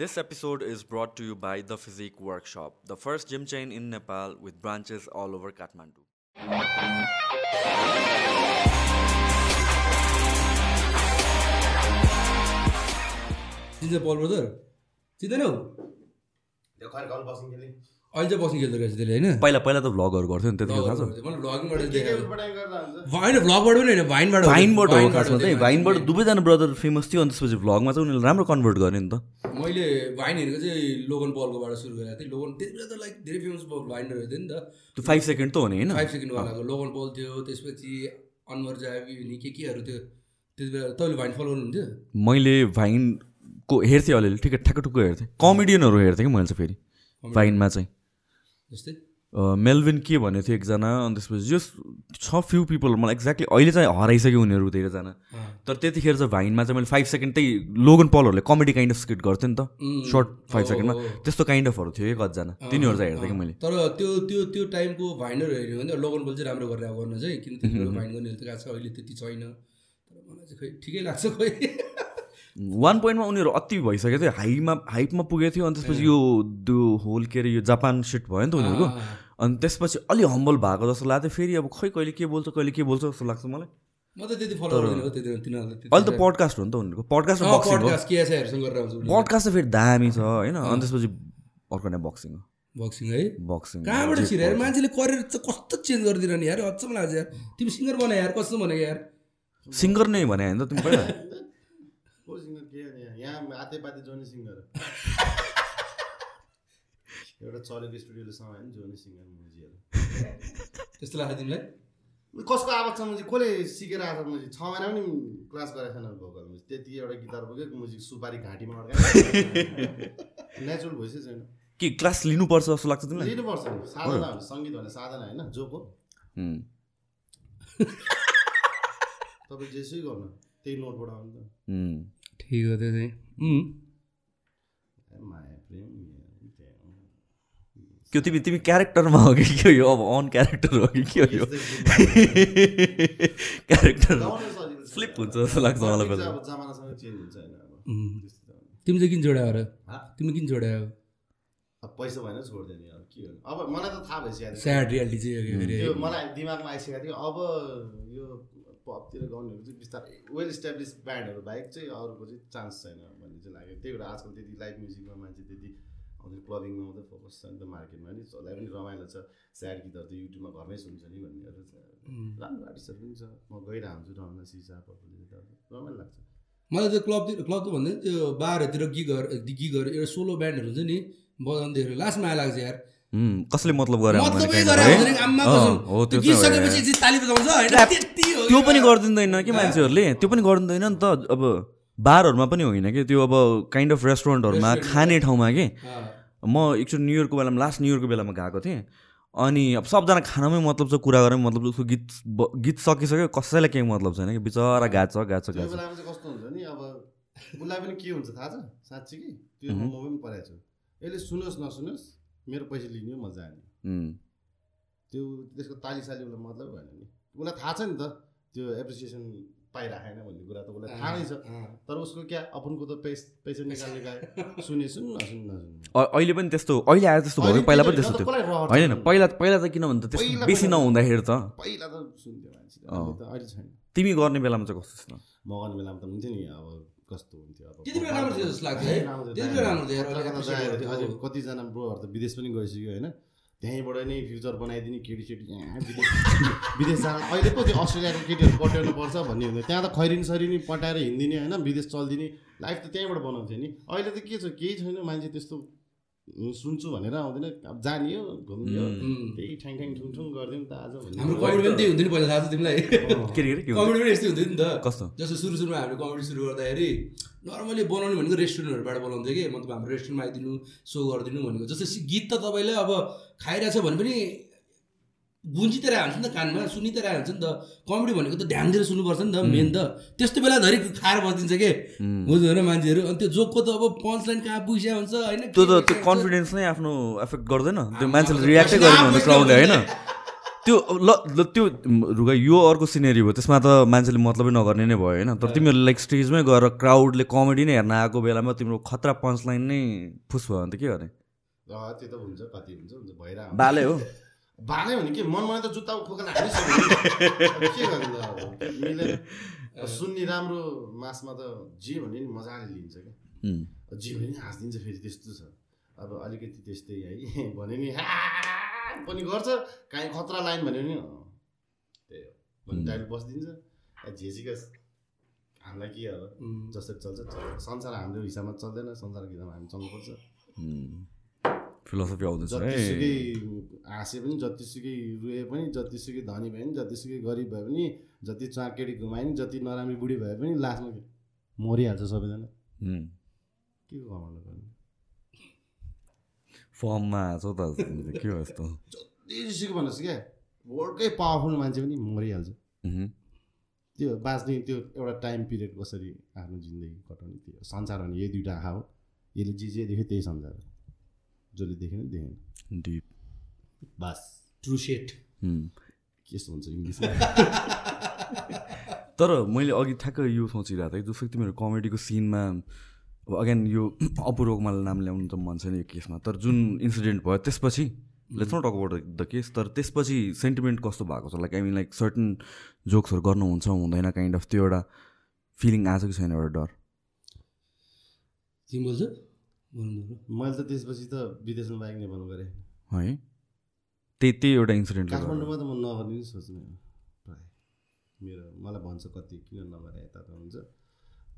This episode is brought to you by The Physique Workshop, the first gym chain in Nepal with branches all over Kathmandu. चिन्छ पल brother चिन्दैनौ अहिले चाहिँ बस्नु खेल्दो रहेछ त्यसले होइन? पहिला पहिला त भ्लगहरू गर्थ्यो नि त्यतिखेर थाहा छ। होइन भ्लगबाट पनि होइन? भाइनबाट। भाइनबाट हो खासमा चाहिँ। भाइनबाट दुवैजना ब्रदर फेमस थियो अनि त्यसपछि भ्लगमा चाहिँ उनीहरूले राम्रो कन्भर्ट गर्ने नि त। मैले भाइन हेरेको चाहिँ लोगन पलकोबाट सुरु गरेको थिएँ। लोगन त्यति बेला त लाइक धेरै फेमस भाइनर थियो नि त। त्यो फाइभ सेकेन्ड त हो नि होइन? फाइभ सेकेन्डवालाको लोगन पल थियो त्यसपछि अनवर नि के केहरू थियो। त्यति बेला तपाईँले भाइन फलो गर्नुहुन्थ्यो? मैले भाइनको हेर्थेँ अलिअलि ठिकै ठ्याक्क टुक्क हेर्थेँ। कमेडियनहरू हेर्थेँ कि मैले चाहिँ फेरि? भाइनमा चाहिँ। जस्तै? अ, मेलविन के भनेको थियो एकजना अनि त्यसपछि जस छ फ्यु पिपल मलाई एक्ज्याक्टली अहिले चाहिँ हराइसक्यो उनीहरू धेरैजना। तर त्यतिखेर चाहिँ भाइनमा चाहिँ मैले फाइभ सेकेन्ड त्यही लोगन पलहरूले कमेडी काइन्ड अफ स्किट गर्थ्यो नि त। सर्ट फाइभ सेकेन्डमा। त्यस्तो काइन्ड अफहरू थियो एक कतिजना तिनीहरू चाहिँ हेर्थेँ कि मैले। तर त्यो त्यो त्यो टाइमको भाइनर हेऱ्यो भने लोगन बल चाहिँ राम्रो गरेर गर्न चाहिँ किन भाइन गर्नेहरू त गएको छ अहिले त्यति छैन। तर मलाई चाहिँ खै ठिकै लाग्छ खोइ वान पोइन्टमा उनीहरू अति भइसकेको थियो हाइमा हाइपमा पुगेको थियो अनि त्यसपछि यो त्यो होल के अरे यो जापान सिट भयो नि त उनीहरूको। अनि त्यसपछि अलि हम्बल भएको जस्तो लाग्थ्यो। फेरि अब खै कहिले के बोल्छ कहिले के बोल्छ जस्तो लाग्छ मलाई। अहिले त पडकास्ट हो नि त उनीहरूको। पडकास्ट पडकास्ट त फेरि दामी छ होइन? अनि त्यसपछि अर्को नै बक्सिङ हो। बक्सिङ है? बक्सिङ कहाँबाट छिर यार? मान्छेले करियर चाहिँ कस्तो चेन्ज गरिदिएर नि यार? अचम्म लाग्छ यार। तिमी सिङ्गर बना यार कस्तो भनेको यार? सिङ्गर नै भने होइन त तिमी पहिला को सिङ्गर के अरे यहाँ यहाँ आतेपाते जोनी सिङ्गर एउटा चलेको स्टुडियोले समायो नि जोनी सिङ्गर मुजिहरू। त्यस्तो लाग्छ तिमीलाई? कसको आवाज छ मुजी? कसले सिकेर आएको छ मुजी? छ महिना पनि क्लास गरेको छैन भोकल मुजी। त्यति एउटा गिटार बोक्यो मुजी सुपारी घाँटीमा अड्कायो। नेचुरल भोइसै छैन के क्लास लिनुपर्छ जस्तो लाग्छ तिमीलाई? लिनुपर्छ। साधना सङ्गीत भने साधना होइन जोको. तपाईँ जेसै गर्नु त्यही नोटबाट आउनु त. ठिक हो त्यो चाहिँ। त्यो तिमी तिमी क्यारेक्टरमा हो कि के हो यो अब अन क्यारेक्टर हो कि के हो यो क्यारेक्टर। फ्लिप हुन्छ जस्तो लाग्छ मलाई हो। तिमी चाहिँ किन जोड्यायो र हा? तिमी किन जोड्यायो अब पैसा भएन छोडिदियो नि अब के गर्नु अब मलाई त थाहा भइसकेको थियो स्याड रियालिटी चाहिँ हो त्यो मलाई दिमागमा आइसकेको थियो अब यो पपतिर गाउनेहरू चाहिँ बिस्तारै वेल इस्टाब्लिस ब्यान्डहरू बाहेक चाहिँ अरूको चाहिँ चान्स छैन भन्ने चाहिँ लाग्यो। त्यही भएर आजकल त्यति लाइभ म्युजिकमा मान्छे त्यति आउँदैन क्लबिङमा मात्रै फोकस छ नि त मार्केटमा नि जसलाई पनि रमाइलो छ। स्याड गीतहरू त युट्युबमा घरमै सुन्छ नि भन्नेहरू राम्रो आर्टिस्टहरू पनि छ। म गइरहेको हुन्छु रमना सिसा पपुलले त रमाइलो लाग्छ। मलाई त्यो क्लबतिर क्लब त भन्दा त्यो बारहरूतिर गिगहरू गिगहरू एउटा सोलो ब्यान्डहरू हुन्छ नि बजाउँदाखेरि लास्ट माया लाग्छ यार। कसले मतलब त्यो पनि। गरिदिँदैन कि मान्छेहरूले? त्यो पनि गरिदिँदैन नि त अब बारहरूमा पनि होइन कि? त्यो अब काइन्ड अफ रेस्टुरेन्टहरूमा। खाने ठाउँमा कि। म एकचोटि न्यु इयरको बेलामा लास्ट न्यु इयरको बेलामा गएको थिएँ। अनि अब सबजना खानामै मतलब छ कुरा गरेर मतलब उसको गीत गीत सकिसक्यो कसैलाई केही मतलब छैन कि? बिचरा गाछ गाछ गाछ कस्तो हुन्छ नि अब उसलाई पनि के हुन्छ थाहा छ? साँच्ची कि? त्यो म पनि पढाएको छु। यसले सुनोस् नसुनोस् मेरो पैसा लिने म जाने त्यो त्यसको ताली साली उसलाई मतलब भएन नि। उसलाई थाहा छ नि त त्यो एप्रिसिएसन पाइराखेन भन्ने कुरा त उसलाई थाहा नै छ। तर उसको क्या अपुनको त पैस पैसा निकाल्ने गए सुने सुन नसुन नसुन अ- अहिले पनि त्यस्तो अहिले आएर त्यस्तो भयो। पहिला पनि त्यस्तो थियो। होइन पहिला पहिला त किन भन्दा त्यस्तो पहिला- बेसी पहिला- नहुँदाखेरि त। पहिला त सुन्थ्यो मान्छे। अहिले छैन। तिमी गर्ने बेलामा चाहिँ कस्तो छ? मगाउने बेलामा त हुन्थ्यो नि। अब कस्तो हुन्थ्यो? अब त्यति बेला राम्रो थियो जस्तो लाग्छ है। राम्रो थियो, त्यति बेला राम्रो थियो? यार, कता अहिले कता appreciate जाएको थियो। गर्थ्यो। अझै कतिजना ब्रोहरू त विदेश पनि गइसक्यो होइन? त्यहीँबाट नै फ्युचर बनाइदिने केटी सेटी यहाँ विदेश विदेश जान अहिले पो त्यो अस्ट्रेलियाको केटीहरू पट्याउनु पर्छ भन्ने हुन्थ्यो त्यहाँ त खैरिन सरिनी पटाएर हिँडिदिने होइन विदेश चलिदिने। लाइफ त त्यहीँबाट बनाउँथ्यो नि। अहिले त के छ केही छैन। मान्छे त्यस्तो सुन्छु भनेर आउँदैन। अब जाने हो उम्. त्यही ठ्याङ ठ्याङ ठुङ ठुङ गरिदिउँ त आज हाम्रो कमेडी पनि त्यही हुन्थ्यो नि पहिला थाहा छ तिमीलाई? कमेडी पनि यस्तै हुन्थ्यो नि त। कस्तो? जस्तो सुरु सुरुमा हामीले कमेडी सुरु गर्दाखेरि नर्मली बनाउने भनेको रेस्टुरेन्टहरूबाट बोलाउँथ्यो कि मतलब हाम्रो रेस्टुरेन्टमा आइदिनु सो गरिदिनु भनेको। जस्तो गीत त तपाईँले अब खाइरहेछ भने पनि गुन्जिँदै आएको हुन्छ नि त कानमा सुनिँदै आएको हुन्छ नि त। कमेडी भनेको त ध्यान दिएर सुन्नुपर्छ नि त मेन त। त्यस्तो बेला धरि खाएर बसिदिन्छ कि? बुझ्नु होइन मान्छेहरू। अनि त्यो जोकको त अब पञ्च लाइन कहाँ पुगिसकेको हुन्छ होइन? त्यो त त्यो कन्फिडेन्स नै आफ्नो एफेक्ट गर्दैन। त्यो मान्छेले रियाक्टै गरेन क्राउडले होइन। त्यो ल ल त्यो रुगा यो अर्को सिनेरी भयो त्यसमा त मान्छेले मतलबै नगर्ने नै भयो होइन? तर तिमीहरू लाइक स्टेजमै गएर क्राउडले कमेडी नै हेर्न आएको बेलामा तिम्रो खतरा पञ्च लाइन नै फुस भयो भने त के गर्ने? त्यो त हुन्छ कति हुन्छ हुन्छ भइरहेको बाले हो। बाले भने के? मन मलाई त जुत्ता खोकेर के सुन्ने राम्रो मासमा त जे भने नि मजाले लिन्छ क्या। जे भने नि हाँसिदिन्छ फेरि त्यस्तो छ। अब अलिकति त्यस्तै है भने नि हा पनि गर्छ काहीँ खतरा लाइन भन्यो भने अँ, त्यही हो। भने डाइल बसिदिन्छ। झेसिका हामीलाई के अब जसरी चल्छ संसार हाम्रो हिसाबमा चल्दैन संसारको हिसाबमा हामी चल्नुपर्छ। फिलोसफी आउँदैछ है। जतिसुकै हाँसे पनि जतिसुकै रोए पनि जतिसुकै धनी भए पनि जतिसुकै गरिब भए पनि जति चाँकेडी घुमाए पनि जति नराम्रो बुढी भए पनि लास्टमा के? मरिहाल्छ सबैजना। के को कमाउनु पर्ने फर्ममा छ त के हो यस्तो? जतिसुकै भन्नुहोस् क्या वर्ल्डकै पावरफुल मान्छे पनि मरिहाल्छ। त्यो बाँच्ने त्यो एउटा टाइम पिरियड कसरी आफ्नो जिन्दगी कटाउने त्यो संसार भने यही दुइटा आँखा हो। यसले जे जे देख्यो त्यही संसार हो। जसले देखेन देखेन। Deep bass. True set. कस्तो हुन्छ इङ्ग्लिसमा तर मैले अघि ठ्याक्क यो सोचिरहेको थिएँ जस्तो कि तिमीहरू कमेडीको सिनमा अब अगेन यो अपूर्वको मलाई नाम ल्याउनु त मन छैन यो केसमा। तर जुन इन्सिडेन्ट भयो त्यसपछि let's not talk about the case तर त्यसपछि सेन्टिमेन्ट कस्तो भएको छ? Like I mean like certain जोक्सहरू गर्नुहुन्छ हुँदैन काइन्ड अफ त्यो एउटा फिलिङ आएको कि छैन एउटा डर? बोल्छ। मैले त त्यसपछि त विदेशमा बाइक नेपालमा गरेँ। है? त्यही त्यही एउटा इन्सिडेन्टले गर्दा काठमाडौँमा त म नगर्ने सोच्ने प्रायः। मेरो मलाई भन्छ कति किन नगरे यता त हुन्छ।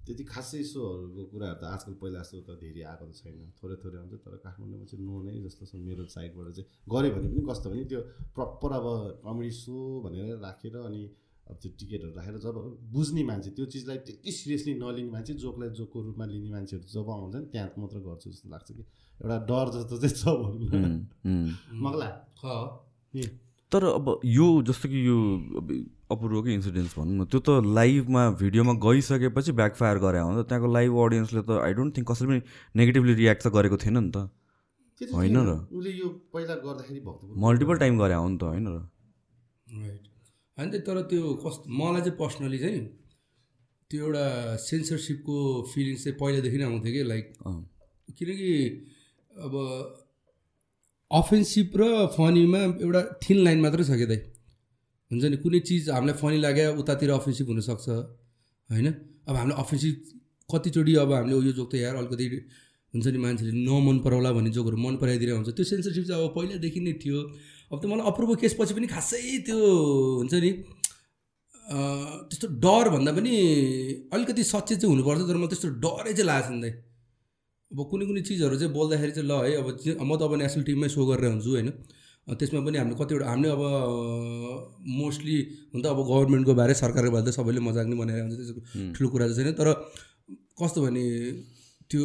त्यति खासै सोहरूको कुराहरू त आजकल पहिला जस्तो त धेरै आएको त छैन। थोरै थोरै आउँछ तर काठमाडौँमा चाहिँ नो नै जस्तो छ मेरो साइडबाट चाहिँ। गऱ्यो भने पनि कस्तो भने त्यो प्रपर अब कमेडी सो भनेर राखेर अनि अब त्यो टिकटहरू राखेर जब बुझ्ने मान्छे त्यो चिजलाई त्यति सिरियसली नलिने मान्छे जोकलाई जोकको रूपमा लिने मान्छेहरू जब आउँछ नि त्यहाँ मात्र गर्छु जस्तो लाग्छ कि। एउटा डर जस्तो चाहिँ छ भनौँ न। मगला? तर अब यो जस्तो कि यो अपूर्वकै इन्सिडेन्ट्स भनौँ न त्यो त लाइभमा भिडियोमा गइसकेपछि ब्याकफायर गरे हो नि त त्यहाँको लाइभ अडियन्सले त आई डोन्ट थिङ्क कसैले पनि नेगेटिभली रियाक्ट त गरेको थिएन नि त होइन। र। उसले यो पहिला गर्दाखेरि भक्तपुर मल्टिपल टाइम गरे हो नि त होइन र राइट होइन त तर त्यो कस्तो मलाई चाहिँ पर्सनली चाहिँ त्यो एउटा सेन्सरसिपको फिलिङ्स चाहिँ पहिलादेखि नै आउँथ्यो कि लाइक। किनकि अब अफेन्सिभ र फनीमा एउटा थिन लाइन मात्रै छ कि दाइ? हुन्छ नि कुनै चिज हामीलाई फनी लाग्यो उतातिर अफेन्सिभ हुनसक्छ होइन? अब हामीलाई अफेन्सिभ कतिचोटि अब हामीले यो जोक त यार अलिकति हुन्छ नि मान्छेले नमन पराउला भन्ने जोकहरू मन पराइदिरहेको हुन्छ। त्यो सेन्सरसिप चाहिँ अब पहिलादेखि नै थियो। अब त मलाई अप्रुभल केसपछि पनि खासै त्यो हुन्छ नि त्यस्तो डर भन्दा पनि अलिकति सचेत चाहिँ हुनुपर्छ तर मलाई त्यस्तो डरै चाहिँ लागेको नि दाइ। अब कुनै कुनै चिजहरू चाहिँ बोल्दाखेरि चाहिँ ल है अब म त अब नेसनल टिममै सो गरेर हुन्छु होइन। त्यसमा पनि हामीले कतिवटा हामीले अब मोस्टली हुन त अब गभर्मेन्टको बारे सरकारको बारे त सबैले मजाक नै बनाएर हुन्छ त्यसको ठुलो कुरा चाहिँ छैन। तर कस्तो भने त्यो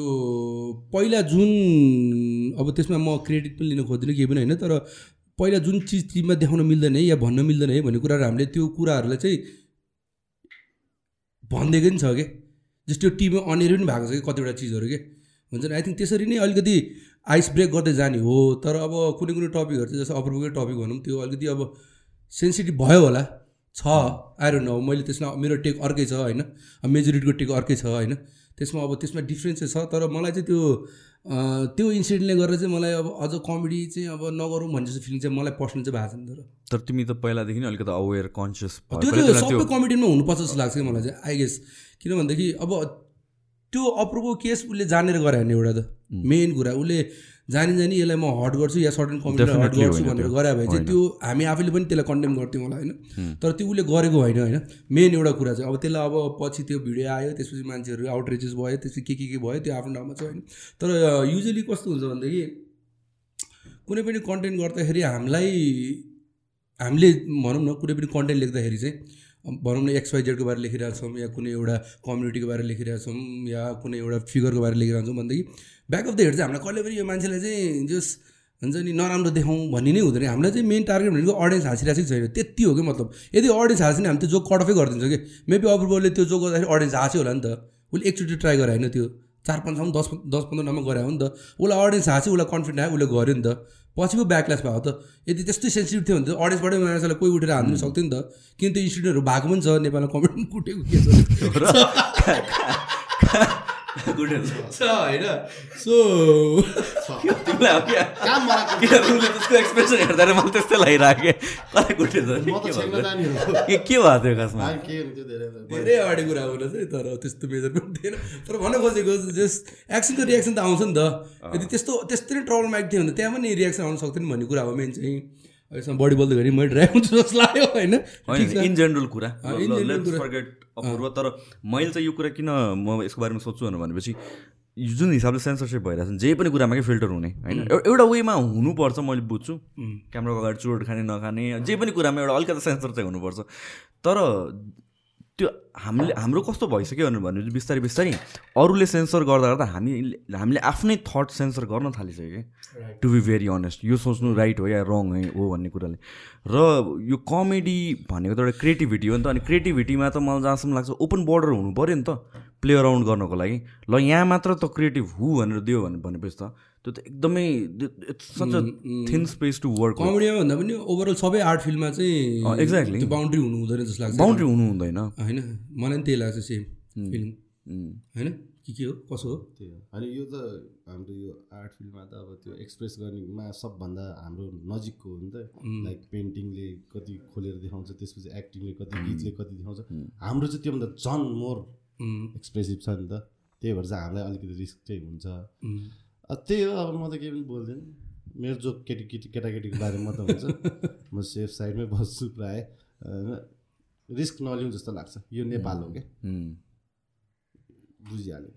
पहिला जुन अब त्यसमा म क्रेडिट पनि लिन खोज्दिनँ केही पनि होइन तर पहिला जुन चिज टिममा देखाउन मिल्दैन है या भन्न मिल्दैन है भन्ने कुराहरू हामीले त्यो कुराहरूलाई चाहिँ भनिदिएको नि छ कि? जस्तो टिममा अनेर पनि भएको छ कि? कतिवटा चिजहरू के? हुन्छ नि आई थिङ्क त्यसरी नै अलिकति आइस ब्रेक गर्दै जाने हो। तर अब कुनै कुनै टपिकहरू चाहिँ जस्तो अप्रुभकै टपिक भनौँ त्यो अलिकति अब सेन्सिटिभ भयो होला। छ आइरहनु न मैले त्यसमा मेरो टेक अर्कै छ होइन? मेजोरिटीको टेक अर्कै छ होइन? त्यसमा अब त्यसमा डिफ्रेन्स चाहिँ छ तर मलाई चाहिँ त्यो त्यो इन्सिडेन्टले गर्दा चाहिँ मलाई अब अझ कमेडी चाहिँ अब नगरौँ भन्ने जस्तो फिलिङ चाहिँ मलाई पर्सनल चाहिँ भएको छैन तर। तर तिमी त पहिलादेखि नै अलिकति अवेर कन्सियस त्यो सबै कमेडीमा हुनुपर्छ जस्तो लाग्छ कि मलाई चाहिँ आई गेस किन भनेदेखि अब त्यो अप्रुभको केस उसले जानेर गरे भने एउटा त। मेन कुरा उसले जानी जानी यसलाई म हट गर्छु या सर्टन कमेडीलाई हट गर्छु भनेर त्यो। गरे भए चाहिँ। त्यो हामी आफैले पनि त्यसलाई कन्डेम गर्थ्यौँ होला होइन। तर त्यो उसले गरेको होइन होइन। मेन एउटा कुरा चाहिँ अब त्यसलाई अब पछि त्यो भिडियो आयो त्यसपछि मान्छेहरू आउटरिचेस भयो त्यसपछि के के के भयो त्यो आफ्नो ठाउँमा छ होइन। तर युजली कस्तो हुन्छ भनेदेखि कुनै पनि कन्टेन्ट गर्दाखेरि हामीलाई हामीले भनौँ न कुनै पनि कन्टेन्ट लेख्दाखेरि चाहिँ भनौँ न एक्सवाइजेडको बारे लेखिरहेको छौँ या कुनै एउटा कम्युनिटीको बारे लेखिरहेको छौँ या कुनै एउटा फिगरको बारे लेखिरहेको छौँ भनेदेखि ब्याक अफ द हेड चाहिँ हामीलाई कहिले पनि यो मान्छेलाई चाहिँ जस हुन्छ नि नराम्रो देखाउँ भन्ने नै हुँदैन। हामीलाई चाहिँ मेन टार्गेट भनेको अडियन्स हाँसिरहेको छैन। त्यति हो कि मतलब? यदि अडियन्स हाँस्यो भने हामी त्यो जोक कट अफै गरिदिन्छ कि? मेबी अप्रुभलले त्यो जोक गर्दाखेरि अडियन्स हाँस्यो होला नि त। उसले एकचोटि ट्राई गरे होइन त्यो। चार पाँच ठाउँ दस दस पन्ध्र गरे हो नि त। उसलाई अडियन्स हाँस्यो उसलाई कन्फिडेन्ट आयो उसले गर्यो नि त। पछिको ब्याकल्यास भयो त। यदि त्यस्तै सेन्सिटिभ थियो भने त अडियन्सबाटै मान्छेलाई कोही उठेर हान्नु सक्थ्यो नि त। किन त्यो इन्स्टिट्युटहरू भएको पनि छ नेपालमा कमेन्ट कुटेको के छ छ होइन सो तिमीलाई अब क्या काम बनाएको किन उसले त्यसको एक्सप्रेसन हेर्दा मलाई त्यस्तै लागिरहेको कता गुटे छ म त छेक्न जाने हो के के भएको थियो खासमा आ, के हुन्थ्यो धेरै अगाडि कुरा चाहिँ तर त्यस्तो मेजर पनि थिएन तर भन्न खोजेको जस्ट एक्सन त रियाक्सन त आउँछ नि त यदि त्यस्तो त्यस्तै नै ट्रबलमाइक थियो भने त्यहाँ पनि रियाक्सन आउन सक्थ्यो नि भन्ने कुरा हो मेन चाहिँ अहिलेसम्म बडी बोल्दाखेरि मैले ड्राइभ हुन्छ जस्तो लाग्यो होइन? इन जेनरल कुरा। तर मैले चाहिँ यो कुरा किन म यसको बारेमा सोध्छु भनेपछि यो जुन हिसाबले सेन्सरसिप भइरहेको छ जे पनि कुरामा के फिल्टर हुने होइन? एउ- एउटा वेमा हुनुपर्छ मैले बुझ्छु। क्यामेराको अगाडि चुरोट खाने नखाने जे पनि कुरामा एउटा अलिकति सेन्सर चाहिँ हुनुपर्छ। तर त्यो हामीले हाम्रो कस्तो भइसक्यो भने बिस्तारै बिस्तारै अरूले सेन्सर गर्दा गर्दा हामीले हामीले आफ्नै थट सेन्सर गर्न थालिसक्यो क्या। टु बी भेरी अनेस्ट यो सोच्नु राइट हो या रङ हो भन्ने कुराले। र यो कमेडी भनेको त एउटा क्रिएटिभिटी हो नि त। अनि क्रिएटिभिटीमा त मलाई जहाँसम्म लाग्छ ओपन बोर्डर हुनु पऱ्यो नि त। प्ले अराउन्ड गर्नको लागि। ल यहाँ मात्र त क्रिएटिभ हु भनेर दियो भने भनेपछि त त्यो त एकदमै it's such a thin space to work कमेडीमा भन्दा पनि ओभरअल सबै आर्ट फिल्डमा चाहिँ exactly. त्यो बााउन्ड्री हुनु हुँदैन जस्तो लाग्छ। बााउन्ड्री हुनु हुँदैन। होइन? मलाई पनि त्यही लाग्छ सेम फिलिङ उम्, होइन? के के हो? कसो हो? त्यही हो। अनि यो त हाम्रो यो आर्ट फिल्डमा त अब त्यो एक्सप्रेस गर्नेमा सबभन्दा हाम्रो नजिकको हो नि त। लाइक पेन्टिङले कति खोलेर देखाउँछ त्यसपछि एक्टिङले कति गीतले कति देखाउँछ। हाम्रो चाहिँ त्योभन्दा झन् मोर एक्सप्रेसिभ छ नि त। त्यही भएर चाहिँ हामीलाई अलिकति रिस्क चाहिँ हुन्छ। त्यही हो अब म त केही पनि बोल्दैन। मेरो जो केटी केटी केटाकेटीको बारेमा त हुन्छ। म सेफ साइडमै बस्छु प्रायः होइन? रिस्क नलिउँ जस्तो लाग्छ। यो नेपाल हो क्या। बुझिहाल्यो।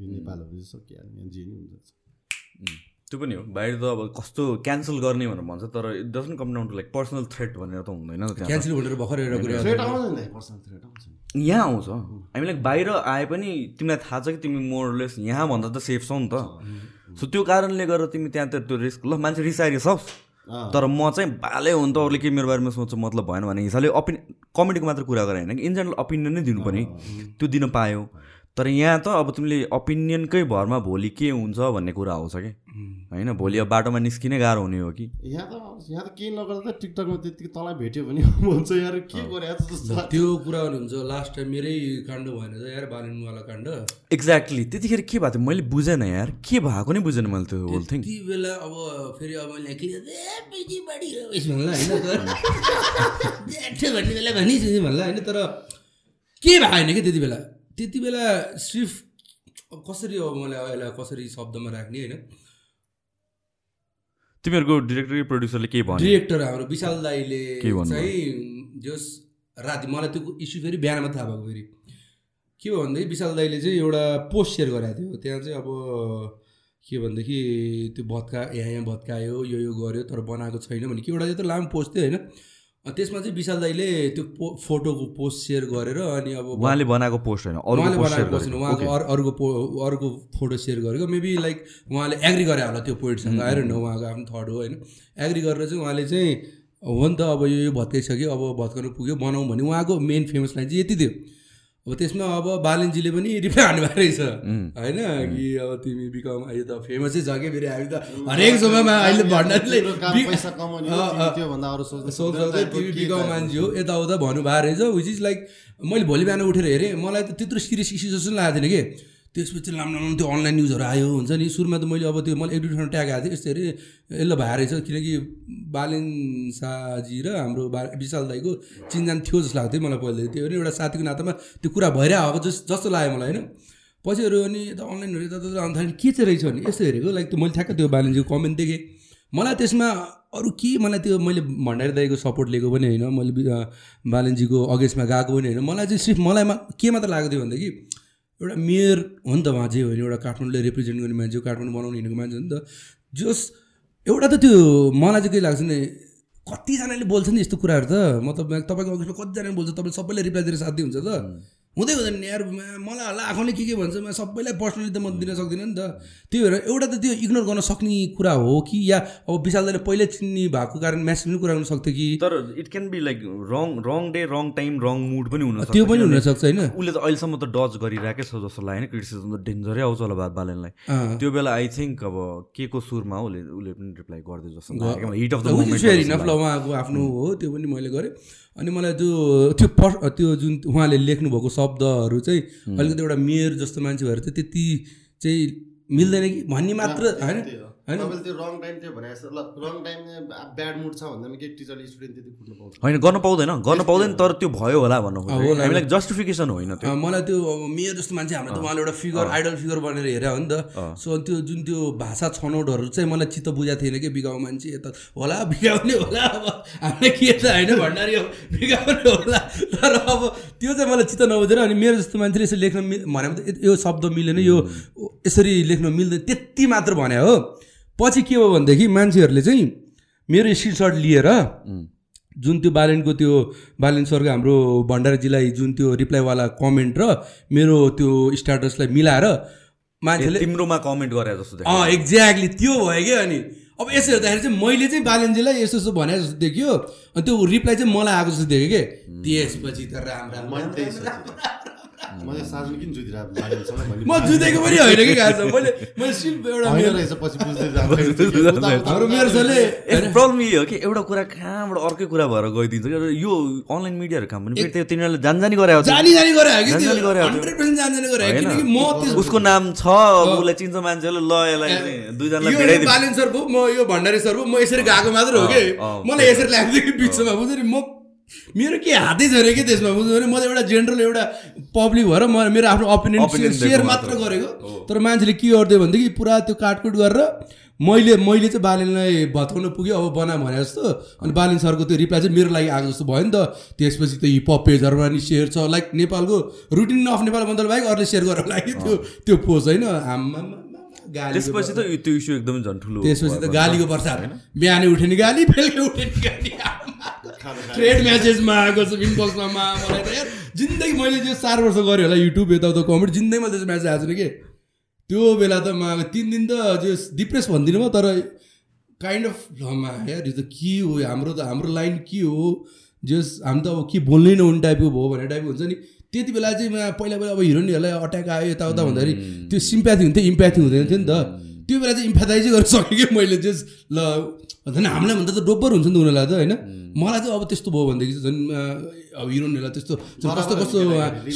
यो नेपाल हो भने सकिहाल्यो। यहाँ जे नि हुन्छ त्यो पनि हो। बाहिर त अब कस्तो क्यान्सल गर्ने भनेर भन्छ तर it doesn't come down to like personal threat भनेर त हुँदैन क्यान्सल भनेर भर्खर एउटा कुरा थ्रेट आउँछ नि पर्सनल थ्रेट आउँछ। नि यहाँ आउँछ। हामीलाई बाहिर आए पनि तिमीलाई थाहा छ कि तिमी मोरलेस यहाँ भन्दा त सेफ छौ नि त। सो त्यो कारणले गर्दा तिमी त्यहाँ त त्यो रिस्क ल मान्छे रिसाइरिस होस्। तर म चाहिँ भाले हो नि त अरूले के मेरो बारेमा सोच्छ मतलब भएन भने हिसाबले ओपिन कमेडीको मात्र कुरा गरेँ होइन कि इन जेनरल ओपिनियन नै दिनुपर्ने त्यो दिन पायो। तर यहाँ त अब तिमीले ओपिनियनकै भरमा भोलि के हुन्छ भन्ने कुरा आउँछ कि? होइन भोलि अब बाटोमा निस्किनै गाह्रो हुने हो कि? यहाँ त यहाँ त केही नगर्दा त टिकटकमा त्यतिकै तँलाई भेट्यो भने हुन्छ यार के गरे। त्यो कुरा हुन्छ। लास्ट टाइम मेरै काण्ड भएन त यार बालिनवाला काण्ड। एक्ज्याक्टली त्यतिखेर के भएको थियो? मैले बुझेन यार। के भएको नै बुझेन मैले त्यो होल थिङ त्यति बेला अब फेरि अब भन्ला होइन तर। के भएन कि त्यति बेला? त्यति बेला सिर्फ कसरी अब मैले अब यसलाई कसरी शब्दमा राख्ने होइन? तिमीहरूको डिरेक्टर प्रड्युसरले के भन्यो? डिरेक्टर हाम्रो विशाल दाईले? चाहिँ जस राति मलाई त्यो इस्यु फेरि बिहान मात्रै थाहा भएको फेरि। के भयो भनेदेखि विशाल दाईले चाहिँ एउटा पोस्ट सेयर गराएको थियो। त्यहाँ चाहिँ अब के भनेदेखि त्यो भत्का यहाँ यहाँ भत्कायो यो यो गर्यो तर बनाएको छैन भने के एउटा चाहिँ त लामो पोस्ट थियो होइन? त्यसमा चाहिँ विशाल दाईले त्यो पो फोटोको पोस्ट सेयर गरेर अनि अब उहाँले बनाएको पोस्ट होइन उहाँले बनाएको पोस्ट उहाँको अरू अरूको पो अरूको फोटो सेयर गरेको। मेबी लाइक उहाँले एग्री गरे होला त्यो पोइन्टसँग। आएर न उहाँको आफ्नो थर्ड हो होइन। एग्री गरेर चाहिँ उहाँले चाहिँ हो नि त अब यो यो भत्काइसक्यो अब भत्काउनु पुग्यो बनाऊ भने उहाँको मेन फेमस लाइन चाहिँ यति थियो। अब त्यसमा अब बालनजीले पनि रिप्लाई हान्नु भएको रहेछ होइन कि अब तिमी बिकम यो त फेमसै छ कि फेरि हामी त हरेक समयमा अहिले अरू सोच्दै सोच सोच्दै तिमी टाइपको मान्छे हो यताउता भन्नुभएको रहेछ विच इज लाइक मैले भोलि बिहान उठेर हेरेँ मलाई त त्यत्रो सिरियस इस्यु जस्तो पनि लागेको थिएन कि। त्यसपछि लामो लामो त्यो अनलाइन न्युजहरू आयो हुन्छ नि। सुरुमा त मैले अब त्यो मलाई एक ट्याग आएको थियो। यस्तो हेरेँ यसले भए रहेछ। किनकि बालेन शाहजी र हाम्रो बा विशाल दाईको चिनजान थियो जस्तो लाग्थ्यो मलाई पहिला त्यो एउटा साथीको नातामा त्यो कुरा भइरहेको जस जस्तो लाग्यो मलाई होइन। पछि हेऱ्यो अनि यता अनलाइनहरू यता यता अन्त के चाहिँ रहेछ? भने यस्तो हेरेको। लाइक त्यो मैले ठ्याक्क त्यो बालनजीको कमेन्ट देखेँ। मलाई त्यसमा अरू के मलाई त्यो मैले भण्डारी दाईको सपोर्ट लिएको पनि होइन। मैले बालनजीको अगेन्स्टमा गएको पनि होइन। मलाई चाहिँ सिर्फ मलाई के मात्र लागेको थियो भनेदेखि एउटा मेयर हो नि त उहाँ चाहिँ होइन? एउटा काठमाडौँले रिप्रेजेन्ट गर्ने मान्छे हो काठमाडौँ बनाउनु हिँडेको मान्छे हो नि त। जस एउटा त त्यो मलाई चाहिँ के लाग्छ नि कतिजनाले बोल्छ नि यस्तो कुराहरू त। मतलब तपाईँको अगेन्स्टमा कतिजनाले बोल्छ तपाईँले सबैले रिप्लाई दिएर साथी हुन्छ त। हुँदै हुँदैन नि यार मलाई होला आँखाले के के भन्छ म सबैलाई पर्सनली त म दिन सक्दिनँ नि त। त्यही भएर एउटा त त्यो इग्नोर गर्न सक्ने कुरा हो कि या अब विशाल दाइले पहिल्यै चिन्ने भएको कारण म्यासेज पनि कुरा गर्न सक्थ्यो कि? तर it can be like wrong wrong day wrong time wrong mood पनि हुन त्यो पनि हुनसक्छ होइन। उसले त अहिलेसम्म त डज गरिरहेकै छ जस्तो लाग्यो होइन क्रिटिसिजम त डेन्जरै आउँछ होला बात बालनलाई। त्यो बेला आई थिङ्क अब के को सुरमा उसले उसले पनि रिप्लाई गरिदियो जस्तो हिट अफ द ल उहाँको आफ्नो हो त्यो पनि मैले गरेँ। अनि मलाई त्यो त्यो त्यो जुन उहाँले लेख्नुभएको शब्दहरू चाहिँ अलिकति एउटा मेयर जस्तो मान्छे भएर चाहिँ त्यति चाहिँ मिल्दैन कि भन्ने मात्र होइन। होइन? तपाईँले त्यो रङ टाइम त्यो भने जस्तो ल रङ टाइम ब्याड मुड छ भन्दा पनि के टिचरले स्टुडेन्ट त्यति कुट्नु पाउँछ होइन गर्न पाउँदैन गर्न पाउँदैन तर त्यो भयो होला भन्नु। हामीलाई जस्टिफिकेसन होइन त्यो। मलाई त्यो अब मेयर जस्तो मान्छे हाम्रो त उहाँले एउटा फिगर आइडल फिगर बनेर हेरे हो नि त। सो त्यो जुन त्यो भाषा छनौटहरू चाहिँ मलाई चित्त बुझाएको थिएन कि बिगाउ मान्छे यता होला बिगाउने होला अब हामीले के त होइन भण्डारी हो बिगाउने होला। तर अब त्यो चाहिँ मलाई चित्त नबुझेर अनि मेरो जस्तो मान्छेले यसरी लेख्न मि- भने त यो शब्द मिलेन यो यसरी लेख्न मिल्दैन त्यति मात्र भने हो। पछि के हो भनेदेखि मान्छेहरूले चाहिँ मेरो स्क्रिनसट लिएर जुन त्यो बालेनको त्यो बालेन सरको हाम्रो भण्डारीजीलाई जुन त्यो रिप्लाईवाला कमेन्ट र मेरो त्यो स्ट्याटसलाई मिलाएर मान्छेले तिम्रोमा कमेन्ट गरे जस्तो देखियो। अँ एक्ज्याक्टली त्यो भयो क्या अनि। अब यसो हेर्दाखेरि चाहिँ मैले चाहिँ बालेनजीलाई यस्तो यस्तो भने जस्तो देखियो। अनि त्यो रिप्लाई चाहिँ मलाई आएको जस्तो देख्यो कि त्यसपछि त राम राम। मैले किन म पनि होइन कि मैले मैले सिर्फ एउटा होइन मेरो रहेछ पछि बुझ्दै जाँदा हाम्रो मेरो सरले प्रब्लम यही हो कि एउटा कुरा कहाँबाट अर्कै कुरा भएर गइदिन्छ कि? यो अनलाइन मिडियाहरू काम पनि फेरि तिनीहरूले जान जानी गरे जानी जानी गरे हो कि जानी जानी गरे हो त्यो। हन्ड्रेड पर्सेन्ट जानी जानी गरे हो होइन। किनकि म त्यो उसको नाम छ उसलाई चिन्छ मान्छेले ल यसलाई दुईजनालाई यो भेटाइदिनु बालेन सर भयो म यो भण्डारी सर भयो म यसरी गएको मात्र हो कि? मलाई यसरी लाग्थ्यो कि बिचमा। बुझ्यो नि म मेरो के हातै छैन कि त्यसमा? बुझ्नु भने म त एउटा जेनरल एउटा पब्लिक भएर म मेरो आफ्नो ओपिनियन सेयर मात्र। गरेको। तर मान्छेले के गर्थ्यो भनेदेखि पुरा त्यो काटकुट गरेर मैले मैले चाहिँ बालेनलाई भत्काउन पुग्यो। अब बना भने जस्तो। अनि बालेन सरको त्यो रिप्लाई चाहिँ मेरो लागि आएको जस्तो भयो नि त। त्यसपछि त हिपहप पेजहरूमा नि सेयर छ। लाइक नेपालको रुटिन अफ नेपाल मन्त्र बाहेक अरूले सेयर गरेर लागि त्यो त्यो पोस्ट होइन। आम्मामा गाली त्यसपछि त त्यो इस्यु एकदमै झन् ठुलो त्यसपछि त गालीको प्रसाद बिहानै उठे नि गाली बेलुकै उठे नि गाली। ट्रेड म्यासेजमा आएको छ इनबक्समा मलाई त यार। जिन्दगी मैले त्यो चार वर्ष गरेँ होला युट्युब यताउता कमेडी जिन्दगीमा त्यस्तो म्यासेज आएको छैन कि? त्यो बेला त मा तिन दिन त त्यो डिप्रेस भन्दिनँ म तर काइन्ड अफ मा यार। यो त के हो? हाम्रो त हाम्रो लाइन के हो? जस हामी त अब के बोल्नै नहुने टाइपको भयो भन्ने टाइपको हुन्छ नि। त्यति बेला चाहिँ मा पहिला पहिला अब हिरोइनहरूलाई अट्याक आयो यताउता भन्दाखेरि त्यो सिम्प्याथी हुन्थ्यो इम्प्याथी हुँदैन थियो नि त। त्यो बेला चाहिँ इम्प्याथाइजै गर्न सकेँ कि मैले जस ल झन् हामीलाई भन्दा त डोब्बर हुन्छ नि त उनीहरूलाई त होइन? मलाई चाहिँ अब त्यस्तो भयो भनेदेखि चाहिँ झन् अब हिरोइनहरूलाई त्यस्तो कस्तो कस्तो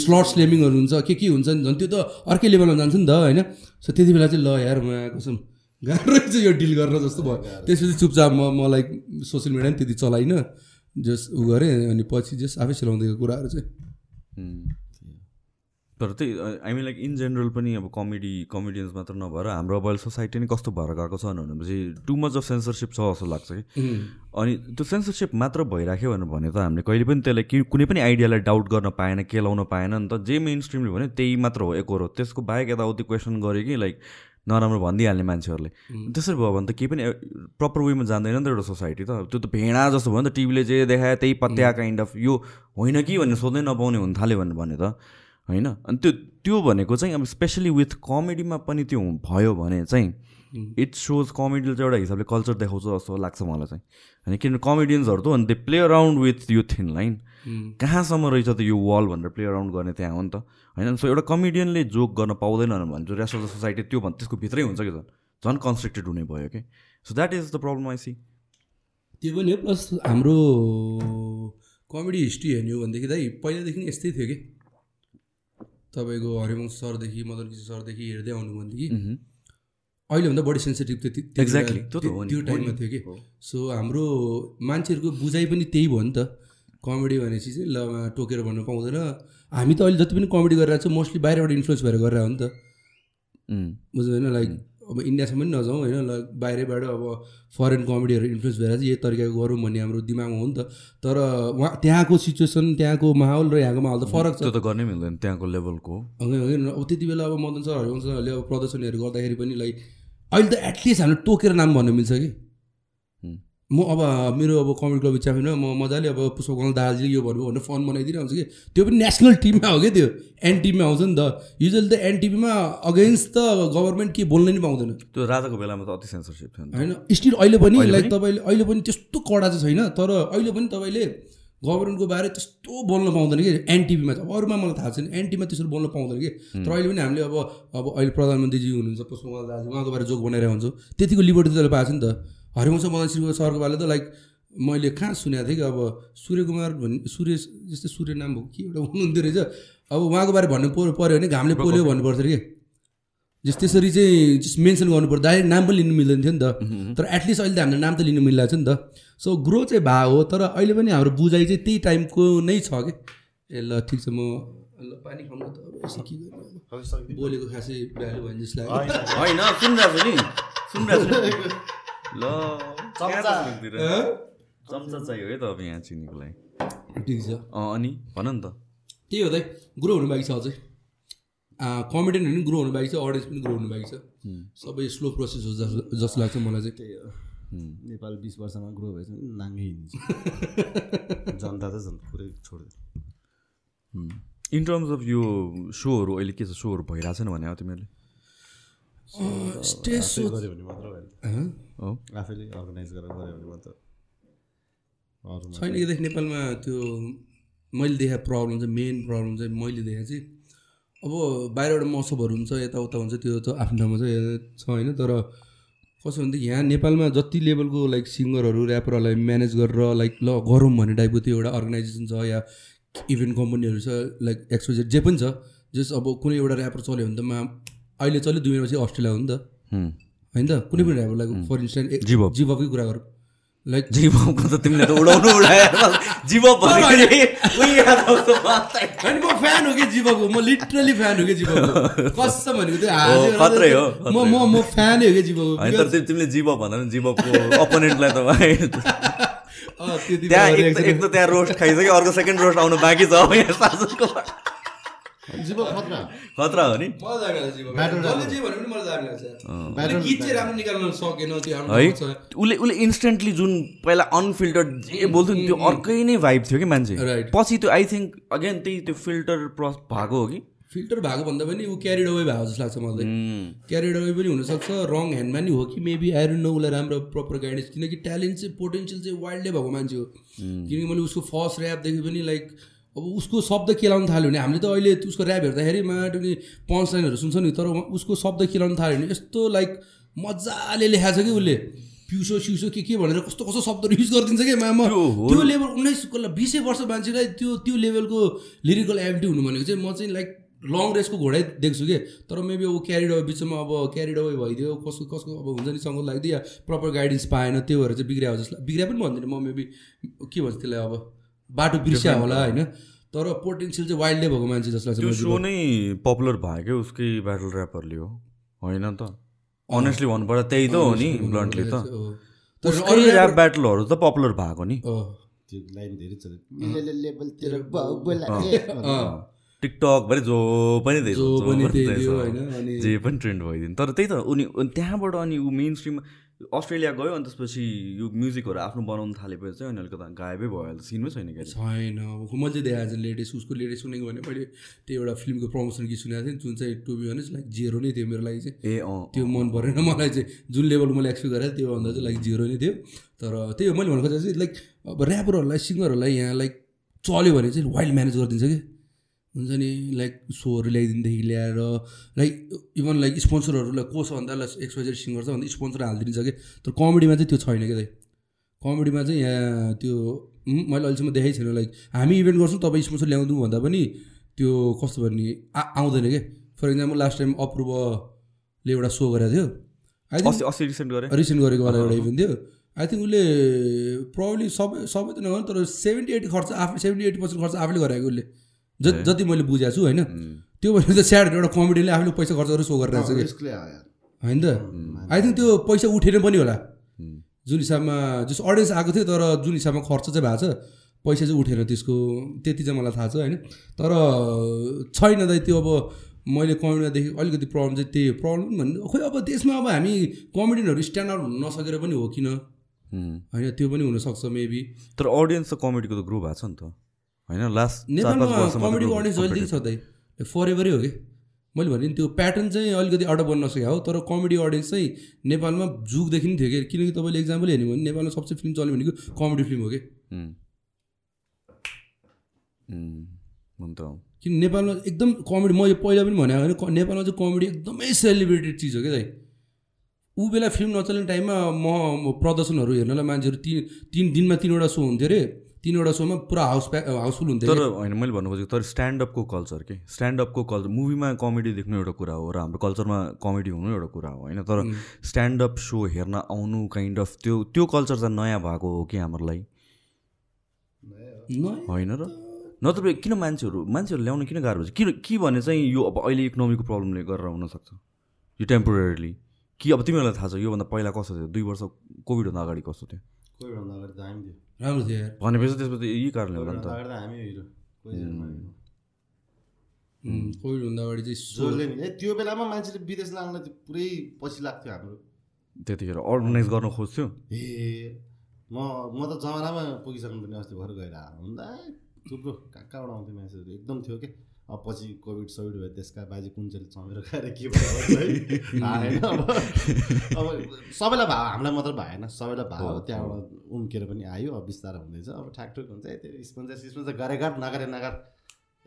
स्लट स्लेमिङहरू हुन्छ के के हुन्छ नि झन् त्यो त अर्कै लेभलमा जान्छ नि त होइन? सो त्यति बेला चाहिँ ल यार म कसम गाह्रो चाहिँ यो डिल गर्न जस्तो भयो। त्यसपछि चुपचाप म मलाई सोसियल मिडिया पनि त्यति चलाइनँ जस उ गरेँ अनि पछि जस आफै चलाउँदैको कुराहरू चाहिँ। तर त्यही I mean like in general पनि अब कमेडी कमेडियन्स मात्र नभएर हाम्रो अब अहिले सोसाइटी नै कस्तो भएर गएको छ भनेपछि टु मच अफ सेन्सरसिप छ जस्तो लाग्छ कि। अनि त्यो सेन्सरसिप मात्र भइराख्यो भनेर भने त हामीले कहिले पनि त्यसलाई कि कुनै पनि आइडियालाई डाउट गर्न पाएन केलाउन पाएन नि त जे मेन स्ट्रिमले भन्यो त्यही मात्र हो एक हो त्यसको बाहेक यताउति क्वेसन गऱ्यो कि लाइक नराम्रो भनिदिइहाल्ने मान्छेहरूले। त्यसरी भयो भने त केही पनि प्रपर वेमा जान्दैन नि त एउटा सोसाइटी त। त्यो त भेडा जस्तो भयो नि त टिभीले जे देखायो त्यही पत्या काइन्ड अफ यो होइन कि भन्ने सोध्नै नपाउने हुन थाल्यो भने भने त। होइन? अनि त्यो त्यो भनेको चाहिँ अब स्पेसली विथ कमेडीमा पनि त्यो भयो भने चाहिँ इट सोज कमेडीले चाहिँ एउटा हिसाबले कल्चर देखाउँछ जस्तो लाग्छ मलाई चाहिँ। होइन किनभने कमेडियन्सहरू त अनि दे प्ले अराउन्ड विथ यो थिन लाइन कहाँसम्म रहेछ त यो वाल भनेर प्ले अराउन्ड गर्ने त्यहाँ हो नि त? होइन? सो एउटा कमेडियनले जोक गर्न पाउँदैन भने चाहिँ रेस्ट अफ द सोसाइटी त्यो भन् त्यसको भित्रै हुन्छ कि झन् झन् कन्स्ट्रक्टेड हुने भयो कि so that is the problem I see त्यो पनि हो प्लस हाम्रो कमेडी हिस्ट्री हेर्ने हो भनेदेखि दाइ पहिलादेखि यस्तै थियो कि? तपाईँको हरिवंश सरदेखि मदन किशोर सरदेखि हेर्दै आउनु भनेदेखि अहिलेभन्दा बढी सेन्सिटिभ त्यो त्यो- Exactly, त्यो टाइममा। थियो कि। सो हाम्रो मान्छेहरूको बुझाइ पनि त्यही भयो नि त। कमेडी भनेपछि चाहिँ ल टोकेर भन्नु पाउँदैन। हामी त अहिले जति पनि कमेडी गरिरहेको छौँ मोस्टली बाहिरबाट इन्फ्लुएन्स भएर गरेर हो नि त। बुझ्नु होइन लाइक अब इन्डियासम्म पनि नजाउँ होइन ल बाहिरबाट अब फरेन कमेडीहरू इन्फ्लुएन्स भएर चाहिँ यही तरिकाको गरौँ भन्ने हाम्रो दिमागमा हो नि त। तर उहाँ त्यहाँको सिचुएसन त्यहाँको माहौल र यहाँको माहौल त फरक छ। त्यो त गर्नै मिल्दैन त्यहाँको लेभलको अब त्यति बेला अब मदन सर हरिवंश सरहरूले अब प्रदर्शनीहरू गर्दाखेरि पनि लाइक अहिले त एटलिस्ट हामीले टोकेर नाम भन्न मिल्छ कि? म अब मेरो अब कमेडी क्लब च्याम्पियनमा म मजाले अब पुष्पकमल दार्जिलिङ यो भन्नु भनेर फन बनाइदिएर आउँछु कि। त्यो पनि नेसनल टिममा हो क्या त्यो? एन टिममा आउँछ नि त। युजली त एन टिभीमा अगेन्स्ट त गभर्मेन्ट के बोल्न नि पाउँदैन। त्यो राजाको बेलामा त अति सेन्सरसिप थियो। होइन स्टिल अहिले पनि लाइक? तपाईँले अहिले पनि त्यस्तो कडा चाहिँ छैन तर अहिले पनि तपाईँले गभर्मेन्टको बारे त्यस्तो बोल्न पाउँदैन कि। एनटिभीमा चाहिँ अब अरूमा मलाई थाहा छैन। एनटीमा त्यसरी बोल्न पाउँदैन कि। तर अहिले पनि हामीले अब अब अहिले प्रधानमन्त्रीजी हुनुहुन्छ पुष्पकमल दाजु उहाँको बारे जोक बनाइरहेको हुन्छौँ। त्यतिको लिबर्टी त पाएको छ नि त। हरिवंश मदन सरको बारे त लाइक मैले कहाँ सुनेको थिएँ कि अब सूर्यकुमार भन्ने सूर्य जस्तै सूर्य नाम हो के एउटा हुनुहुन्थ्यो रहेछ। अब उहाँको बारे भन्नु पऱ्यो पऱ्यो भने घामले पोल्यो भन्नुपर्छ अरे कि। जस त्यसरी चाहिँ जस्ट मेन्सन गर्नु पर्यो डाइरेक्ट नाम पनि लिनु मिल्दैन थियो नि त। तर एटलिस्ट अहिले त हामीले नाम त लिनु मिलिरहेको छ नि त। सो ग्रो चाहिँ भा हो तर अहिले पनि हाम्रो बुझाइ चाहिँ त्यही टाइमको नै छ कि। ए ल ठिक छ म ल पानी त। अब यसो के गर्नु अब। बोलेको खासै भ्यालु भयो जस्तो लाग्यो। ल। चम्चा। चाहियो है त अब यहाँ चिनीको लागि ठिक छ। अँ अनि? भन नि त। त्यही हो त ग्रो हुनु बाँकी छ अझै। कमेडियनहरू पनि ग्रो हुनु बाँकी छ अडियन्स पनि ग्रो हुनु बाँकी छ। सबै स्लो प्रोसेस हो जस्तो जस्तो लाग्छ मलाई चाहिँ। त्यही हो। नेपाल बिस वर्षमा ग्रो भएछ भने नाङ्गै हिँड्छ जनता त जनता पुरै छोडिदियो इन टर्म्स अफ यो सोहरू अहिले के छ सोहरू भइरहेको छैन भने तिमीहरूले? स्टेज आफै गऱ्यो भने मात्र हो आफैले अर्गनाइज गरेर गऱ्यो भने मात्र छैन कि देख नेपालमा त्यो मैले देखाएको प्रब्लम चाहिँ मेन प्रब्लम चाहिँ मैले देखाएको चाहिँ अब बाहिरबाट मसबहरू हुन्छ यताउता हुन्छ त्यो त आफ्नो ठाउँमा चाहिँ छ होइन तर कसो भनेदेखि यहाँ नेपालमा जति लेभलको लाइक सिङ्गरहरू ऱ्यापरहरूलाई म्यानेज गरेर लाइक ल गरौँ भन्ने टाइपको त्यो एउटा अर्गनाइजेसन छ या इभेन्ट कम्पनीहरू छ लाइक एक्सपोजेड जे पनि छ जस अब कुनै एउटा ऱ्यापर चल्यो भने त मा अहिले चल्यो दुई महिनापछि अस्ट्रेलिया हो नि त। होइन त? कुनै पनि लाइक फर इन्स्टेन्ट जीवक। जीवकै कुरा गरौँ। लाइक जीवको त तिमीले त उडाउनु उडाएर। होइन म फ्यान हो कि जीवको म लिटरली फ्यान हो कि जीवको कसम भनेको त्यो हाँसेर हो, खत्रै हो, चाहिँ म म म फ्यानै हो कि होइन तर तिमी- तिमीले जीव भन्दा पनि जीवको अपोनेन्टलाई त भाइ त्यहाँ एक त त्यहाँ रोस्ट खाइसक्यो अर्को सेकेन्ड रोस्ट आउनु बाँकी छ यहाँ सासुको जीव खतरा। खतरा हो नि। है। उसले उसले इन्स्टेन्टली जुन पहिला अनफिल्टर्ड जे बोल्थ्यो नि त्यो अर्कै नै भाइब थियो कि मान्छे. पछि त्यो आई थिङ्क अगेन त्यही त्यो फिल्टर प्र भएको हो कि? फिल्टर भएको भन्दा पनि ऊ क्यारिड अवे भएको जस्तो लाग्छ मलाई। क्यारिड अवे पनि हुनसक्छ रङ ह्यान्डमा नि हो कि मेबी आई डोन्ट नो उसलाई राम्रो प्रपर गाइडेन्स किनकि ट्यालेन्ट चाहिँ पोटेन्सियल चाहिँ वाइल्डै भएको मान्छे हो। किनकि मैले उसको फर्स्ट ऱ्यापदेखि पनि लाइक अब उसको शब्द केलाउनु थाल्यो भने हामीले त अहिले उसको ऱ्याप हेर्दाखेरि माटो नि पन्च लाइनहरू सुन्छ नि तर उसको शब्द केलाउनु थाल्यो भने यस्तो लाइक मजाले लेखाएको छ कि उसले? पिउसो सिउसो के के भनेर कस्तो कस्तो शब्दहरू युज गरिदिन्छ कि मामा? त्यो लेभल उन्नाइस बिसै वर्ष मान्छेलाई त्यो त्यो लेभलको लिरिकल एबिलिटी हुनु भनेको चाहिँ म चाहिँ लाइक लङ रेसको घोडै देख्छु कि? तर मेबी अब क्यारिड अवे बिचमा अब क्यारिड अवे भइदियो कसको कसको अब हुन्छ नि सँग लाग्दियो या प्रपर गाइडेन्स पाएन त्यो भएर चाहिँ बिग्रियो जस्तो बिग्रिया पनि भन्दिनँ म मेबी के भन्छ त्यसलाई अब? बाटो बिर्स्या होला होइन? तर पोटेन्सियल चाहिँ वाइल्डै भएको मान्छे जस्तो लाग्छ त्यो सो नै पपुलर भयो क्या उसकै ब्याटल ऱ्यापरले हो। होइन त? अनेस्टली भन्नुपर्दा त्यही त हो नि ब्लन्टली त। तर ऱ्याप ब्याटलहरू त पपुलर भएको नि। त्यो लाइन धेरै जो पनि जो पनि जे पनि ट्रेन्ड भइदिनु तर त्यही त उनी त्यहाँबाट अनि ऊ मेन स्ट्रिम अस्ट्रेलिया गयो अनि त्यसपछि यो म्युजिकहरू आफ्नो बनाउनु थालेपछि चाहिँ अनि अलिकति गायबै भयो अहिले सिनमै छैन क्या छैन मैले देखाएको छ लेटेस्ट उसको लेटेस्ट सुनेको भने मैले त्यो एउटा फिल्मको प्रमोसन गीत सुनेको थिएँ जुन चाहिँ to be honest like zero नै थियो मेरो लागि चाहिँ। ए अँ त्यो मन परेन मलाई चाहिँ। जुन लेभलको मैले एक्सपेक्ट गरेँ त्योभन्दा चाहिँ लाइक जिरो नै थियो। तर त्यही हो मैले भन्नु खोजेको चाहिँ लाइक अब ऱ्यापरहरूलाई सिङ्गरहरूलाई यहाँ लाइक चल्यो भने चाहिँ वाइल्ड म्यानेज गरिदिन्छ कि हुन्छ नि लाइक सोहरू ल्याइदिनेदेखि ल्याएर लाइक इभन लाइक स्पोन्सरहरूलाई को छ भन्दा एक्सपाइजेड सिङ्गर छ भन्दा स्पोन्सर हालिदिन्छ कि तर कमेडीमा चाहिँ त्यो छैन क्या दाइ कमेडीमा चाहिँ यहाँ त्यो मैले अहिलेसम्म देखाइ छैन लाइक हामी इभेन्ट गर्छौँ तपाईँ स्पोन्सर ल्याउँदैनौँ भन्दा पनि त्यो कस्तो भन्ने आ आउँदैन कि फर इक्जाम्पल लास्ट टाइम अप्रुभले एउटा सो गरेको थियो। आई थिङ्क रिसेन्ट गरेँ। रिसेन्ट गरेको वाला एउटा इभेन्ट थियो। आई थिङ्क उसले प्रब्लली सबै सबै त नगर्नु तर सेभेन्टी एटी खर्च आफै सेभेन्टी एटी पर्सेन्ट खर्च आफैले गरेको उसले। जति मैले बुझाएको छु होइन? त्यो भनेर त स्याड एउटा कमेडीले आफूले पैसा खर्च गरेर सो गरिरहेको छ कि। होइन त? आई थिङ्क त्यो पैसा उठेन पनि होला। जुन हिसाबमा जस अडियन्स आएको थियो तर जुन हिसाबमा खर्च चाहिँ भएको छ पैसा चाहिँ उठेन त्यसको त्यति चाहिँ मलाई थाहा छ होइन? तर छैन दाइ त्यो अब मैले कमेडीमा देखेँ अलिकति प्रब्लम चाहिँ त्यही प्रब्लम भन्नु खोइ अब त्यसमा अब हामी कमेडियनहरू स्ट्यान्ड आउट हुन नसकेर पनि हो किन. होइन त्यो पनि हुनसक्छ मेबी तर अडियन्स त कमेडीको त ग्रो भएको छ नि त। होइन लास्ट नेपालमा कमेडीको अडियन्स दाइ फर एभरै हो। कि मैले भने त्यो प्याटर्न चाहिँ अलिकति आउट अफ बन्न नसकेको हो तर कमेडी अडियन्स चाहिँ नेपालमा जुगदेखि थियो कि। किनकि तपाईँले इक्जाम्पल हेर्नु भने नेपालमा सबसे फिल्म चल्ने भनेको कमेडी फिल्म हो कि। किन नेपालमा एकदम कमेडी म यो पहिला पनि भनेको होइन नेपालमा चाहिँ कमेडी एकदमै सेलिब्रेटेड चिज हो कि दाइ। ऊ बेला फिल्म नचल्ने टाइममा म प्रदर्शनहरू हेर्नलाई मान्छेहरू तिन तिन दिनमा तिनवटा सो हुन्थ्यो अरे। तिनवटा सोमा पुरा हाउस प्या हाउसफुल हुन्थ्यो तर। होइन मैले भन्नु खोजेको तर स्ट्यान्डअपको कल्चर के? स्ट्यान्डअपको कल्चर मुभीमा कमेडी देख्नु एउटा कुरा हो र हाम्रो कल्चरमा कमेडी हुनु एउटा कुरा हो होइन? तर स्ट्यान्डअप सो हेर्न आउनु काइन्ड अफ त्यो त्यो कल्चर चाहिँ नयाँ भएको हो कि हाम्रो लागि होइन र? नत्र किन मान्छेहरू मान्छेहरू ल्याउन किन गाह्रो हुन्छ किन के भने चाहिँ यो अब अहिले इकोनोमीको प्रब्लमले गरेर हुनसक्छ। यो टेम्पोररीली कि अब तिमीहरूलाई थाहा छ योभन्दा पहिला कस्तो थियो? दुई वर्ष कोभिडभन्दा अगाडि कस्तो थियो? कोही भन्दा अगाडि त हामी थियो। राम्रो थियो यार। भनेपछि त्यसपछि यही कारणले होला नि त। हामी हिरो। उम्, कोभिडभन्दा अगाडि चाहिँ ए त्यो बेलामा मान्छेले विदेश त पुरै पछि लाग्थ्यो हाम्रो। त्यतिखेर अर्गनाइज गर्न खोज्थ्यो। ए म म त जमानामा पुगिसक्नु पनि अस्ति भर गएर हुँदा थुप्रो कहाँ कहाँबाट आउँथ्यो मान्छेहरू एकदम थियो कि? अब पछि कोभिड सोभिड भयो त्यसका बाजे कुन्चेले चमेर खाएर के भयो है? होइन अब। अब सबैलाई भयो हामीलाई मात्र भएन सबैलाई हो, त्यहाँबाट उम्केर पनि आयो अब बिस्तारै हुँदैछ। अब ठ्याकठुक हुन्छ है त्यो स्पन्सर सिस्पन्सर गरे गर नगरे नगर।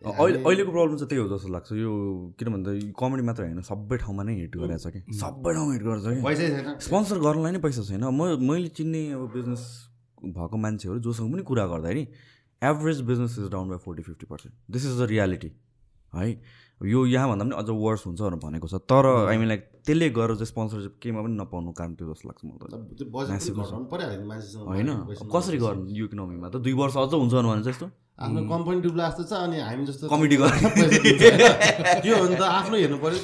अहिले अहिलेको प्रब्लम चाहिँ त्यही हो जस्तो लाग्छ। यो किन भन्दा कमेडी मात्र होइन सबै ठाउँमा नै हिट गरेछ कि? सबै ठाउँमा हिट गर्छ कि? पैसै छैन। स्पोन्सर गर्नलाई नै पैसा छैन। म मैले चिन्ने अब बिजनेस भएको मान्छेहरू जोसँग पनि कुरा गर्दाखेरि average business is down by forty fifty percent. This is the reality है। यो यहाँभन्दा पनि अझ वर्स हुन्छ भनेर भनेको छ। तर आई मिन लाइक त्यसले गरेर चाहिँ स्पोन्सरसिप केमा पनि नपाउनु कारण त्यो जस्तो लाग्छ मलाई होइन। कसरी गर्नु यो इकोनोमीमा त? दुई वर्ष अझ हुन्छ भने चाहिँ यस्तो। आफ्नो कम्पनी डुब्ला जस्तो छ अनि हामी जस्तो होइन? त्यो हो नि त। आफ्नो हेर्नु पऱ्यो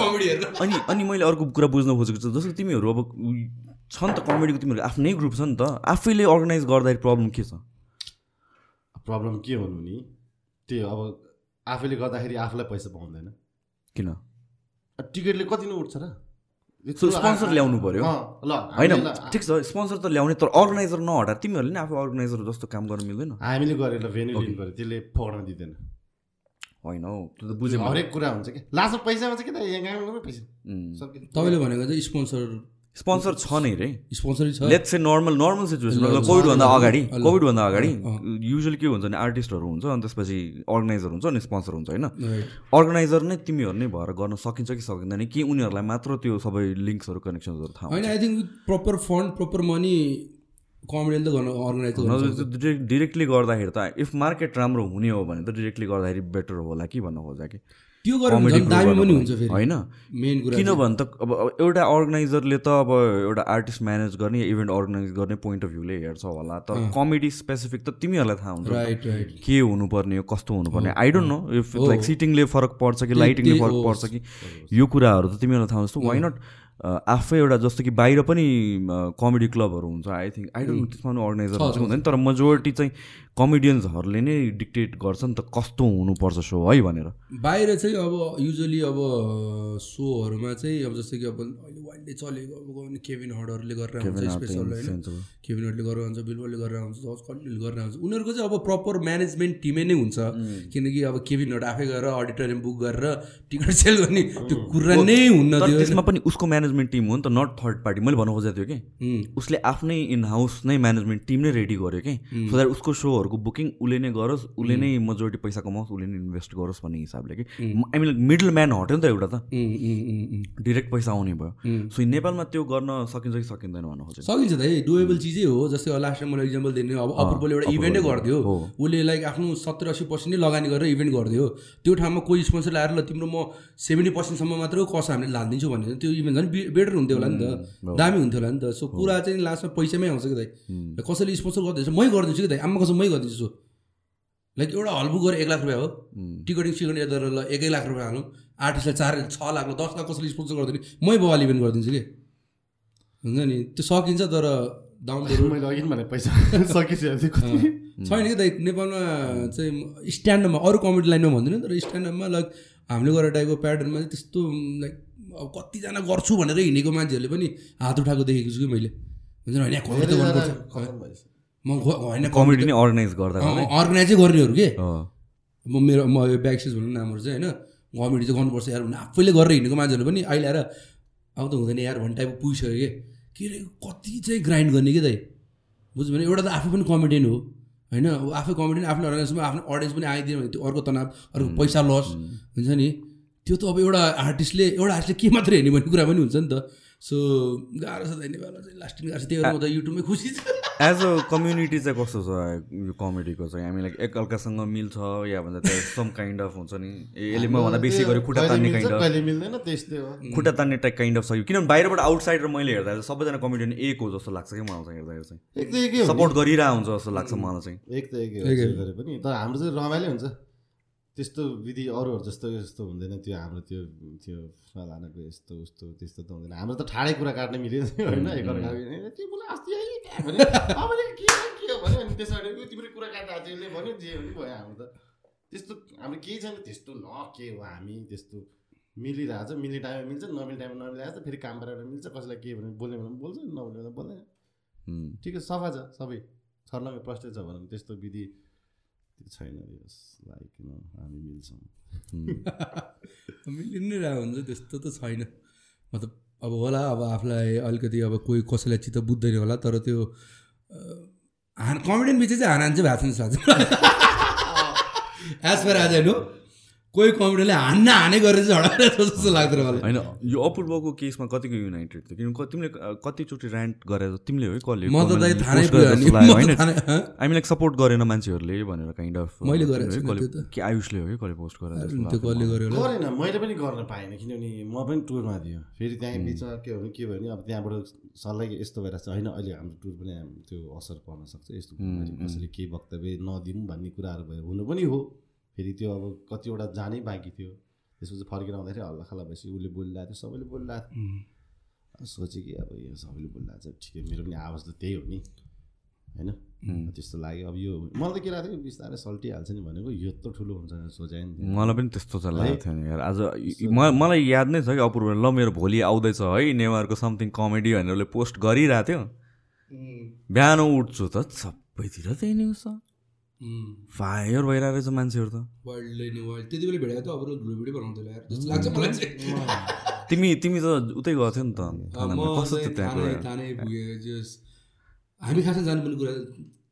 कमेडी अनि अनि मैले अर्को कुरा बुझ्न खोजेको छु। जस्तो तिमीहरू अब छ नि त कमेडीको तिमीहरूको आफ्नै ग्रुप छ नि त। आफैले अर्गनाइज गर्दाखेरि प्रब्लम के छ? प्रब्लम के भन्नु नि? त्यो अब आफैले गर्दाखेरि आफूलाई पैसा पाउँदैन। किन? टिकटले कति नै उठ्छ र? sponsor ल्याउनु पर्यो। अँ, ल होइन ठिक छ स्पोन्सर त ल्याउने तर अर्गनाइजर नहटाएर तिमीहरूले नि आफू अर्गनाइजर जस्तो काम गर्न मिल्दैन। हामीले गरेर भेन्यू लिनु पऱ्यो त्यसले फोक्न दिँदैन। होइन हौ त्यो त बुझेँ मैले। हरेक कुरा हुन्छ कि? लास्टमा पैसा हुन्छ कि त? यहाँ पैसा। तपाईँले भनेको चाहिँ स्पोन्सर स्पोन्सर छ नै रे। स्पोन्सरै छ। Let's say normal normal situation कोभिडभन्दा अगाडि। कोभिडभन्दा अगाडि युजली के हुन्छ भने आर्टिस्टहरू हुन्छ अनि त्यसपछि अर्गनाइजर हुन्छ अनि स्पोन्सर हुन्छ होइन. अर्गनाइजर नै तिमीहरू नै भएर गर्न सकिन्छ कि सकिँदैन कि उनीहरूलाई मात्र त्यो सबै लिङ्क्सहरू कनेक्सन्सहरू थाहा होइन I think proper fund proper money कमेडीले त गर्न अर्गनाइज। डिरेक्टली गर्दाखेरि त इफ मार्केट राम्रो हुने हो भने त डिरेक्टली गर्दाखेरि बेटर होला कि भन्न खोजा कि त्यो होइन। मेन कुरा किन चाहिँ। भन् त अब एउटा अर्गनाइजरले त अब एउटा आर्टिस्ट म्यानेज गर्ने इभेन्ट अर्गनाइज गर्ने पोइन्ट अफ भ्यूले हेर्छ होला। तर कमेडी स्पेसिफिक त तिमीहरूलाई थाहा हुन्छ। नि के हुनुपर्ने हो कस्तो हुनुपर्ने I don't know if. Like सिटिङले फरक पर्छ कि लाइटिङले फरक। पर्छ कि यो कुराहरू त तिमीहरूलाई थाहा हुन्छ। वाइ नट आफै एउटा जस्तो कि बाहिर पनि कमेडी क्लबहरू हुन्छ। I think I don't know त्यसमा पनि अर्गनाइजर हुन्छ हुँदैन। तर मेजोरिटी चाहिँ कमेडियन्सहरूले नै डिक्टेट गर्छ नि त कस्तो हुनुपर्छ सो है भनेर। बाहिर चाहिँ अब युजली अब सोहरूमा चाहिँ अब जस्तै कि अब अहिले वाइल्डले चलेको अब केभिन हर्डरले गरेर हुन्छ स्पेसल होइन। केभिन हर्टले गरेर हुन्छ बिलबलले गरेर हुन्छ जज कलिले गरेर हुन्छ उनीहरूको चाहिँ अब प्रपर म्यानेजमेन्ट टिमै नै हुन्छ। किनकि अब केभिन हर्ट आफै गएर अडिटोरियम बुक गरेर टिकट सेल गर्ने त्यो कुरा नै हुन्न थियो त्यसमा पनि उसको म्यानेजमेन्ट टिम हो नि त नट थर्ड पार्टी मैले भन्नु खोजेको थियो कि। उसले आफ्नै इन हाउस नै म्यानेजमेन्ट टिम नै रेडी गर्यो कि। सो द्याट उसको सोहरूको बुकिङ उसले नै गरोस् उसले नै मेजोरिटी पैसा कमाओस् उसले नै इन्भेस्ट गरोस् भन्ने हिसाबले कि आई मिन मिडल म्यान हट्यो नि त एउटा त। डिरेक्ट पैसा आउने भयो। सो नेपालमा त्यो गर्न सकिन्छ कि सकिँदैन भन्नु खोजेको। सकिन्छ त डुएबल चिजै हो जस्तै लास्ट टाइम मैले इक्जाम्पल दिने अब अप्परले एउटा इभेन्टै गरिदियो। हो। उसले लाइक आफ्नो सत्तर अस्सी पर्सेन्ट नै लगानी गरेर इभेन्ट गरिदियो। त्यो ठाउँमा कोही स्पोन्सर ल्याएर ल तिम्रो म सेभेन्टी पर्सेन्टसम्म मात्र कस हामीले हालिदिन्छु भने त्यो इभेन्ट झन् बेटर हुन्थ्यो होला नि त। दामी हुन्थ्यो होला नि त। सो कुरा चाहिँ लास्टमा पैसामै आउँछ कि दाइ। कसैले स्पोन्सर गर्दैछ मै गरिदिन्छु कि दाइ। आमा कसो मै गरिदिन्छु। लाइक एउटा हल बुक गरेर एक लाख रुपियाँ हो। टिकटिङ सिकटिङ ल एकै लाख रुपियाँ हाल्नु। आर्टिस्टलाई चार छ लाख दस लाख कसैले स्पोन्सर गरिदिने? मै बवाल इभेन्ट गरिदिन्छु कि। हुन्छ नि? त्यो सकिन्छ तर डाउन मैले अघि भने पैसा कति? छैन कि दाइ? नेपालमा चाहिँ स्ट्यान्डअपमा अरू कमेडी लाइनमा भन्दिनँ तर स्ट्यान्डअपमा लाइक हामीले गरेर टाइपको प्याटर्नमा चाहिँ त्यस्तो लाइक अब कतिजना गर्छु भनेर हिँडेको मान्छेहरूले पनि हात उठाएको देखेको छु कि मैले। हुन्छ नि? होइन त म होइन कमेडी नै अर्गनाइज गर्दा अर्गनाइजै गर्नेहरू के। म मेरो म यो ब्याक स्टेज भन्नु नामहरू चाहिँ होइन कमेडी चाहिँ गर्नुपर्छ यार भने आफैले गरेर हिँडेको मान्छेहरू पनि अहिले आएर अब त हुँदैन यार भन्ने टाइपको पुगिसक्यो कि? के अरे कति चाहिँ ग्राइन्ड गर्ने कि दाइ? बुझ्यो भने एउटा त आफै पनि कमेडियन हो होइन? अब आफै कमेडियन आफ्नो अर्गनाइजेसनमा आफ्नो अडियन्स पनि आइदियो भने त्यो अर्को तनाव अर्को पैसा लस हुन्छ नि। त्यो त अब एउटा आर्टिस्टले एउटा आर्टिस्टले के मात्रै हेर्ने भन्ने कुरा पनि हुन्छ नि त। सो गाह्रो छ नेपालमा चाहिँ लास्टिङ गाह्रो छ। त्यही भएर म त युट्युबमै खुसी छु। एज अ कम्युनिटी चाहिँ कस्तो छ यो कमेडीको चाहिँ? हामीलाई एकअर्कासँग मिल्छ या भन्दा त्यो सम काइन्ड अफ हुन्छ नि? यसले मभन्दा बेसी गऱ्यो खुट्टा तान्ने काइन्ड अफ मिल्दैन त्यस्तै हो। खुट्टा तान्ने टाइप काइन्ड अफ छ यो। किनभने बाहिरबाट आउटसाइडर मैले हेर्दा चाहिँ सबैजना कमेडियन एक हो जस्तो लाग्छ कि मलाई चाहिँ हेर्दाखेरि चाहिँ। सपोर्ट गरिरहेको हुन्छ जस्तो लाग्छ मलाई चाहिँ। एक त एकै पनि। तर हाम्रो चाहिँ रमाइलो हुन्छ। त्यस्तो विधि अरूहरू जस्तो यस्तो हुँदैन त्यो हाम्रो त्यो त्यो फलानाको यस्तो उस्तो त्यस्तो त हुँदैन। हाम्रो त ठाडै कुरा काट्न मिल्यो होइन एकअर्काको अस्ति भने के हो, भन्यो? अनि तिम्रो कुरा काट्दा त्यसले भन्यो जे पनि भयो हाम्रो त। त्यस्तो हाम्रो केही छैन त्यस्तो न के हो हामी त्यस्तो मिलिरहेको छ मिल्ने टाइममा मिल्छ नमिल्ने टाइममा नमिलिरहेको छ फेरि काम गरेर मिल्छ कसैलाई के भन्यो बोल्ने भने बोल्छ नबोल्ने भने बोल्दैन। ठिक छ सफा छ सबै छर्लङ्गै प्रष्टै छ भनौँ त्यस्तो विधि त्यो छैन लाइक किन हामी मिल्छौँ। उम्। मिलिनै रहेको हुन्छ त्यस्तो त छैन। मतलब अब होला अब आफूलाई अलिकति अब कोही कसैलाई चित्त बुझ्दैन होला तर त्यो हान कमेडियन बिच चाहिँ हान हान चाहिँ भएको छ जस्तो लाग्छ एज पर आज हेर्नु। कोही कमेडियनले हान्न हाने गरेर चाहिँ जस्तो लाग्दैन मलाई। होइन यो अपूर्वको केसमा कतिको युनाइटेड थियो किनभने तिमीले क- कतिचोटि ऱ्यान्ट गरेर तिमीले हो कसले म त? हामीलाई सपोर्ट गरेन मान्छेहरूले भनेर काइन्ड अफ मैले। के आयुषले हो है कसले पोस्ट गरेर गरेन मैले पनि गर्न पाइनँ किनभने म पनि टुरमा थियो। फेरि त्यहाँ बिचमा के भने के भयो भने अब त्यहाँबाट सल्लाह यस्तो भएर चाहिँ होइन अहिले हाम्रो टुर पनि त्यो असर पर्न सक्छ यस्तो कसैले के वक्तव्य नदिउँ भन्ने कुराहरू भयो हुनु पनि हो। फेरि त्यो अब कतिवटा जानै बाँकी थियो। त्यसपछि फर्केर आउँदाखेरि हल्ला खल्ला भएपछि उसले बोलिरहेको थियो सबैले बोलिरहेको थियो सोचेँ कि अब यो सबैले बोलिरहेको छ ठिकै मेरो पनि आवाज त त्यही हो नि। होइन? त्यस्तो लाग्यो। अब यो मलाई त के लाग्थ्यो बिस्तारै सल्टिहाल्छ नि भनेको यत्रो ठुलो हुन्छ भनेर सोचेँ नि मलाई पनि त्यस्तो चाहिँ लागेको थियो नि यार। आज म- मलाई याद नै छ कि अपूर्व ल मेरो भोलि आउँदैछ है नेवारको समथिङ कमेडी भनेर उसले पोस्ट गरिरहेको थियो। बिहान उठ्छु त सबैतिर त्यही न्युज छ। फायर भइरहेको रहेछ मान्छेहरू त। वर्ल्डले नि वर्ल्ड। त्यति बेला भेटेको त अब भिडियो बनाउँदैन यार जस्तो लाग्छ मलाई चाहिँ। तिमी तिमी त उतै गएको थियो नि त थानै थानै पुगेँ जस हामी खासमा जानुपर्ने कुरा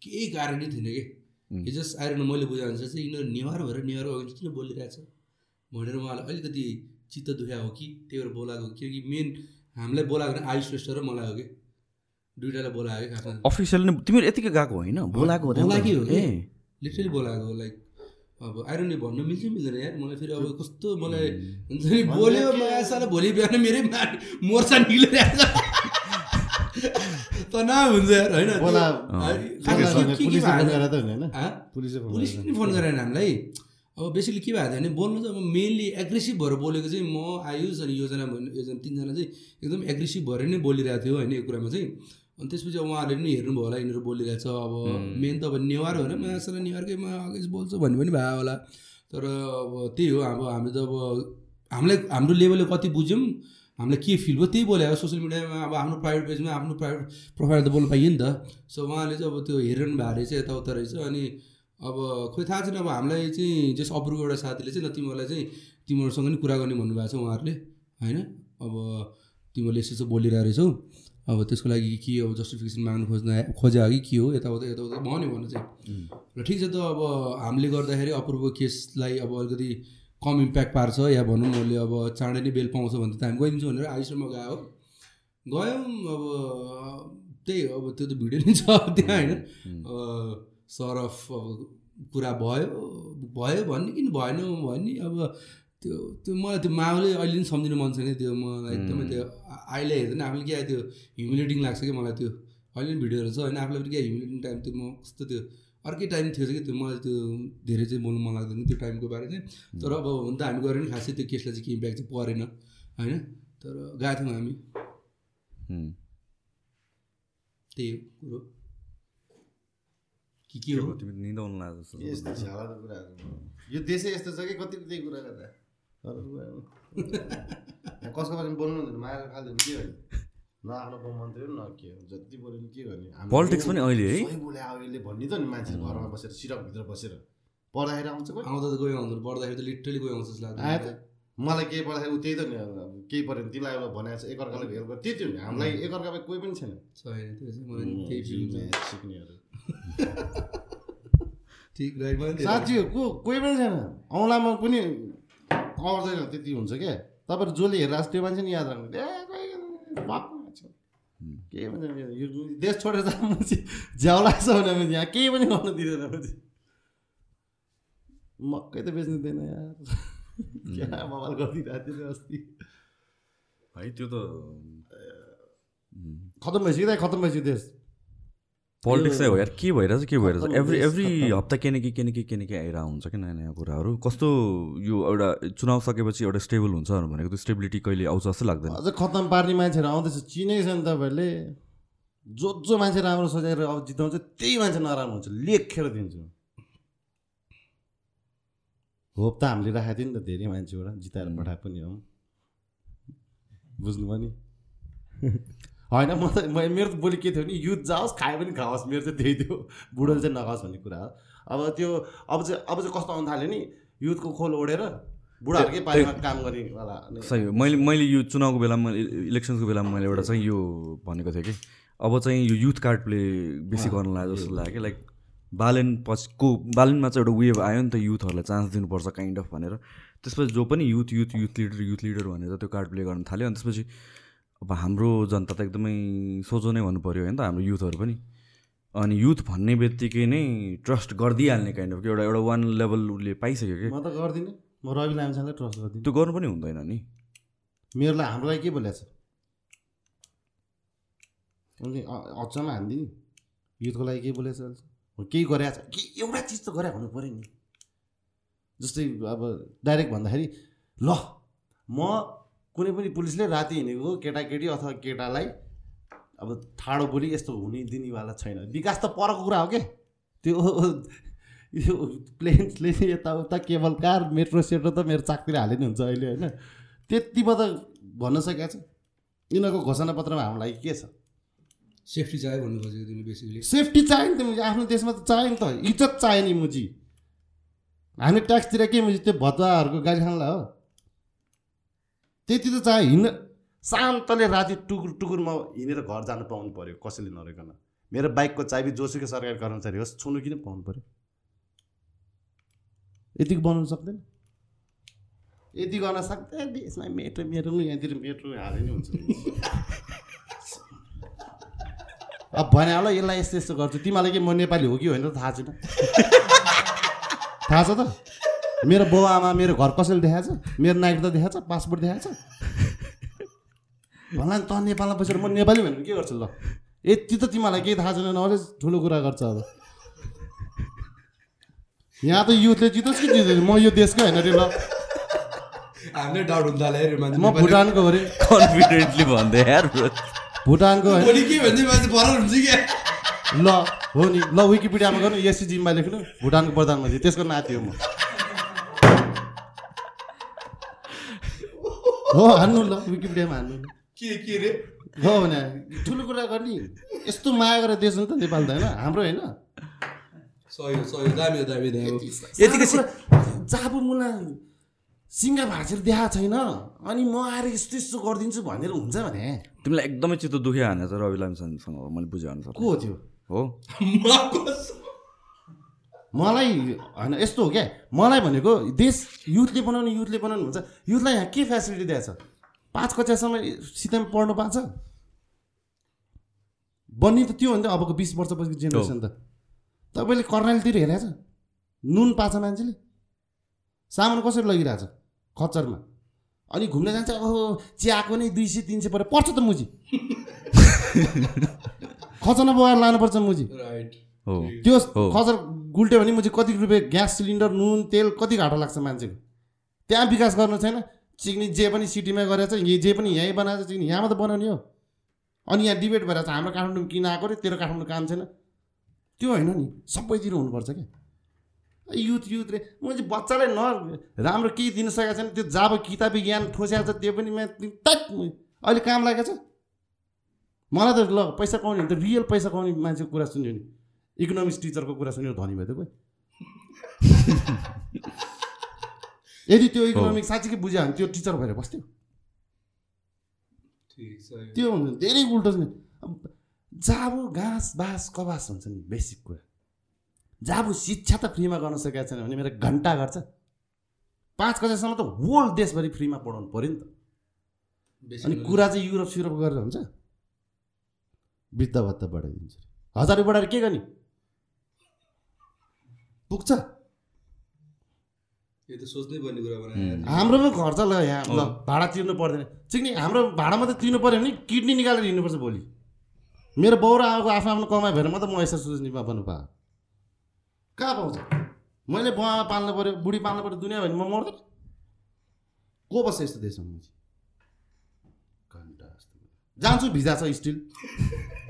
केही कारणै थिएन कि? यो जस्ट आएर मैले बुझाए अनुसार चाहिँ यिनीहरू नेवार भएर नेवार अगाडि किन बोलिरहेछ? भनेर उहाँलाई अलिकति चित्त दुख्या हो कि? त्यही भएर बोलाएको किनकि मेन हामीलाई बोलाएको भने आयुष श्रेष्ठ र मलाई हो कि? दुइटालाई बोलाएको कि खासमा। अफिसियल नै तिमीहरू यतिकै गएको होइन? बोलाएको हो त्यहाँ बोलाएकै हो त। कि? ए। लिटरली बोलाएको लाइक अब आइरन नि भन्नु मिल्छ मिल्दैन यार। मलाई फेरि अब कस्तो मलाई हुन्छ नि बोल्यो मायासाले भोलि बिहान मेरै मोर्चा निक्लिरहेको तनाव हुन्छ यार होइन? पुलिसले पुलिसले पनि फोन गरेन हामीलाई। अब बेसिकली के भएको थियो भने बोल्नु चाहिँ अब मेनली एग्रेसिभ भएर बोलेको चाहिँ म आयुष अनि योजना भन्ने योजना तिनजना चाहिँ एकदम एग्रेसिभ भएर नै बोलिरहेको थियो होइन यो कुरामा चाहिँ। अनि त्यसपछि अब उहाँहरूले पनि हेर्नुभयो होला यिनीहरू बोलिरहेको छ अब मेन त अब नेवार हो होइन मासला नेवारकैमा अगाडि बोल्छ भन्ने पनि भयो होला। तर अब त्यही हो अब हामी त अब हामीलाई हाम्रो लेभलले कति बुझ्यौँ हामीलाई के फिल भयो त्यही बोल्यो। सोसियल मिडियामा अब आफ्नो प्राइभेट पेजमा आफ्नो प्राइभेट प्रोफाइल त बोल्नु पाइयो नि त। सो उहाँले चाहिँ अब त्यो हेरिरहनु भएको रहेछ यताउता रहेछ। अनि अब खोइ थाहा छैन अब हामीलाई चाहिँ जस अप्रुको एउटा साथीले चाहिँ तिमीहरूलाई चाहिँ तिमीहरूसँग नि कुरा गर्ने भन्नुभएको छ उहाँहरूले होइन? अब तिमीहरूले यसो चाहिँ बोलिरहेको रहेछौ। अब त्यसको लागि के अब जस्टिफिकेसन माग्नु खोज्न खोज्यो कि के हो? यताउता यताउता भन्यो भने चाहिँ। र ठिक छ त अब हामीले गर्दाखेरि अपूर्व केसलाई अब अलिकति कम इम्प्याक्ट पार्छ या भनौँ उसले अब चाँडै नै बेल पाउँछ भने त हामी गइदिन्छौँ भनेर आइसम्म गयो गयौँ अब त्यही हो अब त्यो त भिडियो नै छ त्यहाँ होइन? सरफ अब कुरा भयो भयो भन्ने किन भएन भन्ने अब त्यो त्यो मलाई त्यो माओले अहिले पनि सम्झिनु मन छैन त्यो मलाई एकदमै त्यो अहिले हेर्दैन आफूले क्या त्यो ह्युमिलेटिङ लाग्छ कि मलाई त्यो। अहिले पनि भिडियोहरू छ होइन आफूलाई पनि क्या ह्युमिलेटिङ टाइम त्यो म कस्तो त्यो अर्कै टाइम थियो कि त्यो मलाई त्यो धेरै चाहिँ बोल्नु मन लाग्दैन त्यो टाइमको बारे चाहिँ। तर अब हुन त हामी गऱ्यो नि खासै त्यो केसलाई चाहिँ केही इम्प्याक्ट चाहिँ परेन होइन? तर गएको थियौँ हामी. त्यही हो कुरो। के के हो? तिमी निदाउनु लाग्छ छ। यो देशै यस्तो छ कि कति त्यही कुरा गर्दा? कसको बारेमा बोल्नु हुँदैन माया फाल्दैन के भयो न आफ्नो गाउँ मन्त्री हो, न के हो जति बोल्यो नि के गर्ने Politics पनि अहिले है? सही बोले अब यसले भन्ने त नि मान्छे घरमा बसेर सिरकभित्र बसेर पढ्दाखेरि आउँछ आउँदा त गयो आउँदैन पढ्दाखेरि त लिटरली गयो आउँछ जस्तो आयो लाग्छ त मलाई केही पर्दाखेरि ऊ त्यही त नि अब केही पऱ्यो भने तिमीलाई एउटा भनेको छ एकअर्कालाई हेल्प गर त्यति हो नि हामीलाई एकअर्कामा कोही पनि छैन सिक्नेहरू ठिक साँच्ची हो को कोही पनि छैन औँलामा पनि आउँदैन त्यति हुन्छ क्या तपाईँहरू जसले हेरेर त्यो मान्छे नि याद राख्नु पनि छैन। यो देश छोडेर जानु झ्याउ लाग्छ भने यहाँ केही पनि गर्नु दिँदैन मकै त बेच्नु दिँदैन यार। क्या मोबाइल गरिदिइरहेको थियो अस्ति? है त्यो त खतम भइसक्यो दाइ खतम भइसक्यो देश। पोलिटिक्स चाहिँ हो यार के भइरहेछ के भइरहेछ? एभ्री एभ्री हप्ता के न के के न आइरहेको हुन्छ कि नयाँ नयाँ कुराहरू? कस्तो यो एउटा चुनाव सकेपछि एउटा स्टेबल हुन्छ भनेको त्यो स्टेबिलिटी कहिले आउँछ जस्तो लाग्दैन। अझ खतम पार्ने मान्छेहरू आउँदैछ। चिनेको छ नि तपाईँहरूले। जो जो मान्छे राम्रो सोचेर अब जिताउँछ त्यही मान्छे नराम्रो हुन्छ। लेखेर दिन्छु। होप त हामीले राखेको थियो नि त धेरै मान्छेबाट जिताएर पठाएको पनि हो। बुझ्नु नि? होइन म त मेरो त बोली के थियो भने युथ जाओस् खायो पनि खाओस् मेरो चाहिँ त्यही थियो। बुढोले चाहिँ नखाओस् भन्ने कुरा हो। अब त्यो अब चाहिँ अब चाहिँ कस्तो आउनु थाल्यो नि? युथको खोल ओढेर बुढाहरूकै पालिमा काम गर्नेवाला सही हो। मैले मैले यो चुनावको बेलामा इलेक्सनको बेलामा मैले एउटा चाहिँ यो भनेको थिएँ कि अब चाहिँ यो युथ कार्ड प्ले बेसी गर्न लाग्यो जस्तो लाग्यो कि लाइक बालेन पछिको बालेनमा चाहिँ एउटा वेभ आयो नि त युथहरूलाई चान्स दिनुपर्छ काइन्ड अफ भनेर। त्यसपछि जो पनि youth youth youth leader youth leader भनेर त्यो कार्ड प्ले गर्न थाल्यो। अनि त्यसपछि अब हाम्रो जनता त एकदमै सोझो नै भन्नु पऱ्यो होइन त हाम्रो युथहरू पनि। अनि युथ भन्ने बित्तिकै नै ट्रस्ट गरिदिइहाल्ने काइन्ड अफ कि एउटा एउटा वान लेभल उसले पाइसक्यो कि? म त गर्दिनँ। म रवि लामिछानेलाई ट्रस्ट गर्दिनँ। त्यो गर्नु पनि हुँदैन नि। मेरो लागि हाम्रो लागि के बोलेको छ? अचम्म हानिदिने। युथको लागि के बोलेको छ केही गरेको छ। के एउटा चिज त गरे हुनु पऱ्यो नि। जस्तै अब डाइरेक्ट भन्दाखेरि ल म कुनै पनि पुलिसले राति हिँडेको केटाकेटी अथवा केटालाई अब ठाडो बोली यस्तो हुने दिनेवाला छैन। विकास त परको कुरा हो क्या त्यो यो प्लेन्सले यताउता केबल कार मेट्रो सेट्रो त मेरो चाकतिर हाले नि हुन्छ अहिले होइन। त्यति त भन्न सकेको छ यिनीहरूको घोषणा पत्रमा हाम्रो लागि के छ? सेफ्टी चाहियो भन्नु खोजेको तिमीले बेसिकली सेफ्टी चाहियो नि त आफ्नो देशमा त चाहियो नि त। इज्जत चाहियो नि मुजी। हामी ट्याक्सतिर के मुजी? त्यो भतुवाहरूको गाडी खानलाई हो। त्यति त चाहियो हिँड्न शान्तले राति टुकुर टुकुरमा हिँडेर घर जानु पाउनु पऱ्यो कसैले नरहेकन मेरो बाइकको चाबी जोसुकै सरकारी कर्मचारी होस् छुनु किन पाउनु पऱ्यो यतिको बनाउनु सक्दैन? यति गर्न सक्दैन। देशमा मेट्रो मेट्रो यहाँतिर मेट्रो हाले नि हुन्छ। अब भने होला यसलाई यस्तो यस्तो गर्छु। तिमीलाई के म नेपाली हो कि होइन थाहा छैन? थाहा छ त? मेरो बाउ आमा मेरो घर कसैले देखाएको छ मेरो नागरिकता देखाएको छ पासपोर्ट देखाएको छ भन्ला नि त नेपालमा बसेर म नेपाली भनेर के गर्छु ल? यति त तिमीलाई केही थाहा छैन नलेज ठुलो कुरा गर्छ अब। यहाँ त युथले जितोस् कि जित्दैन? म यो देशकै होइन रे ल। हामीले डाउट हुन थाल्यो अरे मान्छे म भुटानको हो रे। कन्फिडेन्टली भन्दै यार। भुटानको होइन। भोलि के भन्छ मान्छे फरक हुन्छ क्या? ल हो नि। ल विकिपिडियामा गर्नु एससी जिम्बा लेख्नु। भुटानको प्रधानमन्त्री त्यसको नाति हो म। हो हान्नु ल विकिपिडियामा हान्नु ल। के के रे? हो भने ठुलो कुरा गर्ने। यस्तो माया गरेर देश हो नि त नेपाल त होइन? हाम्रो होइन। हो हो हो हो जाबु मुला सिङ्गा भाँचेर देखाएको छैन अनि म आएर यस्तो यस्तो गरिदिन्छु भनेर हुन्छ भने। तिमीलाई एकदमै चित्त दुख्यो हाने चाहिँ रवि लामिसँग मैले बुझेँ अनुसार को थियो हो। मलाई होइन यस्तो हो क्या। मलाई भनेको देश युथले बनाउने युथले बनाउनु हुन्छ। युथलाई यहाँ के फेसिलिटी दिएको छ? पाँच कक्षासम्म सित्तैमा पढ्नु पाएको छ? बन्ने त त्यो हो नि त अबको बिस वर्षपछि जेनेरेसन त। तपाईँले कर्णालीतिर हेरेको छ? नुन पाएको छ मान्छेले? सामान कसरी लगिरहेछ खच्चरमा। अनि घुम्न जान्छ ओहो चियाको नै दुई सय तिन सय पऱ्यो पर्छ त मुजी। खचना बोकाएर लानुपर्छ मुजी। राइट हो। त्यो। खचर गुल्ट्यो भने मुझे कति रुपियाँ ग्यास सिलिन्डर नुन तेल कति घाटा लाग्छ मान्छेको? त्यहाँ विकास गर्नु छैन। चिक्नी जे पनि सिटीमा गरेछ यही जे पनि यहीँ बनाएको छ चिक्नी यहाँमा त बनाउने हो। अनि यहाँ डिबेट भइरहेको छ हाम्रो काठमाडौँ किन आएको रे तेरो काठमाडौँ काम छैन। त्यो होइन नि। सबैतिर हुनुपर्छ क्या। युथ युथ रे। म चाहिँ बच्चालाई न राम्रो केही दिन सकेको छैन। त्यो जब किताबी ज्ञान ठोस्याएको छ त्यो पनि मा- तट अहिले काम लागेको छ। मलाई त ल पैसा कमाउने भने त रियल पैसा कमाउने मान्छेको कुरा सुन्यो नि। इकोनोमिक्स टिचरको कुरा सुन्यो धनी भयो त कोही। यदि त्यो इकोनोमिक्स साँच्चीकै बुझ्यो भने त्यो टिचर भएर बस्थ्यो। ठिक छ। त्यो भन्दा धेरै उल्टो छ नि। जाबो घाँस बाँस कबास हुन्छ नि बेसिक कुरा। जाबो शिक्षा त फ्रीमा गर्न सकेको छैन भने मेरो घन्टा गर्छ पाँच कक्षासम्म त होल देशभरि फ्रीमा पढाउनु पऱ्यो नि त। अनि कुरा चाहिँ युरोप सुरोप गरेर हुन्छ। वृद्ध भत्ता बढाइदिन्छ। हजार बढाएर के गर्ने? पुग्छ। यो त सोच्नै पर्ने कुरा बनाएर हाम्रो पनि खर्च ल यहाँ। ल भाडा तिर्नु पर्दैन। चिक्ने हाम्रो भाडा मात्रै तिर्नु पऱ्यो भने किडनी निकालेर हिँड्नुपर्छ भोलि। मेरो बाउ र आएको आफ्नो आफ्नो कमाइ भएर मात्रै म यसो सोच्ने बन्नु पाएँ कहाँ पाउँछ? मैले बुवा पाल्नु पऱ्यो बुढी पाल्नु पऱ्यो दुनियाँ भने म मर्दैन को बस्छ यस्तो देशमा म चाहिँ? घन्टा जस्तो। जान्छु भिजा छ स्टिल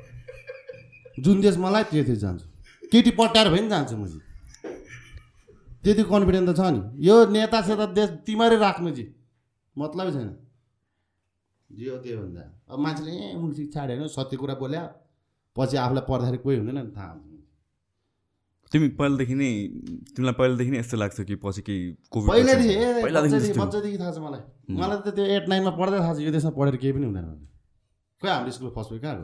जुन देश मलाई त्यो देश जान्छु। केटी पट्याएर भए पनि जान्छु म चाहिँ त्यति कन्फिडेन्ट त छ नि। यो नेता सेता देश तिमीहरू राख्नु जी। मतलबै छैन। जे हो त्यो भन्दा अब मान्छेले ए मुल्सी छाड्यो होइन सत्य कुरा बोल्या। पछि आफूलाई पर्दाखेरि कोही हुँदैन नि थाहा हुन्छ तिमी पहिलादेखि नै तिमीलाई पहिलादेखि नै यस्तो लाग्छ कि पछि केही पहिलादेखि बच्चादेखि थाहा छ मलाई। मलाई त त्यो एट नाइनमा पढ्दै थाहा छ यो देशमा पढेर केही पनि हुँदैन खोइ हाम्रो स्कुल फर्स्ट भयो कहाँ।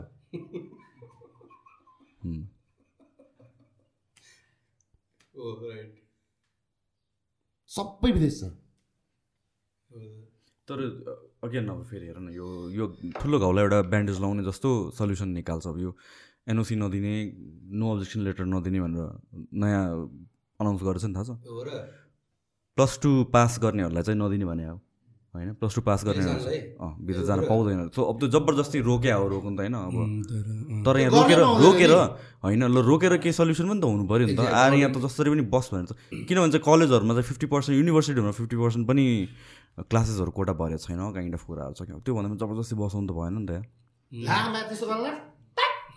ओ राइट सबै विदेश छ। तर अगेन अब फेरि हेर न यो यो ठुलो घाउलाई एउटा ब्यान्डेज लाउने जस्तो सल्युसन निकाल्छ अब यो एनओसी नदिने नो अब्जेक्सन लेटर नदिने भनेर नयाँ अनाउन्स गरेछ नि थाहा छ। हो र। प्लस टू पास गर्नेहरूलाई चाहिँ नदिने भने हो होइन प्लस टू पास अँ विदेश जान पाउँदैन। सो अब त्यो जबरजस्ती रोक्या हो रोक्नु त होइन अब। तर यहाँ रोकेर गर्नै रोकेर होइन ल रोकेर केही सल्युसन पनि त हुनु पऱ्यो नि त। आएर यहाँ त जसरी पनि बस भनेर त। किनभने चाहिँ कलेजहरूमा चाहिँ फिफ्टी पर्सेन्ट युनिभर्सिटीहरूमा फिफ्टी पर्सेन्ट पनि क्लासेसहरू कोटा भरेको छैन काइन्ड अफ कुराहरू छ। त्यो भन्दा पनि जबरजस्ती बसाउनु त भएन नि त।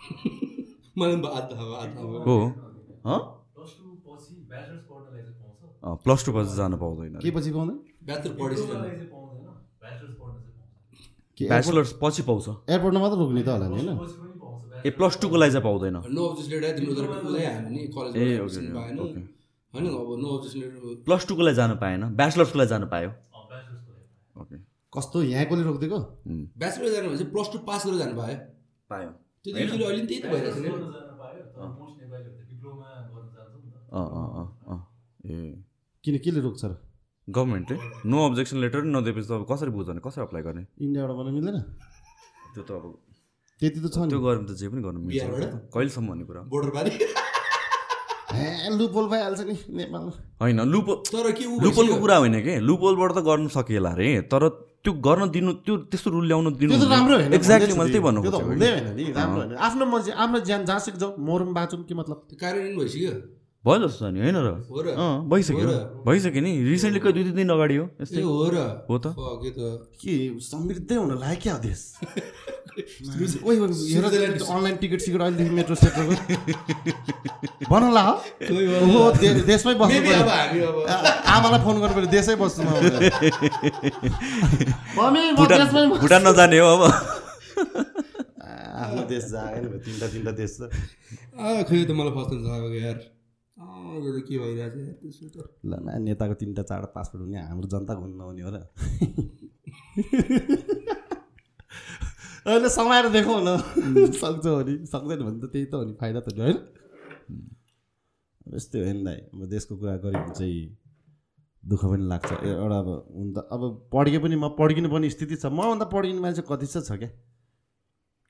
हो। हँ? प्लस टू पछि ब्याचलर्स पढ्नलाई चाहिँ पाउँछ। अँ, प्लस टू पछि जानु पाउँदैन। के पछि पाउँदैन? ब्याचलर ब्याचलर्स पढ्न चाहिँ पाउँछ के ब्याचलर्स पछि पाउँछ। एयरपोर्टमा मात्र रोक्ने त होला नि होइन? ए प्लस टूको लागि चाहिँ पाउँदैन। नो अब्जेक्सन प्लस टूको लागि जानु पाएन। ब्याचलर्सको लागि जानु पायो। ओके। कस्तो यहाँकोले रोकिदिएको? ब्याचलर जानु भने चाहिँ प्लस टू पास गरेर जानु पायो। पायो। त्यो त युजली अहिले नि त्यही त भइरहेको छ नि। गर्न जान पायो तर मोस्ट नेपालीहरू त डिप्लोमा गर्न जान्छ नि त। अँ अँ अँ अँ। ए। किन केले रोक्छ र? गभर्मेन्टले नो अब्जेक्सन लेटर नदिएपछि त अब कसरी बुझ्ने कसरी अप्लाई गर्ने? इन्डियाबाट गर्न मिल्दैन? त्यो त अब त्यति त छ नि। त्यो गऱ्यो भने त जे पनि गर्नु मिल्छ? कहिलेसम्म भन्ने कुरा लुपोल भइहाल्छ नि नेपालमा। होइन लुपो तर के लुपोलको। कुरा होइन कि? लुपोलबाट त गर्नु सकिएला अरे तर त्यो गर्न दिनु त्यो त्यस्तो रुल ल्याउनु दिनु त्यो त राम्रो होइन एक्ज्याक्टली मैले त्यही भन्नु त्यो त खोजेको हुँदै कि। होइन नि राम्रो होइन। आफ्नो मान्छे आफ्नो ज्यान जहाँसुक जाउँ मरौँ बाँचौँ के मतलब। कार्यान्वयन भइसक्यो। भयो जस्तो छ नि होइन र? अँ भइसक्यो? भइसक्यो नि। रिसेन्टली कति दुई तिन दिन अगाडि हो यस्तै। हो र। हो त। त के समृद्धै हुन लाग्यो क्या हो देश अनलाइन टिकट सिकट अहिलेदेखि मेट्रो सेक्टरको बनाउला हो। देशमै बस्नु आमालाई फोन गर्नु पऱ्यो देशै म भुटान नजाने हो अब। आफ्नो देश जाएन तिनवटा तिनवटा देश छ आ, खोइ त मलाई फस्नु लागेको यार। यो त के भइरहेछ त्यसो त। ल न नेताको तिनवटा चारवटा पासपोर्ट हुने हाम्रो जनता घुम्न नहुने हो र। अहिले समाएर देखौँ न सक्छ भने सक्दैन भने त त्यही त हो नि फाइदा त होइन। यस्तै हो नि दाइ अब देशको कुरा गऱ्यो भने चाहिँ दुःख पनि लाग्छ। ए- एउटा अब हुन त अब पढ्के पनि म पढ्किनु पर्ने स्थिति छ। मभन्दा पढ्किने मान्छे कति चाहिँ छ क्या?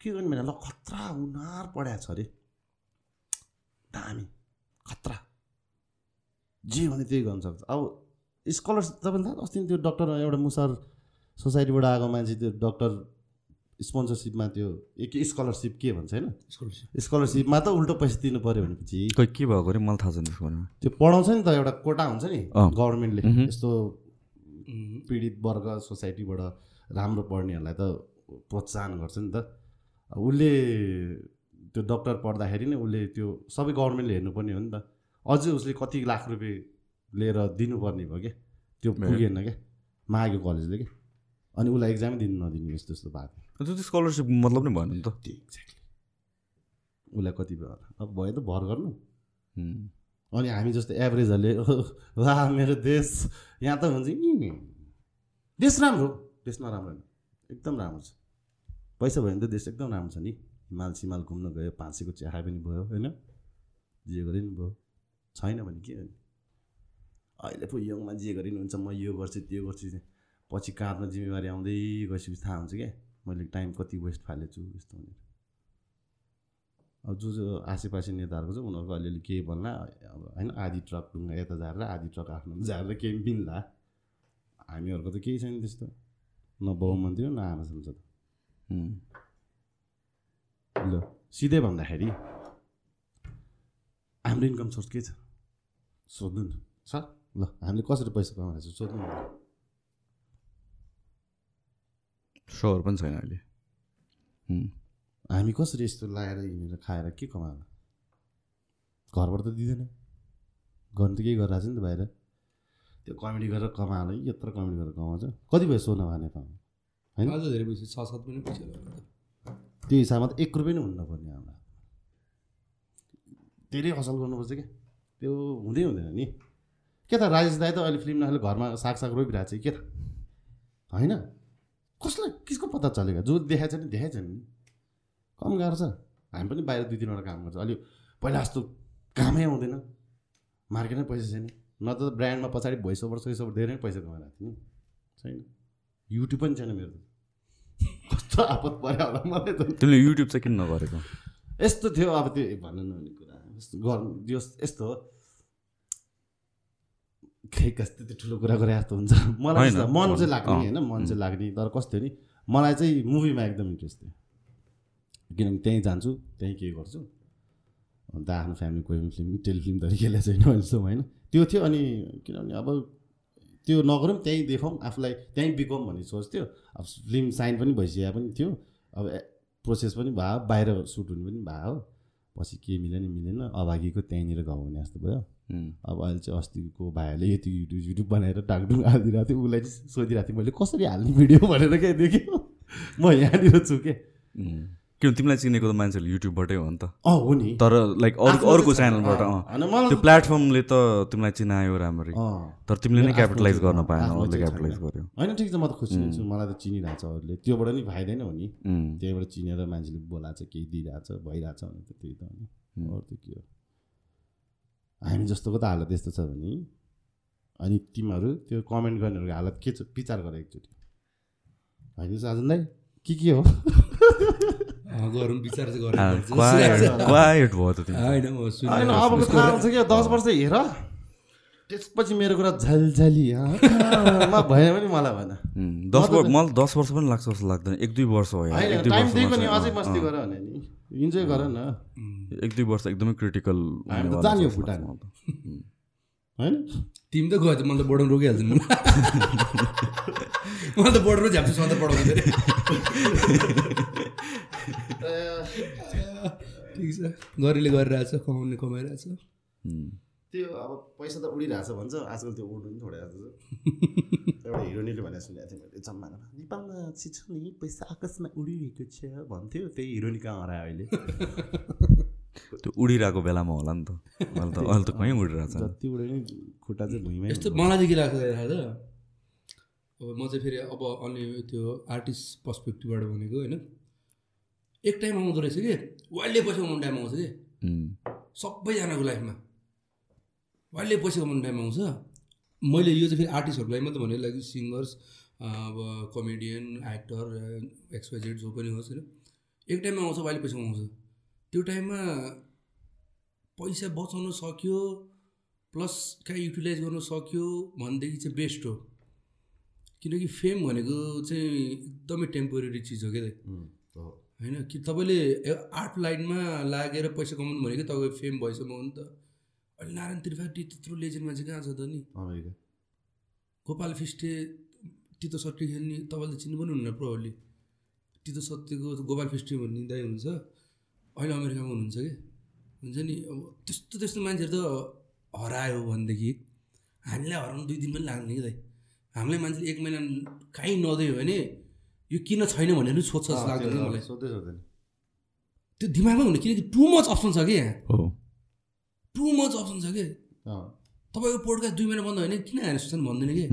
के गर्नु भने ल खतरा उनार पढाएको छ अरे। दामी। खतरा। जे भने त्यही गर्न सक्छ। अब स्कलरसिप तपाईँले थाहा अस्ति त्यो डक्टर एउटा मुसर सोसाइटीबाट आएको मान्छे त्यो डक्टर स्पोन्सरसिपमा त्यो ए के स्कलरसिप के भन्छ होइन? स्कलरसिपमा त उल्टो पैसा दिनु पऱ्यो भनेपछि। खोइ के भएको अरे? मलाई थाहा छैन त्यसको बारेमा। त्यो पढाउँछ नि त एउटा कोटा हुन्छ नि। गभर्मेन्टले। यस्तो पीडित वर्ग सोसाइटीबाट राम्रो पढ्नेहरूलाई त प्रोत्साहन गर्छ नि त। उसले त्यो डक्टर पढ्दाखेरि नै उसले त्यो सबै गभर्मेन्टले हेर्नुपर्ने हो नि त। अझै उसले कति लाख रुपियाँ लिएर दिनुपर्ने भयो क्या? त्यो पुगेन क्या? माग्यो कलेजले क्या? अनि उसलाई एक्जामै दिनु नदिनु यस्तो यस्तो भएको त्यो स्कलरसिप मतलब नै भएन नि त। त्यो एक्ज्याक्टली उसलाई कति भयो? होला अब भयो त भर गर्नु. अनि हामी जस्तो एभरेजहरूले वा मेरो देश। यहाँ त हुन्छ नि। देश राम्रो देश नराम्रो होइन। एकदम राम्रो छ। पैसा भयो भने त देश एकदम राम्रो छ नि। हिमाल सिमाल घुम्न गयो पाँचैको चिया पनि भयो होइन? जे गरे नि भयो। छैन भने के गर्ने? अहिले पो यङमा जे गरे नि हुन्छ म यो गर्छु त्यो गर्छु। पछि काँधमा जिम्मेवारी आउँदै गएपछि थाहा हुन्छ क्या मैले टाइम कति वेस्ट फालेछु यस्तो भनेर। अब जो जो आसेपासे नेताहरूको छ उनीहरूको अलिअलि केही भन्ला अब होइन? आधी ट्रक ढुङ्गा यता झारेर आधी ट्रक आफ्नो झारेर केही मिल्ला। हामीहरूको त केही छैन त्यस्तो। न बहुमन्त्री हो न आमा उम्. ल सिधै भन्दाखेरि हाम्रो इन्कम सोर्स के छ? सोध्नु न। छ ल हामीले कसरी पैसा कमाएको छ सोध्नु न। सहर पनि छैन अहिले. हामी कसरी यस्तो लगाएर हिँडेर खाएर के कमाएको घरबाट त दिँदैन। गर्नु त केही गरिरहेको छ नि त बाहिर। त्यो कमेडी गरेर कमाएर यत्रो कमेडी गरेर कमाउँछ। कति भयो सोना भए नेपालमा होइन? अझ धेरै पैसा छ सात पनि पैसा। त्यो हिसाबमा त एक रुपियाँ पनि हुन्न पर्ने हाम्रो। धेरै असल गर्नुपर्छ क्या त्यो हुँदै हुँदैन नि। के त राजेश दाई त अहिले फिल्म नखेले घरमा साग साग रोपिरहेको छ कि? त? होइन? कसलाई कसको पत्ता चलेको? जो देखाएको नि देखाएको छ नि। कम गाह्रो छ। हामी पनि बाहिर दुई तिनवटा काम गर्छ। अलि पहिला जस्तो कामै आउँदैन। मार्केटमै पैसा छैन। न त ब्रान्डमा पछाडि भोइस ओभर सोइस ओभर धेरै पैसा कमाइरहेको थियो नि। छैन। युट्युब पनि छैन मेरो त। कस्तो आपत पऱ्यो होला मलाई त। तिमीले युट्युब चाहिँ किन नगरेको? यस्तो थियो अब त्यो भन्नु नहुने कुरा। यस्तो गर्नु यो यस्तो हो। खै कस्तो त्यो ठुलो कुरा गरे जस्तो हुन्छ। मलाई यस्तो मन चाहिँ लाग्ने होइन मन चाहिँ लाग्ने। तर कस्तो नि मलाई चाहिँ मुभीमा एकदम इन्ट्रेस्ट थियो। किनभने त्यहीँ जान्छु त्यहीँ केही गर्छु। अन्त आफ्नो फ्यामिली कोही पनि फिल्म टेलिफिल्म त खेलेको छैन अहिलेसम्म होइन। त्यो थियो अनि किनभने अब त्यो नगरौँ त्यहीँ देखाउँ आफूलाई त्यहीँ बिकौँ भन्ने सोच थियो। अब फिल्म साइन पनि भइसकेको पनि थियो। अब प्रोसेस पनि भयो बाहिर सुट हुने पनि भयो। पछि के मिलेन मिलेन। अभागीको त्यहीँनिर घाउ हुने जस्तो भयो. अब अहिले चाहिँ अस्तिको भाइहरूले यति युट्युब युट्युब बनाएर डाकडुङ हालिदिरहेको थियो। उसलाई चाहिँ सोधिरहेको थिएँ मैले कसरी हाल्ने भिडियो भनेर क्या देख्यो? म यहाँनिर छु के उम्. किन तिमीलाई चिनेको त मान्छेहरूले युट्युबबाटै हो नि त अँ हो नि। तर लाइक अरू अर्को। च्यानलबाट त्यो प्लेटफर्मले त तिमीलाई चिनायो राम्ररी। तर तिमीले नै क्यापिटलाइज गर्न पाएन अरूले क्यापिटलाइज। गर्यो। होइन ठिक छ म त खुसी नै छु मलाई त चिनिरहेको छ अरूले। त्योबाट नि फाइदा नै हो नि. त्यहीबाट चिनेर मान्छेले बोलाएको छ केही दिइरहेको छ भइरहेको छ भने त त्यही त हो नि। अरू त के हो? हामी जस्तोको त हालत यस्तो छ भने अनि तिमीहरू त्यो कमेन्ट गर्नेहरूको हालत के छ? विचार गर एकचोटि। होइन साजन दाई के के हो? गरौँ विचार चाहिँ दस वर्ष हेर। त्यसपछि मेरो कुरा झलझली मा भएन पनि मलाई भएन. दस वर्ष मलाई दस वर्ष पनि लाग्छ जस्तो लाग्दैन। एक दुई वर्ष हो टाइम दिएको नि अझै मस्ती. गर भने नि। इन्जोय गर न। एक दुई वर्ष एकदमै क्रिटिकल हामी त जाने हो भुटान। होइन? तिमी त गयो त मलाई त बोर्डरमा रोकिहाल्छ नि। मलाई त बोर्डरमा झ्याप्छु सधैँ पढाउँछ अरे ठिक छ। गरेले गरिरहेछ कमाउने कमाइरहेछ। त्यो अब पैसा त उडिरहेछ भन्छ आजकल त्यो उड्नु पनि छोडेको छ एउटा हिरोनीले भनेको सुनेको थिएँ मैले जम्मामा नेपालमा चाहिँ छ नि पैसा आकाशमा उडिरहेको छ भन्थ्यो त्यही हिरोनी कहाँ हरायो अहिले? त्यो उडिरहेको बेलामा होला नि त। अहिले त अहिले त कहीँ उडिरहेको छ जति उड्यो नि खुट्टा चाहिँ भुइँमै यस्तो मलाई चाहिँ के लाग्छ छ अब म चाहिँ फेरि अब अनि त्यो आर्टिस्ट पर्सपेक्टिभबाट भनेको होइन। एक टाइम आउँदो रहेछ कि वाइल्डले पैसा कमाउने टाइम आउँछ कि. सबैजनाको लाइफमा। वाइल्डले पैसा कमाउने टाइम आउँछ। मैले यो चाहिँ फेरि आर्टिस्टहरूको लागि मात्रै भने लाइक सिङ्गर्स अब कमेडियन एक्टर एक्सपाइजेड जो पनि होस् होइन। एक टाइममा आउँछ वाइल्डले पैसा कमाउँछ। त्यो टाइममा पैसा बचाउन सक्यो प्लस कहाँ युटिलाइज गर्न सक्यो भनेदेखि चाहिँ बेस्ट हो। किनकि फेम भनेको चाहिँ एकदमै टेम्पोरेरी चिज हो क्या। होइन कि तपाईँले आर्ट लाइनमा लागेर पैसा कमाउनु भनेको तपाईँको फेम भइसक्यो हो नि त। अहिले नारायण त्रिपाठी त्यत्रो लेजेन्ड मान्छे कहाँ छ त नि? गोपाल फिस्टे तितो सट्टी खेल्ने तपाईँले त चिन्नु पनि हुन्न प्रोभरली तितो सत्यको गोपाल फिस्टे भन्ने दाइ हुनुहुन्छ। अहिले अमेरिकामा हुनुहुन्छ कि? हुन्छ नि? अब त्यस्तो त्यस्तो मान्छेहरू त हरायो भनेदेखि हामीलाई हराउनु दुई दिन पनि लाग्ने कि दाइ। हामीलाई मान्छेले एक महिना काहीँ नदियो भने यो किन छैन भनेर पनि सोध्छ जस्तो लाग्दैन मलाई। सोध्दै सोध्दैन। त्यो दिमागमा हुने किनकि टु मच अप्सन छ कि यहाँ। हो। टु मच अप्सन छ कि? अँ, तपाईँको पोडकास्ट दुई महिना बन्द होइन किन हाने सुन्छन् भन्दैन कि?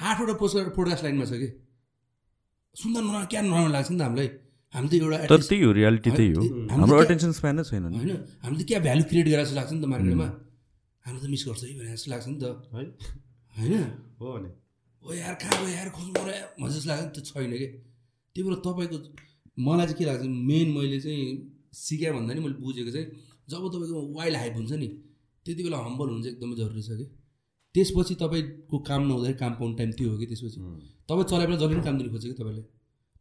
आठवटा पोस्ट पोडकास्ट लाइनमा छ कि? सुन्दा नराम्रो क्या नराम्रो लाग्छ नि त हामीलाई। हामी त एउटा तर त्यही हो रियालिटी त्यही हो। हामी त हाम्रो अटेन्सन स्प्यान नै छैन नि। होइन हामीले त क्या भ्यालु क्रिएट गरेर जस्तो लाग्छ नि त मार्केटमा हामी त मिस गर्छ है भनेर जस्तो लाग्छ नि त। है? होइन। हो भने। ओ यार कहाँ गयो? यार खोज्नु पऱ्यो यार भन्ने जस्तो लाग्छ नि त्यो छैन कि? त्यही भएर तपाईँको मलाई चाहिँ के लाग्छ मेन मैले चाहिँ सिकाएँ भन्दा नि मैले बुझेको चाहिँ जब तपाईँको वाइल्ड हाइप हुन्छ नि त्यति बेला हम्बल हुनु चाहिँ एकदमै जरुरी छ कि? त्यसपछि तपाईँको काम नहुँदाखेरि काम पाउने टाइम त्यो हो कि त्यसपछि? तपाईँ चलाए बेला जसले पनि काम दिनु खोज्छ कि तपाईँले?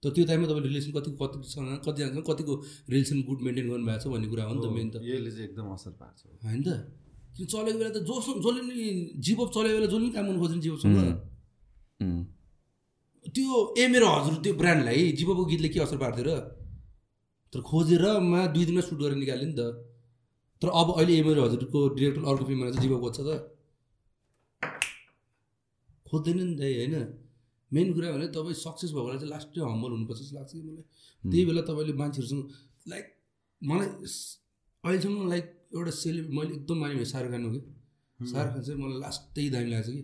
तर त्यो टाइममा तपाईँले रिलेसन कतिको कतिसँग कतिजनासँग कतिको रिलेसन गुड मेन्टेन गर्नुभएको छ भन्ने कुरा हो नि त मेन त। यसले चाहिँ एकदम असर पार्छ। होइन त? किन चलेको बेला त जोसँग जसले नि जीवप चलेको बेला जसले पनि काम गर्नु खोज्छ नि जीवपसँग उम्, त्यो ए मेरो हजुर त्यो ब्रान्डलाई जीवको गीतले के असर पार्थ्यो र? तर खोजेर मा दुई दिनमा सुट गरेर निकाल्यो नि त। तर अब अहिले ए मेरो हजुरको डिरेक्टर अर्को फिल्ममा चाहिँ जीव खोज्छ त। खोज्दैन नि त होइन? मेन कुरा भने तपाईँ सक्सेस भएको बेला चाहिँ लास्टै हम्बल हुनुपर्छ जस्तो लाग्छ कि मलाई? त्यही बेला तपाईँले मान्छेहरूसँग लाइक मलाई अहिलेसम्म लाइक एउटा सेलिब्रेट मैले एकदम माने शाहरुख खान हो कि? शाहरुख खान चाहिँ मलाई लास्टै दामी लाग्छ कि?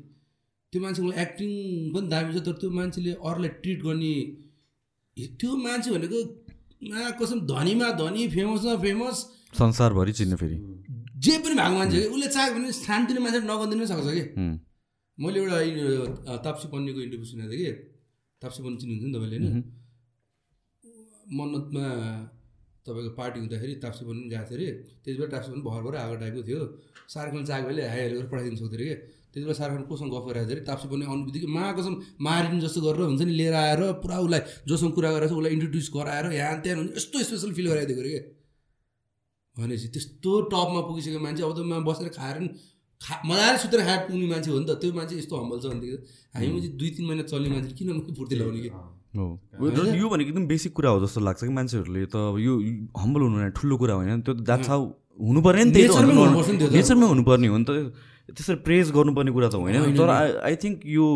त्यो मान्छेको एक्टिङ पनि दामी छ तर त्यो मान्छेले अरूलाई ट्रिट गर्ने त्यो मान्छे भनेको कसम धनीमा धनी फेमसमा फेमस संसारभरि चिन्ने फेरि। जे पनि भएको मान्छे उसले चाह्यो भने शान्तिले मान्छे नगरिदिनु सक्छ कि? मैले एउटा ताप्सी पन्नेको इन्टरभ्यू सुनेको थिएँ कि? ताप्सी पन्ने चिन्नुहुन्छ नि तपाईँले होइन? मन्नतमा तपाईँको पार्टी हुँदाखेरि ताप्सी पनि गएको थियो अरे। त्यति बेला ताप्सी पनि भर भर आएको टाइपको थियो। खान चाहेको भएले हाई गरेर पठाइदिनु सक्थ्यो अरे कि? त्यति बेला खान कोसँग गफ गरेर थियो अरे। ताप्सी पन्ने आउनु बित्तिकै मा कसम मारिनु जस्तो गरेर हुन्छ नि लिएर आएर पुरा उसलाई जोसँग कुरा गरेर उसलाई इन्ट्रोड्युस गराएर यहाँ त्यहाँ हुन्छ यस्तो स्पेसल फिल गराइदिएको अरे कि? भनेपछि त्यस्तो टपमा पुगिसकेको मान्छे अब त मा बसेर खाएर नि खा मजाले सुतेर खाएर पुग्ने मान्छे हो नि त। त्यो मान्छे यस्तो हम्बल छ भनेदेखि हामी चाहिँ दुई तिन महिना चल्ने मान्छे किन फुर्ती लगाउने कि? हो। यो भनेको एकदम बेसिक कुरा हो जस्तो लाग्छ कि मान्छेहरूले त अब यो हम्बल हुनु ठुलो कुरा होइन। त्यो त हाउ हुनु पऱ्यो नि त्यही त नेचरमै हुनुपर्ने हो नि त। त्यसरी प्रेज गर्नुपर्ने कुरा त होइन। तर आई आई थिङ्क यो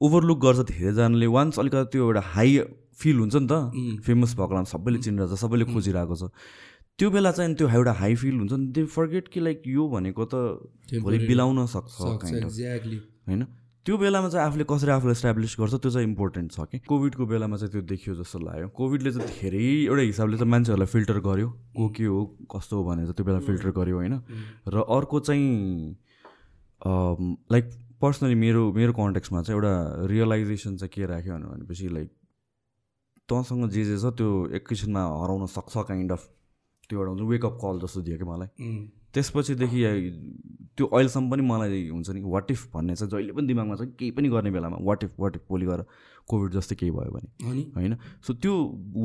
ओभरलुक गर्छ धेरैजनाले। वान्स अलिकति त्यो एउटा हाई फिल हुन्छ नि त। फेमस भएको सबैले चिनिरहेको छ सबैले खोजिरहेको छ। त्यो बेला चाहिँ त्यो एउटा हाई फिल हुन्छ नि त्यो फर्गेट कि लाइक यो भनेको त भोलि. बिलाउन सक्छ होइन? त्यो बेलामा चाहिँ आफूले कसरी आफूलाई इस्टाब्लिस गर्छ त्यो चाहिँ इम्पोर्टेन्ट छ कि कोभिडको बेलामा चाहिँ त्यो देखियो जस्तो लाग्यो। कोभिडले चाहिँ धेरै एउटा हिसाबले चाहिँ मान्छेहरूलाई फिल्टर गर्यो। को के हो कस्तो हो भनेर त्यो बेला फिल्टर गर्यो होइन? र अर्को चाहिँ लाइक पर्सनली मेरो मेरो कन्टेक्समा चाहिँ एउटा रियलाइजेसन चाहिँ के राख्यो भनेपछि लाइक तँसँग जे जे छ त्यो एकैछिनमा हराउन सक्छ काइन्ड अफ त्यो एउटा हुन्छ वेकअप कल जस्तो दियो कि मलाई। त्यसपछिदेखि त्यो अहिलेसम्म पनि मलाई हुन्छ नि वाट इफ भन्ने चाहिँ जहिले पनि दिमागमा छ केही पनि गर्ने बेलामा वाट इफ वाट इफ भोलि गएर कोभिड जस्तै केही भयो भने। होइन? सो त्यो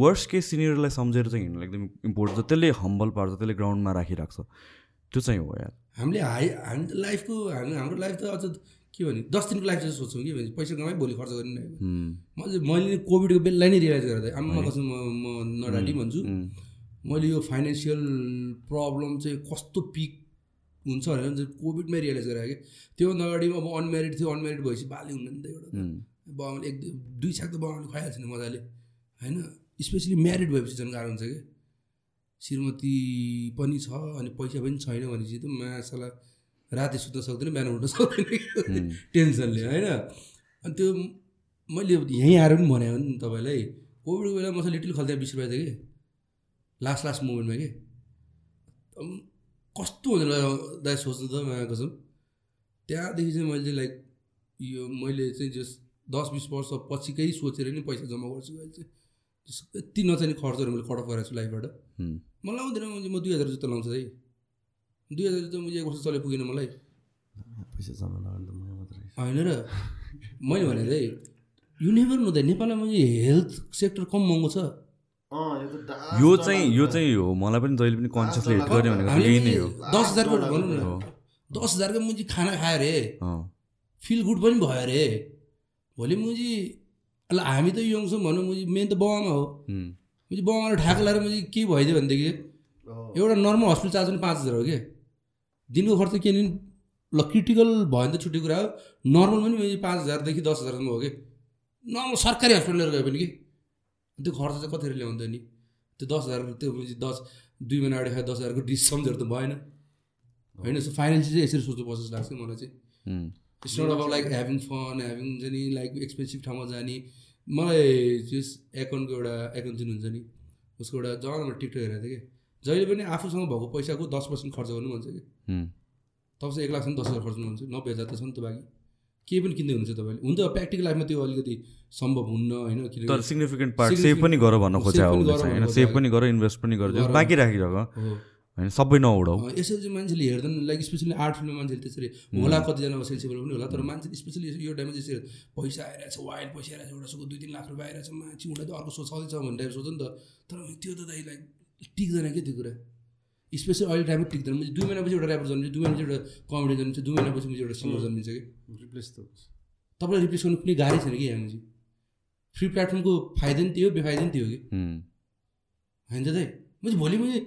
वर्स केस सिनियरलाई सम्झेर चाहिँ हिँड्नु एकदम इम्पोर्टेन्ट छ त्यसले हम्बल पार्छ त्यसले ग्राउन्डमा राखिराख्छ। त्यो चाहिँ हो यार। हामीले हाई हामी लाइफको हामी हाम्रो लाइफ त अझ के भने दस दिनको लाइफ चाहिँ सोच्छौँ कि भने पैसा कमाइ भोलि खर्च गर्ने मैले नि कोभिडको बेला नै रियलाइज गरेर आमा म म नडाटी भन्छु। मैले यो फाइनेन्सियल प्रब्लम चाहिँ कस्तो पिक हुन्छ भनेर चाहिँ कोभिडमै रियलाइज गरेँ कि त्योभन्दा अगाडि अब अनम्यारिड थियो अनम्यारिड भएपछि बाली हुन्न नि त। एउटा बाबाले एक दुई छाक त बाबाले खुवाइहाल्छ नि मजाले होइन? स्पेसली म्यारिड भएपछि झन् गाह्रो हुन्छ कि? श्रीमती पनि छ अनि पैसा पनि छैन भनेपछि त मासाला राति सुत्न सक्दैन बिहान उठ्न सक्दैन टेन्सनले होइन? अनि त्यो मैले यहीँ आएर पनि भने हो नि तपाईँलाई कोभिडको बेला मसँग लिटल खल्दा बिस रुपियाँ थियो कि? लास्ट लास्ट मोमेन्टमा कि कस्तो हुन्छ दाइ सोच्नु त माया कसम। त्यहाँदेखि चाहिँ मैले चाहिँ लाइक यो मैले चाहिँ जस दस बिस वर्ष पछिकै सोचेर नि पैसा जम्मा गर्छु अहिले चाहिँ। यति नचाहिने खर्चहरू मैले कट अफ गरेको छु लाइफबाट। मलाई आउँदैन म दुई हजार जुत्ता लाउँछु है दुई हजार जुत्ता म एक वर्ष चले पुगेन मलाई। पैसा जम्मा होइन र मैले भने चाहिँ यु नेभर नो द नेपालमा मैले हेल्थ सेक्टर कम महँगो छ। यो चाहिँ यो चाहिँ हो। मलाई पनि जहिले पनि कन्सियसली हिट गर्ने भनेको यही नै हो। दस हजारको भनौँ। न। दस हजारको मुजी खाना खायो अरे अँ, फिल गुड पनि भयो अरे भोलि मुजी ल हामी त यङ छौँ भनौँ मुजी मेन त बाबामा हो। मुजी बाबामा ढाक लगाएर मुजी के भइदियो भनेदेखि। एउटा नर्मल हस्पिटल चार्ज पनि पाँच हजार हो कि। दिनको खर्च के नि ल क्रिटिकल भयो भने त छुट्टी कुरा हो। नर्मल पनि पाँच हजारदेखि दस हजारसम्म हो कि। नर्मल सरकारी हस्पिटलहरू गयो भने कि। त्यो खर्च चाहिँ कतिहरू ल्याउँछ नि? त्यो दस हजार त्यो दस दुई महिना अगाडि खायो दस हजारको डिस सम्झेहरू त भएन। होइन सो फाइनेन्सियल चाहिँ यसरी सोच्नुपर्छ जस्तो लाग्छ मलाई चाहिँ। इट्स नट अब लाइक ह्याभिङ फन ह्याभिङ हुन्छ नि लाइक एक्सपेन्सिभ ठाउँमा जाने। मलाई त्यस एकाउन्टको एउटा एकाउन्ट जुन हुन्छ नि उसको एउटा जमानामा टिकटक हेरेको थिएँ कि। जहिले पनि आफूसँग भएको पैसाको दस पर्सेन्ट खर्च गर्नु भन्छ कि। तपाईँसँग एक लाखसम्म दस हजार खर्च गर्नुहुन्छ नब्बे हजार त छ नि त बाँकी। केही पनि किन्दै हुनुहुन्छ तपाईँले? हुन्छ प्र्याक्टिकल लाइफमा त्यो अलिकति सम्भव हुन्न होइन? तर सिग्निफिकेन्ट पार्ट सेभ पनि गर भन्न गर होइन? सेभ खोजेको। पनि गर इन्भेस्ट पनि गर। बाँकी राखिरह। हो। होइन? सबै नउडाउ यसरी चाहिँ मान्छेले हेर्दैन लाइक स्पेसली आर्ट फिल्ममा मान्छेले त्यसरी होला कतिजना सेन्सिबल पनि होला तर मान्छे स्पेसली यो टाइममा चाहिँ यसरी पैसा आइरहेछ वाइल्ड पैसा आइरहेछ एउटा सुको दुई तिन लाख रुपियाँ आइरहेछ मान्छे उनीहरू त अर्को सोच छँदैछ भन्ने टाइप सोच नि त। तर त्यो त दाइ लाइक टिक्दैन क्या त्यो कुरा? स्पेसली अहिले टाइममा टिक्दैन मैले दुई महिनापछि एउटा ऱ्यापर जन्मिन्छ दुई महिनापछि एउटा कमेडी जन्मिन्छ दुई महिनापछि मैले एउटा सिङ्गर जन्मिन्छ कि। रिप्लेस त तपाईँलाई रिप्लेस गर्नु कुनै गाह्रै छैन कि यहाँ चाहिँ फ्री प्लेटफर्मको फाइदा नि त्यही हो बेफाइदा नि त्यही हो कि। उम्, होइन त दाइ। म चाहिँ भोलि मैले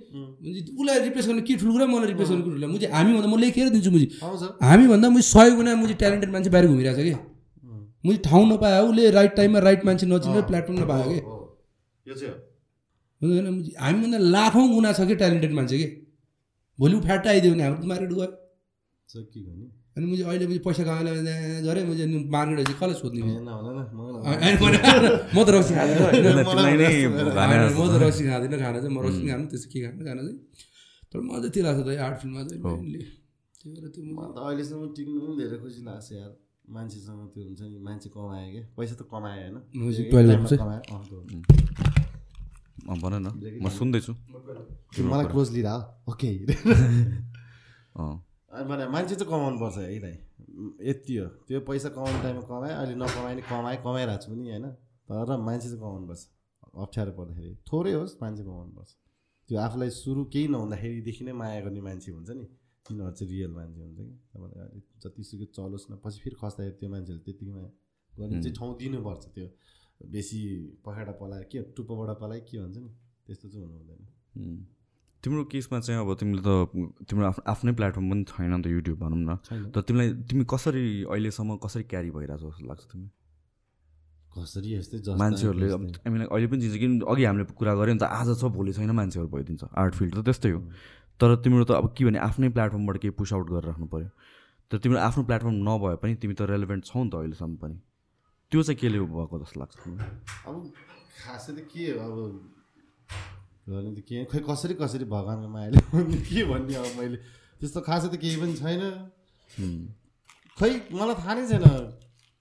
मैले उसलाई रिप्लेस गर्ने के ठुलो कुरा मलाई रिप्लेस गर्ने ठुलो कुरा म चाहिँ हामीभन्दा म लेखेर दिन्छु मुजी आउँछ। हामीभन्दा म सय गुणा मुजी ट्यालेन्टेड मान्छे बाहिर घुमिरहेको छ कि। मैले ठाउँ नपायो उसले राइट टाइममा राइट मान्छे नचिनेर प्लेटफर्म नपायो कि। हामीभन्दा लाखौँ गुणा छ कि ट्यालेन्टेड मान्छे कि? भोलि ऊ फ्याट आइदियो भने हाम्रो मार्केट गयो अनि मैले अहिले मुझे पैसा कमाएर गरेँ मैले अनि मार्केट चाहिँ कसलाई सोध्ने म त रक्सी खाँदैन। म त रक्सी खाँदिनँ खाना चाहिँ म रक्सी खानु त्यस्तो के खानु खाना चाहिँ। तर म चाहिँ त्यो लाग्छ त आर्ट फिल्ममा चाहिँ mainly। त्यही भएर त्यो मलाई त अहिलेसम्म टिक्नु पनि धेरै खुसी लाग्छ यार। मान्छेसँग त्यो हुन्छ नि मान्छे कमायो क्या। पैसा त कमायो होइन? भन न। म सुन्दैछु। मलाई क्लोज लिएर ओके। अँ। अनि भने मान्छे चाहिँ कमाउनु पर्छ है दाइ। यति हो। त्यो पैसा कमाउने टाइममा कमाएँ अहिले नकमाए नि कमाएँ कमाइरहेको छु नि होइन। तर मान्छे चाहिँ कमाउनु पर्छ। अप्ठ्यारो पर्दाखेरि। थोरै होस् मान्छे कमाउनु पर्छ। त्यो आफूलाई सुरु केही नहुँदाखेरिदेखि नै माया गर्ने मान्छे हुन्छ नि। तिनीहरू चाहिँ रियल मान्छे हुन्छ कि। तपाईँलाई जतिसुकै चलोस् न पछि फेरि खस्दाखेरि त्यो मान्छेले त्यतिकै माया गर्ने चाहिँ ठाउँ दिनुपर्छ त्यो। बेसी पखेटा पलायो के टुप्पोबाट पलायो के भन्छ नि? त्यस्तो चाहिँ हुनु हुँदैन. तिम्रो केसमा चाहिँ अब तिमीले त तिम्रो आफ्नो आफ्नै प्लेटफर्म पनि छैन नि त युट्युब भनौँ न। तर तिमीलाई तिमी कसरी अहिलेसम्म कसरी क्यारी भइरहेको जस्तो लाग्छ तिमी कसरी यस्तै मान्छेहरूले। हामीलाई अहिले पनि चिन्छ कि अघि हामीले कुरा गऱ्यौँ नि त आज छ भोलि छैन मान्छेहरू भइदिन्छ। आर्ट फिल्ड त त्यस्तै हो। तर तिम्रो त अब के भने आफ्नै प्लेटफर्मबाट केही पुस आउट गरेर राख्नु पऱ्यो तर तिम्रो आफ्नो प्लेटफर्म नभए पनि तिमी त रेलेभेन्ट छौ नि त अहिलेसम्म पनि। त्यो चाहिँ केले भएको जस्तो लाग्छ अब खासै त के हो? अब त के खै कसरी कसरी भगवान्को मायाले के भन्ने अब मैले? त्यस्तो खासै त केही पनि छैन. खै मलाई थाहा नै छैन।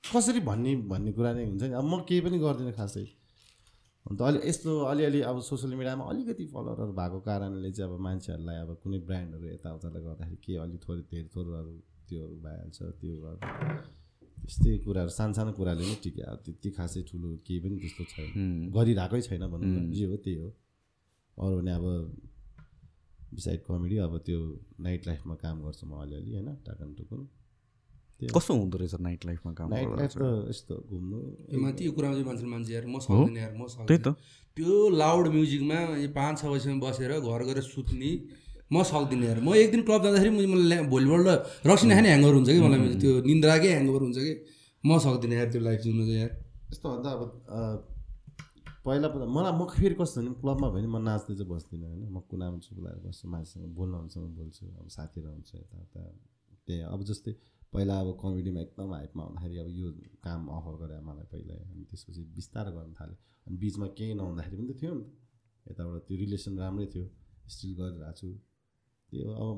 कसरी भन्ने भन्ने कुरा नै हुन्छ नि। अब म केही पनि गर्दिनँ खासै। अन्त अलि यस्तो अलिअलि अब सोसियल मिडियामा अलिकति फलोवरहरू भएको कारणले चाहिँ अब मान्छेहरूलाई अब कुनै ब्रान्डहरू यताउताले गर्दाखेरि के अलिक थोरै धेर थोरहरू त्योहरू भइहाल्छ त्यो गर्दा त्यस्तै कुराहरू सानो सानो कुराले नै टिक्यो अब त्यति खासै ठुलो केही पनि त्यस्तो छैन. गरिरहेकै छैन भनौँ न। जे हो त्यही हो। अरू भने अब बिसाइड कमेडी अब त्यो नाइट लाइफमा काम गर्छु म अलिअलि होइन? टाकन टुकुन। कस्तो हुँदो रहेछ नाइट लाइफमा काम नाइट लाइफ? त यस्तो घुम्नु। माथि यो कुरामा चाहिँ मान्छेले मान्छे यार म सक्दिनँ यार म त्यही सक्दिनँ। त त्यो लाउड म्युजिकमा पाँच छ बजीसम्म बसेर घर गएर सुत्ने म सक्दिनँ यार म एक दिन क्लब जाँदाखेरि मैले मलाई भोलिपल्ट रक्सी नखाने ह्याङ्गर हुन्छ कि मलाई? त्यो निन्द्राकै ह्याङ्गर हुन्छ कि? म सक्दिनँ यार त्यो लाइफ जिउनु चाहिँ यार। यस्तो भन्दा अब पहिला पहिला मलाई म फेरि कस्तो भने क्लबमा भयो भने म नाच्दै चाहिँ बस्दिनँ होइन। म कुनामा छु बोलाएर बस्छु मान्छेसँग हुन्छ बोल्छु अब साथीहरू हुन्छ यताउता। त्यही अब जस्तै पहिला अब कमेडीमा एकदम हाइपमा हुँदाखेरि अब यो काम अफर गरे मलाई पहिला। अनि त्यसपछि बिस्तारै गर्न थालेँ। अनि बिचमा केही नहुँदाखेरि पनि त थियो नि त। यताबाट त्यो रिलेसन राम्रै थियो। स्टिल गरिरहेको छु। त्यो अब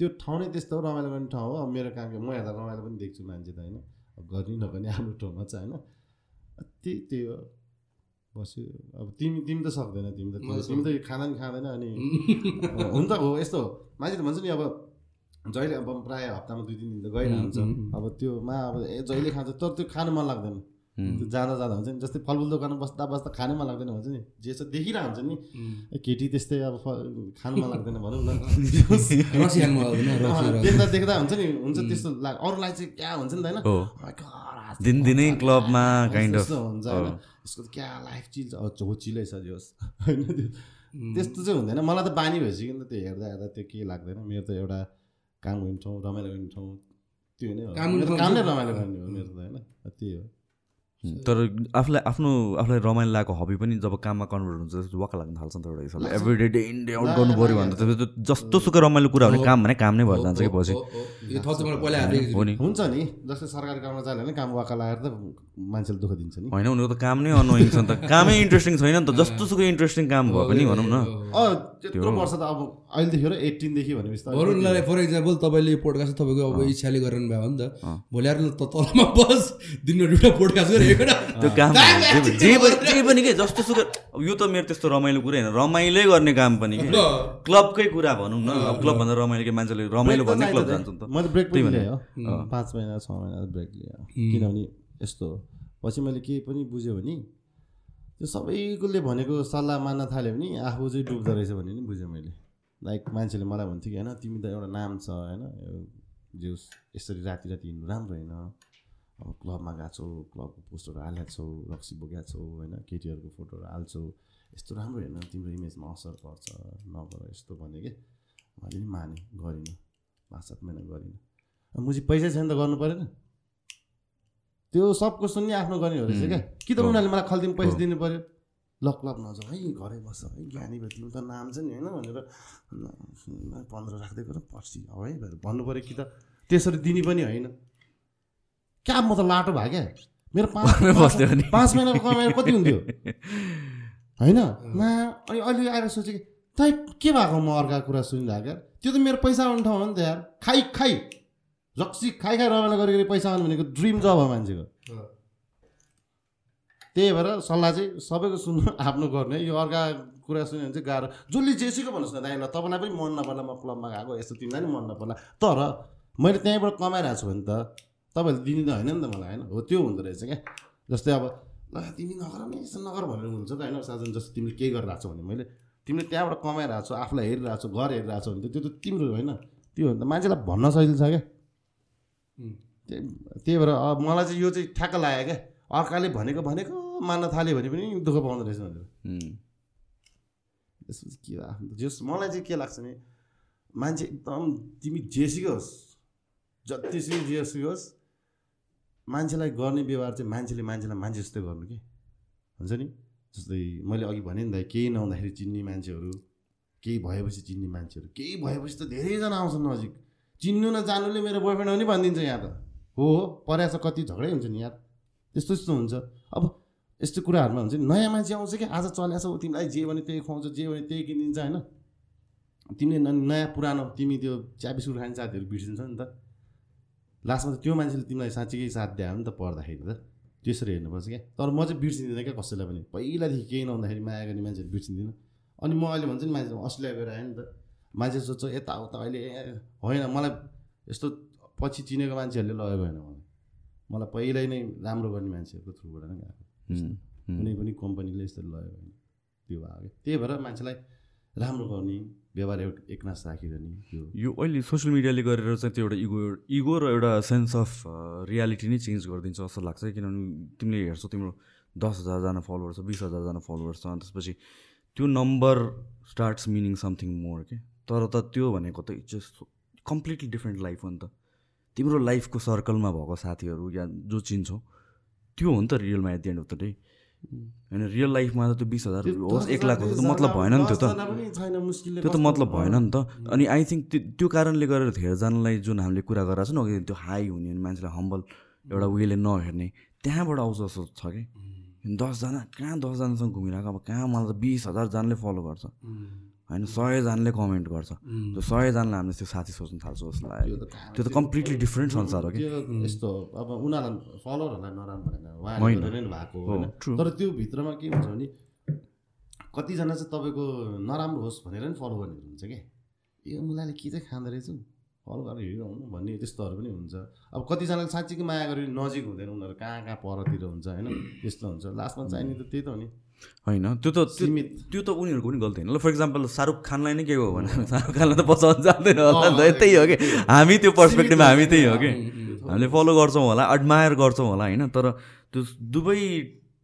त्यो ठाउँ नै त्यस्तो रमाइलो गर्ने ठाउँ हो। अब मेरो काम के- म हेर्दा रमाइलो पनि देख्छु मान्छे त होइन। अब गर्ने नगर्ने आफ्नो ठाउँमा चाहिँ होइन। त्यही त्यही हो बस्यो। अब तिमी तिमी त सक्दैन तिमी त तिमी त खाँदा पनि खाँदैन अनि हुन त हो यस्तो मान्छे त भन्छ नि अब जहिले अब प्रायः हप्तामा दुई तिन दिन त गइरहेको हुन्छ अब त्योमा अब ए जहिले खान्छ तर त्यो खानु मन लाग्दैन। त्यो जाँदा जाँदा हुन्छ नि जस्तै फलफुल दोकानमा बस्दा बस्दा खानु मन लाग्दैन भन्छ नि जे छ देखिरहेको हुन्छ नि। केटी त्यस्तै अब खानु मन लाग्दैन भनौँ न। देख्दा देख्दा हुन्छ नि हुन्छ त्यस्तो लाग अरूलाई चाहिँ क्या हुन्छ नि त होइन। Oh दिनदिनै क्लबमा of, जस्तो हुन्छ होइन। यसको त क्या लाइफ चिज हो चिलै छ जोस् होइन त्यो त्यस्तो चाहिँ हुँदैन। मलाई त बानी भइसक्यो नि त त्यो हेर्दा हेर्दा त्यो केही लाग्दैन। मेरो त एउटा काम गर्ने ठाउँ रमाइलो गर्ने ठाउँ त्यो नै हो। काम नै रमाइलो गर्ने हो मेरो त होइन। त्यही हो। तर आफूलाई आफ्नो आफूलाई रमाइलो लागेको हबी पनि जब काममा कन्भर्ट हुन्छ त्यसपछि वाक्क लाग्न थाल्छ नि त एउटा हिसाबले। Every day day in day out गर्नु पऱ्यो भने त जस्तो सुकै रमाइलो कुरा भने काम भने काम नै भएर जान्छ कि पछि। हुन्छ नि। जस्तै सरकारी काममा जाने भने काम वाक्क लागेर त मान्छेले दुःख दिन्छ नि। होइन उनीहरूको त काम नै अनोइङ छ नि त। कामै इन्ट्रेस्टिङ छैन नि त। जस्तो सुकै इन्ट्रेस्टिङ काम भए पनि भनौँ न। अँ त्यत्रो वर्ष त अब अहिलेदेखि र एट्टिनदेखि भनेपछि न फर इक्जाम्पल तपाईँले यो पोडकास्ट तपाईँको अब इच्छाले गरिरहनु भयो भने त। भोलि आएर त तलमा बस दिनमा दुइटा पोडकास्ट त्यो काम जे जे पनि जे पनि के जस्तो सुकै अब यो त मेरो त्यस्तो रमाइलो कुरा होइन। रमाइलै गर्ने काम पनि के? क्लबकै कुरा भनौँ न। अब क्लब भन्दा रमाइलो के मान्छेले रमाइलो भन्ने क्लब जान्छ नि त। मैले ब्रेक पनि त्यही लिएँ हो। पाँच महिना छ महिना ब्रेक लिएँ। किनभने यस्तो हो। पछि मैले केही पनि बुझ्यो भने त्यो सबैकोले भनेको सल्लाह मान्न थाल्यो भने आफू चाहिँ डुब्दो रहेछ भन्ने नि बुझेँ मैले। लाइक मान्छेले मलाई भन्थ्यो कि होइन तिमी त एउटा नाम छ होइन जो यसरी राति राति हिँड्नु राम्रो होइन। अब क्लबमा गएको छौ क्लबको पोस्टहरू हालेको छौ रक्सी बोकेको छौ होइन? केटीहरूको फोटोहरू हाल्छौ। यस्तो राम्रो होइन तिम्रो इमेजमा असर पर्छ नगर यस्तो भने कि? मैले नि माने गरिनँ। पाँच सात महिना गरिनँ। अब मुझी पैसा छैन त गर्नु परेन? त्यो सबको सुन्ने आफ्नो गर्ने हो रहेछ क्या? कि त उनीहरूले मलाई खल्तीमा पैसा दिनु पऱ्यो ल क्लब नजाऊ। है घरै बस्छ है ज्ञानी भयो तिम्रो त नाम छ नि होइन? भनेर पन्ध्र राख्दै गर पर्सि। अब है भनेर भन्नु पऱ्यो कि त। त्यसरी दिने पनि होइन। क्या म त लाटो भयो क्या? मेरो पाँच। पाँच महिनाको कमाइ कति हुन्थ्यो? होइन? मा अनि अहिले आएर सोचेँ कि तै के भएको म अर्काको कुरा सुनिरहेको क्या? त्यो त मेरो पैसा आउने ठाउँ हो नि त यार। खाइ खाइ। रक्सी खाइ खाइ रमाइलो गरेर पैसा आउनु भनेको ड्रिम जब हो मान्छेको। त्यही भएर सल्लाह चाहिँ सबैको सुन्नु आफ्नो गर्ने। यो अर्का कुरा सुन्यो भने चाहिँ गाह्रो। जसले जेसीको भन्नुहोस् न दाइ ल तपाईँलाई पनि मन नपर्ला म क्लबमा गएको यस्तो तिमीलाई पनि मन नपर्ला। तर मैले त्यहीँबाट कमाइरहेको छु भने त तपाईँहरूले दिने त होइन नि त मलाई होइन? हो त्यो हुँदो रहेछ क्या। जस्तै अब ल तिमी नगर नि यस्तो नगर भनेर हुन्छ त होइन साधन जस्तो तिमीले केही गरिरहेको छौ भने मैले। तिमीले त्यहाँबाट कमाइरहेको छौ आफूलाई हेरिरहेको छौ घर हेरिरहेको छौ भने त त्यो त तिम्रो होइन? त्यो हो नि त। मान्छेलाई भन्न सजिलो छ क्या। त्यही त्यही भएर अब मलाई चाहिँ यो चाहिँ ठ्याक्क लाग्यो क्या। अर्काले भनेको भनेको मान्न थाल्यो भने पनि दुःख पाउँदो रहेछ भनेर. त्यसपछि के आफ्नो जस मलाई चाहिँ के लाग्छ भने मान्छे एकदम तिमी जेसुकै होस् जतिसुकै जेसुकै होस् मान्छेलाई गर्ने व्यवहार चाहिँ मान्छेले मान्छेलाई मान्छे जस्तै गर्नु कि? हुन्छ नि? जस्तै मैले अघि भने नि त केही नहुँदाखेरि चिन्ने मान्छेहरू केही भएपछि चिन्ने मान्छेहरू केही भएपछि त धेरैजना आउँछन् नजिक। चिन्नु न जानुले मेरो बोयफ्रेन्ड हो नि भनिदिन्छ यहाँ त। हो हो कति झगडै हुन्छ नि यार। त्यस्तो त्यस्तो हुन्छ। अब यस्तो कुराहरूमा हुन्छ नि नयाँ मान्छे आउँछ कि? आज चलेको छ तिमीलाई जे भने त्यही खुवाउँछ जे भने त्यही किनिदिन्छ होइन? तिमीले नयाँ पुरानो तिमी त्यो चिया बिस्कुट खाने साथीहरू बिर्सिन्छ नि त। लास्टमा त त्यो मान्छेले तिमीलाई साँच्चीकै साथ दियो भने त पढ्दाखेरि त त्यसरी हेर्नुपर्छ क्या। तर म चाहिँ बिर्सिँदिनँ क्या कसैलाई पनि। पहिलादेखि केही नहुँदाखेरि माया गर्ने मान्छेहरू बिर्सिँदिनँ। अनि म अहिले भन्छु नि मान्छे अस्ट्रेलिया गएर आएँ नि त। मान्छे सोध्छ यताउता अहिले होइन मलाई यस्तो पछि चिनेको मान्छेहरूले लगेको होइन मलाई। मलाई पहिल्यै नै राम्रो गर्ने मान्छेहरूको थ्रुबाट नै गएको. कुनै पनि कम्पनीले यस्तो लगेको होइन त्यो भयो क्या। त्यही भएर मान्छेलाई राम्रो गर्ने व्यवहार एउटा एकनाश राखिरहने त्यो यो अहिले सोसियल मिडियाले गरेर चाहिँ त्यो एउटा इगो इगो र एउटा सेन्स अफ रियालिटी नै चेन्ज गरिदिन्छ जस्तो लाग्छ किनभने तिमीले हेर्छौ तिम्रो दस हजारजना फलोवर छ बिस हजारजना फलोवर छ त्यसपछि त्यो number starts meaning something more के? तर त त्यो भनेको त जस्ट कम्प्लिटली डिफ्रेन्ट लाइफ हो नि त। तिम्रो लाइफको सर्कलमा भएको साथीहरू या जो चिन्छौ त्यो हो नि त रियलमा at the end of the day होइन रियल लाइफमा त त्यो बिस हजार होस् एक लाख होस् त मतलब भएन नि त्यो त। त्यो त मतलब भएन नि त। अनि आई थिङ्क त्यो कारणले गरेर धेरैजनालाई जुन हामीले कुरा गरेर छ नि अघि त्यो हाई हुने मान्छेलाई हम्बल एउटा उयोले नहेर्ने त्यहाँबाट आउँछ जस्तो छ कि। दसजना कहाँ दसजनासँग घुमिरहेको? अब कहाँ मलाई त बिस हजारजनाले फलो गर्छ। होइन सयजनाले कमेन्ट गर्छ। त्यो सयजनाले हामीले त्यो साथी सोच्नु थाल्छ जस्तो लाग्यो त्यो त कम्प्लिटली डिफ्रेन्ट संसार हो कि? यस्तो हो, अब उनीहरूलाई फलोवरहरूलाई नराम्रो भएको. तर त्यो भित्रमा के हुन्छ भने कतिजना चाहिँ तपाईँको नराम्रो होस् भनेर नि फलो गर्नेहरू हुन्छ क्या यो मुलाले के चाहिँ खाँदो रहेछ फलो गरेर हिँडिरहनु भन्ने त्यस्तोहरू पनि हुन्छ। अब कतिजनाले साँच्चीकै माया गरेर नजिक हुँदैन उनीहरू कहाँ कहाँ परतिर हुन्छ होइन? त्यस्तो हुन्छ। लास्टमा चाहिने त त्यही त हो नि। होइन? त्यो त त्यो- सीमित। त्यो त उनीहरूको पनि गल्ती होइन। ल फर इक्जाम्पल शाहरुख खानलाई नै के हो भने शाहरुख खानलाई त बचाउनु जान्दैन होला नि त। त्यही हो कि? हामी त्यो पर्सपेक्टिभमा हामी त्यही हो कि? हामीले फलो गर्छौँ होला एडमायर गर्छौँ होला होइन? तर त्यो दुवै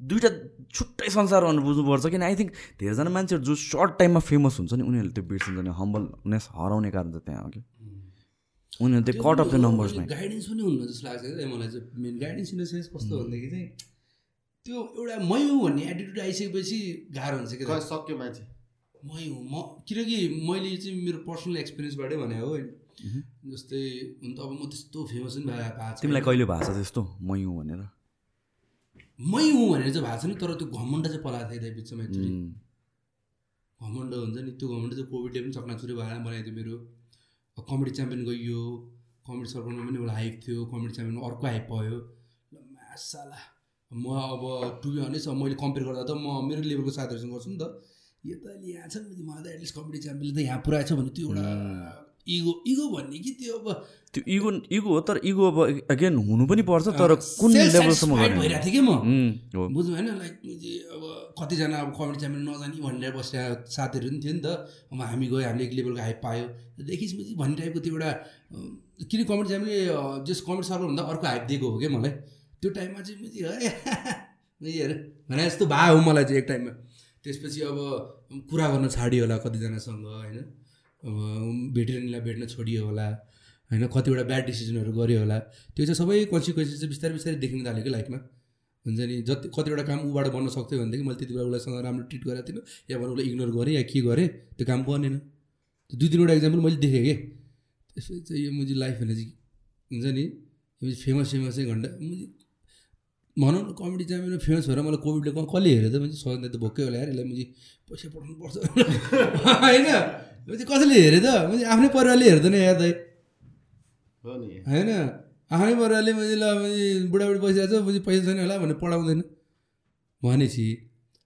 दुइटा छुट्टै संसार भनेर बुझ्नुपर्छ किन? आई थिङ्क धेरैजना मान्छेहरू जो सर्ट टाइममा फेमस हुन्छ नि उनीहरूले त्यो बिर्सिन्छ नि। हम्बलनेस हराउने कारण चाहिँ त्यहाँ हो कि? उनीहरू त्यो कट अफ द नम्बर्समा गाइडेन्स पनि हुन्न जस्तो लाग्छ मलाई चाहिँ। Main guidance in the sense कस्तो भनेदेखि चाहिँ त्यो एउटा मै हुँ भन्ने एटिट्युड आइसकेपछि गाह्रो हुन्छ कि सक्यो मान्छे। मै हुँ। म किनकि मैले चाहिँ मेरो पर्सनल एक्सपिरियन्सबाटै भने हो। होइन जस्तै हुन त अब म त्यस्तो फेमस पनि भए भएको तिमीलाई कहिले भएको छ त्यस्तो? मै हुँ भनेर। मै हुँ भनेर चाहिँ भएको छैन तर त्यो घमण्ड चाहिँ पलाएको थियो त्यहाँ बिचमा घमण्ड हुन्छ नि त्यो घमण्ड चाहिँ कोभिडले पनि चकनाचुरी भएर बनाइदियो मेरो। कमेडी च्याम्पियन गइयो कमेडी सर्कलमा पनि एउटा हाइप थियो कमेडी च्याम्पियनमा अर्को हाइप भयो। ल मासाला। म अब टु बी हनेस्ट अब मैले कम्पेयर गर्दा त म मेरो लेभलको साथीहरूसँग गर्छु नि त। यो त अहिले यहाँ छ नि मलाई त एटलिस्ट कमेडी च्याम्पियनले त यहाँ पुऱ्याएछ भने त्यो एउटा इगो इगो भन्ने कि त्यो अब त्यो इगो इगो हो तर इगो अब अगेन हुनु पनि पर्छ तर कुन लेभलसम्म भइरहेको थिएँ कि म। बुझ्नु होइन लाइक अब कतिजना अब कमेडी च्याम्पियन नजाने भनेर बसेका साथीहरू पनि थियो नि त। अब हामी गयो हामीले एक लेभलको हाइप पायो। देखिसपछि भन्ने टाइपको त्यो एउटा किन कमेडी च्याम्पियनले जस कमेडी सर्कल भन्दा अर्को हाइप दिएको हो क्या मलाई? त्यो टाइममा चाहिँ मैले है। हेर भने जस्तो हो मलाई चाहिँ एक टाइममा। त्यसपछि अब कुरा गर्न छाडियो होला कतिजनासँग होइन? अब भेटेरिनलाई भेट्न छोडियो होला होइन? कतिवटा ब्याड डिसिजनहरू गऱ्यो होला। त्यो चाहिँ सबै कन्सिक्वेन्सेस चाहिँ बिस्तारै बिस्तारै देख्न थाल्यो कि लाइफमा। हुन्छ नि? जति कतिवटा काम उबाट बन्न सक्थ्यो भनेदेखि मैले त्यति बेला उसलाईसँग राम्रो ट्रिट गरेको थिइनँ। या भने उसलाई इग्नोर गरेँ या के गरेँ त्यो काम बनेन दुई तिनवटा इक्जाम्पल मैले देखेँ कि? त्यसपछि चाहिँ यो मुजी लाइफ भने चाहिँ हुन्छ नि? फेमस फेमस चाहिँ घन्टा मुजी भनौँ न कमेडी च्याम्पियनमा फेमस भएर मलाई कोभिडले क- कसले हेऱ्यो त मैले सधैँ त भोकै होला यार यसलाई मैले पैसा पठाउनु पर्छ। होइन? मैले कसैले हेऱ्यो त मैले आफ्नै परिवारले हेर्दैन यार दाइ। हो नि। होइन? आफ्नै परिवारले मैले ल बुढाबुढी बसिरहेको छ पैसा छैन होला भनेर पढाउँदैन। भनेपछि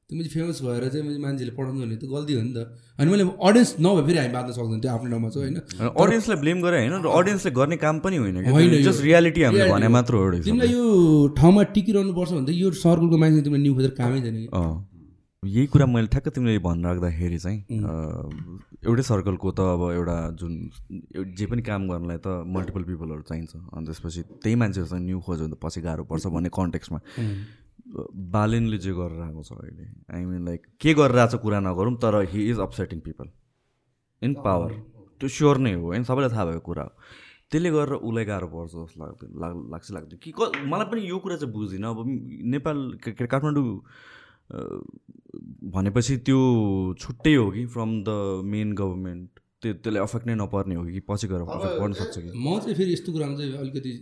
त्यो मैले फेमस भएर चाहिँ मैले मान्छेले पढाउँछु भने त गल्ती हो नि त। अनि मैले अडियन्स नभए फेरि हामी बाँच्न सक्दैन त्यो आफ्नो ठाउँमा चाहिँ होइन। अडियन्सलाई ब्लेम गरे होइन र अडियन्सले गर्ने काम पनि होइन होइन जस्ट रियालिटी हामीले भने। मात्र हो तिमीलाई। यो ठाउँमा टिकिरहनु पर्छ भने त यो सर्कलको मान्छे तिमीलाई न्यु खोजेर कामै छैन कि यही कुरा मैले ठ्याक्क तिमीले भन्न राख्दाखेरि चाहिँ एउटै सर्कलको त अब एउटा जुन जे पनि काम गर्नलाई त मल्टिपल पिपलहरू चाहिन्छ। अनि त्यसपछि त्यही मान्छेहरूसँग न्यू खोज्यो भने त पछि गाह्रो पर्छ भन्ने कन्टेक्समा बालेनले जे गरेर आएको छ अहिले। आई मिन लाइक के गरेर आएको छ कुरा नगरौँ तर he is upsetting people in power त्यो स्योर नै हो होइन सबैलाई थाहा भएको कुरा हो। त्यसले गरेर उसलाई गाह्रो पर्छ जस्तो लाग्दैन लाग लाग्छ लाग्दैन। कि क मलाई पनि यो कुरा चाहिँ बुझ्दिनँ अब नेपाल के के अरे काठमाडौँ भनेपछि त्यो छुट्टै हो कि फ्रम द मेन गभर्मेन्ट त्यो त्यसले अफेक्ट नै नपर्ने हो कि पछि गएर अफेक्ट पर्न सक्छ कि? म चाहिँ फेरि यस्तो कुरामा चाहिँ अलिकति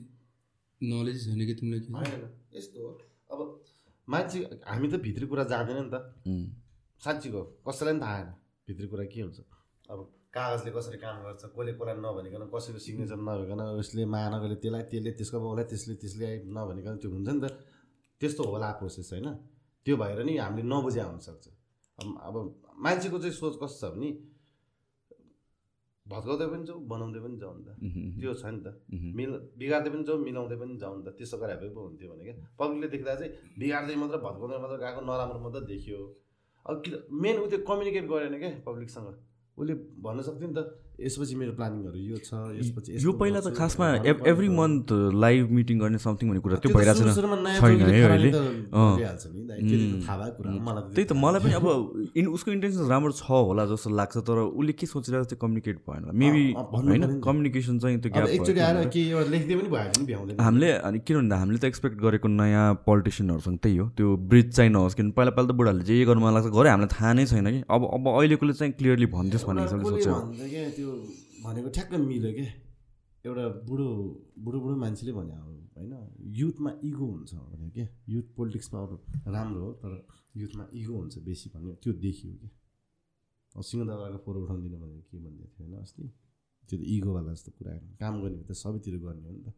नलेज छैन कि तिमीलाई यस्तो हो। अब मान्छे हामी त भित्री कुरा जाँदैन नि त। साँच्चीको कसैलाई पनि थाहा छैन भित्री कुरा के हुन्छ। अब कागजले कसरी काम गर्छ कसले कसलाई नभनिकन कसैको सिग्नेचर नभइकन उसले महानगरले त्यसलाई त्यसले त्यसको बाउलाई त्यसले त्यसले नभनिकन त्यो हुन्छ नि त। त्यस्तो होला प्रोसेस होइन। त्यो भएर नि हामीले नबुझ्या हुनसक्छ। अब मान्छेको चाहिँ सोच कस्तो छ भने भत्काउँदै पनि जाउँ बनाउँदै पनि जाउँ नि त। त्यो छ नि त। मिल बिगार्दै पनि जाउँ मिलाउँदै पनि जाउँ नि त। त्यसो गरे भए पो हुन्थ्यो भने क्या। पब्लिकले देख्दा चाहिँ बिगार्दै मात्र भत्काउँदै मात्र गएको नराम्रो मात्र देखियो। अब मेन ऊ त्यो कम्युनिकेट गरेन क्या पब्लिकसँग। उसले भन्न सक्थ्यो नि त। यसपछि मेरो प्लानिङहरू यो छ यसपछि यो पहिला त खासमा एभ्री मन्थ लाइभ मिटिङ गर्ने समथिङ भन्ने कुरा त्यो भइरहेको छैन है अहिले। त्यही त मलाई पनि अब इन उसको इन्टेन्सन राम्रो छ होला जस्तो लाग्छ तर उसले के सोचिरहेको त्यो कम्युनिकेट भएन मेबी होइन। कम्युनिकेसन चाहिँ त्यो ग्याप हामीले अनि किन भन्दा हामीले त एक्सपेक्ट गरेको नयाँ पोलिटिसियनहरूसँग त्यही हो। त्यो ब्रिज चाहिँ नहोस् किन पहिला पहिला त बुढाहरूले जे गर्नु मन लाग्छ गरे हामीलाई थाहा नै छैन कि। अब अब अहिलेकोले चाहिँ क्लियरली भनिदियोस् भन्ने हिसाबले सोच्यो त्यो भनेको ठ्याक्क मिल्यो क्या एउटा बुढो बुढो बुढो मान्छेले भने अब होइन? युथमा इगो हुन्छ भने क्या युथ पोलिटिक्समा अरू राम्रो हो तर युथमा इगो हुन्छ बेसी भन्ने त्यो देखियो कि? अब सिंहदरबारको फोहोर उठाउँदिनँ भनेर के भन्दै थियो होइन? अस्ति? त्यो त इगोवाला जस्तो कुरा काम गर्ने त सबैतिर गर्ने हो नि त।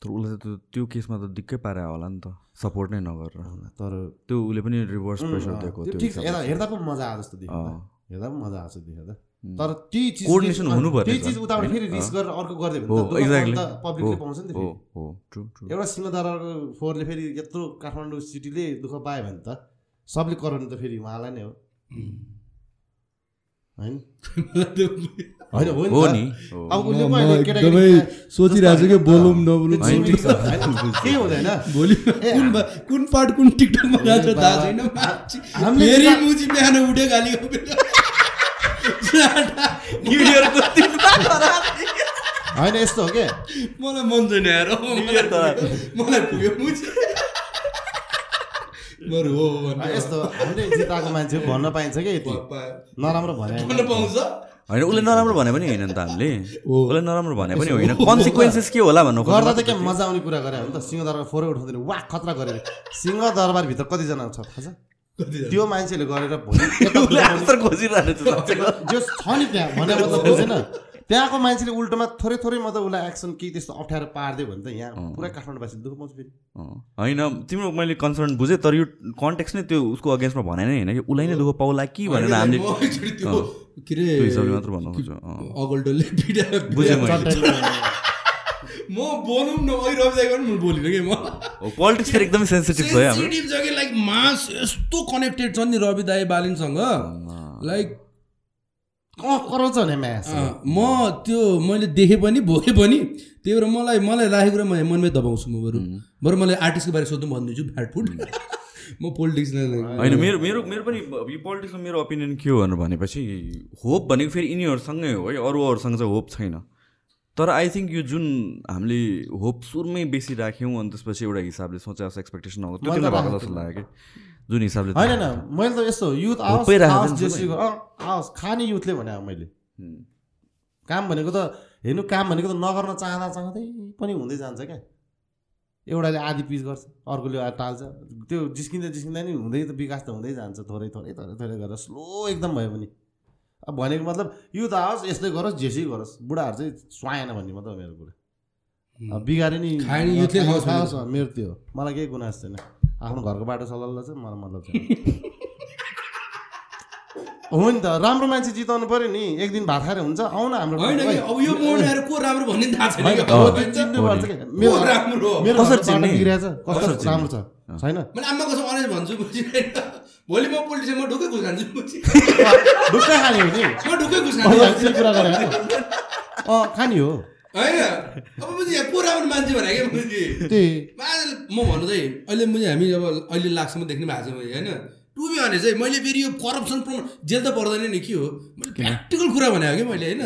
तर उसलाई त त्यो केसमा त दिक्कै पारे होला नि त। सपोर्ट नै नगरेर तर त्यो उसले पनि रिभर्स प्रेसर दिएको छ। हेर्दा पनि मजा आयो जस्तो देखियो। हेर्दा पनि मजा आएको देखेर उम्। तर त्यही चिज Coordination हुनु पर्ने त्यही चिज उताबाट? फेरि रिस्क गरेर अर्को गरिदियो हो भने एक्ज्याक्टली त पब्लिकले पाउँछ नि त हो फेरि। हो ट्रु ट्रु एउटा फोहोरले फेरि यत्रो काठमाडौँ सिटीले दुःख पायो भने त सबले कराउनु त फेरि उहाँलाई नै हो। सोचिरहेको छु कि बोलौँ नबोलौँ हुँदैन। भोलि कुन कुन पार्ट कुन टिकटकमा जान्छ थाहा छैन फेरि मुजी बिहान उठ्यो गाली न्यु इयरको होइन यस्तो हो कि मलाई मन छैन यार मलाई पुग्यो- बरु हो यस्तो हामीले जिताएको मान्छे भन्न पाइन्छ कि यति नराम्रो भने भन्न पाउँछ होइन उसले नराम्रो भने पनि होइन नि त हामीले। उसले नराम्रो भने पनि होइन कन्सिक्वेन्सेस के होला भन्नु गर्दा त क्या मजा आउने कुरा गरे हो नि त सिंहदरबार फोरै उठाउँदैन वा खतरा गरेर सिंहदरबारभित्र कतिजना छ थाहा छ त्यो मान्छेले गरेर। जो छ। नि त्यहाँ भने मतलब बुझेन त्यहाँको मान्छेले उल्टोमा थोरै थोरै मतलब उसलाई एक्सन केही त्यस्तो अप्ठ्यारो पारिदियो भने त यहाँ। पुरै काठमाडौँवासी दुःख पाउँछ फेरि। होइन तिम्रो मैले कन्सर्न बुझेँ तर यो कन्टेक्स्ट नै त्यो उसको अगेन्स्टमा भने नै होइन कि उसलाई नै दुःख पाउला कि भनेर हामीले के अरे मात्र भन्नु खोज्छु अँ। अगल्टोले पिटा बुझेँ मैले म बोलौँ न ओइ रविदाई गर्नु म बोलिनँ कि म? पोलिटिक्स फेरि एकदमै सेन्सिटिभ छ सेन्सिटिभ छ कि लाइक मास यस्तो कनेक्टेड छ नि रवि दाई बालिनसँग। लाइक कराउँछ भने म्यास म त्यो मैले देखेँ पनि भोगेँ पनि त्यही भएर मलाई मलाई लागेको कुरा म मनमै दबाउँछु म बरु। बरु मलाई आर्टिस्टको बारे सोध्नु भनिदिन्छु फ्याटफुट म पोलिटिक्स होइन मेरो मेरो मेरो पनि यो पोलिटिक्समा मेरो ओपिनियन के हो भनेर भनेपछि होप भनेको फेरि यिनीहरूसँगै हो है अरू अरूसँग चाहिँ होप छैन। तर आई थिङ्क यो जुन हामीले होप सुरुमै बेसी राख्यौँ अनि त्यसपछि एउटा हिसाबले सोचे जस्तो एक्सपेक्टेसन आउँछ त्यो तिमीलाई भएको जस्तो लाग्यो कि? जुन हिसाबले होइन होइन। मैले त यस्तो युथ आओस् खाने युथले भने मैले। काम भनेको त हेर्नु काम भनेको त नगर्न चाहँदा चाहँदै पनि हुँदै जान्छ क्या। एउटाले आधी पिस गर्छ अर्कोले टाल्छ। त्यो जिस्किँदा जिस्किँदा नि हुँदै त विकास त हुँदै जान्छ थोरै थोरै थोरै थोरै गरेर। स्लो एकदम भयो भने अब भनेको मतलब युथ आओस् यस्तै गरोस् जेसै गरोस्। बुढाहरू चाहिँ स्वाएन भन्ने मात्रै हो मेरो कुरा। अब बिगारे नि मेरो त्यो हो। मलाई केही गुनास छैन। आफ्नो घरको बाटो सल्लाह चाहिँ मलाई मतलब छैन। हो नि त राम्रो मान्छे जिताउनु पर्यो नि। एक दिन भात खाएर हुन्छ आउन हाम्रो होइन कि? ओइ, अब यो मोड आएर को राम्रो भन्ने थाहा छैन भोलि म पोलिटिक्समा म ढुक्कै घुस खान्छु बुझि ढुक्कै खाने हो नि म ढुक्कै घुस खान्छु कुरा गरे अँ खाने हो होइन अब बुझि यहाँ को राम्रो मान्छे भने क्या बुझि म भन्नु चाहिँ अहिले मैले हामी अब अहिले लाग्छसम्म देख्ने भएको छ मैले होइन टु बी भने चाहिँ मैले फेरि यो करप्सन प्रम जेल त पर्दैन नि के हो मैले प्र्याक्टिकल कुरा भनेको कि मैले होइन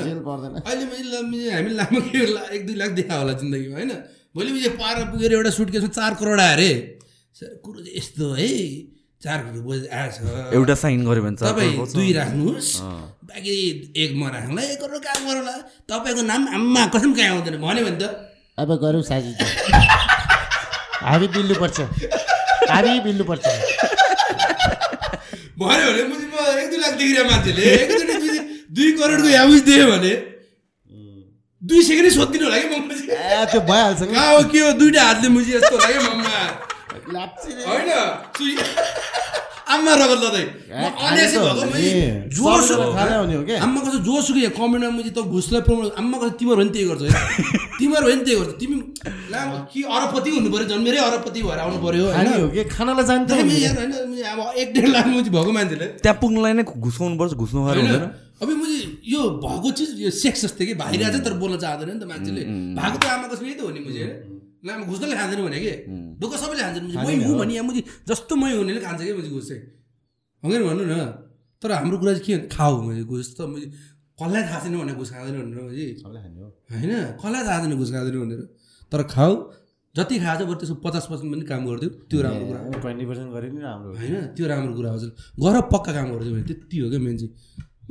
अहिले मैले हामी लामो के एक दुई लाख देखा होला जिन्दगीमा होइन भोलि मैले पार पुगेर एउटा सुटकेसमा चार करोड आयो अरे सर, कुरो चाहिँ यस्तो है चार करोड बोझ आएछ। एउटा साइन गऱ्यो भने तपाईँ। दुई राख्नुहोस्। बाँकी एक म राख्नुलाई एक करोड काम गरौँला। तपाईँको नाम आम्मा कसम कहाँ आउँदैन। भन्यो भने त। अब गरौँ साजी हामी बिल्नु पर्छ हामी बिल्नु पर्छ भन्यो भने मुझे म एक दुई लाख देखिरहेको मान्छेले। एकचोटि दुई करोडको याबुज दियो भने। दुई सेकेन्डै सोधिदिनु होला कि मम्मा त्यो भइहाल्छ के? हो दुइटा हातले मुजी यस्तो होला कि मम्मा? होइन सुई- आम्मा रगत लदै म अनेसी भएको मैले जोसुकै खाने हुने हो क्या आम्मा कसो जोसुकै कमेन्टमा मुझे त घुसलाई प्रमोट आम्मा कसो तिमीहरू पनि त्यही गर्छ है तिमीहरू पनि त्यही गर्छ तिमी कि अरबपति हुनु पऱ्यो जन्मेरै अरबपति भएर आउनु पऱ्यो होइन हो कि खानालाई जान्छ अब एक डेढ लाख मुझे भएको मान्छेले त्यहाँ पुग्नलाई नै घुसाउनु पर्छ घुस्नु हुँदैन अब मुझे यो भएको चिज यो सेक्स जस्तै कि भाइरहेको छ तर बोल्न चाहँदैन नि त मान्छेले भएको त आमाको यही त हो नि मुझे लामो घुस्नले खाँदैन भने कि? दुःख सबैले खान्छन् मै हुँ। भने यहाँ मुझे जस्तो मै हुनेले खान्छ कि मुझे घुस चाहिँ? हँगेर भन्नु न। तर हाम्रो कुरा चाहिँ के? खाऊ मुझे घुस त मुझे कसलाई थाहा छैन भने घुस खाँदैन भनेर मुझे होइन? कसलाई थाहा छैन घुस खाँदैन भनेर। तर खाऊ। जति खाएको छ बरु त्यसको पचास पर्सेन्ट पनि काम गरिदियो त्यो राम्रो कुरा हो। ट्वेन्टी पर्सेन्ट गरे नि राम्रो। होइन? त्यो राम्रो कुरा हो हजुर। गर पक्का काम गरिदियो भने त्यति हो क्या मेन चाहिँ?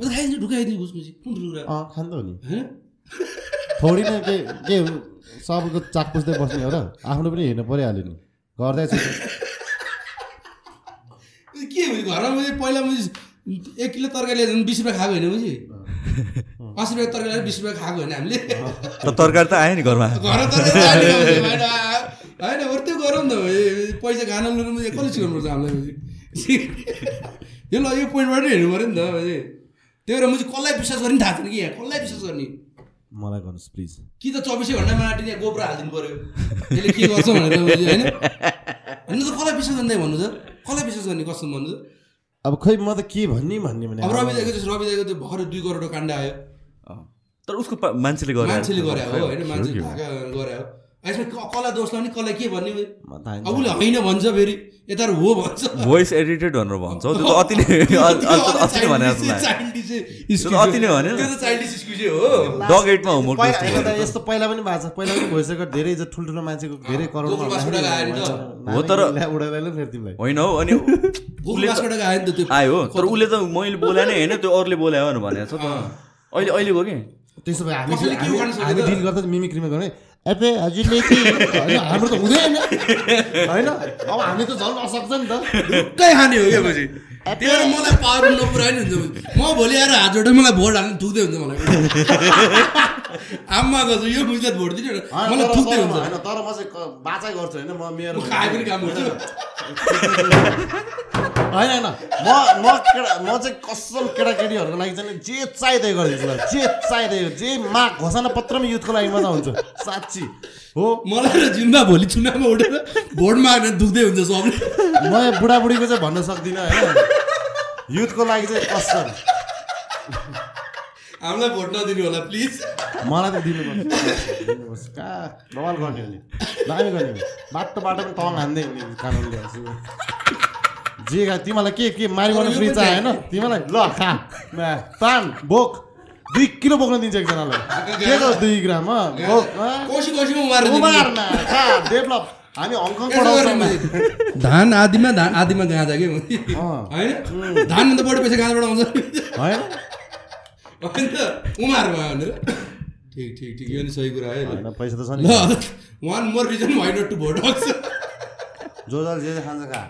म त खाइदिन्छु ढुकाइदिन्छु घुसमुसी कुन ठुलो कुरा? खान्छ नि। होइन? थोरै न के के सबको चाक पुस्दै बस्ने हो र आफ्नो पनि हेर्नु परिहाल्यो नि गर्दैछ के भयो? घरमा मैले पहिला मैले एक किलो तरकारी ल्याएर बिस रुपियाँ खाएको होइन मैले असी रुपियाँ तरकारी ल्याएर बिस रुपियाँ खाएको होइन हामीले। तरकारी त आयो नि घरमा। घर होइन। बरु त्यो गरौँ न पैसा खाना लुनु मैले कसले सिकाउनुपर्छ हामीलाई यो ल यो पोइन्टबाट हेर्नु पऱ्यो नि त मैले त्यही भएर मैले कसलाई विश्वास गर्ने? थाहा छैन कि यहाँ। कसलाई विश्वास गर्ने? मलाई गर्नुहोस् प्लिज। कि त चौबिसै घन्टामा आँटी त्यहाँ गोब्रो हालिदिनु पऱ्यो त्यसले के गर्छ भनेर होइन? होइन त कसलाई विश्वास गर्ने भन्नु त? कसलाई विश्वास गर्ने कसम भन्नु त? अब खै म त के भन्ने भन्ने भने अब रवि दाइको चाहिँ रवि दाइको त्यो भर्खर दुई करोडको काण्ड आयो। अँ। तर उसको मान्छेले गरे। मान्छेले गरे हो होइन? मान्छेले गरे हो। यसमा कसलाई दोष लाउने कसलाई के भन्ने अब उसले होइन। भन्छ फेरि। यता हो भन्छ। भोइस एडिटेड भनेर भन्छ हौ, त्यो त अति नै अति नै भने अति नै भने त्यो त चाइल्डिस एक्सक्युजै हो। डग एटमा त, यस्तो पहिला पनि भएको छ। पहिला पनि भइसक्यो। धेरै जो ठुल्ठुलो मान्छेको धेरै करोडमा। हो तर- उडाएर फेरि तिमीलाई होइन हौ अनि आयो हो। तर उसले त मैले बोलाए नै होइन त्यो अरूले बोलायो भनेर भनेको छ त। अहिले अहिले भयो कि? त्यसो भए हामी हामी-? डिल गर्दा मिमिक्रीमा गर्ने एपे हजुरले कि होइन हाम्रो त हुँदैन होइन अब हामी त झन् असक्छ नि त ढुक्कै खाने हो क्या पछि त्यही भएर मलाई पावर नपुऱ्याइ नि हुन्छ म भोलि आएर हात जोडेर मलाई भोट हाल्नु थुक्दै हुन्छ मलाई गजु यो मुजलाई भोट दिने होइन, मलाई तर- थुक्दै हुन्छ। होइन तर म चाहिँ बाचाइ गर्छु होइन? म मेरो म खाए पनि काम गर्छु। होइन होइन। म म केटा म चाहिँ कसम केटाकेटीहरूको लागि चाहिँ जे चाहिँदै गरिदिन्छु ल जे चाहिँदै जे मा घोषणा पत्रमा युथको लागि मात्रै हुन्छ। साँच्ची। हो। मलाई जिम्बा भोलि चुनावमा उठेर भोट माग्ने दुख्दै हुन्छ सबले। म बुढाबुढीको चाहिँ भन्न सक्दिनँ होइन? युथको लागि चाहिँ कसम। हामीलाई भोट नदिनु होला प्लिज मलाई त दिनुपर्छ। कहाँ बवाल गर्ने नि। दामी गर्ने बाटो बाटो पनि तङ हान्दै हिँड्ने कानुनले जे खा तिमीलाई के के मारि गर्नु फ्री चाहियो होइन? तिमीलाई ल खा। तान बोक दुई किलो बोक्न दिन्छ एकजनालाई। के त दुई ग्राम डेभलप। हामी हङकङ पढाउँछौँ धान आदिमा धान आदिमा गाँजा के। होइन? धानभन्दा बढी पैसा गाँजाबाट आउँछ? होइन? होइन त उमारमा भनेर। ठिक ठिक ठिक यो नि सही कुरा है। पैसा त छ नि। One more reason why not to vote जो जसले जे जे खान्छ खा।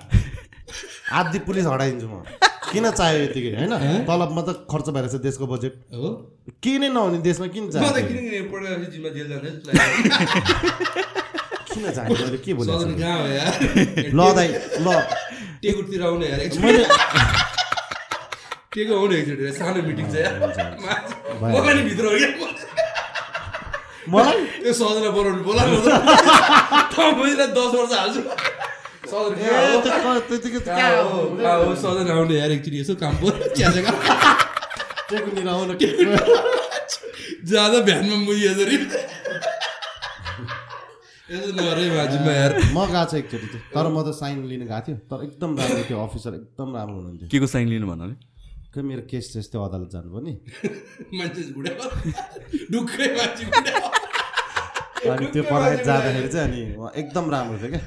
आधी पुलिस हटाइदिन्छु म। किन चाहियो यतिकै होइन? तलबमा त खर्च भएर छ देशको बजेट हो। के नै नहुने देशमा किन चाहियो। किन मैले के यार? ल दाइ ल। टेकुटतिर आउने टेको आउने एकचोटि? यार, सानो मिटिङ छ। यार म पनि भित्र हो क्या? मलाई? त्यो सदनलाई बोलाउनु बोला तपाईँलाई दस वर्ष हाल्छु। क-? सदन आउने यार एकचोटि यसो काम आउन ज्यादा भ्यानमा मुही यसरी। म गएको छ एकचोटि चाहिँ तर म त साइन लिन गएको थियो तर एकदम राम्रो थियो। अफिसर एकदम राम्रो हुनुहुन्थ्यो। के को साइन लिनु भन्नाले खै मेरो केस चाहिँ यस्तै अदालत जानुभयो नि मान्छे ढुक्कै मान्छे अनि त्यो पढाइ जाँदाखेरि चाहिँ अनि एकदम राम्रो थियो क्या।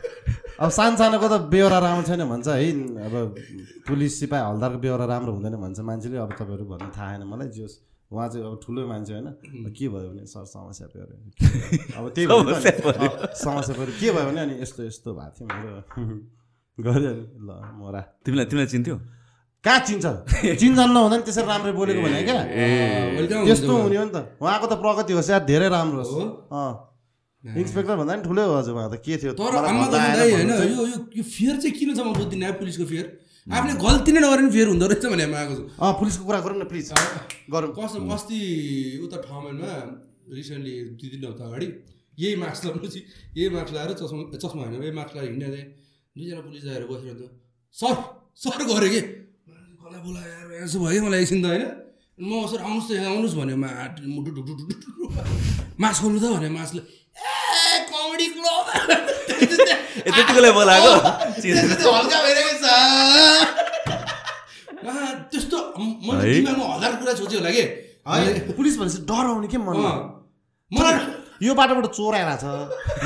अब सानो सानोको त बेहोरा राम्रो छैन भन्छ है। अब पुलिस सिपाही हलदारको बेहोरा राम्रो हुँदैन भन्छ मान्छेले। अब तपाईँहरू भन्नु थाहा छैन मलाई जे होस्। उहाँ चाहिँ अब ठुलो मान्छे होइन। के भयो भने सर समस्या पऱ्यो अब त्यही भयो नि समस्या पऱ्यो के भयो भने अनि यस्तो यस्तो भएको थियो मेरो। गऱ्यो अनि ल मरा तिमीलाई तिमीलाई चिन्थ्यो? कहाँ चिन्छ? चिन्जान नहुँदा नि त्यसरी राम्रै बोलेको भने क्या? त्यस्तो हुने हो नि त। उहाँको त प्रगति होस् यार धेरै राम्रो होस्। इन्सपेक्टर भन्दा नि ठुलै हो हजुर उहाँ त। के थियो? तर होइन। यो यो यो फियर चाहिँ किन छ म बुझ्दिनँ है पुलिसको फियर? आफूले गल्ती नै नगरे पनि फियर हुँदो रहेछ भने म आएको छु। अँ पुलिसको कुरा गरौँ न प्लिज। गरौँ। कसम अस्ति उता ठाउँमा रिसेन्टली दुई तिन हप्ता अगाडि यही मास्क लगाएपछि यही मास्क लगाएर चस्मा चस्मा होइन यही मास्क लगाएर थिएँ दुईजना पुलिस आएर बसिरहन्छ सर सर गऱ्यो कि? यार यसो भयो मलाई एकछिन त होइन। म सर आउनुहोस् त यहाँ आउनुहोस् भन्यो मा मुटु। मास्क खोल्नु त भने मास्कले ए कमेडी क्लब। बोलाएको? हल्का भइरहेको छ आ, त्यस्तो मैले है? दिमागमा हजार कुरा सोच्यो होला कि? है पुलिस भनेपछि डर आउने के मनमा अँ, मलाई यो बाटोबाट चोर आइरहेछ।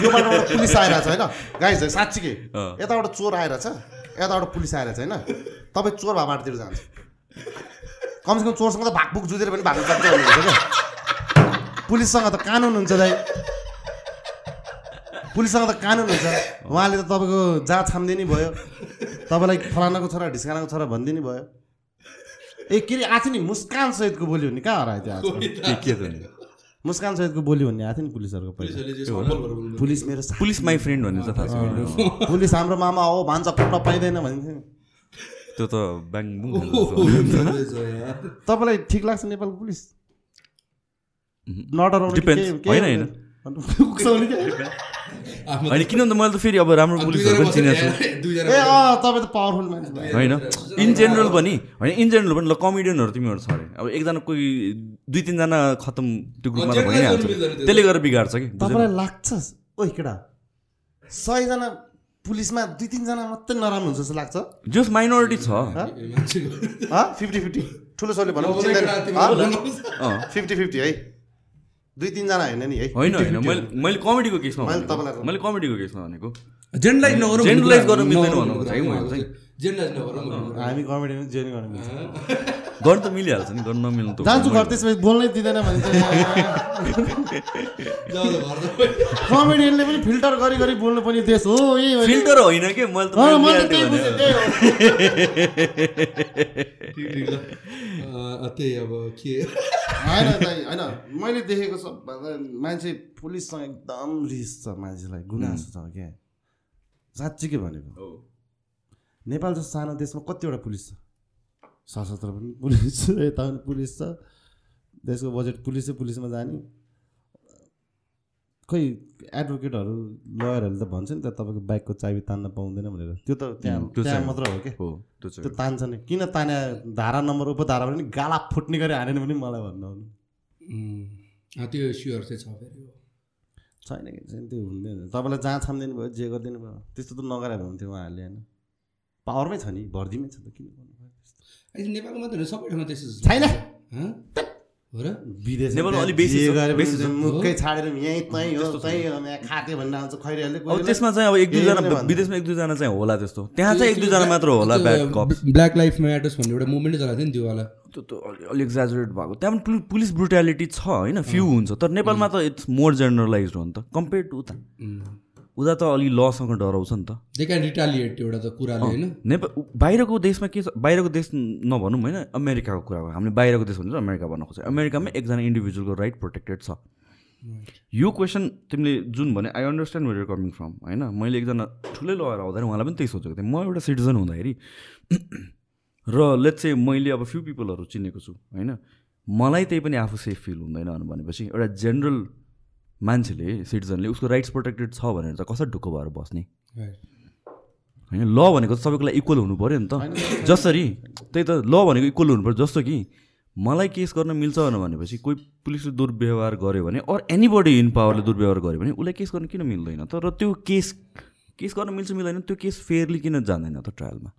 यो बाटोबाट पुलिस आइरहेछ होइन? गाइज है साँच्चीकै। अँ। यताबाट चोर आइरहेछ। यताबाट पुलिस आइरहेछ होइन तपाईँ चोर भए बाटोतिर जान्छ। कमसेकम चोरसँग त भागभुक जुझेर पनि भाग्नु सक्छ हुनुहुन्छ क्या। पुलिससँग त कानुन हुन्छ दाइ। पुलिससँग त कानुन हुन्छ। उहाँले त तपाईँको जहाँ छाम्दिने भयो। तपाईँलाई फलानाको छोरा ढिस्कानाको छोरा भनिदिने भयो। ए के अरे आज नि मुस्कान सहितको बोल्यो भने कहाँ हरायो त्यो आज? के नि? मुस्कान सहितको बोल्यो भन्ने आएको थियो नि पुलिसहरूको पहिला। पुलिस मेरो पुलिस माई फ्रेन्ड भन्ने चाहिँ थाहा छ मलाई। पुलिस हाम्रो मामा हो भान्सा कुट्न पाइँदैन भनिन्थ्यो नि त्यो त ब्याङ। तपाईँलाई ठिक लाग्छ नेपालको पुलिस नडराउनु होइन, होइन। होइन किन भन्दा मैले त फेरि अब राम्रो अब पुलिसहरू पनि चिनेको छु। तपाईँ त पावरफुल मान्छे। होइन इन जेनरल पनि होइन इन जेनरल पनि ल कमेडियनहरू तिमीहरू छ अरे। अब एकजना कोही दुई तिनजना खतम त्यो ग्रुपमा त भइहाल्छ। त्यसले गरेर बिगार्छ कि? तपाईँलाई लाग्छ ओइ केटा सयजना पुलिसमा दुई तिनजना मात्रै नराम्रो हुन्छ जस्तो लाग्छ? जस माइनोरिटी छ। फिफ्टी फिफ्टी ठुलो सरले भनौँ। फिफ्टी फिफ्टी है। दुई तिनजना होइन नि है होइन होइन मैले मैले कमेडीको केसमा मैले भनेको। तपाईँलाई- मैले कमेडीको केसमा भनेको जेनरलाइज नगरौँ जेनरलाइज गर्न मिल्दैन नगरौँ भन्नु चाहिँ कुरा। मैले चाहिँ। जेनरलाइज नगरौँ। हामी कमेडीमा जेन गर्नु मिल्छ गर्नु त मिलिहाल्छ नि गर्नु नमिल्नु त जान्छु घर त्यसपछि बोल्नै दिँदैन भने कमेडियनले पनि फिल्टर गरी गरी बोल्नु पर्ने देश हो यही हो। फिल्टर होइन कि? मैले त त्यही अब के? होइन दाइ होइन। मैले देखेको सबभन्दा मान्छे पुलिससँग एकदम रिस छ मान्छेलाई गुनासो छ क्या। साँच्ची के भनेको। हो। नेपाल जस्तो सानो देशमा कतिवटा पुलिस छ? सशस्त्र पनि पुलिस छ यता पनि पुलिस छ। देशको बजेट पुलिसै पुलिसमा जाने। खोइ एडभोकेटहरू लयरहरूले त भन्छ नि त तपाईँको बाइकको चाबी तान्न पाउँदैन भनेर। त्यो त त्यहाँ त्यो त्यहाँ चाहिँ- मात्र हो क्या हो त्यो तान्छ नि। किन ताने धारा नम्बर उपधारा पनि गाला फुट्ने गरी हानेन पनि मलाई भन्नु त्यो स्योर चाहिँ छ फेरि हो। छैन कि छैन त्यो हुँदैन। तपाईँलाई जहाँ छाम्दिनु भयो जे गरिदिनु भयो त्यस्तो त नगरे हुन्थ्यो उहाँहरूले होइन? पावरमै छ नि भरिदिमै छ त किन गर्नु भयो त्यस्तो? अहिले नेपालको मात्रै होइन सबै ठाउँमा त्यस्तो। छैन। हँ? हो र? विदेश नेपालमा अलिक बेसी। मुखै छाडेर यहीँ तहीँ हो तहीँ हो खाते भनेर आउँछ खैरीहरूले अब त्यसमा चाहिँ अब एक दुईजना। विदेशमा एक दुईजना चाहिँ होला त्यस्तो। त्यहाँ चाहिँ एक दुईजना मात्र होला ब्ल्याक लाइफ म्याटर्स भन्ने एउटा मुभमेन्टै चलाएको थियो नि त्यो वाला त्यो त अलि- अलिक एक्जाजुरेट भएको। त्यहाँ पनि पुल- पुलिस ब्रुटालिटी छ होइन? फ्यु हुन्छ। तर नेपालमा त इट्स मोर जेनरलाइज हो नि त। कम्पेयर टु उता उता त अलि लसँग डराउँछ नि त। दे क्यान रिटालिएट एउटा त कुराले होइन? नेपाल बाहिरको देशमा के छ? बाहिरको देश नभनौँ होइन? अमेरिकाको कुरा हो हामीले बाहिरको देश भन्छ अमेरिका भन्न खोज्छ। अमेरिकामा एकजना इन्डिभिजुअलको राइट प्रोटेक्टेड छ। यो क्वेसन तिमीले जुन भने I understand where coming from होइन? मैले एकजना ठुलै लगाएर आउँदाखेरि उहाँलाई पनि त्यही सोचेको थिएँ। म एउटा सिटिजन हुँदाखेरि र लेट्स चाहिँ मैले अब फ्यु पिपलहरू चिनेको छु होइन? मलाई त्यही पनि आफू सेफ फिल हुँदैन भनेपछि एउटा जेनरल मान्छेले सिटिजनले उसको राइट्स प्रोटेक्टेड छ भनेर चाहिँ कसरी ढुक्क भएर बस्ने? होइन ल भनेको त सबैको लागि इक्वल हुनु पऱ्यो नि त। जसरी त्यही त ल भनेको इक्वल हुनु पऱ्यो। जस्तो कि मलाई केस गर्न मिल्छ भनेपछि कोही पुलिसले दुर्व्यवहार गर्यो भने अर एनीबडी इन पावरले दुर्व्यवहार गर्यो भने उसलाई केस गर्न किन मिल्दैन त? र त्यो केस केस गर्न मिल्छ मिल्दैन त्यो केस फेयरली किन जाँदैन त ट्रायलमा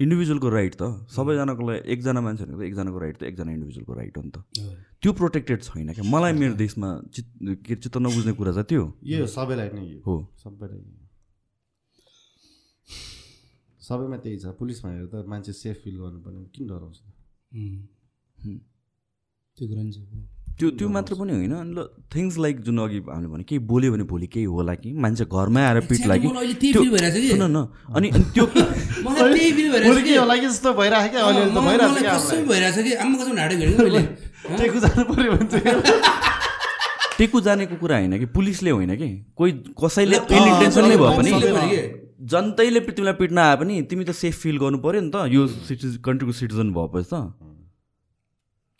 इन्डिभिजुअलको राइट त? सबैजनाको लागि एकजना मान्छेहरूको त एकजनाको राइट त एकजना इन्डिभिजुअलको राइट हो नि त। त्यो प्रोटेक्टेड छैन क्या? मलाई मेरो देशमा चित के चित्त नबुझ्ने कुरा चाहिँ त्यो। यो हो, सबैलाई नै यो। हो। सबैलाई सबैमा त्यही छ। पुलिस भनेर त मान्छे सेफ फिल गर्नु पर्ने किन डराउँछ? त्यो कुरा नि छ। त्यो त्यो मात्र पनि होइन। अनि ल थिङ्स लाइक जुन अघि हामीले भने केही बोल्यो भने भोलि केही होला कि मान्छे घरमै आएर पिट्ला कि। सुन न अनि अनि त्यो मलाई त्यही फिल भइरहेछ भोलि कि के? होला कि जस्तो भइरहेको क्या अहिले त मलाई भइरहेको मलाई कसम भइरहेछ कि? आम्मा कसम ढाडे भेटेको मैले टेकु जानेको कुरा होइन कि पुलिसले होइन कि? कोही कसैले इन्टेन्सनले भए पनि। भने कि। जनतैले तिमीलाई पिट्न आए पनि तिमी त सेफ फिल गर्नु पऱ्यो नि त। यो सिटिज कन्ट्रीको सिटिजन भएपछि त।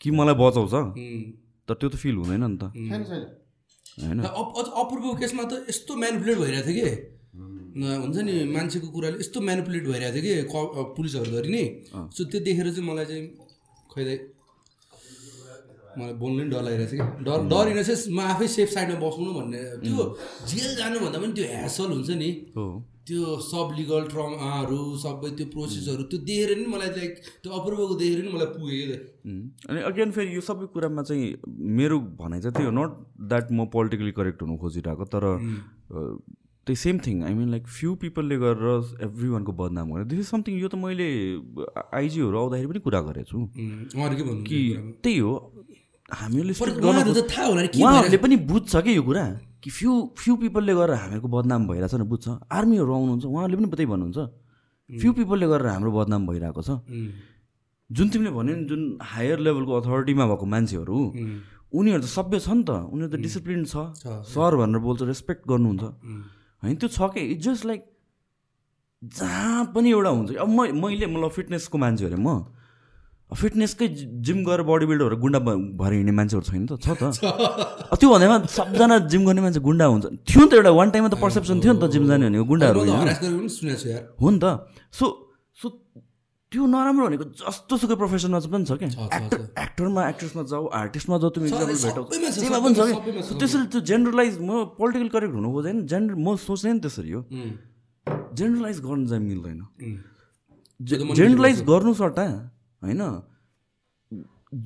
कि मलाई बचाउँछ? तर त्यो त फिल हुँदैन नि त होइन अपूर्वको केसमा त यस्तो म्यानुपुलेट भइरहेको थियो कि न- हुन्छ नि मान्छेको कुराले यस्तो म्यानुपुलेट भइरहेको थियो कि पुलिसहरूधरि नि सो त्यो देखेर चाहिँ मलाई चाहिँ खैदै मलाई बोल्नु नि डर लागिरहेछ कि डर डरिन चाहिँ म आफै सेफ साइडमा बस्नु भन्ने त्यो जेल जानुभन्दा पनि त्यो ह्यासल हुन्छ नि हो त्यो सब लिगल ट्रमाहरू सबै त्यो प्रोसेसहरू त्यो देखेर नि मलाई लाइक त्यो अपूर्वको देखेर नि मलाई पुग्यो कि उम्, अनि अगेन फेरि यो सबै कुरामा चाहिँ मेरो भनाइ चाहिँ त्यो नट द्याट म पोलिटिकली करेक्ट हुनु खोजिरहेको तर त्यही same thing I mean like few पिपलले गरेर एभ्री वानको बदनाम गरेर दिस इज समथिङ यो त मैले आइजीहरू आउँदाखेरि पनि कुरा गरेको छु। के त्यही हो हामीहरूले थाहा होला उहाँहरूले पनि बुझ्छ कि यो कुरा? कि फ्यु फ्यु पिपलले गरेर हामीहरूको बदनाम भइरहेछ भने बुझ्छ? आर्मीहरू आउनुहुन्छ उहाँहरूले पनि त्यही भन्नुहुन्छ। फ्यु पिपलले गरेर हाम्रो बदनाम भइरहेको छ। जुन तिमीले भन्यो नि जुन हायर लेभलको अथोरिटीमा भएको मान्छेहरू उनीहरू त सभ्य छ नि त उनीहरू त डिसिप्लिन छ सर भनेर बोल्छ रेस्पेक्ट गर्नुहुन्छ। होइन त्यो छ कि? इट्स जस्ट लाइक जहाँ पनि एउटा हुन्छ अब म मैले मतलब फिटनेसको मान्छे अरे म। फिटनेसकै जिम गरेर बडी बिल्डरहरू गुन्डा भएर हिँड्ने मान्छेहरू छैन त छ त। त्यो भन्दैमा सबजना जिम गर्ने मान्छे गुन्डा हुन्छ। थियो नि त एउटा वान टाइममा त पर्सेप्सन थियो नि त जिम जाने भनेको गुन्डाहरू हो नि त। सो सो त्यो नराम्रो भनेको जस्तो सुकै प्रोफेसनमा पनि छ क्या। एक्टर। एक्टरमा एक्ट्रेसमा जाऊ आर्टिस्टमा जाऊ तिमी इक्जाम्पल भेटाउ पनि छ क्या। त्यसरी त्यो जेनरलाइज म पोलिटिकल करेक्ट हुनु खोजेन जेनर म सोच्ने नि त्यसरी हो। जेनरलाइज गर्नु चाहिँ मिल्दैन। जेनरलाइज गर्नु सट्टा होइन?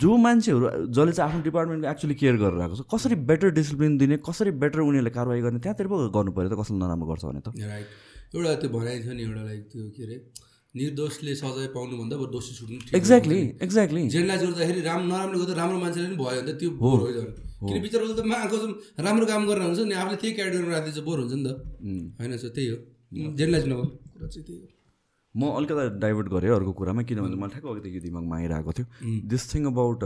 जो मान्छेहरू जसले चाहिँ आफ्नो डिपार्टमेन्टको एक्चुली केयर गरेर आएको छ कसरी बेटर डिसिप्लिन दिने कसरी बेटर उनीहरूले कारवाही गर्ने त्यहाँतिर पो गर्नु पऱ्यो त कसले नराम्रो गर्छ भने त। राइट एउटा त्यो भनाइ थियो नि एउटा लाइक त्यो के अरे निर्दोषले सजाय पाउनुभन्दा अब दोषी छुट्नु एक्ज्याक्टली एक्ज्याक्टली जेनलाइज गर्दाखेरि राम नराम्रो गर्दा राम्रो मान्छेले पनि भयो भने त त्यो बोर हो। झन् किन बिचरा त माको राम्रो काम गरेर हुन्छ नि आफूले त्यही क्याटेगोरीमा राखिदिन्छ बोर हुन्छ नि त। होइन सो त्यही हो। जेनलाइज नगर कुरा चाहिँ त्यही हो। म अलिकता डाइभर्ट गरेँ अर्को कुरामा किनभने मलाई ठ्याक्क अघिदेखि दिमागमा आइरहेको थियो। दिस थिङ अबाउट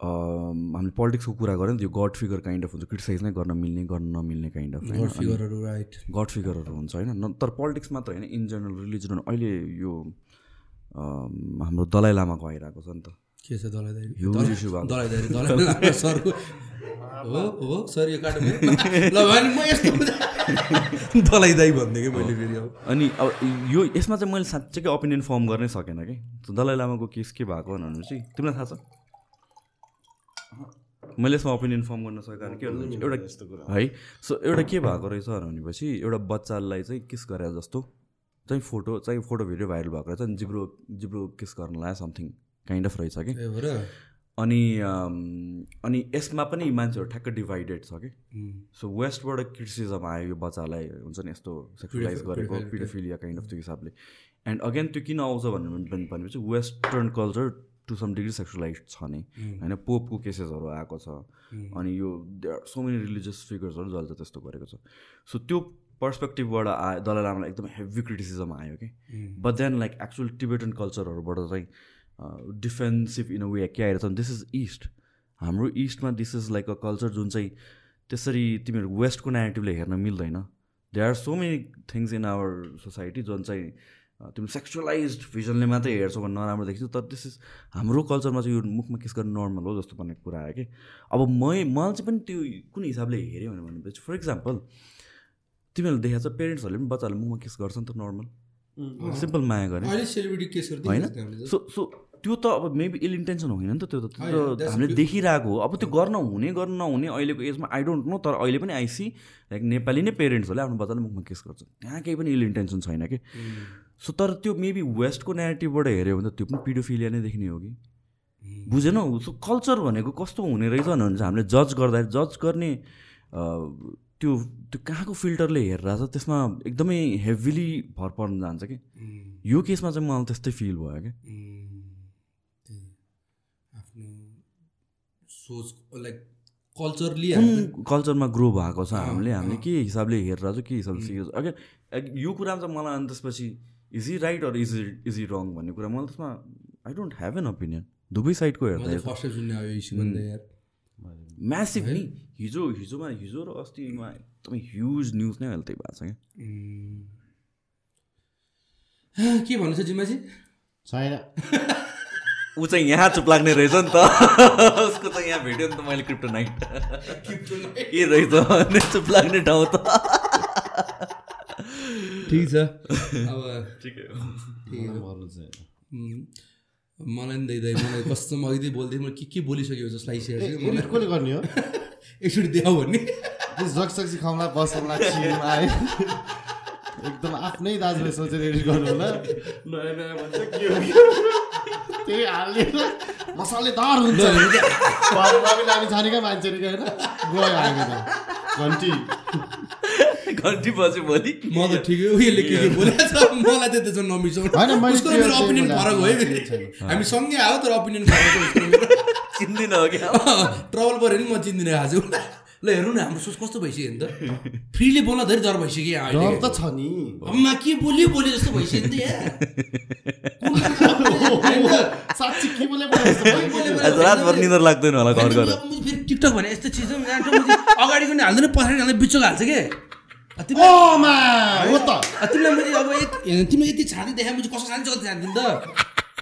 हामीले पोलिटिक्सको कुरा गऱ्यो नि त्यो गड फिगर काइन्ड अफ हुन्छ। क्रिटिसाइज नै गर्न मिल्ने गर्न नमिल्ने काइन्ड अफ गड फिगरहरू राइट गड फिगरहरू हुन्छ होइन? तर पोलिटिक्स मात्र होइन इन जेनरल रिलिजन अहिले यो हाम्रो दलाइ लामाको आइरहेको छ नि त। के छ दलाइ दाइ Huge issue भएको। दलाइ दाइ दलाइ लामा सरको हो हो सर यो काटो ल भने म यस्तो दलाइ दाइ भनिदिएँ कि मैले फेरि अब? अनि अब यो यसमा चाहिँ मैले साँच्चैकै ओपिनियन फर्म गर्नै सकेन कि? दलाइ लामाको केस के भएको भनेपछि तिमीलाई थाहा छ? मैले यसमा ओपिनियन फर्म गर्न सकेको कारण के भन्दा एउटा यस्तो कुरा। है? सो एउटा के भएको रहेछ भनेपछि एउटा बच्चालाई चाहिँ किस गरे जस्तो? चाहिँ फोटो चाहिँ फोटो भिडियो भाइरल भएको रहेछ अनि जिब्रो जिब्रो किस गर्न लायो समथिङ काइन्ड अफ रहेछ कि? अनि अनि यसमा पनि मान्छेहरू ठ्याक्क डिभाइडेड छ कि? सो वेस्टबाट क्रिटिसिजम आयो यो बच्चालाई हुन्छ नि यस्तो सेक्सुलाइज गरेको पिडोफिलिया काइन्ड अफ त्यो हिसाबले। एन्ड अगेन त्यो किन आउँछ भने भनेपछि western culture to some degree sexualise छ नि। होइन पोपको केसेसहरू आएको छ। अनि यो सो मेनी रिलिजियस फिगर्सहरू जसले चाहिँ त्यस्तो गरेको छ। सो त्यो पर्सपेक्टिभबाट आयो दलाइ लामालाई एकदम हेभी क्रिटिसिजम आयो कि? But then like actual Tibetan कल्चरहरूबाट चाहिँ डिफेन्सिभ इन अ वे के आइरहेछ दिस इज इस्ट हाम्रो इस्टमा this is like a culture जुन चाहिँ त्यसरी तिमीहरू वेस्टको नेटिभले हेर्न मिल्दैन. They are so many things in our society जुन चाहिँ अ, तिमी सेक्सुअलाइज भिजनले मात्रै हेर्छौ भने नराम्रो देखिन्छ तर दिस इज हाम्रो कल्चरमा चाहिँ यो मुखमा किस गर्नु नर्मल हो जस्तो भन्ने कुरा आयो कि। अब मै मलाई चाहिँ पनि त्यो कुन हिसाबले हेऱ्यो भने भनेपछि फर इक्जाम्पल तिमीहरूले देखाएको छ पेरेन्ट्सहरूले पनि बच्चाहरूले मुखमा किस गर्छ नि त नर्मल सिम्पल माया गर्ने। होइन? सो सो त्यो त अब मेबी इल इन्टेन्सन होइन नि त त्यो त। त्यो त हामीले देखिरहेको हो। अब त्यो गर्न हुने गर्न नहुने अहिलेको एजमा आई डोन्ट नो तर अहिले पनि आइसी लाइक नेपाली नै पेरेन्ट्सहरूले आफ्नो बच्चालाई मुखमा केस गर्छ। त्यहाँ केही पनि इल इन्टेन्सन छैन कि। सो तर त्यो मेबी वेस्टको नेगेटिभबाट हेऱ्यो भने त त्यो पनि पिडोफिलिया नै देख्ने हो कि। बुझेनौ? सो कल्चर भनेको कस्तो हुने रहेछ भने चाहिँ हामीले जज गर्दाखेरि जज गर्ने त्यो त्यो कहाँको फिल्टरले हेरेर छ त्यसमा एकदमै हेभिली भर पर्न जान्छ कि। यो केसमा चाहिँ मलाई त्यस्तै फिल भयो कि त्यही आफ्नो सोच लाइक कल्चरली कुन कल्चरमा ग्रो भएको छ हामीले हामीले के हिसाबले हेरेर छ के हिसाबले सिकेको छ? अगेन यो कुरामा चाहिँ मलाई अनि त्यसपछि is it right or is is it wrong भन्ने कुरा मलाई त्यसमा I don't have an opinion दुवै साइडको हेर्दा म्यासिभ नि हिजो हिजोमा हिजो र अस्तिमा एकदमै ह्युज न्युज नै अहिले त्यही भएको छ क्या. के भन्नु छ जिम्माजी? छैन। ऊ चाहिँ यहाँ चुप लाग्ने रहेछ नि त। उसको त यहाँ भेट्यो नि त मैले क्रिप्टो नाइट के रहेछ। भने चुप लाग्ने ठाउँ त। ठिक छ। अब ठिकै. मलाई नि दिँदै मलाई कस्तो अघि बोल्दै मैले के के जस्तो लागिसकेको छ एडिट कसले गर्ने हो? एकचोटि देखाऊ भन्ने। जगसक्सी खाउँला बसौँला आयो एकदम आफ्नै दाजुले सोचेर एडिट गर्नु होला नयाँ नयाँ भन्छ के हो? त्यही हालेर मसालेदार हुन्छ। लामी छानेकै मान्छे नि होइन? गयो हामी त। घन्टी। घन्टी बज्यो भोलि। म त ठिकै हो यसले के के बोलेको छ मलाई त त्यसो नमिसाउनु। होइन, उसको त्यो- मेरो ओपिनियन फरक हो है छैन। फेरि। हामी सँगै आयो तर ओपिनियन फरक चिन्दिनँ हो क्या? ट्रबल पऱ्यो नि म चिन्दिनँ आज। ल हेर्नु न हाम्रो सोच कस्तो भइसक्यो नि त? फ्रीले बोल्न धेरै डर भइसक्यो यहाँ त छ नि। अम्मा के बोल्यो बोल्यो जस्तो भइसक्यो नि त यहाँ। साँच्ची के बोले बोले जस्तो भयो। बोल्यो, आज रातभर निन्द्रा लाग्दैन होला घर म फेरि टिकटक भने यस्तो चिज हो यहाँ अगाडिको नि हाल्दैन पछाडि हाल्दैन बिचको हाल्छ के? तिमीलाई मैले अब यत- हेर्नु, तिमीले यति छाती देखाएपछि कसो छाती जति छाती त?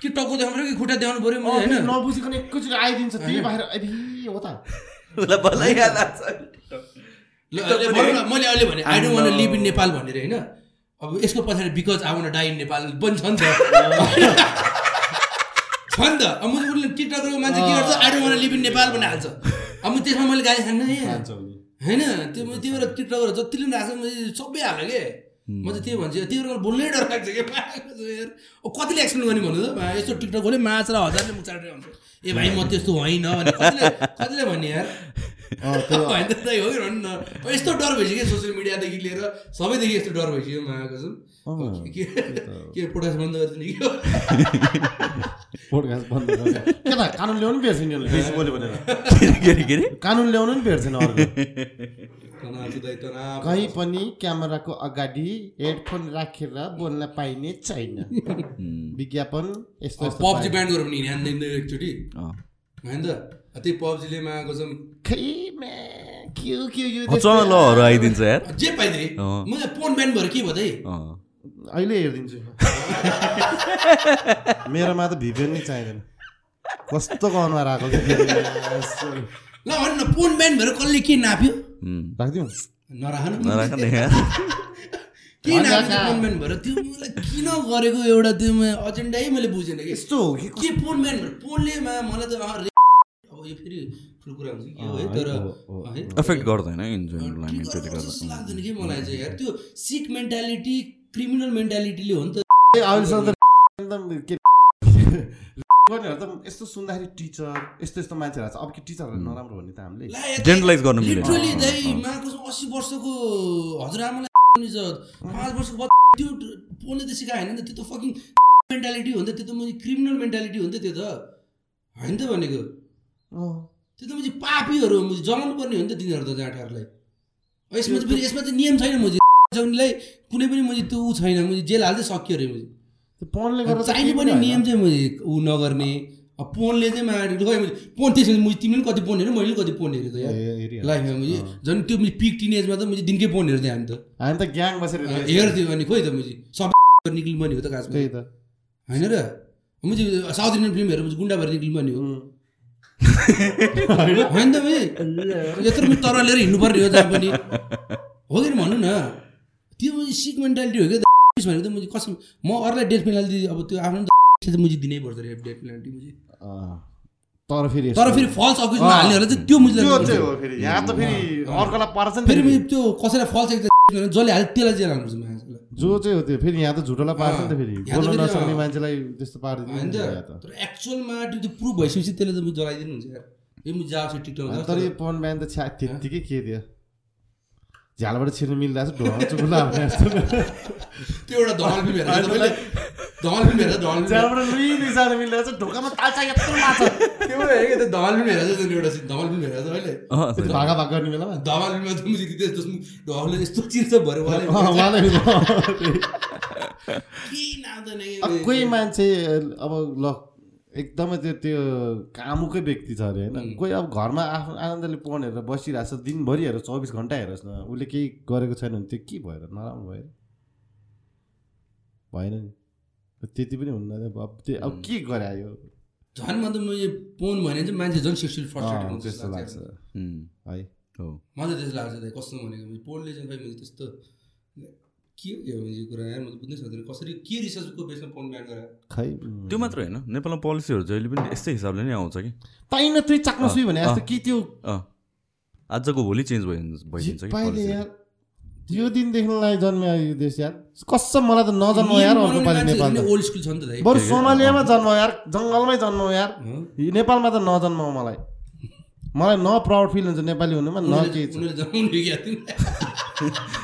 कि टाउको देखाउनु पऱ्यो कि खुट्टा देखाउनु पऱ्यो मैले होइन? नबुझिकन एकैचोटि आइदिन्छ त्यही बाहिर हो त। उसलाई बल्ल याद आएको छ। ल, अहिले भनौँ न, मैले अहिले भने I don't want live in Nepal भनेर होइन? अब यसको पछाडि because I want die in Nepal पनि छ नि त। छ नि त। अब म उसले टिकटकरको मान्छे के गर्छ? I don't want live in Nepal भन्ने हाल्छ। अब म त्यसमा मैले गाली खान्न। है। होइन? त्यो त्यो भएर टिकटकहरू जतिले पनि राख्छ मैले सबै हाल्यो के? म चाहिँ त्यही भन्छु त्यो बोल्नै डर लाग्छ कि? यार? कतिले एक्सप्लेन गर्ने भन्नु त? यस्तो टिकटक खोले माछ र हजारले मुख चाटेर हुन्छ ए भाइ म त्यस्तो होइन भने कतिले कतिले भन्ने यार? होइन त दाइ हो कि न। यस्तो डर भइसक्यो सोसियल मिडियादेखि लिएर सबैदेखि यस्तो डर भइसक्यो छु अँ, के के पोडकास्ट बन्द गर्छ नि के? पोडकास्ट बन्द गरेर के त कानुन ल्याउनु पनि भेट्छ नि कानुन ल्याउनु पनि भेट्छन् कहीँ पनि क्यामेराको अगाडि हेडफोन राखेर बोल्न पाइने छैन। विज्ञापन यस्तो पब्जी। ब्यान्ड गऱ्यो भने हिँड्दैन एकचोटि अँ। होइन त? त्यही पब्जीले मागेको छ। खै म्या, के हो, के हो, यो अँ, त्यस्तै चलहरू आइदिन्छ यार। जे पाइदिए। म फोन ब्यान्ड भएर के भयो। अहिले हेरिदिन्छु। मेरोमा त भिपिएन नै चाहिँदैन। कस्तो अनुहार आएको। ल भन् न फोन ब्यान्ड भएर कसले के नाप्यो? राखिदिउँ नराख न नराख न यार के नाप्यो फोन ब्यान्ड भएर त्यो मलाई किन गरेको एउटा त्यो एजेन्डै मैले बुझेन कि यस्तो हो कि के फोन ब्यान्ड भएर फोनले मा मलाई त अब यो फेरि ठुलो कुरा हुन्छ कि हो है तर एफेक्ट गर्दैन जस्तो लाग्दैन कि मलाई चाहिँ यार त्यो सिक मेन्टालिटी क्रिमिनल मेन्टालिटीले हो नि त गर्नेहरू त यस्तो सुन्दाखेरि टिचर यस्तो यस्तो मान्छेहरू छ। अब के टिचरहरू नराम्रो भन्ने त हामीले Generalize गर्न अँ, दाइ। माको अस्सी वर्षको हजुरआमालाई पाँच वर्षको त्यो फोनले त सिकायो होइन नि त त्यो त फकिङ मेन्टालिटी हो नि त त्यो त मैले क्रिमिनल मेन्टालिटी हो नि त त्यो त। होइन त भनेको। त्यो त मैले पापीहरू हो जलाउनु पर्ने हो नि त तिनीहरू त जाँठाहरूलाई यसमा चाहिँ फेरि यसमा चाहिँ नियम छैन मैले जग्नेलाई कुनै पनि मैले त्यो ऊ छैन मैले जेल हाल्दै सक्यो अरे मैले त चाहिने केही पनि। नियम चाहिँ मैले ऊ नगर्ने। अब फोनले चाहिँ मारेको खै मैले फोन त्यसमा मैले तिमीले पनि कति फोन हेऱ्यो मैले पनि कति फोन हेरेँ त। लाइफमा मैले झन् त्यो मैले पिक टिनेजमा त मैले दिनकै फोन हेर्थेँ हामी त। हामी त ग्याङ बसेर हेर्थ्यो अनि खोइ त मैले सबै निक्लिनु पनि हो त खासमा त्यही त। होइन र? मैले साउथ इन्डियन फिल्म हेरेर गुन्डा भएर निक्लिनु पनि हो। होइन त यत्रो मैले तर लिएर हिँड्नु पर्ने हो जहाँ पनि। हो कि भन्नु न? त्यो सिक मेन्टालिटी हो क्या भनेको त मैले कसम म अरूलाई डेथ पेनाल्टी अब त्यो आफ्नो त मैले दिनै पर्छ अरे डेथ पेनाल्टी अँ। तर फेरि तर फेरि फल्स अक्युजमा। हाल्नेहरूलाई चाहिँ त्यो मुजले त्यो चाहिँ हो फेरि यहाँ त फेरि अर्कोलाई पर्छ नि फेरि मैले त्यो कसैलाई फल्स जसले हाल्यो त्यसलाई जेल हाल्नुपर्छ मान्छेलाई जो चाहिँ हो त्यो फेरि यहाँ त झुटोलाई पार्छ नि त फेरि। बोल्न फेरि, नसक्ने। मान्छेलाई त्यस्तो पारिदिनु तर एक्चुअलमा त्यो त्यो प्रुभ भइसकेपछि त्यसले त म जलाइदिनु हुन्छ यार। यो म जाओस् टिकटक तर यो पवन बिहान त छ्या त्यत्तिकै के दियो झ्यालबाट छिर्नु मिल्दा त्यो एउटा फिल्म हेरेर तपाईँले फिल्म हेरेर झ्यालबाट मिल्दा छ ढोकामा ताल्चा यत्रो माछ। त्यो त्यो फिल्म हेरेर चाहिँ एउटा फिल्म हेरेर तपाईँले। भागा भाग गर्ने बेलामा फिल्ममा त्यस्तो ढलले यस्तो चिर्छ भरे उहाँले। के कोही मान्छे अब ल एकदमै त्यो त्यो कामुकै व्यक्ति छ अरे होइन? कोही अब घरमा आफ्नो आनन्दले फोन हेरेर बसिरहेको छ दिनभरि हेरेर चौबिस घन्टा हेरोस् न। उसले केही गरेको छैन भने त्यो के भएर? नराम्रो भयो भएन नि। त्यति पनि हुन्न। अब त्यो अब के गरे यो झन् म त म यो पोन भने चाहिँ मान्छे झन् सेक्सुअल अँ, फ्रस्ट्रेटेड हुन्छ त्यस्तो लाग्छ। है। हो। मलाई त्यस्तो लाग्छ कस्तो भनेको? मैले पोनले चाहिँ खै मैले त्यस्तो के हो यो यो कुरा यार? म त बुझ्नै सक्दिनँ। कसरी के रिसर्चको बेसमा पोन ब्यान गरायो खै? त्यो मात्र होइन। नेपालमा पोलिसीहरू जहिले पनि यस्तै हिसाबले नै आउँछ कि? पाइन त्यही चाक्न सुई भने जस्तो। कि त्यो आजको भोलि चेन्ज भइ भइदिन्छ कि पाइले policy। यार। यो दिनदेखिलाई जन्म्यो यो देश यार। कसम मलाई त नजन्म यार अर्को पालि नेपाल त। ओल्ड स्कुल छ नि त दाइ। बरु सोमालियामा जन्म यार। जङ्गलमै जन्म यार। नेपालमा त नजन्म मलाई। मलाई न प्राउड फिल हुन्छ नेपाली हुनुमा न के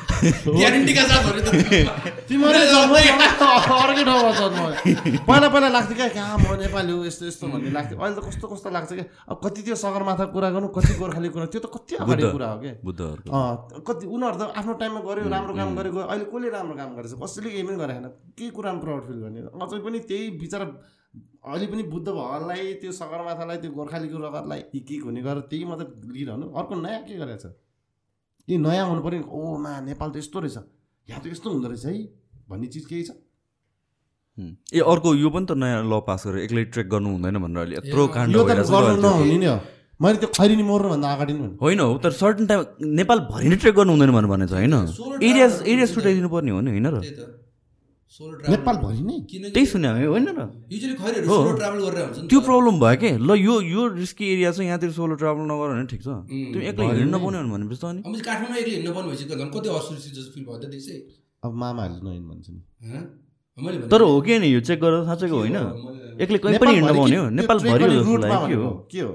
छ ग्यारेन्टीका साथ अर्कै ठाउँमा जन्म पहिला पहिला लाग्थ्यो क्या कहाँ म नेपाली हो यस्तो यस्तो भन्ने लाग्थ्यो अहिले त कस्तो कस्तो लाग्छ क्या अब कति त्यो सगरमाथा कुरा गर्नु कति गोर्खाली कुरा त्यो त कति अगाडि। कुरा हो क्या कति उनीहरू त आफ्नो टाइममा गऱ्यो राम्रो काम गरेको अहिले कसले राम्रो काम गरेछ कसैले केही पनि गरेन के कुरामा प्राउड फिल गर्ने अझै पनि त्यही बिचरा अहिले पनि बुद्ध भगवान्लाई त्यो सगरमाथालाई त्यो गोर्खालीको रगतलाई हिक हिक हुने गरेर त्यही मात्रै लिइरहनु अर्को नयाँ के गरेछ यी नयाँ हुनु पऱ्यो नि, ओ मा नेपाल त यस्तो रहेछ। यहाँ त यस्तो हुँदो रहेछ है भन्ने चिज केही छ। ए अर्को यो पनि त नयाँ ल पास गरेर एक्लै ट्रेक गर्नु हुँदैन भनेर अहिले यत्रो काण्ड। नहुने नै मैले त्यो खैरिनी मोर्नुभन्दा अगाडि नै होइन हो तर सर्टन टाइम नेपाल भरि नै ट्रेक गर्नु हुँदैन भनेर भने छ होइन? एरिया एरिया छुट्याइदिनु पर्ने हो नि होइन र? नेपालभरि नै। किनकि त्यही सुने हामी होइन र? युजली खैरीहरू हो। सोलो ट्राभल गरेर हुन्छ नि त्यो। प्रब्लम भयो कि ल यो यो रिस्की एरिया छ यहाँतिर सोलो ट्राभल नगर भने ठिक छ। त्यो एक्लै हिँड्न नै। पाउने भनेपछि त अनि। अब चाहिँ काठमाडौँ एक्लै हिँड्नु पर्ने भएपछि त झन् कति असुरक्षित जस्तो फिल भयो त त्यसै। अब मामाहरूले भन्छ नि। तर हो कि नि यो चेक गरेर साँच्चैको होइन। एक्लै कहीँ पनि हिँड्न पाउने हो। के हो?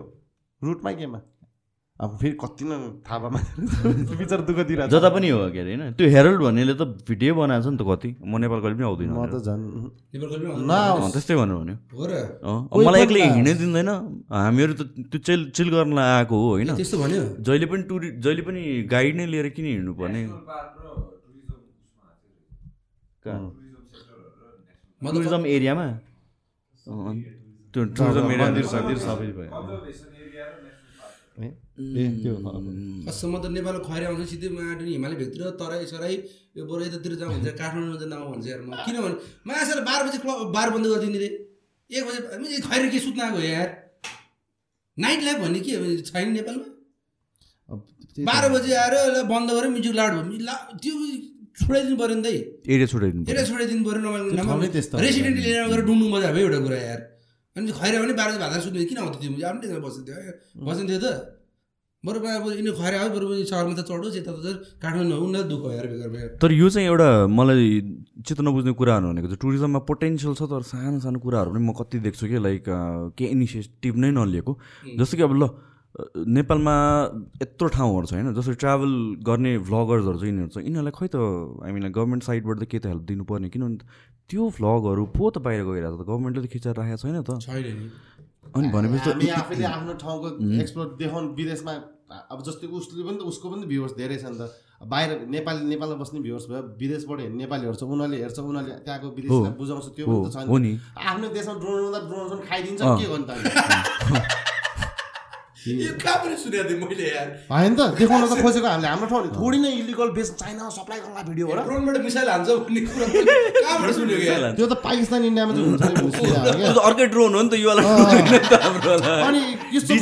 रुटमा केमा? अब फेरि कति नै थाहा विचार दुःख दिइरहेको जता पनि हो के अरे होइन? त्यो हेरल्ड भन्नेले त भिडियो बनाएको छ नि त कति। म नेपाल कहिले पनि आउँदिनँ म त। झन् त्यस्तै भनेर भन्यो। मलाई एक्लै हिँड्नै दिँदैन। हामीहरू त त्यो चिल चिल गर्नलाई आएको हो होइन? त्यस्तो भन्यो। जहिले पनि टुरि जहिले पनि गाइड नै लिएर किन हिँड्नु पर्ने? कहाँ? म त टुरिज्म एरियामा? त्यो टुरिज्म एरिया सबै भयो ए त्यो। कसम त नेपालको खैरी आउँछ सिधै माटो हिमालय भेगतिर तराई सराई यो बरु यतातिर जाउँ भन्छ काठमाडौँमा जाँदा आउँ भन्छ यार म। किनभने मासेर बाह्र बजी क्लब बार बन्द गरिदिने रे। एक बजे खैरी के सुत्न आएको हो यार? नाइट लाइफ भन्ने के? छैन नेपालमा। बाह्र बजी आएर ल बन्द गरेर म्युजिक लाउड भयो। ला त्यो छोडाइदिनु पऱ्यो नि त एरिया छुट्याइदिनु एउटा छोडाइदिनु पऱ्यो नभए हो। रेसिडेन्ट लिएर गएर डुङ्डुङ बजार भयो एउटा कुरा यार। अनि खैरा पनि बाह्र बजी भात सुत्ने किन आउँथ्यो त्यो? आफ्नो टेन्सन बस्थ्यो बसिन्थ्यो त। बरु अब यिनीहरू खैरा आयो बरु सहरमा त चढोस् यता त काठमाडौँ उनीहरू दुःख यार बेकार बेकार तर यो चाहिँ एउटा मलाई चित्त नबुझ्ने कुराहरू भनेको चाहिँ टुरिज्ममा पोटेन्सियल छ तर सानो सानो कुराहरू पनि म कति देख्छु कि लाइक केही इनिसिएटिभ नै नलिएको। जस्तो कि अब ल नेपालमा यत्रो ठाउँहरू छ होइन जस्तो ट्राभल गर्ने भ्लगर्सहरू चाहिँ यिनीहरू छ यिनीहरूलाई खै त आई मिन गभर्मेन्ट साइडबाट त के त हेल्प दिनुपर्ने? किनभने त्यो भ्लगहरू पो त बाहिर गइरहेको छ त गभर्मेन्टले त खिचेर राखेको छैन त। छैन नि। अनि भनेपछि हामी त आफैले आफ्नो ठाउँको एक्सप्लोर देखाउनु विदेशमा अब जस्तै उसले पनि त उसको पनि भ्युवर्स धेरै छ नि त। बाहिर नेपाली नेपालमा बस्ने भ्युवर्स भयो विदेशबाट हेर्ने नेपालीहरू छ उनीहरूले हेर्छ उनीहरूले त्यहाँको विदेशलाई बुझाउँछ त्यो हो पनि त छ हो नि। नि आफ्नो देशमा ड्रोन ड्रोन खाइदिन्छ। के गर्नु त? अनि? यो कहाँ पनि सुनेको थिएँ मैले यार होइन त देखाउन त खोजेको हामीले हाम्रो ठाउँले थोरै नै इलिगल बेस चाइनामा सप्लाई गर्ला भिडियो हो र ड्रोनबाट मिसाइल हान्छ भन्ने कुरा कहाँबाट सुनेको यार त्यो त पाकिस्तान इन्डियामा हुन्छ नि अर्कै ड्रोन हो नि त यो। अनि यस्तो।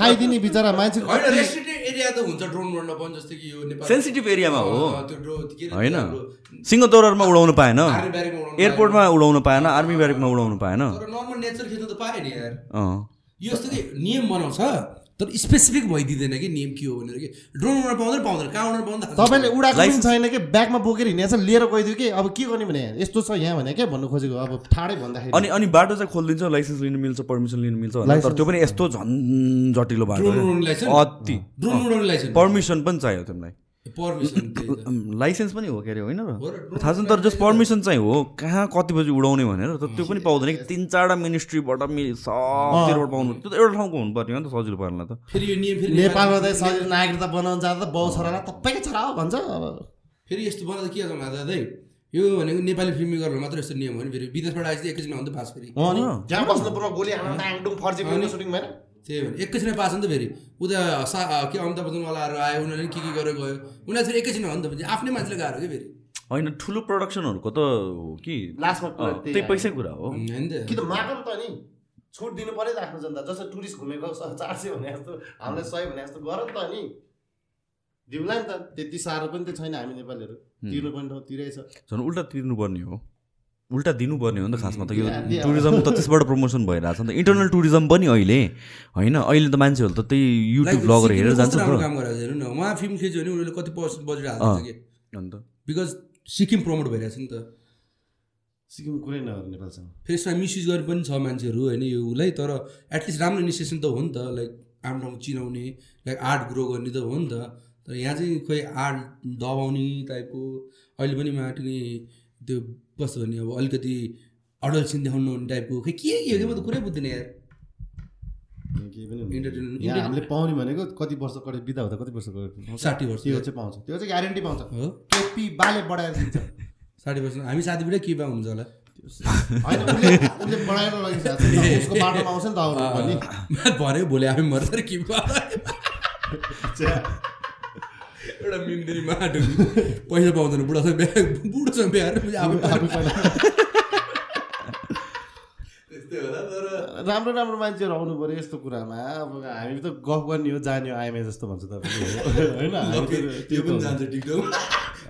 खाइदिने बिचरा मान्छे होइन रेस्ट्रिक्टेड एरिया त हुन्छ ड्रोन उड्न पनि जस्तै कि यो नेपाल सेन्सिटिभ एरियामा हो त्यो होइन उडाउनु पाएन आर्मी ब्यारेकमा उडाउनु एयरपोर्टमा उडाउनु पाएन आर्मी ब्यारेकमा उडाउनु पाएन तर नर्मल नेचर खेल्नु त पाएँ नि यार अँ यो यस्तो कि नियम बनाउँछ? तर स्पेसिफिक भइदिँदैन कि नियम के हो भनेर कि? ड्रोन उडाउन पाउँदैन पाउँदैन। कहाँ उडाउन पाउँदैन? थाहा छैन। तपाईँले उडाएको पनि छैन कि? ब्यागमा बोकेर हिँडेछ लिएर गइदियो कि? अब के गर्ने भने? यस्तो छ यहाँ भने क्या भन्नु खोजेको? अब ठाडै भन्दाखेरि। अनि अनि बाटो चाहिँ खोलिदिन्छ लाइसेन्स लिनु मिल्छ पर्मिसन लिनु मिल्छ तर त्यो पनि यस्तो झन् जटिलो बाटो ड्रोन हो। उडाउने लाइसेन्स अति। ड्रोन उडाउने लाइसेन्स पर्मिसन पनि चाहियो तिमीलाई। लाइसेन्स पनि हो के अरे होइन हो र थाहा छैन तर जस्ट पर्मिसन चाहिँ हो कहाँ कति बजी उडाउने भनेर तर त्यो पनि पाउँदैन कि तिन चारवटा मिनिस्ट्रीबाट मि सबतिरबाट पाउनु त्यो त एउटा ठाउँको हुनुपर्ने हो नि त सजिलो पार्नलाई त। फेरि यो नियम फेरि नेपालमा त सजिलो नागरिकता बनाउन जाँदा त बाउ छोरालाई तपाईँकै छोरा हो भन्छ। अब फेरि यस्तो बनाउँदा के गर्नु दाइ यो भनेको नेपाली फिल्म मेकरहरू मात्र यस्तो नियम हो नि फेरि विदेशबाट आएपछि एकैछिन आउँदा पास फेरि। नि बस्नु पर्ने गोली हाल्नु फर्जी सुटिङ भएन त्यही भने एकैछिन पास हो नि त फेरि। उता सा के अमिताभ बच्चनवालाहरू आयो उनीहरूले के के गरेर गयो उनीहरू फेरि एकैछिन हो नि त आफ्नै मान्छेले गाह्रो कि फेरि? होइन ठुलो प्रडक्सनहरूको त हो कि? लास्टमा त्यही पैसै कुरा हो। कि त। मागौँ त नि छुट दिनु पऱ्यो त आफ्नो जनता। जस्तो टुरिस्ट घुमेको चार सय भने जस्तो हामीलाई सय भने जस्तो गर नि त नि। दिउँला नि त त्यति साह्रो पनि त छैन हामी नेपालीहरू। तिर्नु पनि ठाउँ तिरै छ। झन् उल्टा तिर्नुपर्ने हो। उल्टा दिनुपर्ने हो नि त खासमा त यो टुरिज्म त त्यसबाट प्रमोसन भइरहेको छ नि त। इन्टरनल टुरिज्म पनि अहिले होइन? अहिले त मान्छेहरू त त्यही युट्युब ब्लगर हेरेर जान्छ काम गरेर हेर्नु न? उहाँ फिल्म खिच्यो भने उनीहरूले कति पर्सेन्ट बजेट। हाल्छ कि? अन्त? बिकज सिक्किम प्रमोट भइरहेको छ नि त। सिक्किम कुरै नगर नेपालसँग। फेरि यसमा मिसयुज गरे पनि छ मान्छेहरू होइन? यो उसलाई तर एटलिस्ट राम्रो इनिसिएसन त हो नि त। लाइक आफ्नो ठाउँ चिनाउने लाइक आर्ट ग्रो गर्ने त हो नि त। तर यहाँ चाहिँ खोइ आर्ट दबाउने टाइपको अहिले पनि माटो नि त्यो कस्तो भने अब अलिकति अडल्सिन देखाउनु हुने टाइपको खै के के म त कुरै बुझ्दिनँ यार। केही पनि हुँदैन। इन्टरटेनमेन्ट यहाँ हामीले पाउने भनेको कति वर्ष कति बिदा हुँदा कति वर्ष साठी वर्ष। त्यो चाहिँ पाउँछ। त्यो चाहिँ ग्यारेन्टी पाउँछ। हो। केपी बाले बढाएर दिन्छ। साठी वर्ष हामी साथीबाट के बा हुन्छ होला उसले बढाएर उसको बाटोमा आउँछ नि त भोलि हामी मर्छ कि एउटा मिम्दिनी माटो पैसा पाउँदैन बुढासँग बिहा बुढोसँग बिहा गरेर आफै आफै पहिला त्यस्तै होला तर राम्रो राम्रो मान्छेहरू आउनु पऱ्यो यस्तो कुरामा। अब हामी त गफ गर्ने हो जाने हो आइएमए जस्तो भन्छ तपाईँले। होइन हामी त त्यो त्यो पनि त- जान्छ टिकटक।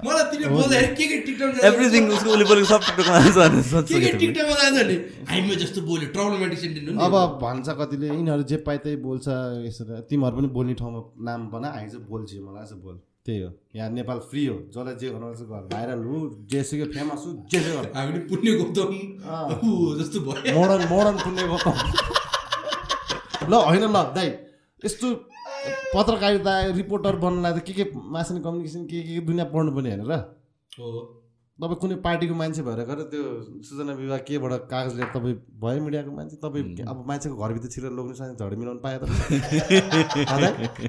मलाई तिनीहरू बोल्दाखेरि के के टिकटक एभ्रिथिङ उसको उसले बोलेको सब टिकटकमा आउँछ भनेर सोच्छ के के कि टिकटकमा जान्छ नि? हामी जस्तो बोल्यो ट्राउमेटिक सेन्टेन्स हो नि। अब भन्छ कतिले यिनीहरू जे पाए त्यही बोल्छ यसरी तिमीहरू पनि बोल्ने ठाउँमा नाम बना हामी चाहिँ बोल्छु मलाई चाहिँ बोल। त्यही हो। यहाँ नेपाल फ्री हो। जसलाई जे गर्नु गर। भाइरल हु जेसुकै फेमस हु जे जे गर हामी पनि पुण्य गौतम। जस्तो भयो। मोडर्न मोडर्न पुण्य गौतम। ल होइन ल दाइ। यस्तो पत्रकारिता रिपोर्टर बन्नलाई त के के मासिन कम्युनिकेसन के के दुनियाँ पढ्नु पर्ने होइन र हो। तपाईँ कुनै पार्टीको मान्छे भएर गएर त्यो सूचना विभाग केबाट कागज लिएर तपाईँ भयो मिडियाको मान्छे? तपाईँ अब मान्छेको घरभित्र छिरेर लोग्नु सक्ने झडी मिलाउनु पायो त?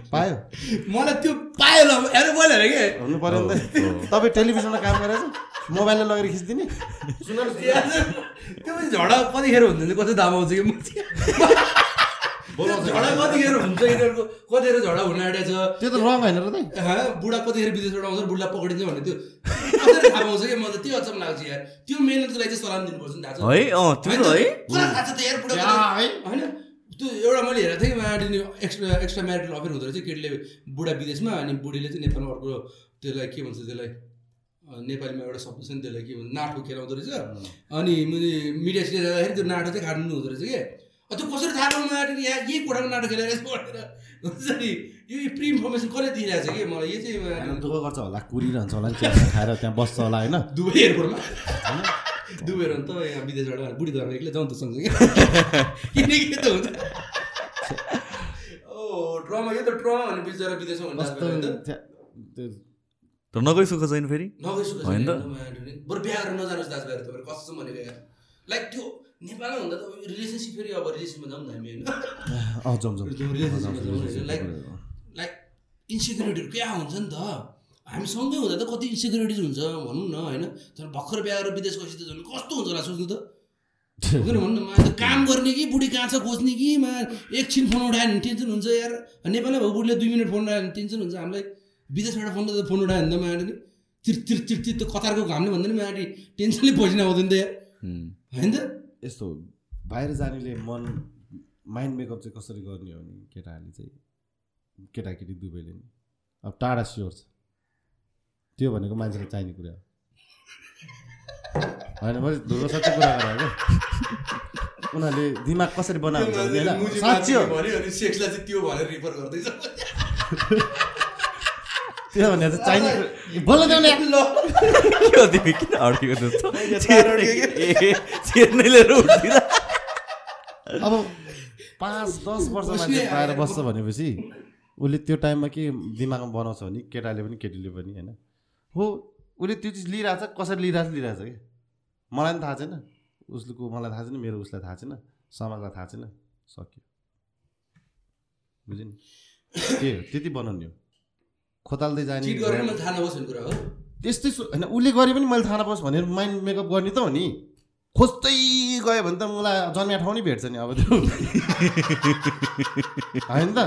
पायो। मलाई त्यो पायो ल हेर बोल्यो अरे के? हुनु पऱ्यो नि त। तपाईँ टेलिभिजनमा काम गरेर मोबाइलले लगेर खिचिदिने? त्यो पनि झडा कतिखेर हुन्छ नि? कति दाम आउँछ कि? म झडा कतिखेर हुन्छ यिनीहरूको कतिखेर झडा हुन आँटेको छ? त्यो त रङ होइन र बुढा कतिखेर विदेशबाट आउँछ बुढा पक्रिन्छ भने त्यो कसरी थाहा पाउँछ कि? म त त्यो अचम्म लाग्छ यार। त्यो मेहनतको लागि चाहिँ सलाम दिनुपर्छ नि थाहा छ। है? अँ त्यो है। कसलाई थाहा छ त यार बुढा या, है। होइन? त्यो एउटा मैले हेरेको थिएँ married extra extra marital affair हुँदो रहेछ केटीले बुढा विदेशमा अनि बुढीले चाहिँ नेपालमा अर्को त्यसलाई के भन्छ त्यसलाई नेपालीमा एउटा शब्द छ नि त्यसलाई के भन्छ नाठो खेलाउँदो रहेछ। अनि मैले मिडिया सिडिया जाँदाखेरि त्यो नाटो चाहिँ खानु हुँदो रहेछ कि। अँ, त्यो कसरी थाहा पाउनु नाटो यहाँ यही कोठाको नाटो खेलेर यसो भनेर हुन्छ नि। यो प्रि इन्फर्मेसन कसले दिइरहेछ कि मलाई? यो चाहिँ दुःख गर्छ होला कुरिरहन्छ होला खाएर त्यहाँ बस्छ होला होइन? दुबई एयरपोर्टमा। एयरपोर्ट त यहाँ विदेशबाट बुढी धर्म एक्लै जाउँ त सँगसँगै। किनकि त हुन्छ ओ ट्रमा यो त ट्रमा भने बिचरा विदेशमा हुन कस्तो लाग्छ नि त। त्यहाँ- त्यो तर नगई सुख छैन फेरि? होइन त? बरु बिहा गरेर नजानुहोस् दाजुभाइहरू तपाईँहरू कसम भनेको यार लाइक त्यो नेपालमा हुँदा त रिलेसनसिप फेरि अब रिलेसनमा जाउँ न हामी होइन? अँ जाउँ जाउँ। रिलेसनसिपमा जाउँ होइन लाइक लाइक इन्सेक्युरिटीहरू क्या हुन्छ नि त? हामी सँगै हुँदा त कति इन्सेक्युरिटिज हुन्छ भनौँ न होइन? तर भर्खर बिहा गरेर विदेश गएपछि त झन् कस्तो हुन्छ होला सोच्नु त? किन भन्नु न त काम गर्ने कि बुढी कहाँ छ खोज्ने कि मा एकछिन फोन उठायो भने टेन्सन हुन्छ यार। नेपालमा भएको बुढीले दुई मिनट फोन उठायो भने टेन्सन हुन्छ हामीलाई विदेशबाट फोन त फोन उठायो भने त माया नि। तिर तिर तिर तिर त्यो कतारको घामले भन्दा नि माया टेन्सनले पसिन आउँदैन त यार। होइन त? यस्तो बाहिर जानेले मन माइन्ड मेकअप चाहिँ कसरी गर्ने हो भने केटाहरूले चाहिँ? केटाकेटी दुवैले नि? अब टाढा स्योर छ। त्यो भनेको मान्छेलाई चाहिने कुरा हो। होइन मैले धुलो साँच्चै कुरा गरेँ क्या उनीहरूले दिमाग कसरी बनाएको हुन्छ भने होइन साँच्ची हो। सेक्सलाई चाहिँ त्यो भनेर रिफर गर्दैछ। त्यो भनेर चाहिँ चाहिने बोल्न तिमी? किन अड्केको जस्तो? ए, चेयर नै लिएर उठ्दिन अब पाँच दस वर्ष मान्छे आएर बस्छ भनेपछि उसले त्यो टाइममा के दिमागमा बनाउँछ भने केटाले पनि केटीले पनि होइन? हो उसले त्यो चिज लिइरहेछ कसरी लिइरहेछ लिइरहेछ कि? मलाई पनि थाहा छैन। उसको मलाई थाहा छैन मेरो उसलाई थाहा छैन समाजलाई थाहा छैन सक्यो। बुझ्यो नि? त्यही हो? त्यति बनाउने हो। खोताल्दै जाने कुरा हो? त्यस्तै होइन उसले गरे पनि मैले थाहा नपाओस् भनेर माइन्ड मेकअप गर्ने त हो नि। खोज्दै गयो भने त मलाई जन्मिया ठाउँ नै भेट्छ नि अब त्यो। होइन त?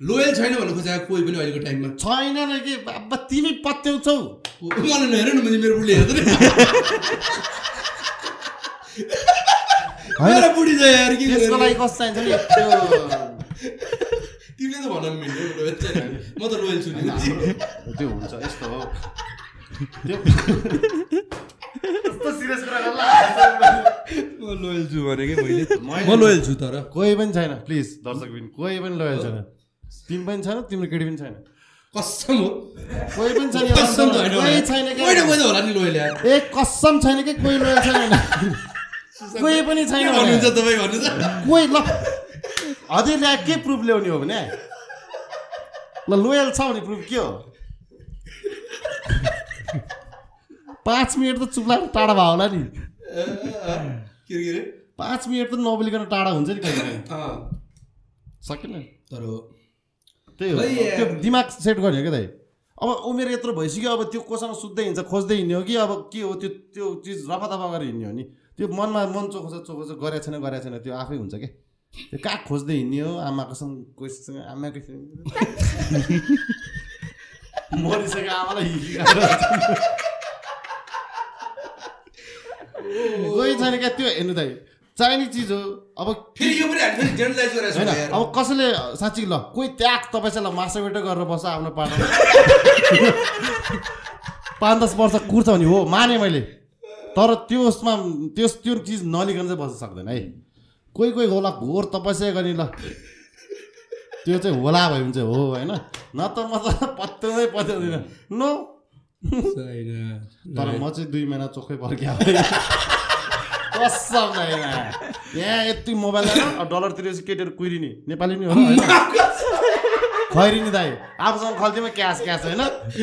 लोयल छैन भन्नु खोजेको कोही पनि अहिलेको टाइममा। छैन र के? अब तिमी पत्याउँछौ। मलाई नहेर न मैले मेरो हेर्दैन होइन? बुढी छ यार के त्यसको लागि गरेर? कस्तो चाहिन्छ नि? त्यो तिमीले त भन म त लोयल छु नि। त्यो हुन्छ यस्तो हो। म लोयल छु भनेकै मैले। मैले- म लोयल छु तर। कोही पनि छैन प्लिज दर्शक पनि कोही पनि लोयल छैन। तिमी पनि छैन तिम्रो केटी पनि छैन। कसम हो? कोही पनि छैन कसम कोही छैन त होला नि लोयल ए कसम छैन कि? कोही लोयल छैन कोही पनि छैन के भने। भन्नुहुन्छ तपाईँ भन्नु त कोही ल ल्या के प्रुफ ल्याउने हो भने? ल लोयल छ भने प्रुफ के हो? पाँच मिनट त चुप्लाएर टाढा भयो होला नि। पाँच मिनट त नबोलिकन टाढा हुन्छ नि कहिले सकेन। तर त्यही हो। त्यो दिमाग सेट गर्ने हो क्या दाइ। अब उमेर यत्रो भइसक्यो अब त्यो कोसँग सुत्दै हिँड्छ खोज्दै हिँड्ने हो कि अब के हो त्यो त्यो चिज रफा दफा गरेर हिँड्ने हो नि? त्यो मनमा मन चोखो छ चोखो छ गरेको छैन गरेको छैन त्यो आफै हुन्छ क्या त्यो कहाँ खोज्दै हिँड्ने हो? आमाको सँग कोहीसँग आमाको मरिसक्यो आमालाई कोही छैन क्या त्यो हेर्नु दाइ चाहिने चिज हो अब होइन। अब कसैले साँच्ची ल कोही त्याग तपाईँ चाहिँ ल मास्टरबेटर गरेर बस्छ आफ्नो पार्टमा पाँच दस वर्ष कुर्छ भने हो माने मैले तर त्यो उसमा त्यस त्यो चिज नलिकन चाहिँ बस्न सक्दैन है कोही कोही होला घोर तपस्या गर्ने ल त्यो चाहिँ होला भयो भने चाहिँ हो होइन न त म त पत्याउँदै पत्याउँदिनँ नो। तर म चाहिँ दुई महिना चोखै पर्क्या कसम छैन यहाँ यति मोबाइल डलर तिरेपछि केटीहरू कुहिरिने नेपाली नि हो होइन खैरिनी दाइ आफूसँग खल्तीमा क्यास क्यास होइन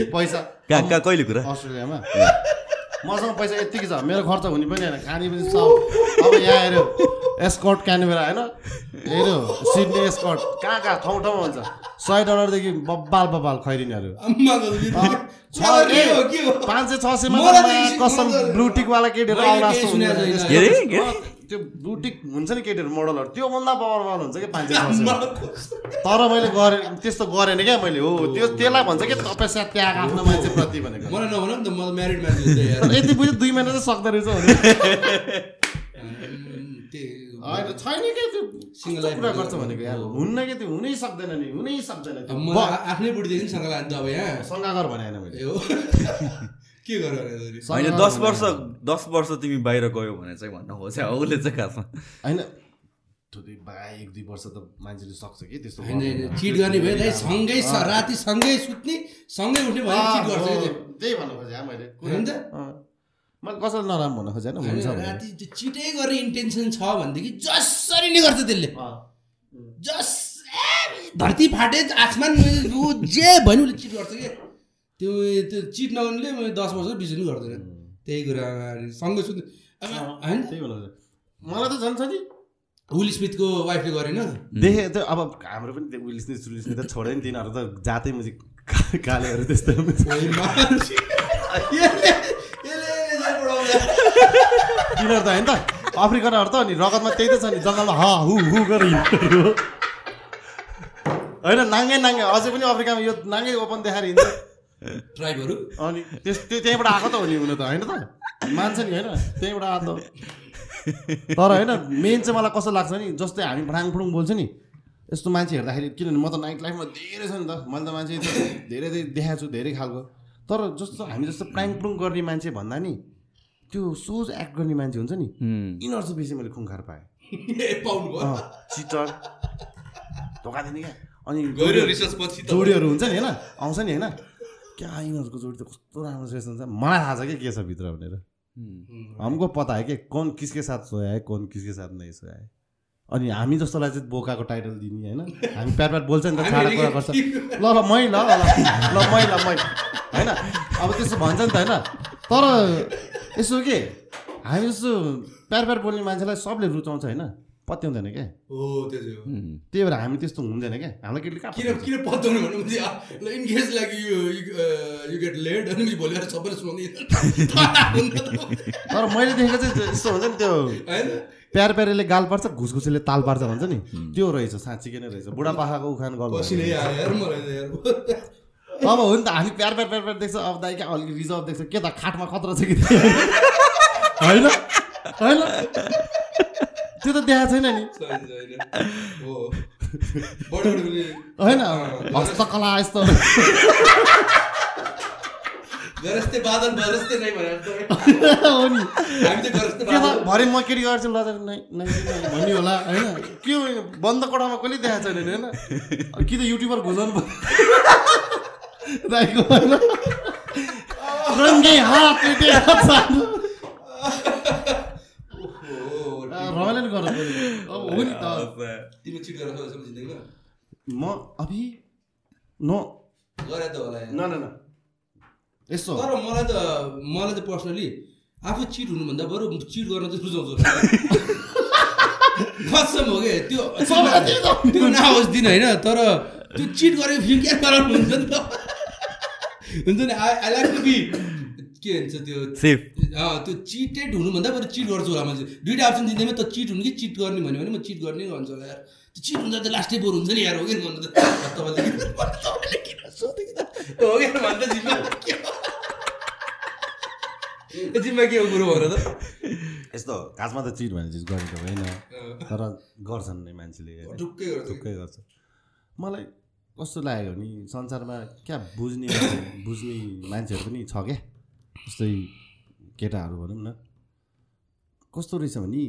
पैसा कहाँ कहाँ कहिले कुरा अस्ट्रेलियामा मसँग पैसा यत्तिकै छ मेरो खर्च हुने पनि होइन खाने पनि सब अब यहाँ हेऱ्यो एस्कर्ट क्यानबेरा होइन? हेऱ्यो सिडनी एस्कर्ट कहाँ कहाँ ठाउँ ठाउँमा हुन्छ? सय डलरदेखि बब्बाल बब्बाल खैरिनीहरू। पाँच सय छ सयमा कसम ब्लुटिकवाला केटीहरू त्यो ब्लुटिक हुन्छ नि केटीहरू मोडलहरू त्योभन्दा पावरफुल हुन्छ कि पाँच सय। तर मैले गरेँ त्यस्तो गरेन क्या मैले हो। त्यो त्यसलाई भन्छ कि तपस्या त्याग आफ्नो मान्छेप्रति भनेको। यति बुझ्यो दुई महिना चाहिँ सक्दो रहेछ होइन छैन क्या त्यो life कुरा। गर्छ भनेको यार? हुन्न कि त्यो? हुनै सक्दैन नि हुनै सक्दैन आफ्नै बुढीदेखि सँगै लान्छ अब यहाँ। गर भने होइन मैले। हो। के गरेर भने सँगा होइन दस भने वर्ष। दस वर्ष तिमी बाहिर गयो भने चाहिँ भन्न खोज्छ उसले चाहिँ खासमा। होइन। एक दुई वर्ष त मान्छेले सक्छ कि त्यस्तो। चिट गर्ने भयो दाइ सँगै राति सँगै सुत्ने सँगै उठ्ने भयो चिट गर्छ। त्यही भन्नु खोजेँ मैले। मैले कसैले नराम्रो भन्न खोजेँ होइन हुन्छ। राति चिटै गर्ने इन्टेन्सन छ भनेदेखि जसरी नै गर्छ त्यसले। जस धरती फाटे आसमान ऊ जे भन्यो उसले चिट गर्छ कि? त्यो त्यो चिट नगर्नेले मैले दस वर्ष बिस पनि गर्दैन। त्यही कुरा सँगै अब होइन? त्यही भन्नु खोजेँ। मलाई त झन् छ नि। विल स्मिथको वाइफले गरेन? देखे त्यो अब हाम्रो पनि त्यो उइलिस्ने सुलिस्ने त छोड्यो नि तिनीहरू त जातै मुजी कालेहरू त्यस्तो ओइ मान्छे। यसले यसले यसले पढाउँदा। तिनीहरू त होइन त अफ्रिकनहरू त नि रगतमा त्यही त छ नि जङ्गलमा ह हु हु गरेर। होइन नाङ्गे नाङ्गे अझै पनि अफ्रिकामा यो नाङ्गे ओपन देखाएर हिँड्छ। ट्राइबहरू? अनि त्यस त्यो त्यहीँबाट आएको त हो नि हुन त होइन त? मान्छ नि होइन? त्यहीँबाट आएको। तर होइन मेन चाहिँ मलाई कस्तो लाग्छ नि जस्तै हामी फुडुङ बोल्छ नि यस्तो मान्छे हेर्दाखेरि किनभने म त नाइट लाइफमा धेरै छ नि त मैले त मान्छे धेरै धेरै देखाएको छु धेरै खालको। तर जस्तो हामी जस्तो प्राङपुङ गर्ने मान्छे भन्दा नि त्यो सोझ एक्ट गर्ने मान्छे हुन्छ नि यिनीहरू चाहिँ बेसी मैले खुङखार पाएँ। चिटर धोका दिने क्या। अनि जोडीहरू हुन्छ नि होइन? आउँछ नि होइन? क्या यिनीहरूको जोडी त कस्तो राम्रो रहेछ हुन्छ मलाई थाहा छ कि के छ भित्र भनेर। हमको पता है कि कौन किसके साथ सोया है कौन किसके साथ नहीं सोया है। अनि हामी जस्तोलाई चाहिँ बोकाको टाइटल दिने होइन? हामी प्याट प्याट बोल्छ नि त छाडा कुरा गर्छ। ल ल मै ल ल ल मै ल मै होइन? अब त्यस्तो भन्छ नि त होइन? तर यसो के हामी जस्तो प्यार प्यार बोल्ने मान्छेलाई सबले रुचाउँछ होइन? पत्याउँदैन क्या त्यही भएर हामी त्यस्तो हुँदैन क्या हामीलाई केटीले कहाँ किन किन पत्याउनु भन्नु म्हणजे ल in case like you you get late अनि पछि भोलि आएर सबैले सुनाउँदै तर मैले देखेको चाहिँ यस्तो हुन्छ नि त्यो प्यार प्यारेले गाल पार्छ घुसघुसेले ताल पार्छ भन्छ नि। त्यो रहेछ साँच्चीकै नै रहेछ। बुढापाखाको उखान गर्नु अब हो नि त हामी प्यार प्यार प्यार प्यार देख्छ। अब दाइ क्या अलिक रिजर्भ देख्छ। के त खाटमा खतरा छ कि होइन। होइन। त्यो त देखाएको छैन नि। होइन। हस्तकला यस्तो। भरे म केटी गर्छु ल भन्ने होला होइन। के बन्द कोठामा कहिले देखाएको छैन नि होइन? कि त युट्युबर घुसाउनु पर्यो। राईको रङ्गे हात रमाइलो नि गर्नु पऱ्यो। अब हो नि त। तिमी चिट गरेर सोचेको जिन्दगीमा म अभि नो। गरे त होला यार। न न न। यसो। तर मलाई त मलाई त पर्सनली आफू चिट हुनुभन्दा बरु चिट गर्न चाहिँ रुचाउँछु। कसम हो कि? त्यो नहोस् दिन होइन? तर त्यो चिट गरेको फिल्म क्या गराउनु हुन्छ नि त? हुन्छ नि I I like to be के भन्छ त्यो? सेफ अँ, त्यो चिटेड हुनुभन्दा बरु चिट गर्छु होला मान्छे दुइटा अप्सन दिँदैमा त चिट हुनु कि चिट गर्ने भन्यो भने म चिट गर्ने भन्छु होला यार। त्यो चिट हुँदा त लास्टै बोर हुन्छ नि यार हो कि भन्नु त? तपाईँले किन- सोधेको त? हो कि भन्दा जिम्मा के हो? जिम्मा के हो कुरो भन त? यस्तो खासमा त चिट भन्ने चिज गरेको होइन? तर गर्छन् नै मान्छेले। ढुक्कै गर्छ। ढुक्कै गर्छ। मलाई कस्तो लाग्यो भने संसारमा क्या बुझ्ने बुझ्ने मान्छेहरू पनि छ क्या? जस्तै केटाहरू भनौँ न। कस्तो रहेछ भने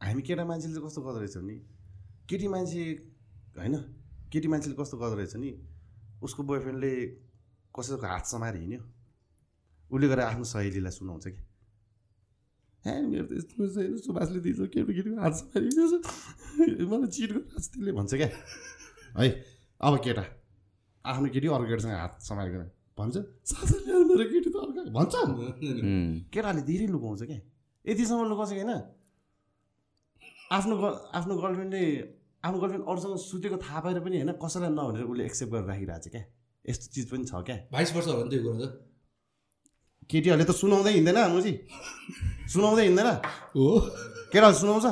हामी केटा मान्छेले चाहिँ कस्तो गर्दो रहेछ भने केटी मान्छे होइन? केटी मान्छेले कस्तो गर्दो रहेछ नि उसको बोयफ्रेन्डले कसैको हात समाएर हिँड्यो उसले गरेर आफ्नो सहेलीलाई सुनाउँछ कि ए मेरो त यस्तो छैन सुभाषले दिन्छ केटी केटीको हात समाएर हिँड्यो मलाई चिट गरेर त्यसले भन्छ क्या। है? अब केटा आफ्नो केटी अर्को केटीसँग हात समाएर भन्छ मेरो केटी त अर्को भन्छ। केटाले धेरै लुकाउँछ क्या। यतिसम्म लुकाउँछ कि होइन? आफ्नो आफ्नो गर्लफ्रेन्डले आफ्नो गर्लफ्रेन्ड अरूसँग सुतेको थाहा पाएर पनि होइन कसैलाई नभनेर उसले एक्सेप्ट गरेर राखिरहेको छ क्या। यस्तो चिज पनि छ क्या। बाइस वर्ष होला नि त्यो कुरा त। केटीहरूले त सुनाउँदै हिँड्दैन मुजी सुनाउँदै हिँड्दैन। हो। केटाहरूले सुनाउँछ।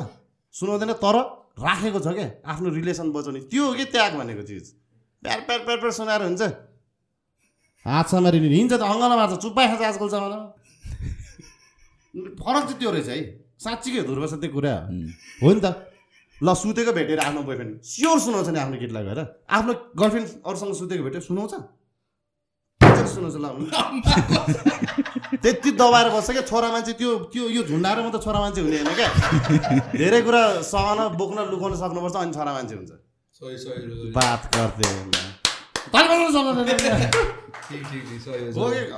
सुनाउँदैन तर राखेको छ क्या आफ्नो रिलेसन बचाउने। त्यो हो कि त्याग भनेको चिज? प्यार प्यार प्यार प्यार सुनाएर हुन्छ। हात समाएर हिँड्छ त अङ्गला मार्छ। चुप्पा खान्छ आजकल जमानामा। फरक चाहिँ त्यो रहेछ है। साँच्चीकै हुँदो रहेछ त्यो कुरा हो। नि त। ल सुतेको भेटेर आफ्नो बोयफ्रेन्ड स्योर सुनाउँछ नि आफ्नो केटीलाई गएर। आफ्नो गर्लफ्रेन्ड अरूसँग सुतेको भेटेर सुनाउँछ? सुनाउँछ ल। त्यति दबाएर बस्छ क्या छोरा मान्छे त्यो त्यो यो झुन्डाएर मात्रै छोरा मान्छे हुने होइन क्या। धेरै कुरा सहन बोक्न लुकाउन सक्नुपर्छ अनि छोरा मान्छे हुन्छ। बात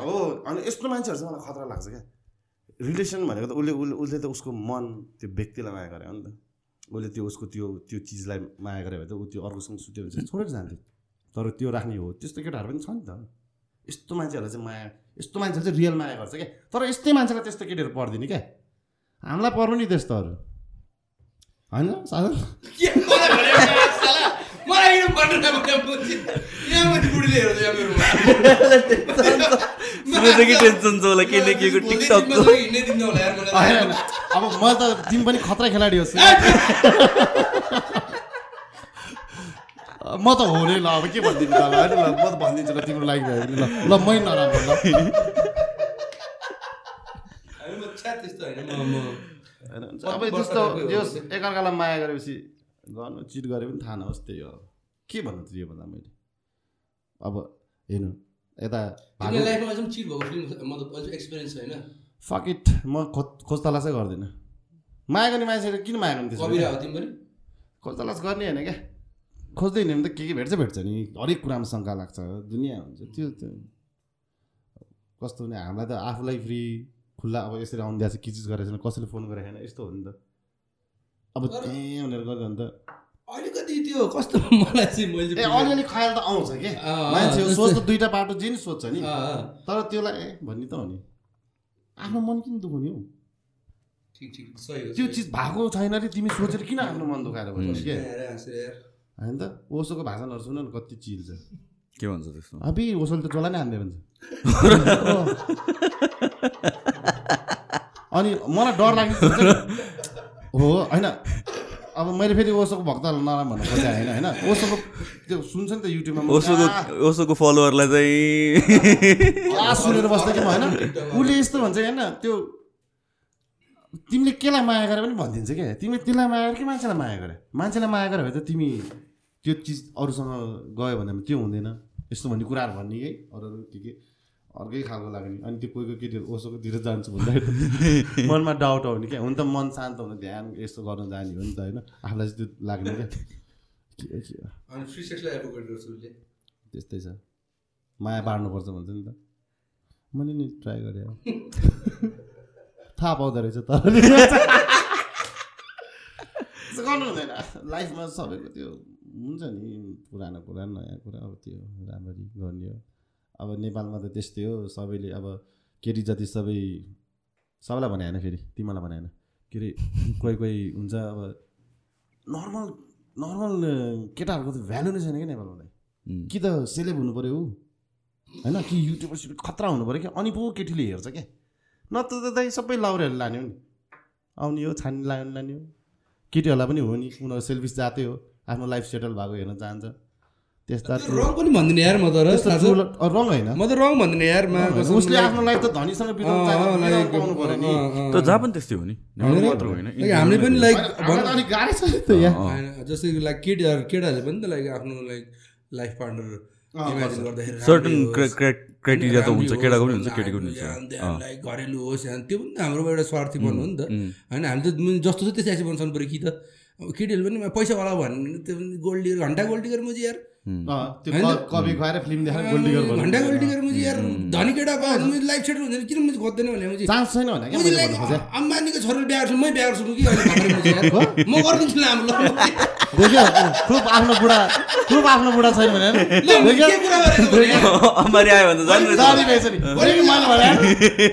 हो, अनि यस्तो मान्छेहरू चाहिँ मलाई खतरा लाग्छ क्या। रिलेसन भनेको त उसले उसले उसले त उसको मन त्यो व्यक्तिलाई माया गरे हो नि त। उसले त्यो उसको त्यो त्यो चिजलाई माया गरे भए त ऊ त्यो अर्कोसँग सुत्यो भने चाहिँ छोडेर जान्थ्यो। तर त्यो राख्ने हो त्यस्तो केटाहरू पनि छ नि त। यस्तो मान्छेहरूलाई चाहिँ माया यस्तो मान्छेले चाहिँ रियल माया गर्छ क्या। तर यस्तै मान्छेलाई त्यस्तो केटीहरू पर्दैन क्या। हामीलाई पर्नु नि त्यस्तोहरू। होइन। अब म त तिमी पनि खतरा खेलाडी होस्। म त हो नि ल अब के भनिदिनु त ल होइन ल म त भनिदिन्छु ल तिम्रो लागि भयो भने ल। ल मै नराम्रो ल। अब त्यस्तो यो एकअर्कालाई माया गरेपछि गर्नु चिट गरे पनि थाहा नहोस् त्यही हो। के भन्नु त यो भन्दा मैले? अब हेर्नु यता तिम्रो भागो लाइफमा चाहिँ चिट भएको फिल्म मतलब अझ एक्सपिरियन्स छैन फक इट म खोज खोज तलासै गर्दिनँ। माया गर्ने मान्छेले किन माया गर्ने त्यसो कविरा हो तिमी पनि? खोज तलास गर्ने होइन क्या। खोज्दै हिँड्यो भने त के के भेट्छ भेट्छ नि। हरेक कुरामा शङ्का लाग्छ। दुनियाँ हुन्छ। त्यो त्यो कस्तो भने हामीलाई त आफूलाई फ्री खुल्ला अब यसरी आउनु दिएको छ के चिज गरेको छैन कसैले फोन गरेको छैन यस्तो हो नि त। अब त्यहीँ भनेर गर्दा भने त। अलिकति त्यो कस्तो मलाई चाहिँ मैले ए अलिअलि खयाल त आउँछ क्या अँ, मान्छे। सोच त दुइटा बाटो जे नि सोध्छ नि। तर त्यसलाई ए भन्ने त हो नि। आफ्नो मन किन दुखाउने हौ? ठिक ठिक। सही हो त्यो चिज भएको छैन अरे तिमी सोचेर किन आफ्नो मन दुखाएर बस्छौ हो। होइन त? ओसोको भाषणहरू सुन न कति चिल छ। के भन्छ त्यस्तो अबि ओसोले त जसलाई नै हान्दै भन्छ। अनि मलाई डर लाग्ने चाहिँ- हो होइन। अब मैले फेरि ओसोको भक्तहरूलाई नराम्रो भन्नु खोजेँ होइन होइन। ओसोको त्यो सुन्छ नि त युट्युबमा ओसोको ओसोको फलोवरलाई चाहिँ सुनेर बस्दै कि म होइन? उसले यस्तो भन्छ होइन त्यो तिमीले केलाई माया गरे पनि भनिदिन्छ क्या तिमीले त्यसलाई माया गरे कि मान्छेलाई माया गरे? मान्छेलाई माया गरे भए त तिमी त्यो चिज अरूसँग गयो भने त्यो हुँदैन। यस्तो भन्ने कुराहरू भन्ने है अरू अरू के के अर्कै खालको लाग्ने अनि त्यो कोही कोही केटीहरू ओसोकोतिर जान्छु भन्दाखेरि मनमा डाउट आउने क्या। हुन त मन शान्त हुन ध्यान यस्तो गर्न जाने हो नि त होइन। आफूलाई चाहिँ त्यो लाग्ने क्या। त्यस्तै छ। माया बाँड्नुपर्छ भन्छ नि त। मैले नि ट्राई गरेँ। अब। थाहा पाउँदो रहेछ तर। गर्नु हुँदैन। लाइफमा सबैको त्यो हुन्छ नि पुरानो कुरा नयाँ कुरा अब त्यो राम्ररी गर्ने हो। अब नेपालमा त त्यस्तै हो सबैले अब केटी जति सबै सबैलाई भने होइन फेरि तिमीलाई भने होइन। के अरे कोही कोही हुन्छ अब नर्मल नर्मल केटाहरूको त भ्यालु नै छैन क्या नेपालमा त। कि त सेलेब हुनु पऱ्यो ऊ होइन कि युट्युबर सिट खतरा हुनु पऱ्यो क्या? अनि पो केटीले हेर्छ क्या? नत्र त दाइ सबै लाउरेहरू लाने हो नि। आउने हो छानी लाने लाने हो। केटीहरूलाई पनि हो नि उनीहरू सेल्फिस जातै हो। आफ्नो लाइफ सेटल भएको हेर्न चाहन्छ। त्यस्ता त्यो रङ पनि भन्दिनँ यार म त रङ होइन। म त रङ भन्दिनँ यार उसले आफ्नो लाइफ त धनीसँग बिताउनु पर्यो नि। तर जहाँ पनि त्यस्तै हो नि। हामीले पनि लाइक त अलिक गाह्रै छ नि त यहाँ जस्तै लाइक केटीहरू केटाहरूले पनि त लाइक आफ्नो लाइक लाइफ पार्टनर इमेजिन गर्दाखेरि सर्टन क्राइटेरिया त हुन्छ केटाको पनि हुन्छ केटीको पनि हुन्छ। लाइक घरेलु होस् त्यो पनि त हाम्रो एउटा स्वार्थीपन हो नि त। होइन हामी त जस्तो छ त्यस्तै एक्सेप्ट गर्नु पऱ्यो कि त? केटीहरू पनि पैसावाला भन्ने त्यो पनि गोल्ड डिगर घन्टा गोल्ड डिगर मुजी यार। घन्टा गोल्ड डिगर मुजी यार धनी केटा मुजी लाइफ सेटल हुन्छ किन मुजी खोज्दैन भने मुजी? चान्स छैन भने क्या मुजी मैले लाइक भन्नु खोजेँ अम्बानीको छोराले बिहा गर्छु मै कि। म गरिदिन्छु ल हाम्रो। प्रुफ आफ्नो बुढा प्रुफ आफ्नो बुढा छैन अम्बानी आयो त भने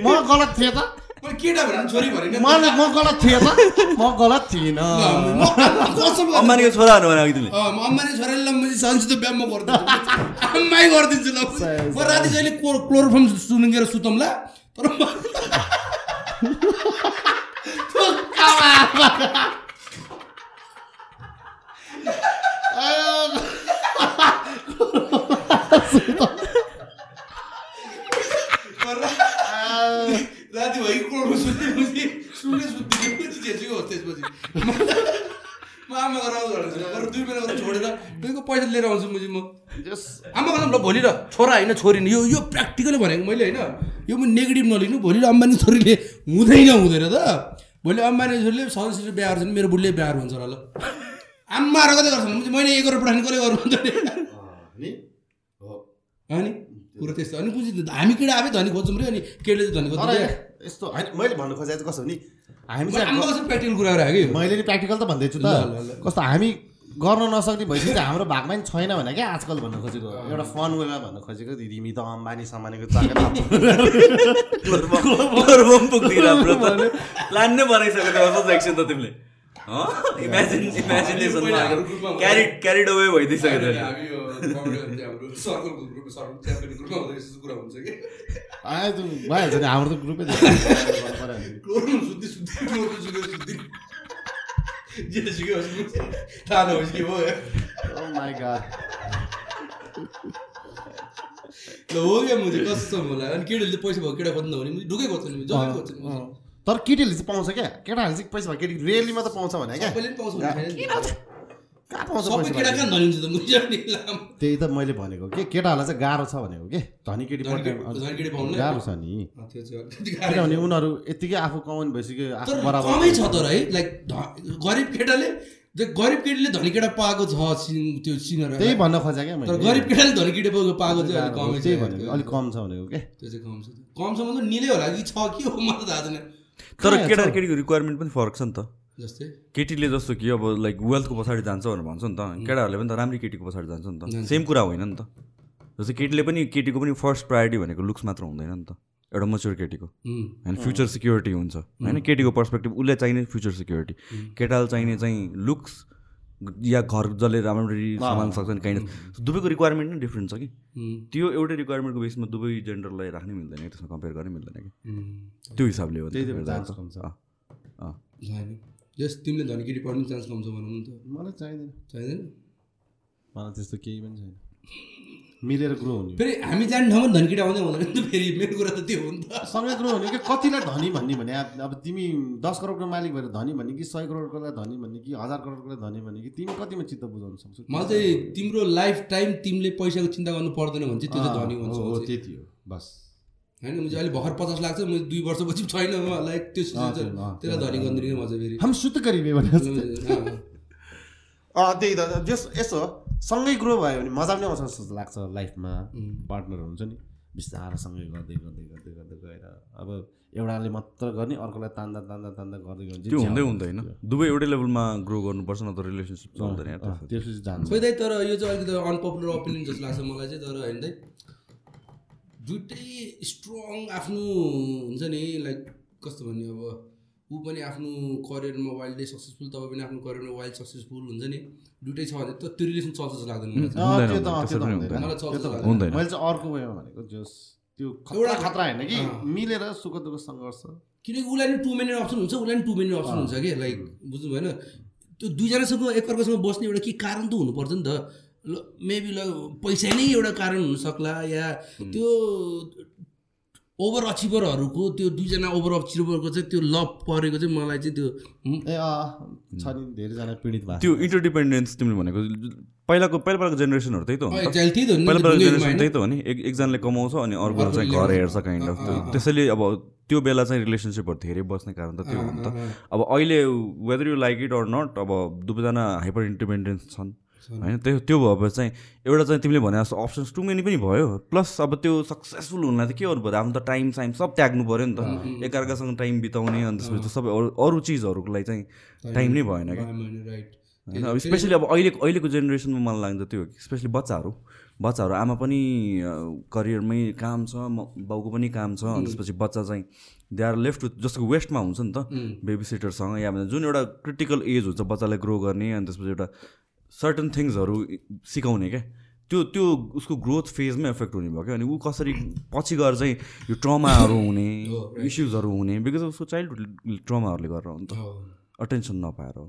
म गलत थिएँ त। म गलत थिएँ त म गलत थिइनँ अम्बानीको छोरा हुनु भने अघि तिमीले अँ, म अम्बानी छोराले ल मैले बिहा म गरिदिन्छु अम्मै गरिदिन्छु ल म राति जहिले क्लो क्लोरोफर्म सुनेर सुतौँ ल तर म- राति भयो कि क्लोरोफर्म सुत्ने सुने सुत्ने जेसुकै होस् त्यसपछि म आमा। बरु दुई महिना गरेर छोडेर दुईको पैसा लिएर आउँछु मुजी म जस आमा ल भोलि र छोरा होइन छोरी नि यो यो प्र्याक्टिकली भनेको मैले होइन यो म नेगेटिभ नलिनु भोलि अम्बानी छोरीले हुँदैन हुँदैन त भोलि अम्बानी छोरीले सदस्य बिहा गर्छ भने मेरो बुढीले बिहा हुन्छ होला ल आम्मा र कतै गर्छ मैले एक गरेर पठाउने कसले गर्नु हुन्छ नि हो अनि कुरो त्यस्तो अनि बुझि हामी केटा आफै धनी खोज्छौँ रे अनि केटीले चाहिँ धनी खोज्छ यस्तो होइन मैले भन्नु खोजेको चाहिँ कस्तो नि हामी चाहिँ प्र्याक्टिकल कुरा गरेर कि? मैले नि प्र्याक्टिकल त भन्दैछु त। कस्तो हामी गर्न नसक्ने भइसक्यो चाहिँ हाम्रो भागमा नि छैन भने क्या आजकल भन्न खोजेको। एउटा फन वेमा भन्न खोजेको तिमी त अम्बानी त। प्लान नै त एक्सन त तिमीले। इमेजिन इमेजिनेसनमा क्यारिड क्यारिड अवे भइदिइसक्यो हाम्रो त ग्रुपै थाहा नहोस् के भयो Oh हो क्या मुझे कसम होला अनि केटीहरूले चाहिँ पैसा भएको केटा खोज्नु भने मुझे ढुकै खोज्छ नि जसले खोज्छ नि। तर केटीहरूले चाहिँ पाउँछ क्या? केटाहरूले चाहिँ पैसा भयो। केटी रेली मात्र पाउँछ भने क्या? पाउँछ। कहाँ? त। त्यही त मैले भनेको के? केटाहरूलाई चाहिँ गाह्रो छ भनेको के? धनी केटी गाह्रो छ नि। किनभने उनीहरू यत्तिकै आफू कमाउनु भइसक्यो आफू बराबर छ तर है लाइक गरिब केटाले गरिब केटीले धनी केटा पाएको छ त्यो सिङ्गर त्यही भन्न खोजेँ क्या मैले। गरिब केटाले धनी केटा पाएको पाएको चाहिँ अलिक कम छ। भनेको के? त्यो चाहिँ कम छ। कम छ मतलब निलै होला कि छ के हो मलाई थाहा छैन। तर केटा? केटीको रिक्वायरमेन्ट पनि फरक छ नि त। जस्तै? केटीले जस्तो कि अब लाइक वेल्थको पछाडि जान्छ भनेर भन्छ नि त। केटाहरूले पनि त राम्रै केटीको पछाडि जान्छ नि त। सेम कुरा होइन नि त। जस्तै केटीले पनि केटीको पनि फर्स्ट प्रायोरिटी भनेको लुक्स मात्र हुँदैन नि त। एउटा मच्योर केटीको। होइन फ्युचर सिक्योरिटी हुन्छ। होइन केटीको पर्सपेक्टिभ उसले चाहिने फ्युचर सिक्योरिटी केटाले चाहिने चाहिँ लुक्स या घर जसले राम्ररी सम्हाल्न सक्छ नि काइन्ड दुवैको रिक्वायरमेन्ट नै डिफ्रेन्ट छ कि? त्यो एउटै रिक्वायरमेन्टको बेसमा दुवै जेन्डरलाई राख्नै मिल्दैन कि त्यसमा कम्पेयर गर्नै मिल्दैन कि? त्यो हिसाबले हो त्यही त हेर्दा चान्स त। कम छ। अँ, अँ। छैन जस तिमीले धनी केटी पढ्ने चान्स कम छ भनौँ न त। मलाई चाहिँदैन। चाहिँदैन? मलाई त्यस्तो केही पनि छैन। मिलेर ग्रो हुने फेरि हामी जाने ठाउँमा धनी केटा आउँदै हुँदैन नि त फेरि मेरो कुरा त त्यो हो नि त। सँगै ग्रो हुने कि? कतिलाई धनी भन्ने भने? अब अब तिमी दस करोडको मालिक भएर धनी भन्ने कि सय करोडकोलाई धनी भन्ने कि हजार करोडकोलाई धनी भन्ने कि तिमी कतिमा चित्त बुझाउन सक्छौ? मलाई चाहिँ तिम्रो लाइफ टाइम तिमीले पैसाको चिन्ता गर्नु पर्दैन भने चाहिँ त्यो चाहिँ धनी अँ, भन्छ हो, म। त्यति हो। बस। होइन मैले अहिले भर्खर पचास लाग्छ मैले दुई वर्षपछि छैन लाइक त्यो त्यसलाई धनी गरिदिने म चाहिँ फेरि। हम सुत्त गरिबे भने त्यही त जस यसो हो, सँगै ग्रो भयो भने मजा पनि आउँछ जस्तो लाग्छ लाइफमा। पार्टनर हुन्छ नि। बिस्तारो सँगै गर्दै गर्दै गर्दै गर्दै गएर अब एउटाले मात्र गर्ने अर्कोलाई तान्दा तान्दा तान्दा गर्दै भने त्यो हुँदै हुँदैन। दुवै एउटै लेभलमा ग्रो गर्नुपर्छ न त रिलेसनसिप चल्दैन त्यसपछि। जान्छ। खोइ तर यो चाहिँ अलिकति अनपपुलर ओपिनियन जस्तो लाग्छ मलाई चाहिँ तर होइन दाइ दुइटै स्ट्रङ आफ्नो हुन्छ नि लाइक कस्तो भन्ने अब ऊ पनि आफ्नो करियरमा वाइल्डै सक्सेसफुल तपाईँ पनि आफ्नो करियरमा वाइल्ड सक्सेसफुल हुन्छ नि? दुइटै छ भने त त्यो रिलेसन चल्छ जस्तो लाग्दैन। मैले चाहिँ अर्को वेमा भनेको जस त्यो खतरा एउटा- खतरा होइन कि। मिलेर सुख दुःख सङ्घर्ष। किनकि उसलाई नि टु मिनट अप्सन हुन्छ उसलाई नि टु मिनट अप्सन हुन्छ कि? लाइक बुझ्नु भएन? त्यो दुईजनासँग एकअर्कासँग बस्ने एउटा के कारण त हुनुपर्छ नि त? ल मेबी ल पैसा नै एउटा कारण हुनसक्ला या त्यो ओभर अचिभरहरूको त्यो दुईजना ओभर अचिभरको चाहिँ त्यो लभ परेको चाहिँ मलाई चाहिँ त्यो हुँ, ए अँ छ नि धेरैजना पीडित भएको त्यो इन्टरडिपेन्डेन्स तिमीले भनेको पहिलाको पहिला पहिलाको जेनेरेसनहरू त्यही त हो पहिला त्यो पहिला ढुङ्गेहरूमा जेनेरेसन? त्यही त हो नि। एक एकजनाले कमाउँछ अनि अर्को चाहिँ घर हेर्छ काइन्ड अफ। त्यसैले अब त्यो बेला चाहिँ रिलेसनसिपहरू धेरै बस्ने कारण त त्यो हो नि त। अब अहिले whether you like it or not अब दुवैजना हाइपर इन्डिपेन्डेन्स छन्। होइन त्यो त्यो भएपछि चाहिँ एउटा चाहिँ तिमीले भने जस्तो अप्सन्स टु मेनी पनि भयो। प्लस अब त्यो सक्सेसफुल हुनलाई त के गर्नु पऱ्यो आफ्नो त टाइम साइम सब त्याग्नु पऱ्यो नि त। एकअर्कासँग टाइम बिताउने अनि त्यसपछि सबै अरू अरू चिजहरूको लागि चाहिँ टाइम नै भएन क्या। होइन अब स्पेसली अब अहिले अहिलेको जेनेरेसनमा मलाई लाग्छ त्यो स्पेसली बच्चाहरू। बच्चाहरू आमा पनि करियरमै काम छ म बाउको पनि काम छ अनि त्यसपछि बच्चा चाहिँ दे आर लेफ्ट विथ जस्तो वेस्टमा हुन्छ नि त बेबी सिटरसँग या भने जुन एउटा क्रिटिकल एज हुन्छ बच्चालाई ग्रो गर्ने अनि त्यसपछि एउटा सर्टन थिङ्सहरू सिकाउने क्या। त्यो त्यो उसको ग्रोथ फेजमै एफेक्ट हुने भयो क्या। अनि ऊ कसरी पछि गएर चाहिँ यो ट्रमाहरू हुने. इस्युजहरू हुने बिकज उसको चाइल्डहुड ट्रमाहरूले गरेर हो। नि त हो, अटेन्सन नपाएर हो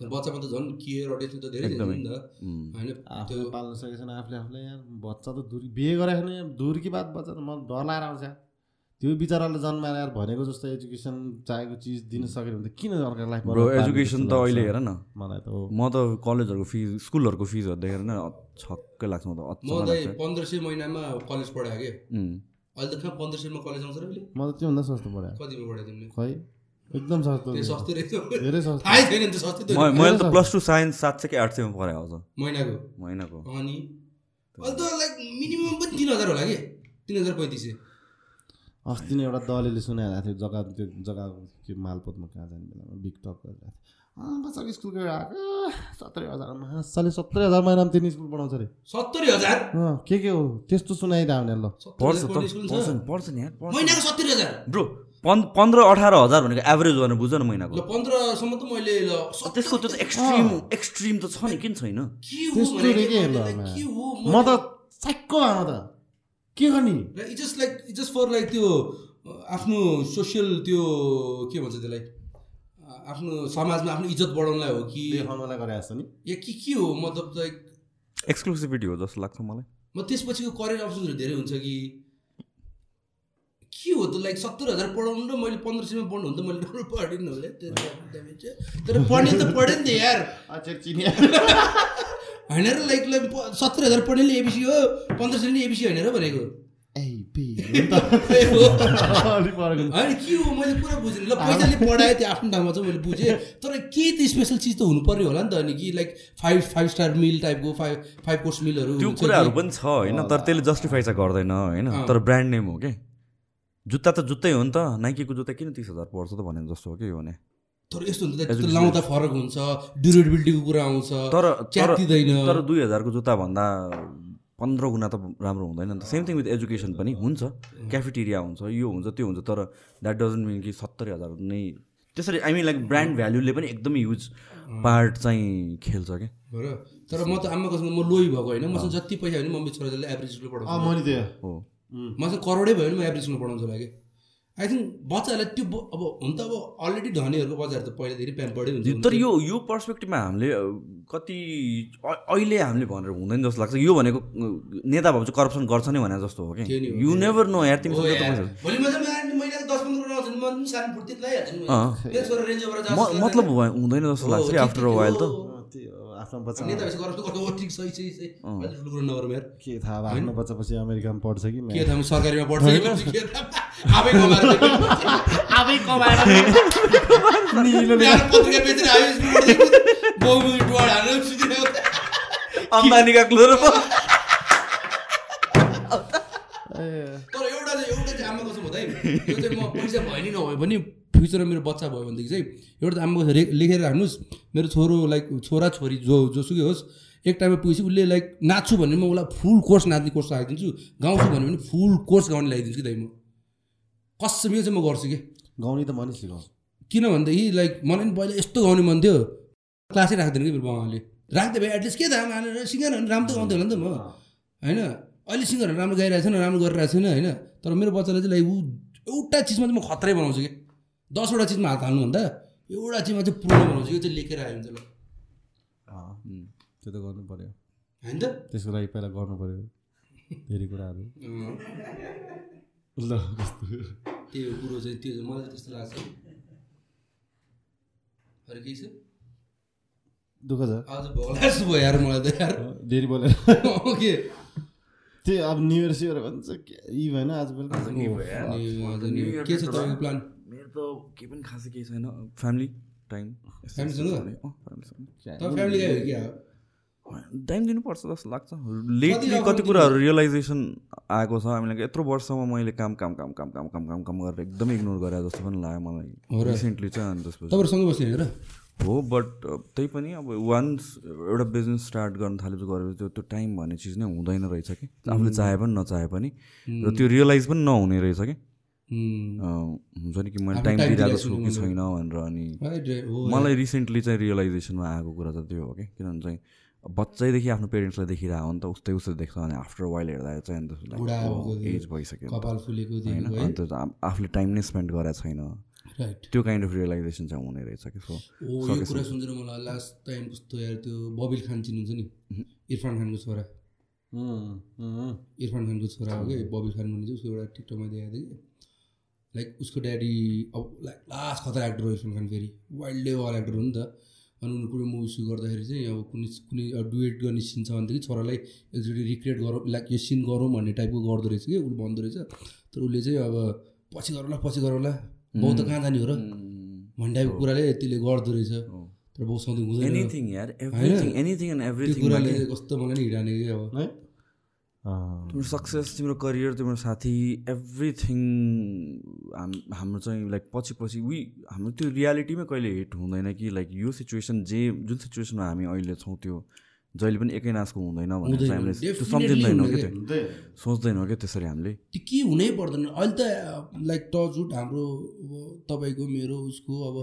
बच्चामा त झन् केयर अटेन्सन त धेरै. होइन पाल्न सकेको छैन आफूले आफूले। यार बच्चा त दुरी बिहे गरेको छैन दूर कि बात बच्चा त मलाई डर लागेर आउँछ। त्यो बिचराले जन्माएर यार भनेको जस्तो एजुकेसन चाहेको चिज दिन सकेन भने त किन अर्को लाइफ ब्रो एजुकेसन त अहिले हेर न। मलाई त हो। म त कलेजहरूको फिज स्कुलहरूको फिजहरू देखेर नै छक्कै लाग्छ म त पन्ध्र सय महिनामा कलेज पढाएँ कि. अहिले त कहाँ पन्ध्र सयमा कलेज आउँछ र म त त्योभन्दा सस्तो पढाएँ। कतिमा पढायो तिमीले? खै? एकदम सस्तो। धेरै सस्तो। थाहै छैन नि त सस्तै मैले त प्लस टू साइन्स सात सय कि आठ सयमा पढाएको आउँछ महिनाको? महिनाको। अनि? अहिले त लाइक मिनिमम पनि तिन हजार होला कि? तिन हजार पैँतिस सय। अस्ति नै एउटा दलेले सुनाइरहेको थियो जग्गा त्यो जग्गाको त्यो मालपोतमा कहाँ जाने बेलामा बिग टक गरिरहेको थियो। अँ बच्चाको स्कुल गएर आएको? सत्तरी हजारमा साले सत्तरी हजार महिनामा तिनी स्कुल पढाउँछ अरे। सत्तरी हजार? के के हो? त्यस्तो सुनाइरह भने ल। पढ्छ हजार पढ्छ नि महिनाको सत्तरी हजार? ब्रो पन् पन्ध्र अठार हजार भनेको एभरेज भनेर बुझ न महिनाको। ल पन्ध्रसम्म त मैले त्यसको त्यो त एक्सट्रिम एक्सट्रिम त छ नि किन छैन? म त साइको आमा त। के गर्ने? It's just like it's just for like त्यो आफ्नो सोसियल त्यो के भन्छ त्यसलाई? आफ्नो समाजमा आफ्नो इज्जत बढाउनलाई हो कि? देखाउनलाई गरे जस्तो नि। या के के हो? मतलब लाइक एक्सक्लुसिभिटी हो जस्तो लाग्छ मलाई। म त्यसपछिको करियर अप्सन्सहरू धेरै हुन्छ कि? के हो त? लाइक सत्तर हजार पढाउनु र मैले पन्ध्र सयमा पढ्नु त मैले डबल पढिनँ होला तर पढ्ने त पढेँ नि त यार होइन र लाइक सत्तर हजार पढ्नेले एबिसी हो पन्ध्र सयले एबिसी होइन र भनेको। होइन। के हो मैले पुरा बुझेँ ल पैसाले पढाएँ त्यो आफ्नो ठाउँमा चाहिँ मैले बुझेँ। तर केही त स्पेसल चिज त हुनु पर्यो होला नि त अनि कि like five five star meal टाइपको फाइभ फाइभ कोर्स मिलहरू त्यो कुराहरू कि- पनि छ होइन तर त्यसले जस्टिफाई चाहिँ गर्दैन होइन। तर ब्रान्ड नेम हो कि? जुत्ता त जुत्तै हो नि त नाइकीको जुत्ता किन तिस हजार पर्छ त भने जस्तो हो कि यो भने? तर यस्तो हुन्छ त त्यो. लाउँदा फरक हुन्छ ड्युरेबिलिटीको कुरा आउँछ तर तर च्यातिँदैन। तर दुई हजारको जुत्ता भन्दा पन्ध्र गुणा त राम्रो हुँदैन नि त। सेम थिङ विथ एजुकेसन पनि हुन्छ क्याफेटेरिया हुन्छ यो हुन्छ त्यो हुन्छ तर द्याट डजन्ट मिन कि सत्तरी हजार नै त्यसरी आई मिन लाइक ब्रान्ड भ्याल्युले पनि एकदमै युज पार्ट चाहिँ खेल्छ क्या। र तर म त आमाको सँग म लोही भएको होइन मसँग जति पैसा भयो भने मम्मी छोराछोरीलाई एभरेज स्कुल पढाउँछु मैले त्यो हो। मसँग करोडै भयो भने म एभरेज स्कुलमा पढाउँछु होला कि। आई थिङ्क बच्चाहरूलाई त्यो अब हुन त अब अलरेडी धनीहरूको बच्चाहरू त पहिला धेरै प्याम्पर्डै हुन्छ तर यो यो पर्सपेक्टिभमा हामीले कति अहिले हामीले भनेर हुँदैन जस्तो लाग्छ। यो भनेको नेता भए चाहिँ करप्सन गर्छ नै भने जस्तो हो कि। यु नेभर नो यार हो तिमीसँग त यार। पैसा भोलि म चाहिँ महिनाको दस पन्ध्र करोड आउँछ भने म पनि सानो फुर्ती लगाइहाल्छु नि। अँ। मेरो छोरा रेन्ज ओभर म मतलब हुँदैन जस्तो लाग्छ कि आफ्टर अ वाइल त। आफ्नो बच्चा के थाहा अब आफ्नो बच्चा पछि अमेरिकामा पढ्छ कि के थाहा म सरकारीमा पढ्छ अम्बानीका क्लोर तर चाहिँ आमा कसम हुँदा है यो चाहिँ म पैसा भयो नि नभए पनि फ्युचरमा मेरो बच्चा भयो भनेदेखि चाहिँ एउटा त आमा कसम रे- लेखेर राख्नुहोस् मेरो छोरो लाइक छोरा छोरी जो जोसुकै होस् एक टाइममा पुगेपछि उसले लाइक नाच्छु भने म उसलाई फुल कोर्स नाच्ने कोर्स राखिदिन्छु गाउँछु भने पनि फुल कोर्स गाउने लगाइदिन्छु कि दाइ म। कसम यो चाहिँ म गर्छु कि? गाउने त म नि सिकाउँछु किन भनेदेखि लाइक मलाई नि पहिला यस्तो गाउने मन थियो। क्लासै राख्दैन कि मेरो बाबाले। राख्दै भए एटलिस्ट के थाहा मानेर सिङ्गर राम्रो त गाउँदै होला नि त म। होइन? अहिले सिङ्गरहरू राम्रो गाइरहेको छैन राम्रो गरिरहेको छैन होइन? तर मेरो बच्चाले चाहिँ ऊ एउटा चिजमा चाहिँ म खत्रै बनाउँछु कि? दसवटा चिजमा हात हाल्नुभन्दा एउटा चिजमा चाहिँ पुरो बनाउँछु यो चाहिँ लेखेर आयो हुन्छ ल। त्यो त गर्नु पर्यो होइन त? त्यसको लागि पहिला गर्नु पऱ्यो धेरै कुराहरू। ल त्यो कुरो चाहिँ त्यो मलाई त्यस्तो लाग्छ। अरू केही छ? दुःख छ। आज भोला जस्तो भयो यार मलाई त यार। धेरै बोलेर ओके। त्यही अब न्यु इयर सियर भन्छ के यी भएन आज बेलुका अनि के छ तपाईँको प्लान मेरो त केही पनि खासै केही छैन। फ्यामिली टाइम टाइम दिनुपर्छ जस्तो लाग्छ। लेटली कति कुराहरू रियलाइजेसन आएको छ। हामीलाई यत्रो वर्षमा मैले काम काम काम काम काम काम काम काम गरेर एकदमै इग्नोर गरेँ जस्तो पनि लाग्यो मलाई? रिसेन्टली चाहिँ अनि त्यसपछि। तपाईँहरू सँगै बस्ने होइन र? हो बट त्यही पनि अब वान्स एउटा बिजनेस स्टार्ट गर्न थालेपछि गरेपछि त्यो त्यो टाइम भन्ने चिज नै हुँदैन रहेछ कि। आफूले चाहे पनि नचाहे पनि र त्यो रियलाइज पनि नहुने रहेछ कि। हुन्छ नि कि मैले टाइम दिइरहेको छु कि छैन भनेर अनि मलाई रिसेन्टली चाहिँ रियलाइजेसनमा आएको कुरा चाहिँ त्यो हो कि। किनभने चाहिँ बच्चैदेखि आफ्नो पेरेन्ट्सलाई देखिरहेको हो नि त उस्तै उस्तै देख्छ अनि आफ्टर वाइल हेर्दा चाहिँ अन्त। एज भइसक्यो। होइन? अन्त आफूले टाइम नै स्पेन्ड गरेको छैन। त्यो काइन्ड अफ रियलाइजेसन चाहिँ हुने रहेछ कि सो ओ यो कुरा सम्झेर मलाई लास्ट टाइम कस्तो यार त्यो बबिल खान चिन्नुहुन्छ नि। इरफान खानको छोरा। इरफान खानको छोरा हो कि बबिल खान भन्ने चाहिँ उसको एउटा टिकटकमा देखाएको थियो कि। लाइक उसको ड्याडी अब लाइक लास्ट खतरा एक्टर हो इरफान खान फेरि। वाइल्ड वाल एक्टर हो नि त। अनि उनीहरू कुनै मुभी सु गर्दाखेरि चाहिँ अब कुनै कुनै डुएट गर्ने सिन छ भनेदेखि छोरालाई एकचोटि रिक्रिएट गरौँ लाइक यो सिन गरौँ भन्ने टाइपको गर्दो रहेछ कि उसले भन्दो रहेछ। तर उसले चाहिँ अब पछि गरौँला पछि गरौँला। बाउ त कहाँ जाने हो र? भन्ने टाइपको कुराले त्यसले गर्दो रहेछ। तर बाउसँग त हुँदैन। एनिथिङ यार। एभ्रिथिङ एनिथिङ एन्ड एभ्रिथिङ कुराले कस्तो मलाई नि हिँडाने कि अब? है? तिम्रो सक्सेस तिम्रो करियर तिम्रो साथी एभ्रिथिङ हाम हाम्रो चाहिँ लाइक पछि पछि वी हाम्रो त्यो रियालिटीमै कहिले हिट हुँदैन कि लाइक यो सिचुएसन जे जुन सिचुएसनमा हामी अहिले छौँ त्यो जहिले पनि एकै नासको हुँदैन भनेर चाहिँ हामीले त्यो Definitely सम्झिँदैनौँ कि हुँदैन। त्यो सोच्दैनौँ क्या त्यसरी हामीले। त्यो के हुनै पर्दैन। अहिले त लाइक टचवुड हाम्रो अब तपाईँको मेरो उसको अब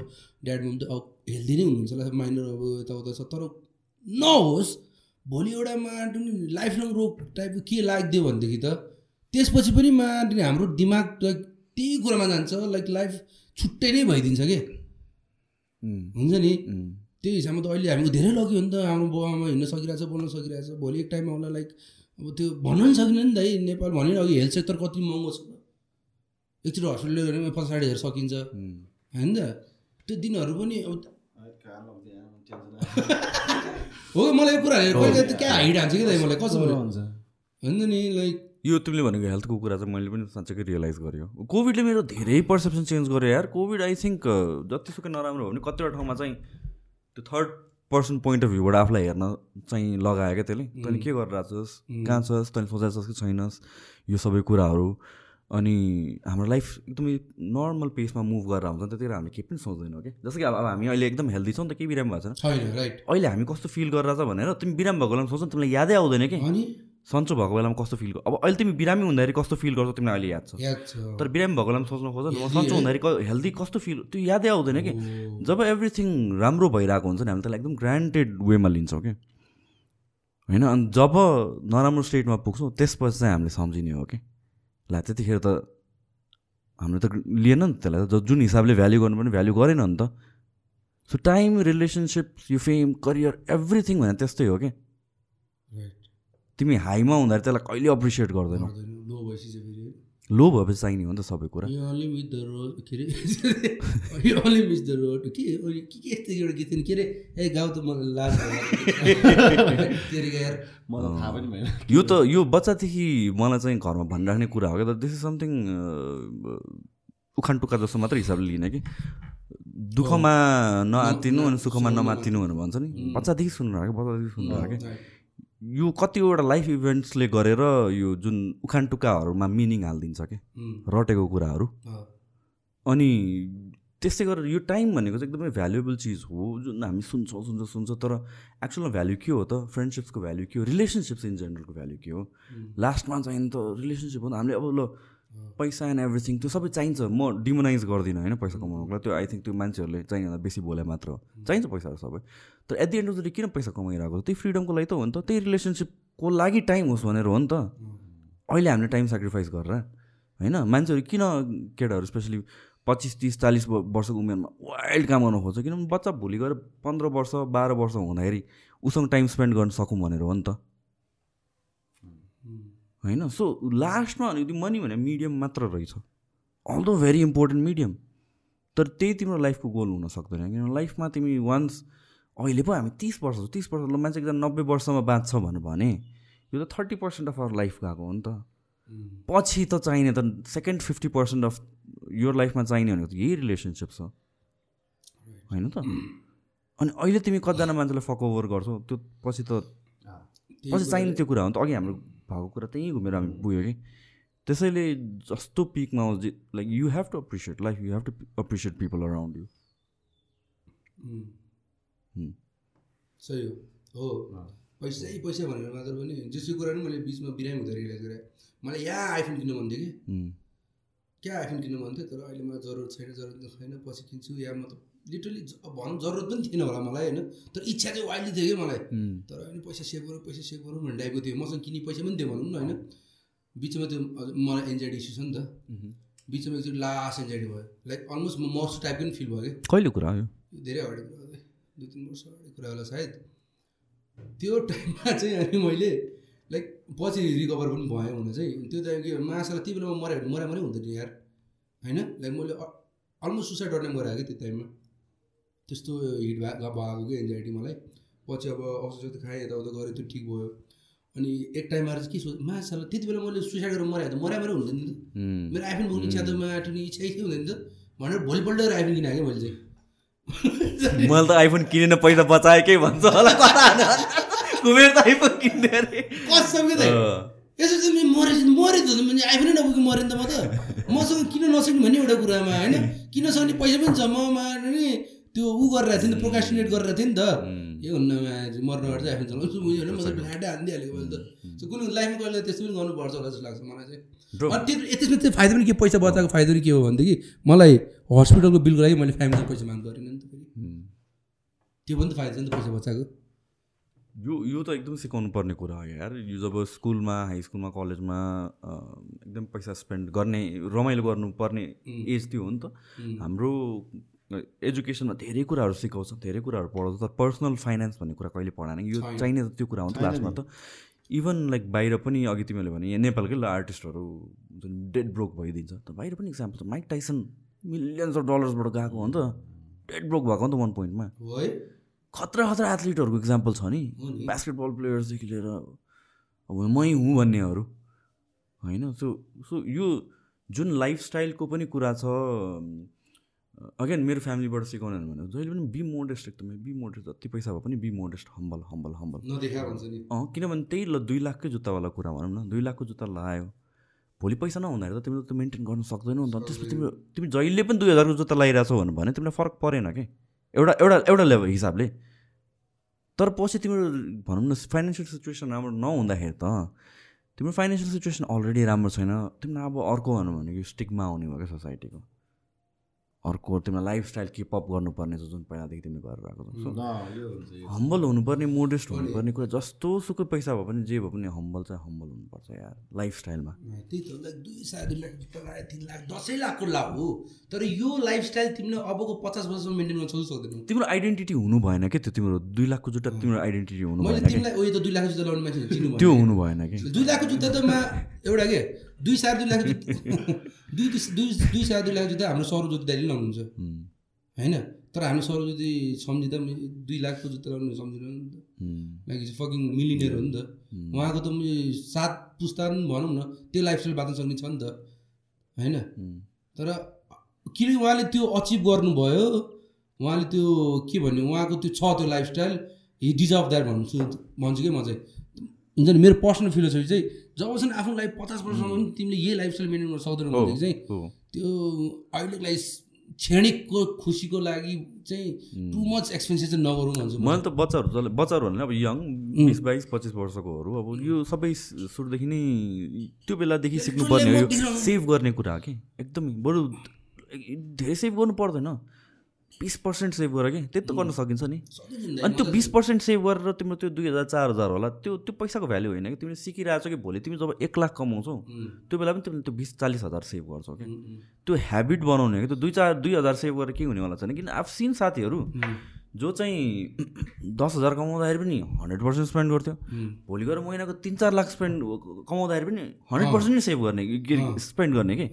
ड्याड मम त अब हेल्दी नै हुनुहुन्छ होला। माइनर अब यताउता छ। तर नहोस् भोलि एउटा माटो नि लाइफ लङ रोग टाइपको के लाग्दियो भनेदेखि त त्यसपछि पनि माटो नि हाम्रो दिमाग लाइक त्यही कुरामा जान्छ। लाइक लाइफ छुट्टै नै भइदिन्छ कि उम्, हुन्छ नि? त्यही हिसाबमा त अहिले हामीको धेरै लग्यो नि त। हाम्रो बाबामा हिँड्न सकिरहेछ बोल्न सकिरहेछ। भोलि एक टाइममा होला लाइक अब त्यो भन्न पनि सकिँदैन नि त है। नेपाल भने अघि हेल्थ सेक्टर कति महँगो छ। एकचोटि हस्पिटल गऱ्यो भने पाँच साठी हजार सकिन्छ। होइन त। त्यो दिनहरू पनि अब हो मलाई यो कुराहरू कहिले त क्या हाइट हान्छ कि त मलाई? कसो हुन्छ? होइन नि लाइक यो तिमीले भनेको हेल्थको कुरा चाहिँ मैले पनि साँच्चैकै रियलाइज गरेँ कोभिडले मेरो धेरै पर्सेप्सन चेन्ज गर्यो यार। कोभिड आई थिङ्क जतिसुकै नराम्रो हो भने कतिवटा ठाउँमा चाहिँ त्यो थर्ड पर्सन पोइन्ट अफ भ्यूबाट आफूलाई हेर्न चाहिँ लगायो क्या त्यसले तैँले के गरेर छस् कहाँ छस्? तैँले सोचेको छस् कि छैनस्? यो सबै कुराहरू। अनि हाम्रो लाइफ एकदमै नर्मल पेसमा मुभ गरेर हुन्छ नि त त्यतिर हामीले केही पनि सोच्दैनौँ कि जस्तो कि अब हामी अहिले एकदम हेल्दी छौँ नि त केही बिरामी भएको छैन। अहिले हामी कस्तो फिल गरेर छ भनेर तिमी बिरामी भएको बेलामा सोच्छ तिमीलाई यादै आउँदैन कि सन्चो भएको बेलामा कस्तो फिल अब अहिले तिमी बिरामी हुँदाखेरि कस्तो फिल गर्छौ तिमीलाई अहिले याद छ? तर बिरामी भएको बेलामा सोच्न खोज न Healthy सन्चो? हुँदाखेरि हेल्दी कस्तो फिल त्यो यादै आउँदैन कि। जब एभ्रिथिङ राम्रो भइरहेको हुन्छ नि हामीले त्यसलाई एकदम ग्रान्टेड वेमा लिन्छौँ कि। होइन? अनि जब नराम्रो स्टेटमा पुग्छौँ त्यसपछि चाहिँ हामीले सम्झिने हो कि। ला त्यतिखेर त हामीले त लिएन नि त्यसलाई त। जुन हिसाबले भ्याल्यु गर्नुपर्ने भ्याल्यु गरेन नि त। सो टाइम रिलेसनसिप यो फेम करियर एभ्रिथिङ भने त्यस्तै हो कि. तिमी हाईमा हुँदाखेरि त्यसलाई कहिले अप्रिसिएट गर्दैनौ? लो भएपछि चाहिँ फेरि। लो भएपछि चाहिने हो नि त सबै कुरा। के अरे ए गाउँ त मलाई यो त यो बच्चादेखि मलाई चाहिँ घरमा भनिराख्ने कुरा हो क्या त? दिस इज समथिङ उखान टुक्का जस्तो मात्रै हिसाबले लिने कि। दुःखमा नआत्तिनु अनि सुखमा नमात्तिनु भनेर भन्छ नि। बच्चादेखि सुन्नु क्या बच्चादेखि सुन्नु क्या यो कतिवटा लाइफ इभेन्ट्सले गरेर यो जुन उखान टुक्काहरूमा मिनिङ हालिदिन्छ क्या रटेको कुराहरू। अनि त्यस्तै गरेर यो टाइम भनेको चाहिँ एकदमै भ्यालुएबल चिज हो जुन हामी सुन्छौँ सुन्छौँ सुन्छौँ तर एक्चुअलमा भ्याल्यु के हो त? फ्रेन्डसिप्सको भ्याल्यु के हो? रिलेसनसिप्स इन जेनरलको भ्याल्यु के हो? लास्टमा चाहिँ त रिलेसनसिप हो हामीले अब ल पैसा एन्ड एभ्रिथिङ त्यो सबै चाहिन्छ। म डिमोनाइज गर्दिनँ होइन पैसा कमाउनुको लागि। त्यो आई थिङ्क त्यो मान्छेहरूले चाहिँदा बेसी बोले मात्र हो। चाहिन्छ पैसाहरू सबै। तर at the end of the day किन पैसा कमाइरहेको छ? त्यही फ्रिडमको लागि त हो नि त। त्यही रिलेसनसिपको लागि टाइम होस् भनेर हो नि त। अहिले हामीले टाइम सेक्रिफाइस गरेर होइन? मान्छेहरू किन केटाहरू स्पेसली पच्चिस तिस चालिस वर्षको उमेरमा वाइल्ड काम गर्न खोज्छ? किनभने बच्चा भोलि गएर पन्ध्र वर्ष बाह्र वर्ष हुँदाखेरि उसँग टाइम स्पेन्ड गर्न सकौँ भनेर हो नि त। होइन? सो लास्टमा अलिकति मनी भने मिडियम मात्र रहेछ। All the very important medium तर त्यही तिम्रो लाइफको गोल हुन सक्दैन। किन लाइफमा तिमी वान्स अहिले पो हामी तिस वर्ष तिस वर्ष ल मान्छे एकजना नब्बे वर्षमा बाँच्छ भनेर भने यो त thirty percent of our life गएको हो नि त। पछि त चाहिने त सेकेन्ड फिफ्टी पर्सेन्ट अफ यो लाइफमा चाहिने भनेको त यही रिलेसनसिप छ। होइन त? अनि अहिले तिमी कतिजना मान्छेलाई फक ओभर गर्छौ? त्यो पछि त पछि चाहिने त्यो कुरा हो नि त। अघि हाम्रो भएको कुरा त्यहीँ घुमेर हामी पुग्यो कि। त्यसैले जस्तो पिकमा आउँछ like you have to appreciate life you have to appreciate people around you. सही हो। हो। पैसै पैसा भनेर मात्र पनि जेसुकै कुरा पनि मैले बिचमा बिरामी हुँदा रियलाइज गरेँ। मलाई यहाँ आइफोन किन्नु मन थियो कि। क्या आइफोन किन्नु मन थियो? तर अहिले मलाई जरुरत छैन जरुरत छैन पछि किन्छु या मतलब लिटरली भनौँ जरुरत पनि थिएन होला मलाई होइन? तर इच्छा चाहिँ वाइल्डली थियो कि मलाई। तर अहिले पैसा सेभ गरौँ पैसा सेभ गरौँ भन्ने टाइपको थियो मसँग किन्ने पैसा पनि थियो भनौँ न होइन? बिचमा त्यो मलाई एन्जाइटी इस्यु छ नि त। बिचमा एकचोटि लास्ट एन्जाइटी भयो। लाइक अलमोस्ट म मर्छु टाइपको पनि फिल भयो कि? कहिले कुरा हो यो? यो धेरै अगाडि कुरा दुई तिन वर्ष अगाडि कुरा होला सायद। त्यो टाइममा चाहिँ अनि मैले लाइक पछि रिकभर पनि भएँ हुन चाहिँ। त्यो टाइम के मासालाई त्यो बेलामा मऱ्यो भने मरा मरै हुँदैन यार। होइन? लाइक मैले अलमोस्ट सुसाइड गर्ने गराएको कि त्यो टाइममा। त्यस्तो हिट भए भएको कि एन्जाइटी मलाई। पछि अब औषध खाएँ यताउता गरेँ त्यो ठिक भयो। अनि एक टाइम आएर चाहिँ के सोच मासालाई त्यति बेला मैले सुसाइड गरेर भने त मरा मरै हुँदैन नि त। मेरो आइफोन बोक्ने इच्छा त माटुने इच्छै थियो हुँदैन त। भनेर भोलिपल्ट आइफोन किने क्या मैले चाहिँ। मैले त आइफोन किनेन पैसा बचाएँ के भन्छ होला त आइफोन किन्ने अरे। कसम के त? अँ, यसो चाहिँ मरे मरे त मैले आइफोनै नबोकी मरेँ नि त म त। मसँग किन नसक्ने भन्ने एउटा कुरामा होइन? किन सक्ने पैसा पनि छ ममा नि। त्यो ऊ गरेर थियो नि त प्रोकास्टिनेट गरेर थियो नि त। ए हुन्न मर्न अगाडि चाहिँ आइफोन चलाउँछु बुझ्यो भने म त भ्याटै हानिदिइहालेको मैले त। सो कुनै लाइफमा गएर त्यस्तो पनि गर्नुपर्छ होला जस्तो लाग्छ मलाई चाहिँ. अनि त्यो त्यसमा चाहिँ फाइदा पनि के? पैसा बचाएको फाइदा पनि के हो भनेदेखि मलाई हस्पिटलको बिलको लागि मैले फ्यामिली पैसा माग गरेन नि त फेरि। त्यो पनि त फाइदा छ नि त पैसा बचाएको। यो यो त एकदम सिकाउनु पर्ने कुरा हो यार। यो जब स्कुलमा हाई स्कुलमा कलेजमा एकदम पैसा स्पेन्ड गर्ने रमाइलो गर्नुपर्ने एज त्यो हो नि त. हाम्रो एजुकेसनमा धेरै कुराहरू सिकाउँछ धेरै कुराहरू पढाउँछ तर पर्सनल फाइनेन्स भन्ने कुरा कहिले पढाएन। यो। चाहिने त त्यो कुरा हो नि त लास्टमा त। इभन लाइक बाहिर पनि अघि तिमीले भने यहाँ नेपालकै ल आर्टिस्टहरू जुन डेड ब्रोक भइदिन्छ। त बाहिर पनि इक्जाम्पल छ माइक टाइसन मिलियन्स अफ डलर्सबाट गएको हो नि त। डेड ब्रोक भएको हो नि त वान पोइन्टमा खतरा खतरा एथलिटहरूको इक्जाम्पल छ नि। बास्केटबल प्लेयर्सदेखि लिएर अब मै हुँ भन्नेहरू। होइन सो सो यो जुन लाइफस्टाइलको पनि कुरा छ अगेन मेरो फ्यामिलीबाट सिकाउने भनेको जहिले पनि बी मोडेस्ट एकदमै बी मोडेस्ट जति पैसा भए पनि be modest humble humble humble अँ किनभने त्यही ल दुई लाखकै जुत्तावाला कुरा भनौँ न दुई लाखको जुत्ता लगायो भोलि पैसा नहुँदाखेरि त तिमीले त मेन्टेन गर्न सक्दैनौ नि त। त्यसपछि तिम्रो तिमी जहिले पनि दुई हजारको जुत्ता लगाइरहेछौ भने तिमीलाई फरक परेन कि? एउटा एउटा एउटा लेभल हिसाबले। तर पछि तिम्रो भनौँ न फाइनेन्सियल सिचुएसन राम्रो नहुँदाखेरि त तिम्रो फाइनेन्सियल सिचुएसन अलरेडी राम्रो छैन। तिमीलाई अब अर्को भनौँ भने यो स्टिकमा आउने भयो क्या सोसाइटीको अर्को तिमीलाई लाइफस्टाइल किपअप गर्नुपर्ने छ जुन पहिलादेखि तिमीले गरेर आएको छौ। हम्बल हुनुपर्ने मोडेस्ट हुनुपर्ने कुरा जस्तो सुकै पैसा भए पनि जे भए पनि हम्बल चाहिँ हम्बल हुनुपर्छ यार लाइफस्टाइलमा त्यही त दुई साढे दुई लाख जुत्ता लगायो तिन लाख दसैँ लाखको लाभ हो। तर यो लाइफस्टाइल तिमीले अबको पचास वर्षसम्म मेन्टेन गर्न सक्छौ सक्दैनौ। तिम्रो आइडेन्टिटी हुनु भएन कि त्यो तिम्रो दुई लाखको जुत्ता तिम्रो आइडेन्टिटी हुनु भएन कि? तिमीलाई उयो त दुई लाख जुत्ता लगाउने मान्छे चिन्नु त्यो हुनु भएन कि? दुई लाखको जुत्ता त एउटा के? दुई साढे दुई लाख दुई दुई दुई साढे दुई लाख जुत्ता हाम्रो सौर ज्योति दाइले लाउनुहुन्छ। होइन? तर हामी सौर ज्योति सम्झिँदा पनि दुई लाखको जुत्ता लाउनु सम्झिँदैन नि त। लाइक फकिङ मिलिनियर हो नि त। उहाँको त सात पुस्ता पनि भनौँ न त्यो लाइफस्टाइल बाँच्न सक्ने छ नि त। होइन? तर किन उहाँले त्यो अचिभ गर्नुभयो? उहाँले त्यो के भन्ने उहाँको त्यो छ त्यो लाइफस्टाइल हि डिजर्भ द्याट भन्छु। भन्छु कि म चाहिँ? हुन्छ नि मेरो पर्सनल फिलोसफी चाहिँ जबसम्म आफ्नो लाइफ पचास वर्षसम्म पनि तिमीले यही लाइफस्टाइल मेन्टेन गर्न सक्दैनौ भनेदेखि चाहिँ त्यो अहिलेको लागि क्षणिकको खुसीको लागि चाहिँ टु मच एक्सपेन्सिभ चाहिँ नगरौँ भन्छु। मैले त बच्चाहरू जसले बच्चाहरू भने अब यङ बिस बाइस पच्चिस वर्षकोहरू अब यो सबै सुरुदेखि नै त्यो बेलादेखि सिक्नुपर्ने हो यो सेभ गर्ने कुरा हो कि? एकदमै बरु धेरै सेभ गर्नु पर्दैन। बिस पर्सेन्ट सेभ गर कि? त्यति त गर्न सकिन्छ नि। अनि त्यो बिस पर्सेन्ट सेभ गरेर तिम्रो त्यो दुई हजार चार हजार होला त्यो त्यो पैसाको भ्याल्यु होइन कि? तिमीले सिकिरहेको छौ कि भोलि? तिमी जब एक लाख कमाउँछौ त्यो बेला पनि तिमीले त्यो बिस चालिस हजार सेभ गर्छौ कि? त्यो ह्याबिट बनाउने हो कि? त्यो दुई चार दुई हजार सेभ गरेर के हुनेवाला छैन किन? आफ सिन साथीहरू जो चाहिँ दस हजार कमाउँदाखेरि पनि हन्ड्रेड पर्सेन्ट स्पेन्ड गर्थ्यो। भोलि गएर महिनाको तिन चार लाख स्पेन्ड कमाउँदाखेरि पनि हन्ड्रेड पर्सेन्ट नै सेभ गर्ने कि स्पेन्ड गर्ने कि?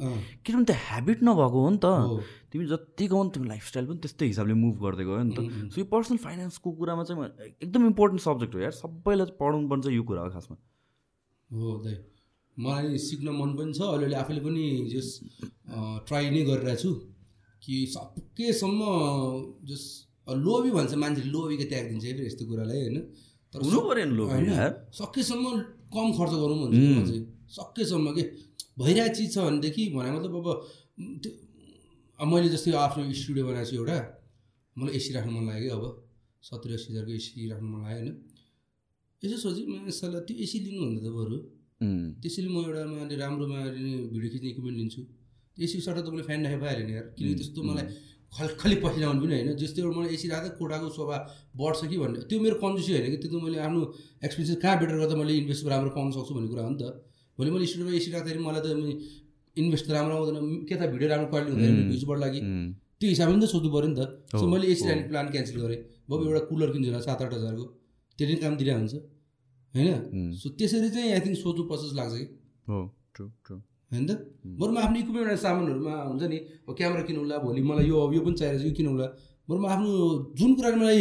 किनभने त्यो हेबिट नभएको हो नि त। तिमी जति कमाउनु तिमी लाइफस्टाइल पनि त्यस्तै हिसाबले मुभ गर्दै गयो नि त। सो यो पर्सनल फाइनेन्सको कुरामा चाहिँ एकदम इम्पोर्टेन्ट सब्जेक्ट हो यार। सबैलाई पढाउनु पर्छ यो कुरा हो खासमा। हो मलाई सिक्न मन पनि छ। अलिअलि आफैले पनि जस ट्राई नै गरिरहेको छु कि सकेसम्म जस लोभी भन्छ मान्छेले लोभीको त्याग दिन्छ है यस्तो कुरालाई होइन? तर हुनु पऱ्यो नि लोभ सकेसम्म कम खर्च गरौँ भन्छु सकेसम्म के? भइरहेको चिज छ भनेदेखि भने मतलब अब त्यो अब मैले जस्तै आफ्नो स्टुडियो बनाएको छु एउटा। मलाई एसी राख्नु मन लाग्यो अब। सत्तरी अस्सी हजारको एसी राख्नु मन लाग्यो होइन। यसो सोचेँ मैले सल्लाह त्यो एसी लिनुभन्दा त बरु। त्यसैले म एउटा मैले राम्रोमा भिडियो खिच्ने इक्विपमेन्ट लिन्छु। एसी सट्टा त मैले फ्यान राखेर भइहाल्यो नि यार। किनकि त्यस्तो मलाई खल खालि पसिना आउनु पनि होइन। जस्तै एउटा मलाई एसी राख्दा कोठाको शोभा बढ्छ कि भन्ने त्यो मेरो कन्जुसी होइन कि त्यो त मैले आफ्नो एक्सपिरियन्स कहाँ बेटर गर्दा मैले इन्भेस्ट राम्रो पाउन सक्छु भन्ने कुरा हो नि त। भोलि मैले स्टुडियोमा एसी राख्दाखेरि मलाई त इन्भेस्ट त राम्रो आउँदैन। के त भिडियो राम्रो क्वालिटी हुँदैन भ्युजबाट लागि त्यो हिसाबले त सोध्नु पऱ्यो नि त। सो मैले एसी हो। राख्ने प्लान क्यान्सल गरेँ। बाबु एउटा कुलर किन्छु होला सात आठ हजारको। त्यसले नि काम दिइरहेको हुन्छ। होइन? सो त्यसरी चाहिँ आई थिङ्क सोच्नु पर्छ जस्तो लाग्छ कि। हो ट्रु ट्रु होइन त? बरु म आफ्नो इक्विपमेन्ट सामानहरूमा हुन्छ नि क्यामेरा किनौँला भोलि मलाई यो अब यो पनि चाहिरहेको छ यो किनौँला। बरु म आफ्नो जुन कुराले मलाई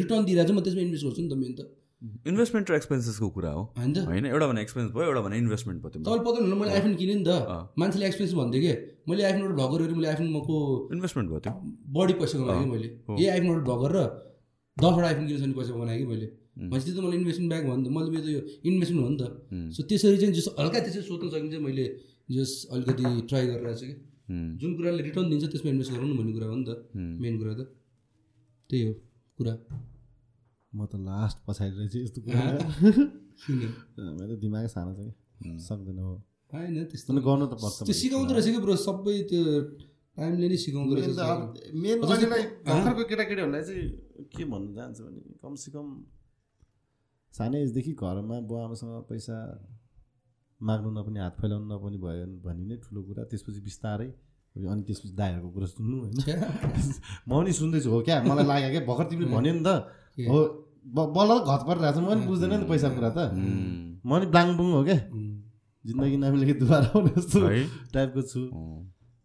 रिटर्न दिइरहेको छ म त्यसमा इन्भेस्ट गर्छु नि त मेन त। इन्भेस्टमेन्ट र एक्सपेन्सेसको कुरा हो। होइन त? होइन एउटा भने एक्सपेन्स भयो एउटा भने इन्भेस्टमेन्ट भयो तपाईँले पत्ता हुनु मैले आइफोन किनेँ नि त। मान्छेले एक्सपेन्स भन्थ्यो कि? मैले आइफोनबाट भ्लग गरेर मैले आइफोनको इन्भेस्टमेन्ट भयो त्यो। बढी पैसा कमाएँ कि मैले। यही आइफोनबाट भ्लग गरेर दसवटा आइफोन किन्नु सक्ने पैसा बनाएँ कि मैले. भनेपछि त्यो त मलाई इन्भेस्टमेन्ट ब्याग भन्दा मैले मेरो त यो इन्भेस्टमेन्ट हो नि त। सो त्यसरी चाहिँ जस हल्का त्यसरी सोच्न सकिन्छ मैले। जस अलिकति ट्राई गरिरहेको छु कि? जुन कुराले रिटर्न दिन्छ त्यसमा इन्भेस्ट गरौँ न भन्ने कुरा हो नि त। मेन कुरा त। त्यही हो कुरा। म त लास्ट पछाडि रहेछु यस्तो कुरा। मेरो दिमागै सानो छ कि। सक्दैन हो। होइन त्यस्तो। गर्नु त पर्छ त्यो सिकाउँदो रहेछ कि ब्रो? सबै त्यो टाइमले नै सिकाउँदो रहेछ मेन? भर्खरको केटाकेटीहरूलाई चाहिँ के भन्नु चाहन्छु भने कमसेकम सानै एजदेखि घरमा बुवा आमासँग पैसा माग्नु नपर्ने हात फैलाउनु नपर्ने भयो भने नै ठुलो कुरा। त्यसपछि बिस्तारै अनि त्यसपछि दाइहरूको कुरा सुन्नु होइन? म पनि सुन्दैछु हो क्या? मलाई लाग्यो क्या भर्खर तिमीले भन्यो नि त? हो बल्ल त घत परिरहेको छ म पनि बुझ्दैन नि त पैसाको कुरा त। म पनि ब्लाङबुङ हो क्या. जिन्दगी नमिलेको दुबारा आउने जस्तो टाइपको छु।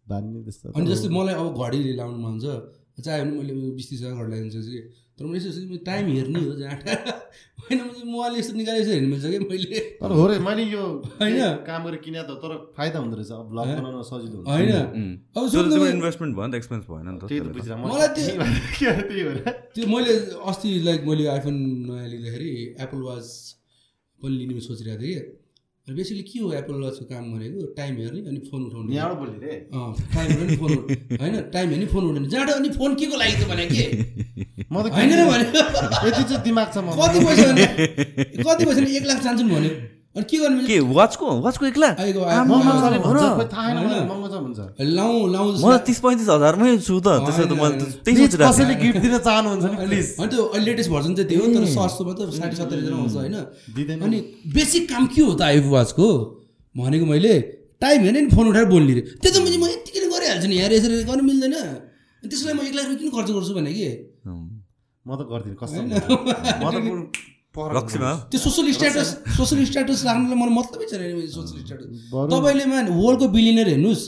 बानी त्यस्तो अनि जस्तै मलाई अब घडी लाउनु मन छ। चाहे भने मैले बिस तिस हजार घर लगाइदिन्छु कि तर मैले यसो टाइम हेर्ने हो जहाँ होइन मोबाइल यस्तो निकालेको हेर्नु मिल्छ कि मैले तर हो रे मैले यो होइन। काम गरेर किने त तर फाइदा हुँदो रहेछ अब ब्लग बनाउन सजिलो हुन्छ होइन। अब त- इन्भेस्टमेन्ट भयो नि त एक्सपेन्स भएन नि त त्यही त त्यसले त। बुझिरहेँ मलाई त्यो- त्यही भएर त्यो मैले अस्ति लाइक मैले आइफोन नयाँ लिँदाखेरि एप्पल वाच पनि लिने सोचिरहेको थिएँ कि अनि बेसिकली के हो एप्पल वाचको काम भनेको टाइम हेर्ने अनि फोन उठाउने। यहाँबाट बोल्ने रे टाइम हेर्ने फोन होइन टाइम हेर्ने फोन उठाउने। जहाँ अनि फोन के को लागि त भने के? म त होइन र भने यति चाहिँ दिमाग छ कति पैसा कति पैसा एक लाख चाहन्छु नि भन्यो। अनि के गर्ने के वाचको? वाचको एक लाख आएको महँगो छ अरे आएको- भन्छ हो र? खोइ थाहा छैन मलाई होइन। महँगो छ भन्छ लाउँ लाउँ जस्तो। म त तिस पैँतिस हजारमै छु त त्यसो त मैले। त्यही सोचिरहेको कसैले गिफ्ट दिन चाहनुहुन्छ नि प्लिज अनि त्यो लेटेस्ट भर्जन चाहिँ त्यो हो तर सस्तोमा त साठी सत्तरी हजार आउँछ होइन। दिँदैन। अनि बेसिक काम के हो त आइफोन वाचको भनेको मैले टाइम हेर्ने नि फोन उठाएर बोल्ने रे। त्यो त मैले म यत्तिकै नै गरिहाल्छु नि यार यसरी गर्नु मिल्दैन। अनि त्यसलाई म एक लाख रुपियाँ किन खर्च गर्छु भने कि. म त गर्दिनँ कसम त्यो सोसल स्ट्याटस सोसल स्ट्याटस राख्नुलाई मलाई मतलबै छैन नि सोसल स्ट्याटस तपाईँले मान वर्ल्डको बिलिनियर हेर्नुहोस्।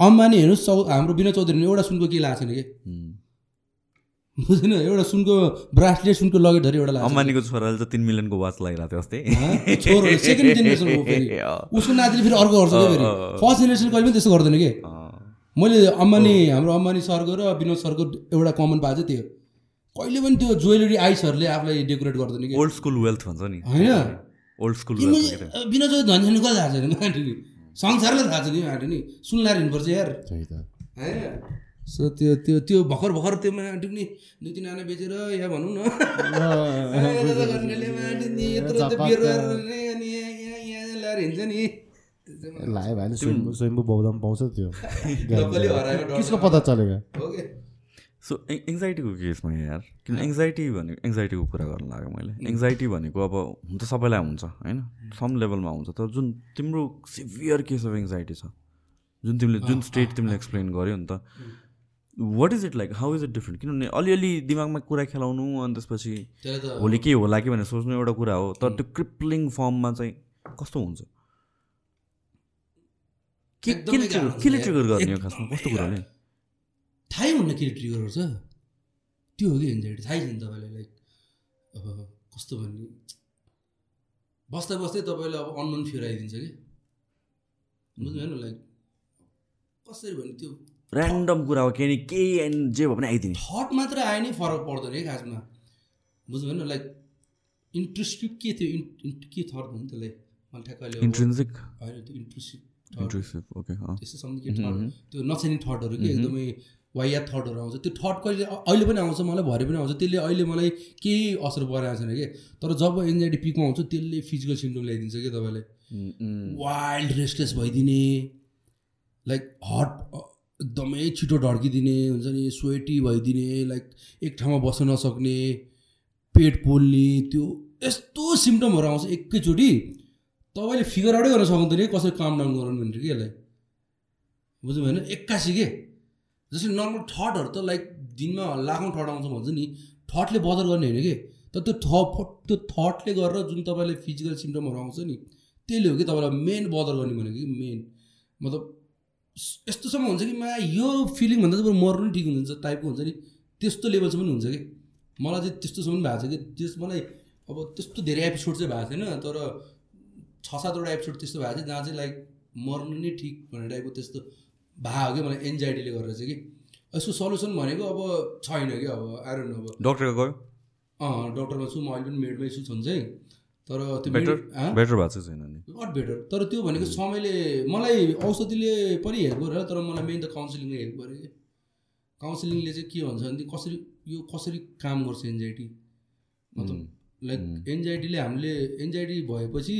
अम्बानी हेर्नुहोस् चौ हाम्रो विनय चौधरी नि एउटा सुनको के लगाएको छैन कि. बुझेन एउटा सुनको ब्रासलेट सुनको लगेटहरू एउटा। अम्बानीको छोराले त तिन मिलियनको वाच लगाइरहेको थियो अस्ति। सेकेन्ड जेनेरेसन हो फेरि। उसको नातिले फेरि अर्को गर्छ फेरि। फर्स्ट जेनेरेसन कहिले पनि त्यस्तो गर्दैन कि? मैले अम्बानी हाम्रो अम्बानी सरको र विनोद सरको एउटा कमन भएको चाहिँ त्यो कहिले पनि त्यो ज्वेलरी आइसहरूले आफूलाई डेकोरेट गर्दैन कि। ओल्ड स्कुल वेल्थ भन्छ नि। होइन? ओल्ड स्कुल विनोद चौधरी धनी छैन कसलाई थाहा छैन माटो नि। संसारलाई थाहा छ नि माटो नि। सुन्लाएर हिँड्नुपर्छ यार। होइन? सो त्यो त्यो त्यो भर्खर भर्खर त्यो माटो नि दुई तिन आना बेचेर या भनौँ न। नि ल्याएर हिँड्छ लायो भने स्वयम्भू स्वयम्भू बौद्धमा पाउँछ त्यो। किसको पत्ता चलेगा हो कि? सो एङ्जाइटीको केसमा यार किन एङ्जाइटी भनेको एङ्जाइटीको कुरा गर्नु लाग्यो मैले। एङ्जाइटी भनेको अब हुन त सबैलाई हुन्छ होइन? सम लेभलमा हुन्छ। तर जुन तिम्रो सिभियर केस अफ एङ्जाइटी छ जुन तिमीले जुन स्टेट तिमीले एक्सप्लेन गर्यो नि त what is it like how is it different किनभने अलिअलि दिमागमा कुरा खेलाउनु अनि त्यसपछि भोलि के होला कि भनेर सोच्नु एउटा कुरा हो तर त्यो क्रिप्लिङ फर्ममा चाहिँ कस्तो हुन्छ? के केले यार। ट्रिगर गर्ने हो खासमा? कस्तो कुराले थाहै हुन्न के ट्रिगर गर्छ? त्यो हो कि एन्जाइटी थाहै छैन तपाईँलाई लाइक अब कस्तो भन्ने? बस्दै बस्दै तपाईँले अब अनमन फियर आइदिन्छ कि? बुझ्नु होइन लाइक कसरी भन्ने त्यो ऱ्यान्डम कुरा हो केही केही एन्ड जे भयो भने आइदिने। थट मात्र आए नै फरक पर्दैन है खासमा। बुझ्नु भएन लाइक इन्ट्रेस्टिभ के थियो? इन् के थट भन्नु त्यसलाई मलाई ठ्याक्क अहिले इन्ट्रेन्सिक होइन त्यो इन्ट्रेस्टिभ थट इन्ट्रेसिभ ओके त्यस्तो समथिङ के थट त्यो नचाहिने थटहरू के एकदमै वाइया थटहरू आउँछ त्यो थट कहिले अहिले पनि आउँछ मलाई भरे पनि आउँछ। त्यसले अहिले मलाई केही असर परेको छैन कि? तर जब एन्जाइटी पिकमा आउँछ त्यसले फिजिकल सिम्टम ल्याइदिन्छ कि तपाईँलाई? वाइल्ड रेस्टलेस भइदिने लाइक हट एकदमै छिटो ढड्किदिने हुन्छ नि स्वेटी भइदिने लाइक एक ठाउँमा बस्न नसक्ने पेट पोल्ने त्यो यस्तो सिम्टमहरू आउँछ एकैचोटि। तपाईँले फिगर आउटै गर्न सक्नुहुँदैन कि कसरी काम डाउन गराउनु भनेर कि यसलाई? बुझ्नु भएन एक्कासी के? जस्तै नर्मल थटहरू त लाइक दिनमा लाखौँ थट आउँछ भन्छ नि थटले बदर गर्ने होइन कि? तर त्यो थ त्यो थटले गरेर जुन तपाईँले फिजिकल सिम्टमहरू आउँछ नि त्यसले हो कि तपाईँलाई मेन बदर गर्ने भनेको कि मेन मतलब यस्तोसम्म हुन्छ कि मा यो फिलिङ भन्दा चाहिँ मर्नु नै ठिक हुन्छ टाइपको हुन्छ नि त्यस्तो लेभलसम्म पनि हुन्छ कि? मलाई चाहिँ त्यस्तोसम्म पनि भएको छ कि त्यस मलाई अब त्यस्तो धेरै एपिसोड चाहिँ भएको छैन तर छ सातवटा एपिसोड त्यस्तो भएको छ जहाँ चाहिँ लाइक मर्नु नै ठिक भन्ने टाइपको त्यस्तो भएको हो कि मलाई एन्जाइटीले गरेर चाहिँ कि? यसको सल्युसन भनेको अब छैन कि अब आइरहनु अब। डक्टर गयो? अँ डक्टरमा छु म अहिले पनि मेडमै छु छन् चाहिँ। तर त्यो बेटर भएको छैन नि? नट बेटर तर त्यो भनेको समयले मलाई औषधिले पनि हेल्प गर्यो तर मलाई मेन त काउन्सिलिङले हेल्प कि काउन्सिलिङले चाहिँ के भन्छ भने कसरी यो कसरी काम गर्छ एन्जाइटी मतलब लाइक एन्जाइटीले हामीले एन्जाइटी भएपछि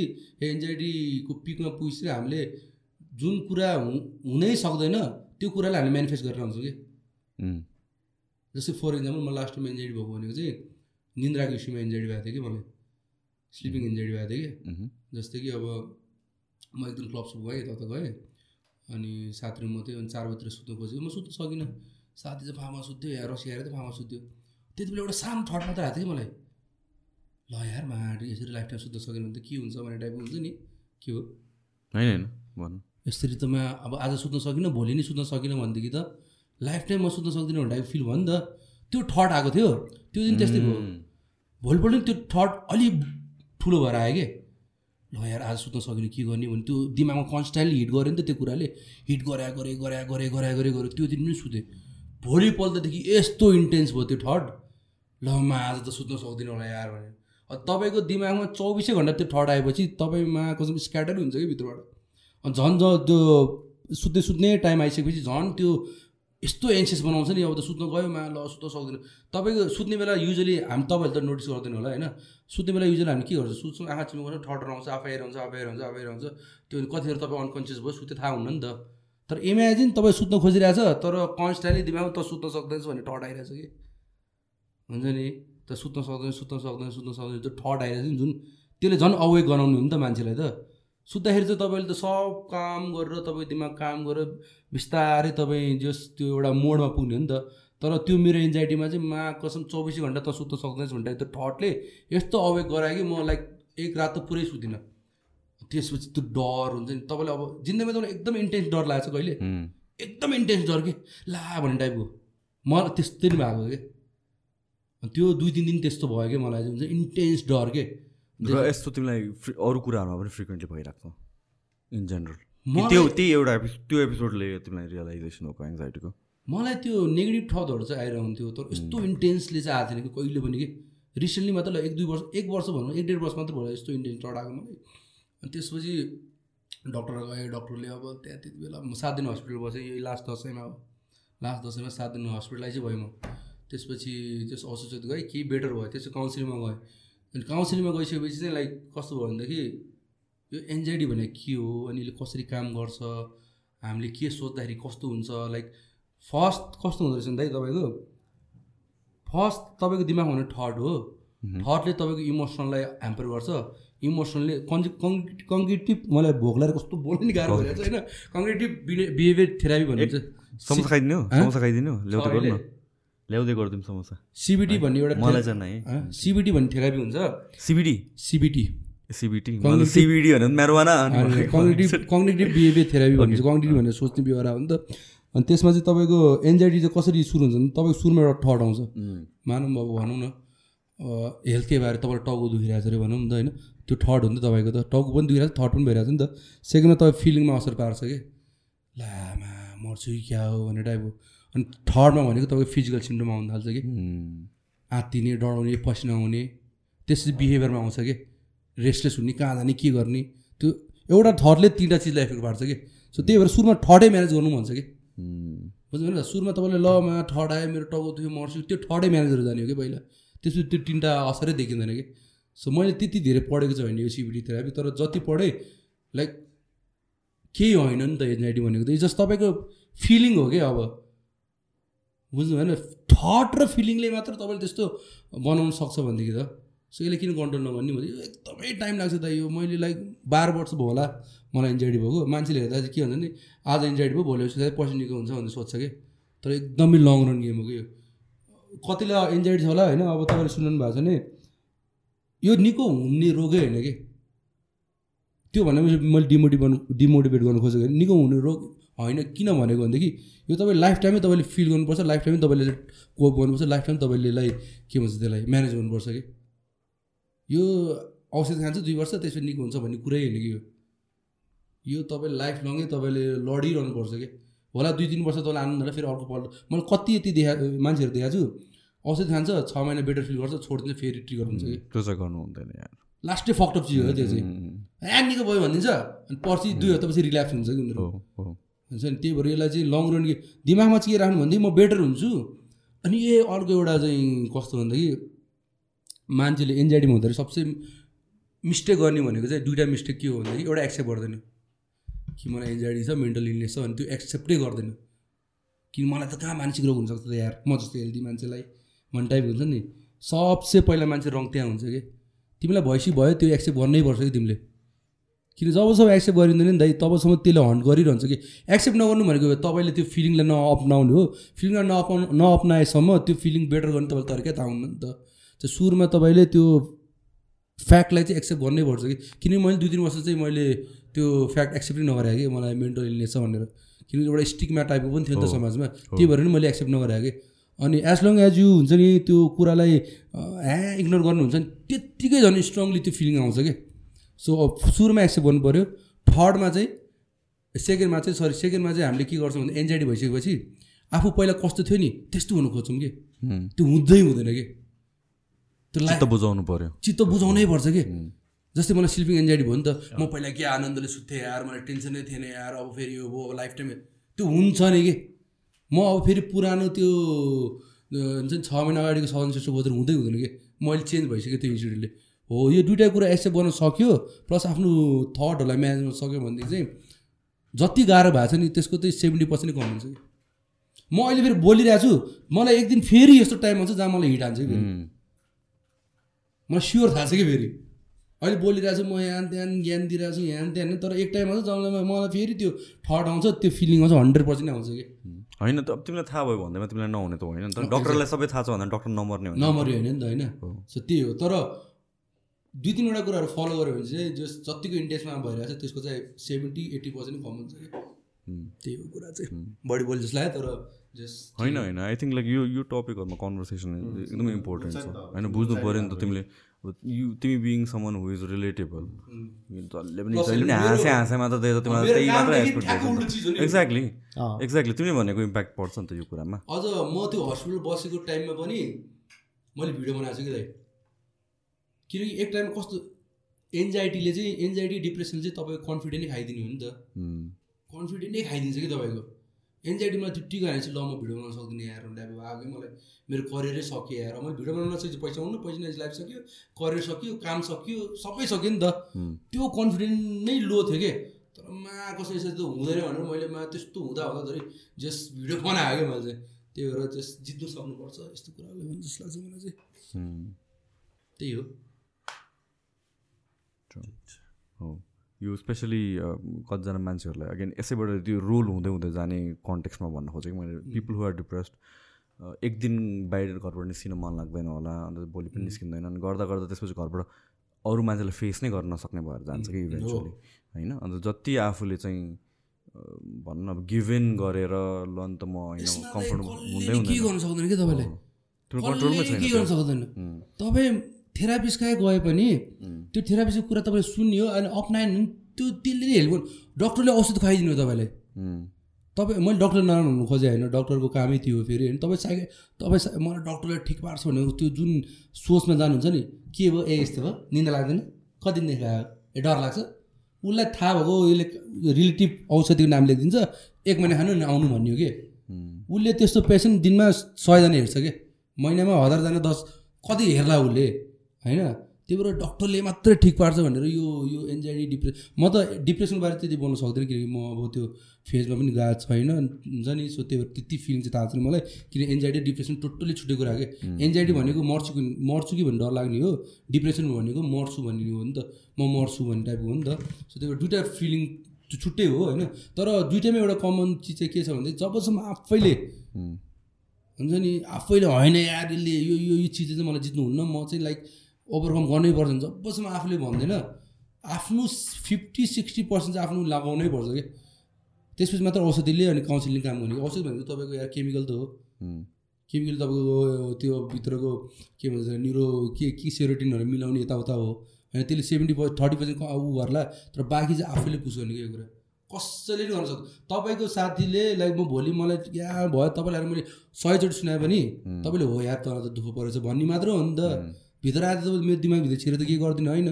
एन्जाइटीको पिकमा पुगेपछि हामीले जुन कुरा हु हुनै सक्दैन त्यो कुरालाई हामीले मेनिफेस्ट गरेर आउँछौँ कि। जस्तै फर इक्जाम्पल म लास्ट टाइम एन्जाइटी भएको भनेको चाहिँ निन्द्राको इस्युमा एन्जाइटी भएको थियो कि मलाई स्लिपिङ एन्जाइटी भएको थियो कि। जस्तै कि अब म एक दिन क्लब सप गएँ तता गएँ। अनि साथीहरू म थियो अनि चार बजीतिर सुत्नु खोजेको। म सुत्नु सकिनँ। साथी चाहिँ फार्ममा सुत्थ्यो या रसी आएर चाहिँ फार्ममा सुत्थ्यो। त्यति बेला एउटा सानो थट मात्र आएको थियो कि मलाई। ल यार माड यसरी लाइफ टाइम सुत्न सकेन भने त के हुन्छ? भन्ने टाइपको हुन्छ नि। के हो? होइन होइन। भन्नु। यसरी त म अब आज सुत्न सकिनँ भोलि नै सुत्न सकिनँ भनेदेखि त लाइफ टाइम म सुत्न सक्दिनँ भन्ने टाइप फिल भयो नि त। त्यो थट आएको थियो। त्यो दिन त्यस्तै भयो। भोलिपल्ट नि त्यो थट अलि ठुलो भएर आयो कि? ल यार आज सुत्न सकिनँ के गर्ने भने त्यो दिमागमा कन्सटेन्टली हिट गऱ्यो नि त त्यो कुराले। हिट गरे गरे गरे गरे गरे गरे गऱ्यो त्यो दिन पनि सुतेँ। भोलिपल्टदेखि यस्तो इन्टेन्स भयो त्यो थट ल म आज त सुत्न सक्दिनँ होला यार भने अब तपाईँको दिमागमा चौबिसै घन्टा त्यो थट आएपछि तपाईँमा कसम स्क्याटर हुन्छ कि भित्रबाट? झन् ज त्यो सुत्दै सुत्ने टाइम आइसकेपछि झन् त्यो यस्तो एन्सियस बनाउँछ नि अब त सुत्न गयो मा ल सुत्न सक्दैन। तपाईँको सुत्ने बेला युजली हामी तपाईँहरूले त नोटिस गर्दैन होला होइन? सुत्ने बेला युजली हामी के गर्छ? सुत्छौँ आँखा चिम गर्छ ठट आउँछ आफै आइरहन्छ आफै आइरहन्छ आफै आइरहन्छ त्यो कतिखेर तपाईँ अनकन्सियस भयो सुत्दै थाहा हुन्न नि त। तर इमेजिन तपाईँ सुत्न खोजिरहेछ तर कन्सटेन्टली दिमागमा त सुत्न सक्दैछ भने ठट आइरहेछ कि? हुन्छ नि? त सुत्न सक्दैन सुत्न सक्दैन सुत्न सक्दैन त्यो ठट आइरहेछ नि जुन। त्यसले झन् अवेक गराउने हो नि त मान्छेलाई त। सुत्दाखेरि चाहिँ तपाईँले त सब काम गरेर तपाईँ दिमाग काम गरेर बिस्तारै तपाईँ जस त्यो एउटा मोडमा पुग्ने हो नि त। तर त्यो मेरो एन्जाइटीमा चाहिँ मा कसम चौबिसै घन्टा त सुत्न सक्दैछ भन्दा त्यो थटले यस्तो अवेक गरायो कि म लाइक एक रात त पुरै सुतिनँ त्यसपछि त्यो डर हुन्छ नि। तपाईँलाई अब जिन्दगीमा तपाईँलाई एकदम इन्टेन्स डर लागेको छ कहिले? एकदम इन्टेन्स डर के? ला भन्ने टाइपको मलाई त्यस्तै नि भएको के? त्यो दुई तिन दिन त्यस्तो भयो कि मलाई चाहिँ? हुन्छ इन्टेन्स डर के? र यस्तो तिमीलाई अरू कुराहरूमा पनि फ्रिक्वेन्टली भइरहेको छ इन जेनरल त्यो त्यही एउटा त्यो एपिसोडले तिमीलाई रियलाइजेसन हो एङ्जाइटीको मलाई त्यो नेगेटिभ थटहरू चाहिँ आइरहन्थ्यो तर यस्तो इन्टेन्सली चाहिँ आएको थिएन कि कहिले पनि कि। रिसेन्टली मात्र ल एक दुई वर्ष एक वर्ष भनौँ एक डेढ वर्ष मात्र भयो यस्तो इन्टेन्स थट आएको मलाई। अनि त्यसपछि डक्टर गएँ डक्टरले अब त्यहाँ त्यति बेला म सात दिन हस्पिटल बसेँ यही लास्ट दसैँमा अब लास्ट दसैँमा सात दिन हस्पिटलाइज भएँ म। त्यसपछि त्यस औषध गएँ केही बेटर भयो त्यसपछि काउन्सिलिङमा गएँ। अनि काउन्सिलिङमा गइसकेपछि चाहिँ लाइक कस्तो भयो भनेदेखि यो एन्जाइटी भनेको के हो अनि यसले कसरी काम गर्छ हामीले के सोच्दाखेरि कस्तो हुन्छ लाइक फर्स्ट कस्तो हुँदो रहेछ नि दाइ तपाईँको? फर्स्ट तपाईँको दिमागमा हुने थट हो। थटले तपाईँको इमोसनलाई ह्याम्पर गर्छ। इमोसनली कन्जि कङ्क्रिटिभ मलाई भोक लागेर कस्तो बोल्नु नि गाह्रो भइरहेको छ होइन? कङ्क्रिटिभ बिहेभियर थेरापी भन्ने चाहिँ। समोसा खाइदिनु हँ? समोसा खाइदिनु ल्याउँदै गरिदिउँ समोसा। सिबिटी भन्ने एउटा मलाई चाहिँ नै सिबिटी भन्ने थेरापी हुन्छ। सिबिटी? सिबिटी। Cognitive- सिबिडी भनेर marijuana cognitive cognitive behaviour therapy चाहिँ कग्नेटिभ भनेर सोच्ने व्यवहार हो नि त। अनि त्यसमा चाहिँ तपाईँको एन्जाइटी चाहिँ कसरी सुरु हुन्छ भने तपाईँको सुरुमा एउटा थट आउँछ। मानौँ अब भनौँ न। हेल्थकै बारे तपाईँलाई टाउको दुखिरहेको छ अरे भनौँ न त होइन। त्यो थट हो नि त तपाईँको त। टाउको पनि दुखिरहेको छ थट पनि भइरहेको छ नि त। सेकेन्डमा तपाईँ फिलिङमा असर पार्छ कि? लामा मर्छु कि क्या हो भन्ने टाइपको अनि थर्डमा भनेको तपाईँको फिजिकल सिम्टम आउनु थाल्छ कि? आत्तिने डढाउने पसिना आउने त्यसपछि बिहेभियरमा आउँछ कि? रेस्टलेस हुने कहाँ जाने के गर्ने? त्यो एउटा थटले तिनवटा चिजलाई एफेक्ट पार्छ कि? सो त्यही भएर सुरुमा थटै म्यानेज गर्नु भन्छ कि? बुझ्नु नि सुरुमा तपाईँले ल मा ठड आयो मेरो टाउको दुख्यो मर्छु त्यो ठडै म्यानेज गरेर जाने हो कि पहिला? त्यसपछि त्यो तिनवटा असरै देखिँदैन कि? सो मैले त्यति धेरै पढेको छ भने यो सिबिडी थेरापी तर जति पढेँ लाइक केही होइन नि त एन्जाइटी भनेको त। जस्ट तपाईँको फिलिङ हो कि अब। बुझ्नु भएन थट र फिलिङले मात्र तपाईँले त्यस्तो बनाउनु सक्छ भनेदेखि त। सो यसले किन कन्ट्रोल नगर्ने भने एकदमै टाइम लाग्छ त यो मैले लाइक बाह्र वर्ष भयो होला मलाई एन्जाइटी भएको। मान्छेले हेर्दा चाहिँ के भन्छ नि आज एन्जाइटी भयो भोलि चाहिँ पछि निको हुन्छ भनेर सोध्छ कि। तर एकदमै लङ रन गेम हो कि यो। कतिलाई एन्जाइटी छ होला होइन? अब तपाईँले सुन्नु भएको छ भने यो निको हुने रोगै होइन कि। त्यो भनेपछि मैले डिमोटिभ डिमोटिभेट गर्नु खोजेको निको हुने रोग होइन किन भनेको भनेदेखि यो तपाईँ लाइफ टाइमै तपाईँले फिल गर्नुपर्छ लाइफ टाइमै तपाईँले कोप गर्नुपर्छ लाइफ टाइम तपाईँले यसलाई के भन्छ त्यसलाई म्यानेज गर्नुपर्छ कि? यो औषध खान्छ दुई वर्ष त्यसपछि निको हुन्छ भन्ने कुरै होइन कि यो? यो तपाईँ लाइफ लङै तपाईँले लडिरहनुपर्छ कि? होला दुई तिन वर्ष तपाईँलाई आनन्द होला फेरि अर्को पल्ट मैले कति यति देखा मान्छेहरू देखाएको छु औषध खान्छ छ महिना बेटर फिल गर्छ छोडिदिन्छ फेरि ट्रिगर हुन्छ कि? त्यो चाहिँ गर्नु हुँदैन लास्टै फक्टअप चिज हो त्यो चाहिँ। ह्या निको भयो भनिदिन्छ अनि पर्सि दुई हप्तापछि रिल्याक्स हुन्छ कि उनीहरू। हुन्छ नि? त्यही भएर यसलाई चाहिँ लङ रन दिमागमा चाहिँ के राख्नु भनेदेखि म बेटर हुन्छु। अनि ए अर्को एउटा चाहिँ कस्तो भन्दाखेरि मान्छेले एन्जाइटीमा हुँदाखेरि सबसे मिस्टेक गर्ने भनेको चाहिँ दुइटा मिस्टेक के हो भन्दाखेरि एउटा एक्सेप्ट गर्दैन। कि मलाई एन्जाइटी छ मेन्टल इलनेस छ भने त्यो एक्सेप्टै गर्दैन। किन मलाई त कहाँ मानसिक रोग हुनसक्छ त यार? म जस्तो हेल्दी मान्छेलाई भन्ने टाइप हुन्छ नि। सबसे पहिला मान्छे रङ त्यहाँ हुन्छ कि? तिमीलाई भएपछि भयो त्यो एक्सेप्ट गर्नै पर्छ कि तिमीले? किन जबसम्म एक्सेप्ट गरिँदैन नि दाइ तबसम्म त्यसले हन्ट गरिरहन्छ कि? एक्सेप्ट नगर्नु भनेको तपाईँले त्यो फिलिङलाई नअपनाउने हो। फिलिङलाई नअपना नअपनाएसम्म त्यो फिलिङ बेटर गर्ने तपाईँले तरिकै थाहा हुन्न नि त। चाहिँ सुरुमा तपाईँले त्यो फ्याक्टलाई चाहिँ एक्सेप्ट गर्नै पर्छ कि? किनकि मैले दुई तिन वर्ष चाहिँ मैले त्यो फ्याक्ट एक्सेप्टै नगरेँ कि मलाई मेन्टल इलनेस छ भनेर। किनकि एउटा स्टिकमा टाइपको पनि थियो नि त समाजमा। त्यही भएर नि मैले एक्सेप्ट नगरेँ कि? अनि एज लङ एज यु हुन्छ नि त्यो कुरालाई ह्या इग्नोर गर्नुहुन्छ नि त्यत्तिकै झन् स्ट्रङली त्यो फिलिङ आउँछ कि? सो सुरुमा एक्सेप्ट गर्नु पऱ्यो थर्डमा चाहिँ सेकेन्डमा चाहिँ सरी सेकेन्डमा चाहिँ हामीले के गर्छौँ भने एन्जाइटी भइसकेपछि आफू पहिला कस्तो थियो नि त्यस्तो हुनु खोज्छौँ कि? त्यो हुँदै हुँदैन कि? त्यो चित्त बुझाउनु पर्यो। चित्त बुझाउनै पर्छ कि? जस्तै मलाई स्लिपिङ एन्जाइटी भयो नि त म पहिला के आनन्दले सुत्थेँ यार मलाई टेन्सनै थिएन यार अब फेरि यो भयो लाइफ टाइम त्यो हुन्छ नि कि? म अब फेरि पुरानो त्यो हुन्छ नि छ महिना अगाडिको सदन श्रेष्ठ बोधर हुँदै हुँदैन कि? मैले चेन्ज भइसक्यो त्यो इन्सिडेन्टले हो यो दुइटा कुरा एक्सेप्ट गर्न सक्यो प्लस आफ्नो थटहरूलाई म्यानेज गर्न सक्यो भनेदेखि चाहिँ जति गाह्रो भएको छ नि त्यसको चाहिँ सेभेन्टी पर्सेन्ट कम हुन्छ कि। म अहिले फेरि बोलिरहेको छु मलाई एक दिन फेरि यस्तो टाइम आउँछ जहाँ मलाई हिट हान्छ कि मलाई स्योर थाहा छ कि फेरि। अहिले बोलिरहेको छु म यहाँ त्यहाँ ज्ञान दिइरहेको छु यहाँ त्यहाँ तर एक टाइम आउँछ जब मलाई फेरि त्यो थट आउँछ त्यो फिलिङ आउँछ हन्ड्रेड पर्सेन्ट आउँछ कि। होइन त अब तिमीलाई थाहा भयो भन्दैमा तिमीलाई नहुने त होइन नि त। डक्टरलाई सबै थाहा छ भन्दा डक्टर नमर्ने होइन नमर्यो होइन नि त होइन। सो त्यही हो। तर दुई तिनवटा कुराहरू फलो गऱ्यो भने चाहिँ जस जतिको इन्ट्रेस्टमा भइरहेको छ त्यसको चाहिँ सेभेन्टी एट्टी पर्सेन्ट कम हुन्छ कि त्यही हो कुरा चाहिँ। बढी बोली जस्तो लाग्यो तर जस होइन होइन। आई थिङ्क लाइक यो यो टपिकहरूमा कन्भर्सेसन एकदमै इम्पोर्टेन्ट छ। होइन बुझ्नु पऱ्यो नि त तिमीले। अब यु तिमी being someone who. Is relatable जसले पनि जहिले पनि हाँसे हाँसेमा त त्यही त तिमीलाई त्यही मात्र एक्सपेक्ट नि। एक्ज्याक्टली। एक्ज्याक्टली तिमीले भनेको इम्प्याक्ट पर्छ नि त यो कुरामा। अझ म त्यो हस्पिटल बसेको टाइममा पनि मैले भिडियो बनाएको छु कि दाइ। किनकि एक टाइममा कस्तो एन्जाइटीले चाहिँ एन्जाइटी डिप्रेसनले चाहिँ तपाईँको कन्फिडेन्टै खाइदिने हो नि त। कन्फिडेन्टै खाइदिन्छ कि तपाईँको? एन्जाइटीमा त्यो हाने चाहिँ ल म भिडियो बनाउन सक्दिनँ यार अब आगै मलाई मेरो करियरै सकियो यार। मैले भिडियो बनाउन चाहिँ पैसा आउनु पैसा नै लाइफ सक्यो करियर सक्यो काम सक्यो सबै सक्यो नि त। त्यो कन्फिडेन्ट नै लो थियो कि? तर मा कसै यसरी त हुँदैन भनेर मैले मा त्यस्तो हुँदा हुँदा धरि जस भिडियो बनायो क्या मैले चाहिँ त्यही भएर जस जित्नु सक्नुपर्छ यस्तो भन्ने जस्तो लाग्छ मलाई चाहिँ। त्यही हो। हो। यो स्पेसली कतिजना मान्छेहरूलाई अगेन यसैबाट त्यो रोल हुँदै हुँदै जाने कन्टेक्समा भन्न खोजेको मैले। पिपल हु आर डिप्रेस्ड एक दिन बाहिर घरबाट निस्किन मन लाग्दैन होला अन्त भोलि पनि निस्किँदैन। अनि गर्दा गर्दा त्यसपछि घरबाट अरू मान्छेलाई फेस नै गर्न नसक्ने भएर जान्छ कि इभेन्चुली होइन? अन्त जति आफूले चाहिँ भनौँ न अब गिभेन गरेर ल त म होइन कम्फर्टेबल हुँदै कसले के हुँदैन। गर्न सक्दैन कि तपाईँलाई उम्, तपाईँ थेरापिस्ट कहाँ गए पनि त्यो थेरापिस्टको कुरा तपाईँले सुन्यो अनि अप्नायो भने त्यो त्यसले नै हेल्प गर्नु डक्टरले औषध खुवाइदिनु हो तपाईँलाई तपाईँ मैले डक्टर नराम्रो हुनु खोजेँ होइन डक्टरको कामै थियो फेरि होइन। तपाईँ साइके तपाईँ मलाई डक्टरले ठिक पार्छ भनेको त्यो जुन सोचमा जानुहुन्छ नि के भयो ए यस्तो भयो निन्दा लाग्दैन। कति दिनदेखि लाग्यो? ए डर लाग्छ। उसलाई थाहा भएको यसले रिलेटिभ औषधिको नाम लेखिदिन्छ एक महिना खानु नि आउनु भन्ने हो कि उसले त्यस्तो पेसेन्ट दिनमा सयजना हेर्छ कि? महिनामा हजारजना दस कति हेर्ला उसले? होइन? त्यही भएर डक्टरले मात्रै ठिक पार्छ भनेर यो यो एन्जाइटी डिप्रेस म त डिप्रेसनको बारे त्यति बोल्न सक्दिनँ किनकि म अब त्यो फेजमा पनि गएको छैन। हुन्छ नि? सो त्यही भएर त्यति फिलिङ चाहिँ थाहा छैन मलाई। किन एन्जाइटी डिप्रेसन टोटल्ली छुट्टै कुरा कि? एन्जाइटी भनेको मर्छु कि मर्छु कि भन्ने डर लाग्ने हो। डिप्रेसन भनेको मर्छु भन्ने हो नि त। म मर्छु भन्ने टाइपको हो नि त। सो त्यही भएर दुइटा फिलिङ छुट्टै हो होइन? तर दुइटैमा एउटा कमन चिज चाहिँ के छ भने जबसम्म आफैले हुन्छ नि? आफैले होइन यार यसले यो यो चिज चाहिँ मलाई जित्नुहुन्न। म चाहिँ लाइक ओभरकम गर्नै पर्छ जबसम्म आफूले भन्दैन आफ्नो फिफ्टी सिक्सटी पर्सेन्ट चाहिँ आफ्नो लगाउनै पर्छ कि? त्यसपछि मात्र औषधिले अनि काउन्सिलिङ काम गर्ने। औषधि भनेको तपाईँको यार केमिकल त हो। केमिकल तपाईँको त्यो भित्रको के भन्छ न्युरो के के सेरोटिनहरू मिलाउने यताउता हो। होइन त्यसले सेभेन्टी पर्सेन्ट थर्टी पर्सेन्ट ऊ गर्ला तर बाँकी चाहिँ आफैले पुस गर्ने कि यो कुरा? कसैले नि गर्न सक्छ तपाईँको साथीले लाइक म भोलि मलाई या भयो तपाईँलाई मैले सयचोटि सुनाए पनि तपाईँले हो यार तर त दुःख परेछ भन्ने मात्र हो नि त। भित्र आएर तपाईँ मेरो दिमागभित्र छिरेर त के गरिदिनु होइन?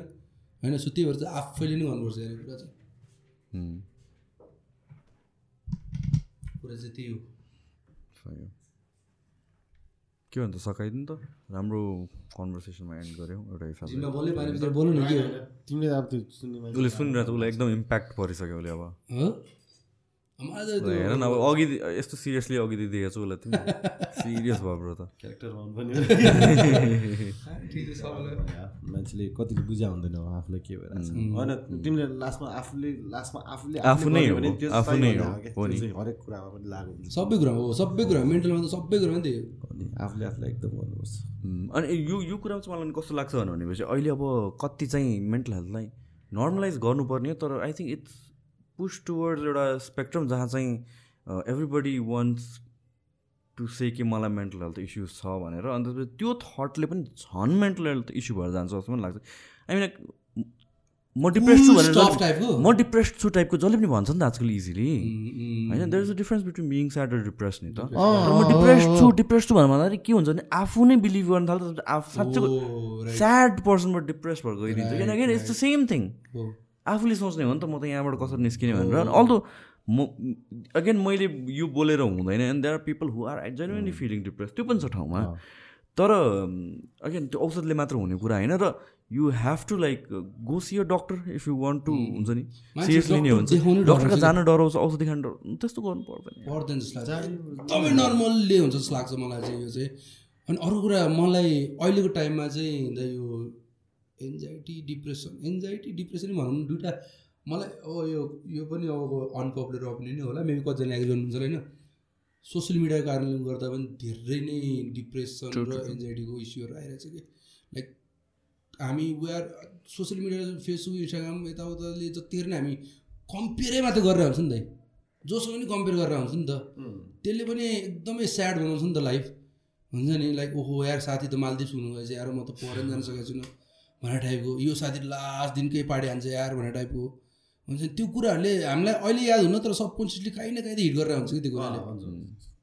होइन सो त्यही भएर चाहिँ आफैले नै गर्नुपर्छ यार यो कुरा चाहिँ। कुरा चाहिँ त्यही हो। के भन्छ सकाइदिनु त राम्रो कन्भर्सेसनमा एन्ड गऱ्यौँ एउटा हिसाबले। जिम्मा बोल्नै पाएन भित्र बोल्नु न के हो? तिमीले अब त्यो सुन्ने मान्छे उसले सुनिरहेको छ उसलाई एकदम इम्प्याक्ट परिसक्यो उसले अब। हो मलाई त त्यो- हेर न अब अघि यस्तो सिरियसली अघि दिइदिएको छु उसलाई तिमी सिरियस भयो ब्रो त क्यारेक्टर मान्छेले कतिले बुझा हुँदैन अब आफूलाई के छ होइन तिमीले लास्टमा आफूले लास्टमा आफूले आफू नै हो, आफू नै होइन हो, नि। हरेक कुरामा पनि लागु हुन्छ सबै कुरा हो सबै कुरा मेन्टलमा त सबै कुरामा नि अनि आफूले आफूलाई एकदम गर्नुपर्छ अनि यो यो कुरामा चाहिँ मलाई कस्तो लाग्छ भनेपछि अहिले अब कति चाहिँ मेन्टल हेल्थलाई नर्मलाइज गर्नुपर्ने हो तर I think it's push towards एउटा स्पेक्ट्रम जहाँ चाहिँ एभ्रिबडी वान्ट्स टु से कि मलाई मेन्टल हेल्थ इस्युज छ भनेर। अन्त त्यसपछि त्यो थटले पनि झन् मेन्टल हेल्थ इस्यु भएर जान्छ जस्तो पनि लाग्छ। आई मिन म डिप्रेस छु भनेर? म डिप्रेस छु टाइपको जसले पनि भन्छ नि त आजकल इजिली उम्, होइन there is a difference between being sad र डिप्रेस नि त। तर म डिप्रेस छु डिप्रेस छु भनेर भन्दाखेरि के हुन्छ भने आफू नै बिलिभ गर्न थाल्छ आफू साँच्चै. स्याड पर्सनबाट डिप्रेस भएर गइदिन्छ। किनकि इट्स द सेम थिङ। आफूले सोच्ने हो नि त म त यहाँबाट कसरी निस्किने भनेर। अनि अल्दो म अगेन मैले यो बोलेर हुँदैन and there are people who are genuinely feeling depressed त्यो पनि छ ठाउँमा। तर अगेन त्यो औषधले मात्र हुने कुरा होइन र you have to like go see a doctor if you want to हुन्छ नि। सिरियसली नै हुन्छ। डराउँछ जान डराउँछ औषधि खानु डराउँछ त्यस्तो गर्नु पर्दैन। पर्दैन जस्तो लाग्छ। एकदमै नर्मलले हुन्छ जस्तो लाग्छ मलाई चाहिँ यो चाहिँ। अनि अरू कुरा मलाई अहिलेको टाइममा चाहिँ यो एन्जाइटी डिप्रेसन एन्जाइटी डिप्रेसन भनौँ दुइटा मलाई अब यो यो पनि अब अनपपुलर ओपिनियन नै होला. मेबी कतिजना एग्री गर्नुहुन्छ होइन? सोसियल मिडियाको कारणले गर्दा पनि धेरै नै डिप्रेसन र. एन्जाइटीको इस्युहरू आइरहेछ कि? लाइक हामी were social media Facebook Instagram यताउताले जतिखेर नै हामी कम्पेयरै मात्रै गरेर हुन्छ नि त जोसँग पनि कम्पेयर गरेर हुन्छ नि त। त्यसले पनि एकदमै स्याड बनाउँछ नि त लाइफ हुन्छ नि? लाइक ओहो यार साथी त मालदिप्स हुनुभएछ। यार म त पढेर जान सकेको छुइनँ। भनेर टाइपको यो साथी लास्ट दिनकै पार्टी हान्छ यार भनेर टाइपको हुन्छ नि? त्यो कुराहरूले हामीलाई अहिले याद हुन तर सबकन्सियसली काहीँ न काहीँ त हिट गरेर हुन्छ कि त्यो कुराले।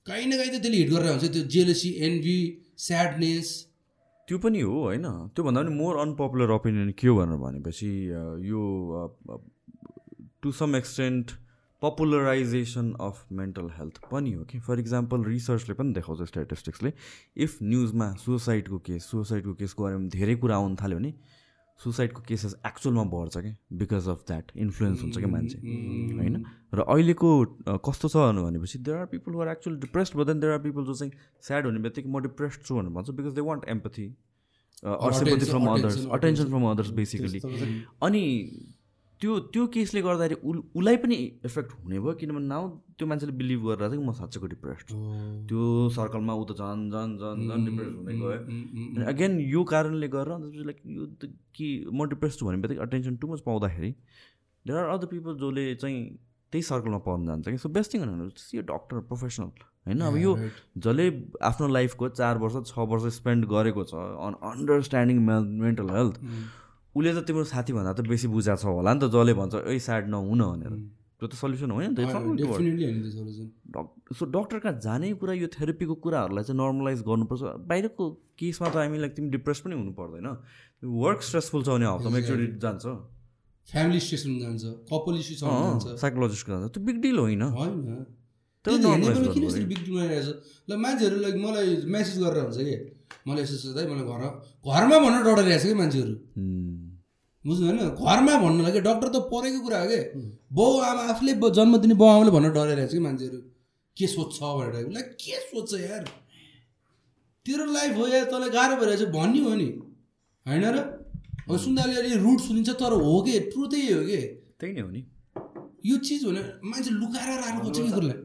काहीँ न काहीँ त त्यसले हिट गरेर हुन्छ त्यो जेलसी एनभी स्याडनेस त्यो पनि हो होइन? त्योभन्दा पनि मोर अनपपुलर ओपिनियन के हो भनेर भनेपछि यो to some extent popularisation of mental health पनि हो कि? फर इक्जाम्पल रिसर्चले पनि देखाउँछ स्ट्याटिस्टिक्सले इफ न्युजमा सुसाइडको केस सुसाइडको केसको बारेमा धेरै कुरा आउनु थाल्यो भने सुसाइडको केसेस एक्चुअलमा बढ्छ क्या बिकज अफ द्याट इन्फ्लुएन्स हुन्छ क्या मान्छे? होइन? र अहिलेको कस्तो छ भनेपछि there are people are actually depressed then there are people जो चाहिँ स्याड हुने बित्तिकै म डिप्रेस्ड छु भनेर भन्छ because they want empathy attention, others attention, attention from others basically अनि त्यो त्यो केसले गर्दाखेरि उ उसलाई पनि इफेक्ट हुने भयो किनभने नाउ त्यो मान्छेले बिलिभ गरेर चाहिँ म साँच्चैको डिप्रेस्ड त्यो सर्कलमा ऊ त झन् झन् झन् झन् डिप्रेस हुँदै गयो। अनि अगेन यो कारणले गरेर अन्त लाइक यो त कि म डिप्रेस छु भने बित्तिकै अटेन्सन टु मच पाउँदाखेरि देयर आर अदर पिपल जसले चाहिँ त्यही सर्कलमा पर्न जान्छ कि। सो बेस्ट थिङ यो डक्टर प्रोफेसनल होइन? अब यो जसले आफ्नो लाइफको चार वर्ष छ वर्ष स्पेन्ड गरेको छ अन अन्डरस्ट्यान्डिङ मेन्टल हेल्थ उसले त तिम्रो साथीभन्दा त बेसी बुझाएको छ होला नि त जसले भन्छ ए स्याड नहुन भनेर। त्यो त सल्युसन होइन नि त सो डक्टर कहाँ जाने कुरा यो थेरेपीको कुराहरूलाई चाहिँ नर्मलाइज गर्नुपर्छ। बाहिरको केसमा त हामी लाइक तिमी डिप्रेस पनि हुनु पर्दैन। वर्क स्ट्रेसफुल छ भने हप्तामा एकचोटि जान्छ। फ्यामिली स्टेसन जान्छ कपाल इस्यु जान्छ। साइकोलोजिस्टको जान्छ। त्यो बिग डिल होइन। किन यसरी बिग डिल बनाइरहेको छ ल मान्छेहरू लाइक मलाई मेसेज गरेर हुन्छ कि? मलाई यस्तो यस्तो दाइ मलाई घर। घरमा डराइरहेको छ कि मान्छेहरू. बुझ्नु होइन घरमा भन्नु लागि डक्टर त परेको कुरा हो कि? बाउ आमा आफूले जन्म दिने बाउ आमाले भन्न डराइरहेको छ कि मान्छेहरू? के सोध्छ भनेर? उसलाई के सोध्छ यार? तेरो लाइफ हो यार तँलाई गाह्रो भइरहेको छ भन्ने हो नि होइन र? अब सुन्दा अलि रुट सुनिन्छ तर हो कि? ट्रु त्यही हो कि? त्यही नै हो नि। यो चिज भने मान्छे लुकाएर राख्नु खोज्छ कि कुरालाई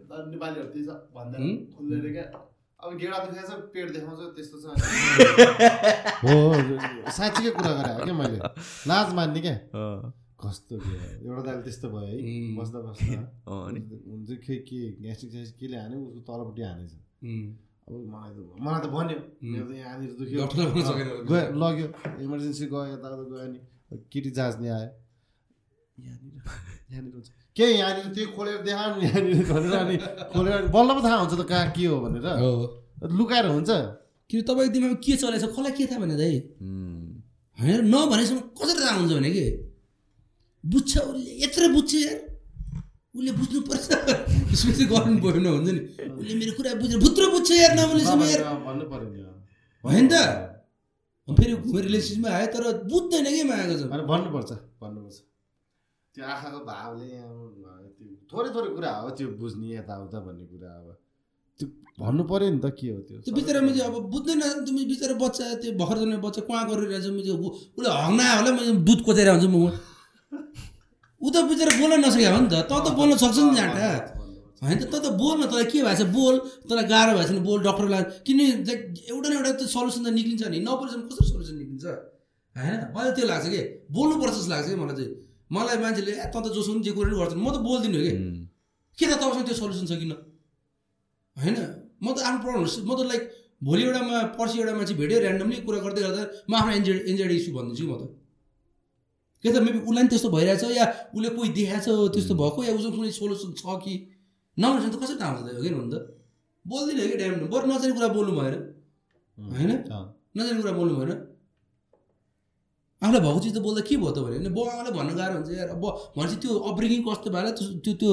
अब गेडा दुखेको छ पेट देखाउँछ त्यस्तो छ। हो साँच्चीकै कुरा गरे क्या मैले? लाज मान्ने क्या? कस्तो के एउटा दाइले त्यस्तो भयो है. बस्दा बस्दा। अनि? हुन्छ के के ग्यास्ट्रिक स्यास्ट्रिक केले हान्यो उसको तलपट्टि हानेछ. अब मलाई त मलाई त भन्यो। मेरो त यहाँनिर दुख्यो। लग्यो। इमर्जेन्सी गयो यताउता गयो नि केटी जाँच्ने आयो। यहाँनिर हुन्छ। के यहाँनिर त्यो खोलेर देखाउनु यहाँनिर भनेर अनि खोलेर अनि बल्ल पो थाहा हुन्छ त कहाँ के हो भनेर। हो। लुकाएर हुन्छ। कि तपाईँको दिमागमा के चलेछ कसलाई के थाहा भने दाइ. होइन नभनेसम्म कसरी थाहा हुन्छ भने कि? बुझ्छ उसले यत्रो बुझ्छ यार। उसले बुझ्नु पर्छ। चाहिँ गर्नु भएन हुन्छ नि। उसले मेरो कुरा बुझेर भुत्रो बुझ्छ यार नभनेसम्म यार। भन्नु होइन त। फेरि घुमेर रिलेसनसिपमा आयो तर बुझ्दैन कि मागेको छ? भन्नुपर्छ भन्नुपर्छ। त्यो आँखाको भावले त्यो थोरै थोरै कुरा हो त्यो बुझ्ने यताउता भन्ने कुरा अब। त्यो भन्नु पर्यो नि त के हो त्यो? त्यो बिचरामा चाहिँ अब बुझ्दैन तिमी बिचरा बच्चा त्यो भर्खर जन्मे बच्चा कुवा गरिरहेछ म चाहिँ उ- उसले हग्ना होला म दुध कोचेर हुन्छ म। ऊ त बिचरा बोल्न नसकेको हो नि त त त बोल्न सक्छ नि जाँटा होइन त त त बोल्न तँलाई के भएको छ बोल तँलाई गाह्रो भएको छ भने बोल डक्टरलाई किन लाइक एउटा न एउटा त सल्युसन त निक्लिन्छ नि नबोलेसम्म कसरी सल्युसन निक्लिन्छ? होइन मलाई त्यो लाग्छ कि? बोल्नुपर्छ जस्तो लाग्छ कि मलाई चाहिँ। मलाई मान्छेले "ए, तँ त जोसँग जे कुरा नि गर्छ म त बोल्दिनँ कि. के त तपाईँसँग त्यो सल्युसन छ किन? होइन। म त आफ्नो प्रब्लम म त लाइक भोलि एउटामा पर्सि एउटा मान्छे भेट्यो ऱ्यान्डमली कुरा गर्दै गर्दा म आफ्नो एन्जाइडी एन्जाइडी इस्यु भनिदिन्छु म त। के त मेबी उसलाई पनि त्यस्तो भइरहेछ या उसले कोही देखाएको छ त्यस्तो भएको या उसको कुनै सोल्युसन छ कि? नभनेपछि त कसरी थाहा हुन्छ हो कि भन्नु त? बोल्दिनँ कि ड्याम बरु नजाने कुरा बोल्नु भएन। होइन। नजाने कुरा बोल्नु भएन। आफूलाई भएको चिज त बोल्दा के भयो त भने बाउ आमालाई भन्न गाह्रो हुन्छ यार अब भनेपछि त्यो अपब्रिङिङ कस्तो होला त्यो त्यो.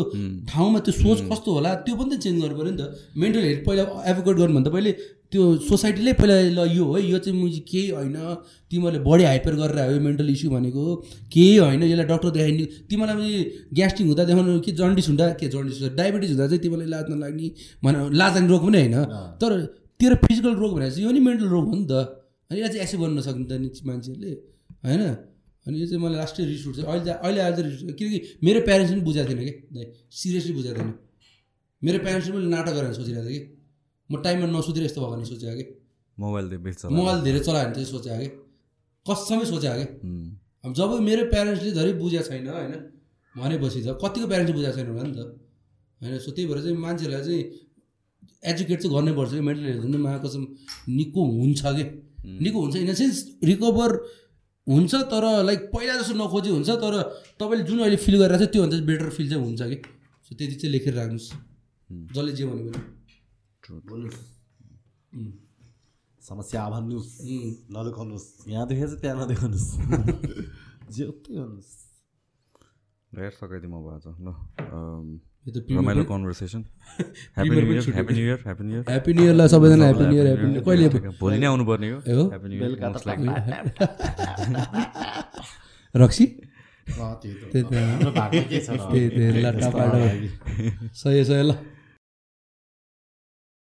ठाउँमा त्यो सोच कस्तो होला त्यो पनि त चेन्ज गर्नु पऱ्यो नि त। मेन्टल हेल्थ पहिला एभोकेट गर्नुभन्दा पहिले त्यो सोसाइटीले पहिला ल यो है यो चाहिँ मुजी केही होइन। तिमीहरूले बढी हाइपर गरेर आयो मेन्टल इस्यु भनेको। केही होइन यसलाई डक्टर देखाइदिनु। तिमीलाई ग्यास्ट्रिक हुँदा देखाउनु कि जन्डिस हुँदा? के जन्डिस डायबिटिज हुँदा चाहिँ तिमीलाई लाज नलाग्ने भने लाज लाग्ने रोग पनि होइन। तर तेरो फिजिकल रोग भनेर चाहिँ यो नि मेन्टल रोग हो नि त। अनि यसलाई चाहिँ एक्सेप्ट गर्न नसक्ने त नि मान्छेहरूले। होइन? अनि यो चाहिँ मलाई लास्टै रिस उठ्छ। अहिले अहिले आज रिस उठ्छ। किनकि मेरो प्यारेन्ट्सले पनि बुझाएको थिएन कि? सिरियसली बुझाएको थिएन। मेरो प्यारेन्ट्सले पनि नाटक गरेर सोचिरहेको थिएँ कि? म टाइममा नसुतेर यस्तो भयो भने सोचेको कि? मोबाइल मोबाइल धेरै चलायो भने चाहिँ सोचेको कि? कसमै सोचेको कि. अब जब मेरो प्यारेन्ट्सले धरि बुझेको छैन होइन? भनेपछि त कतिको प्यारेन्ट्सले बुझाएको छैन होला नि त? होइन? सो त्यही भएर चाहिँ मान्छेलाई चाहिँ एजुकेट चाहिँ गर्नै पर्छ कि? मेन्टल हेल्थ चाहिँ निको हुन्छ कि? निको हुन्छ इन द सेन्स रिकभर हुन्छ तर लाइक पहिला जस्तो नखोजी हुन्छ तर तपाईँले जुन अहिले फिल गरिरहेको छ त्योभन्दा बेटर फिल चाहिँ हुन्छ कि? सो त्यति चाहिँ लेखेर राख्नुहोस्। जसले जे भन्यो भने। समस्या भन्नुहोस्। नदेखाउनुहोस्। यहाँ देखेछ त्यहाँ नदेखाउनुहोस्। जे उतै भन्नुहोस्। हेर सकाइदिउँ अब आज ल यो त प्रिमियर रमाइलो पनि- कन्भर्सेसन ह्याप्पी प्रिमियर न्यु पनि इयर छुट्यो happy new year happy new year happy new इयरलाई सबैजना happy new year happy new कहिले भोलि नै आउनुपर्ने हो। रक्सी? त्यही त। सही सही ल।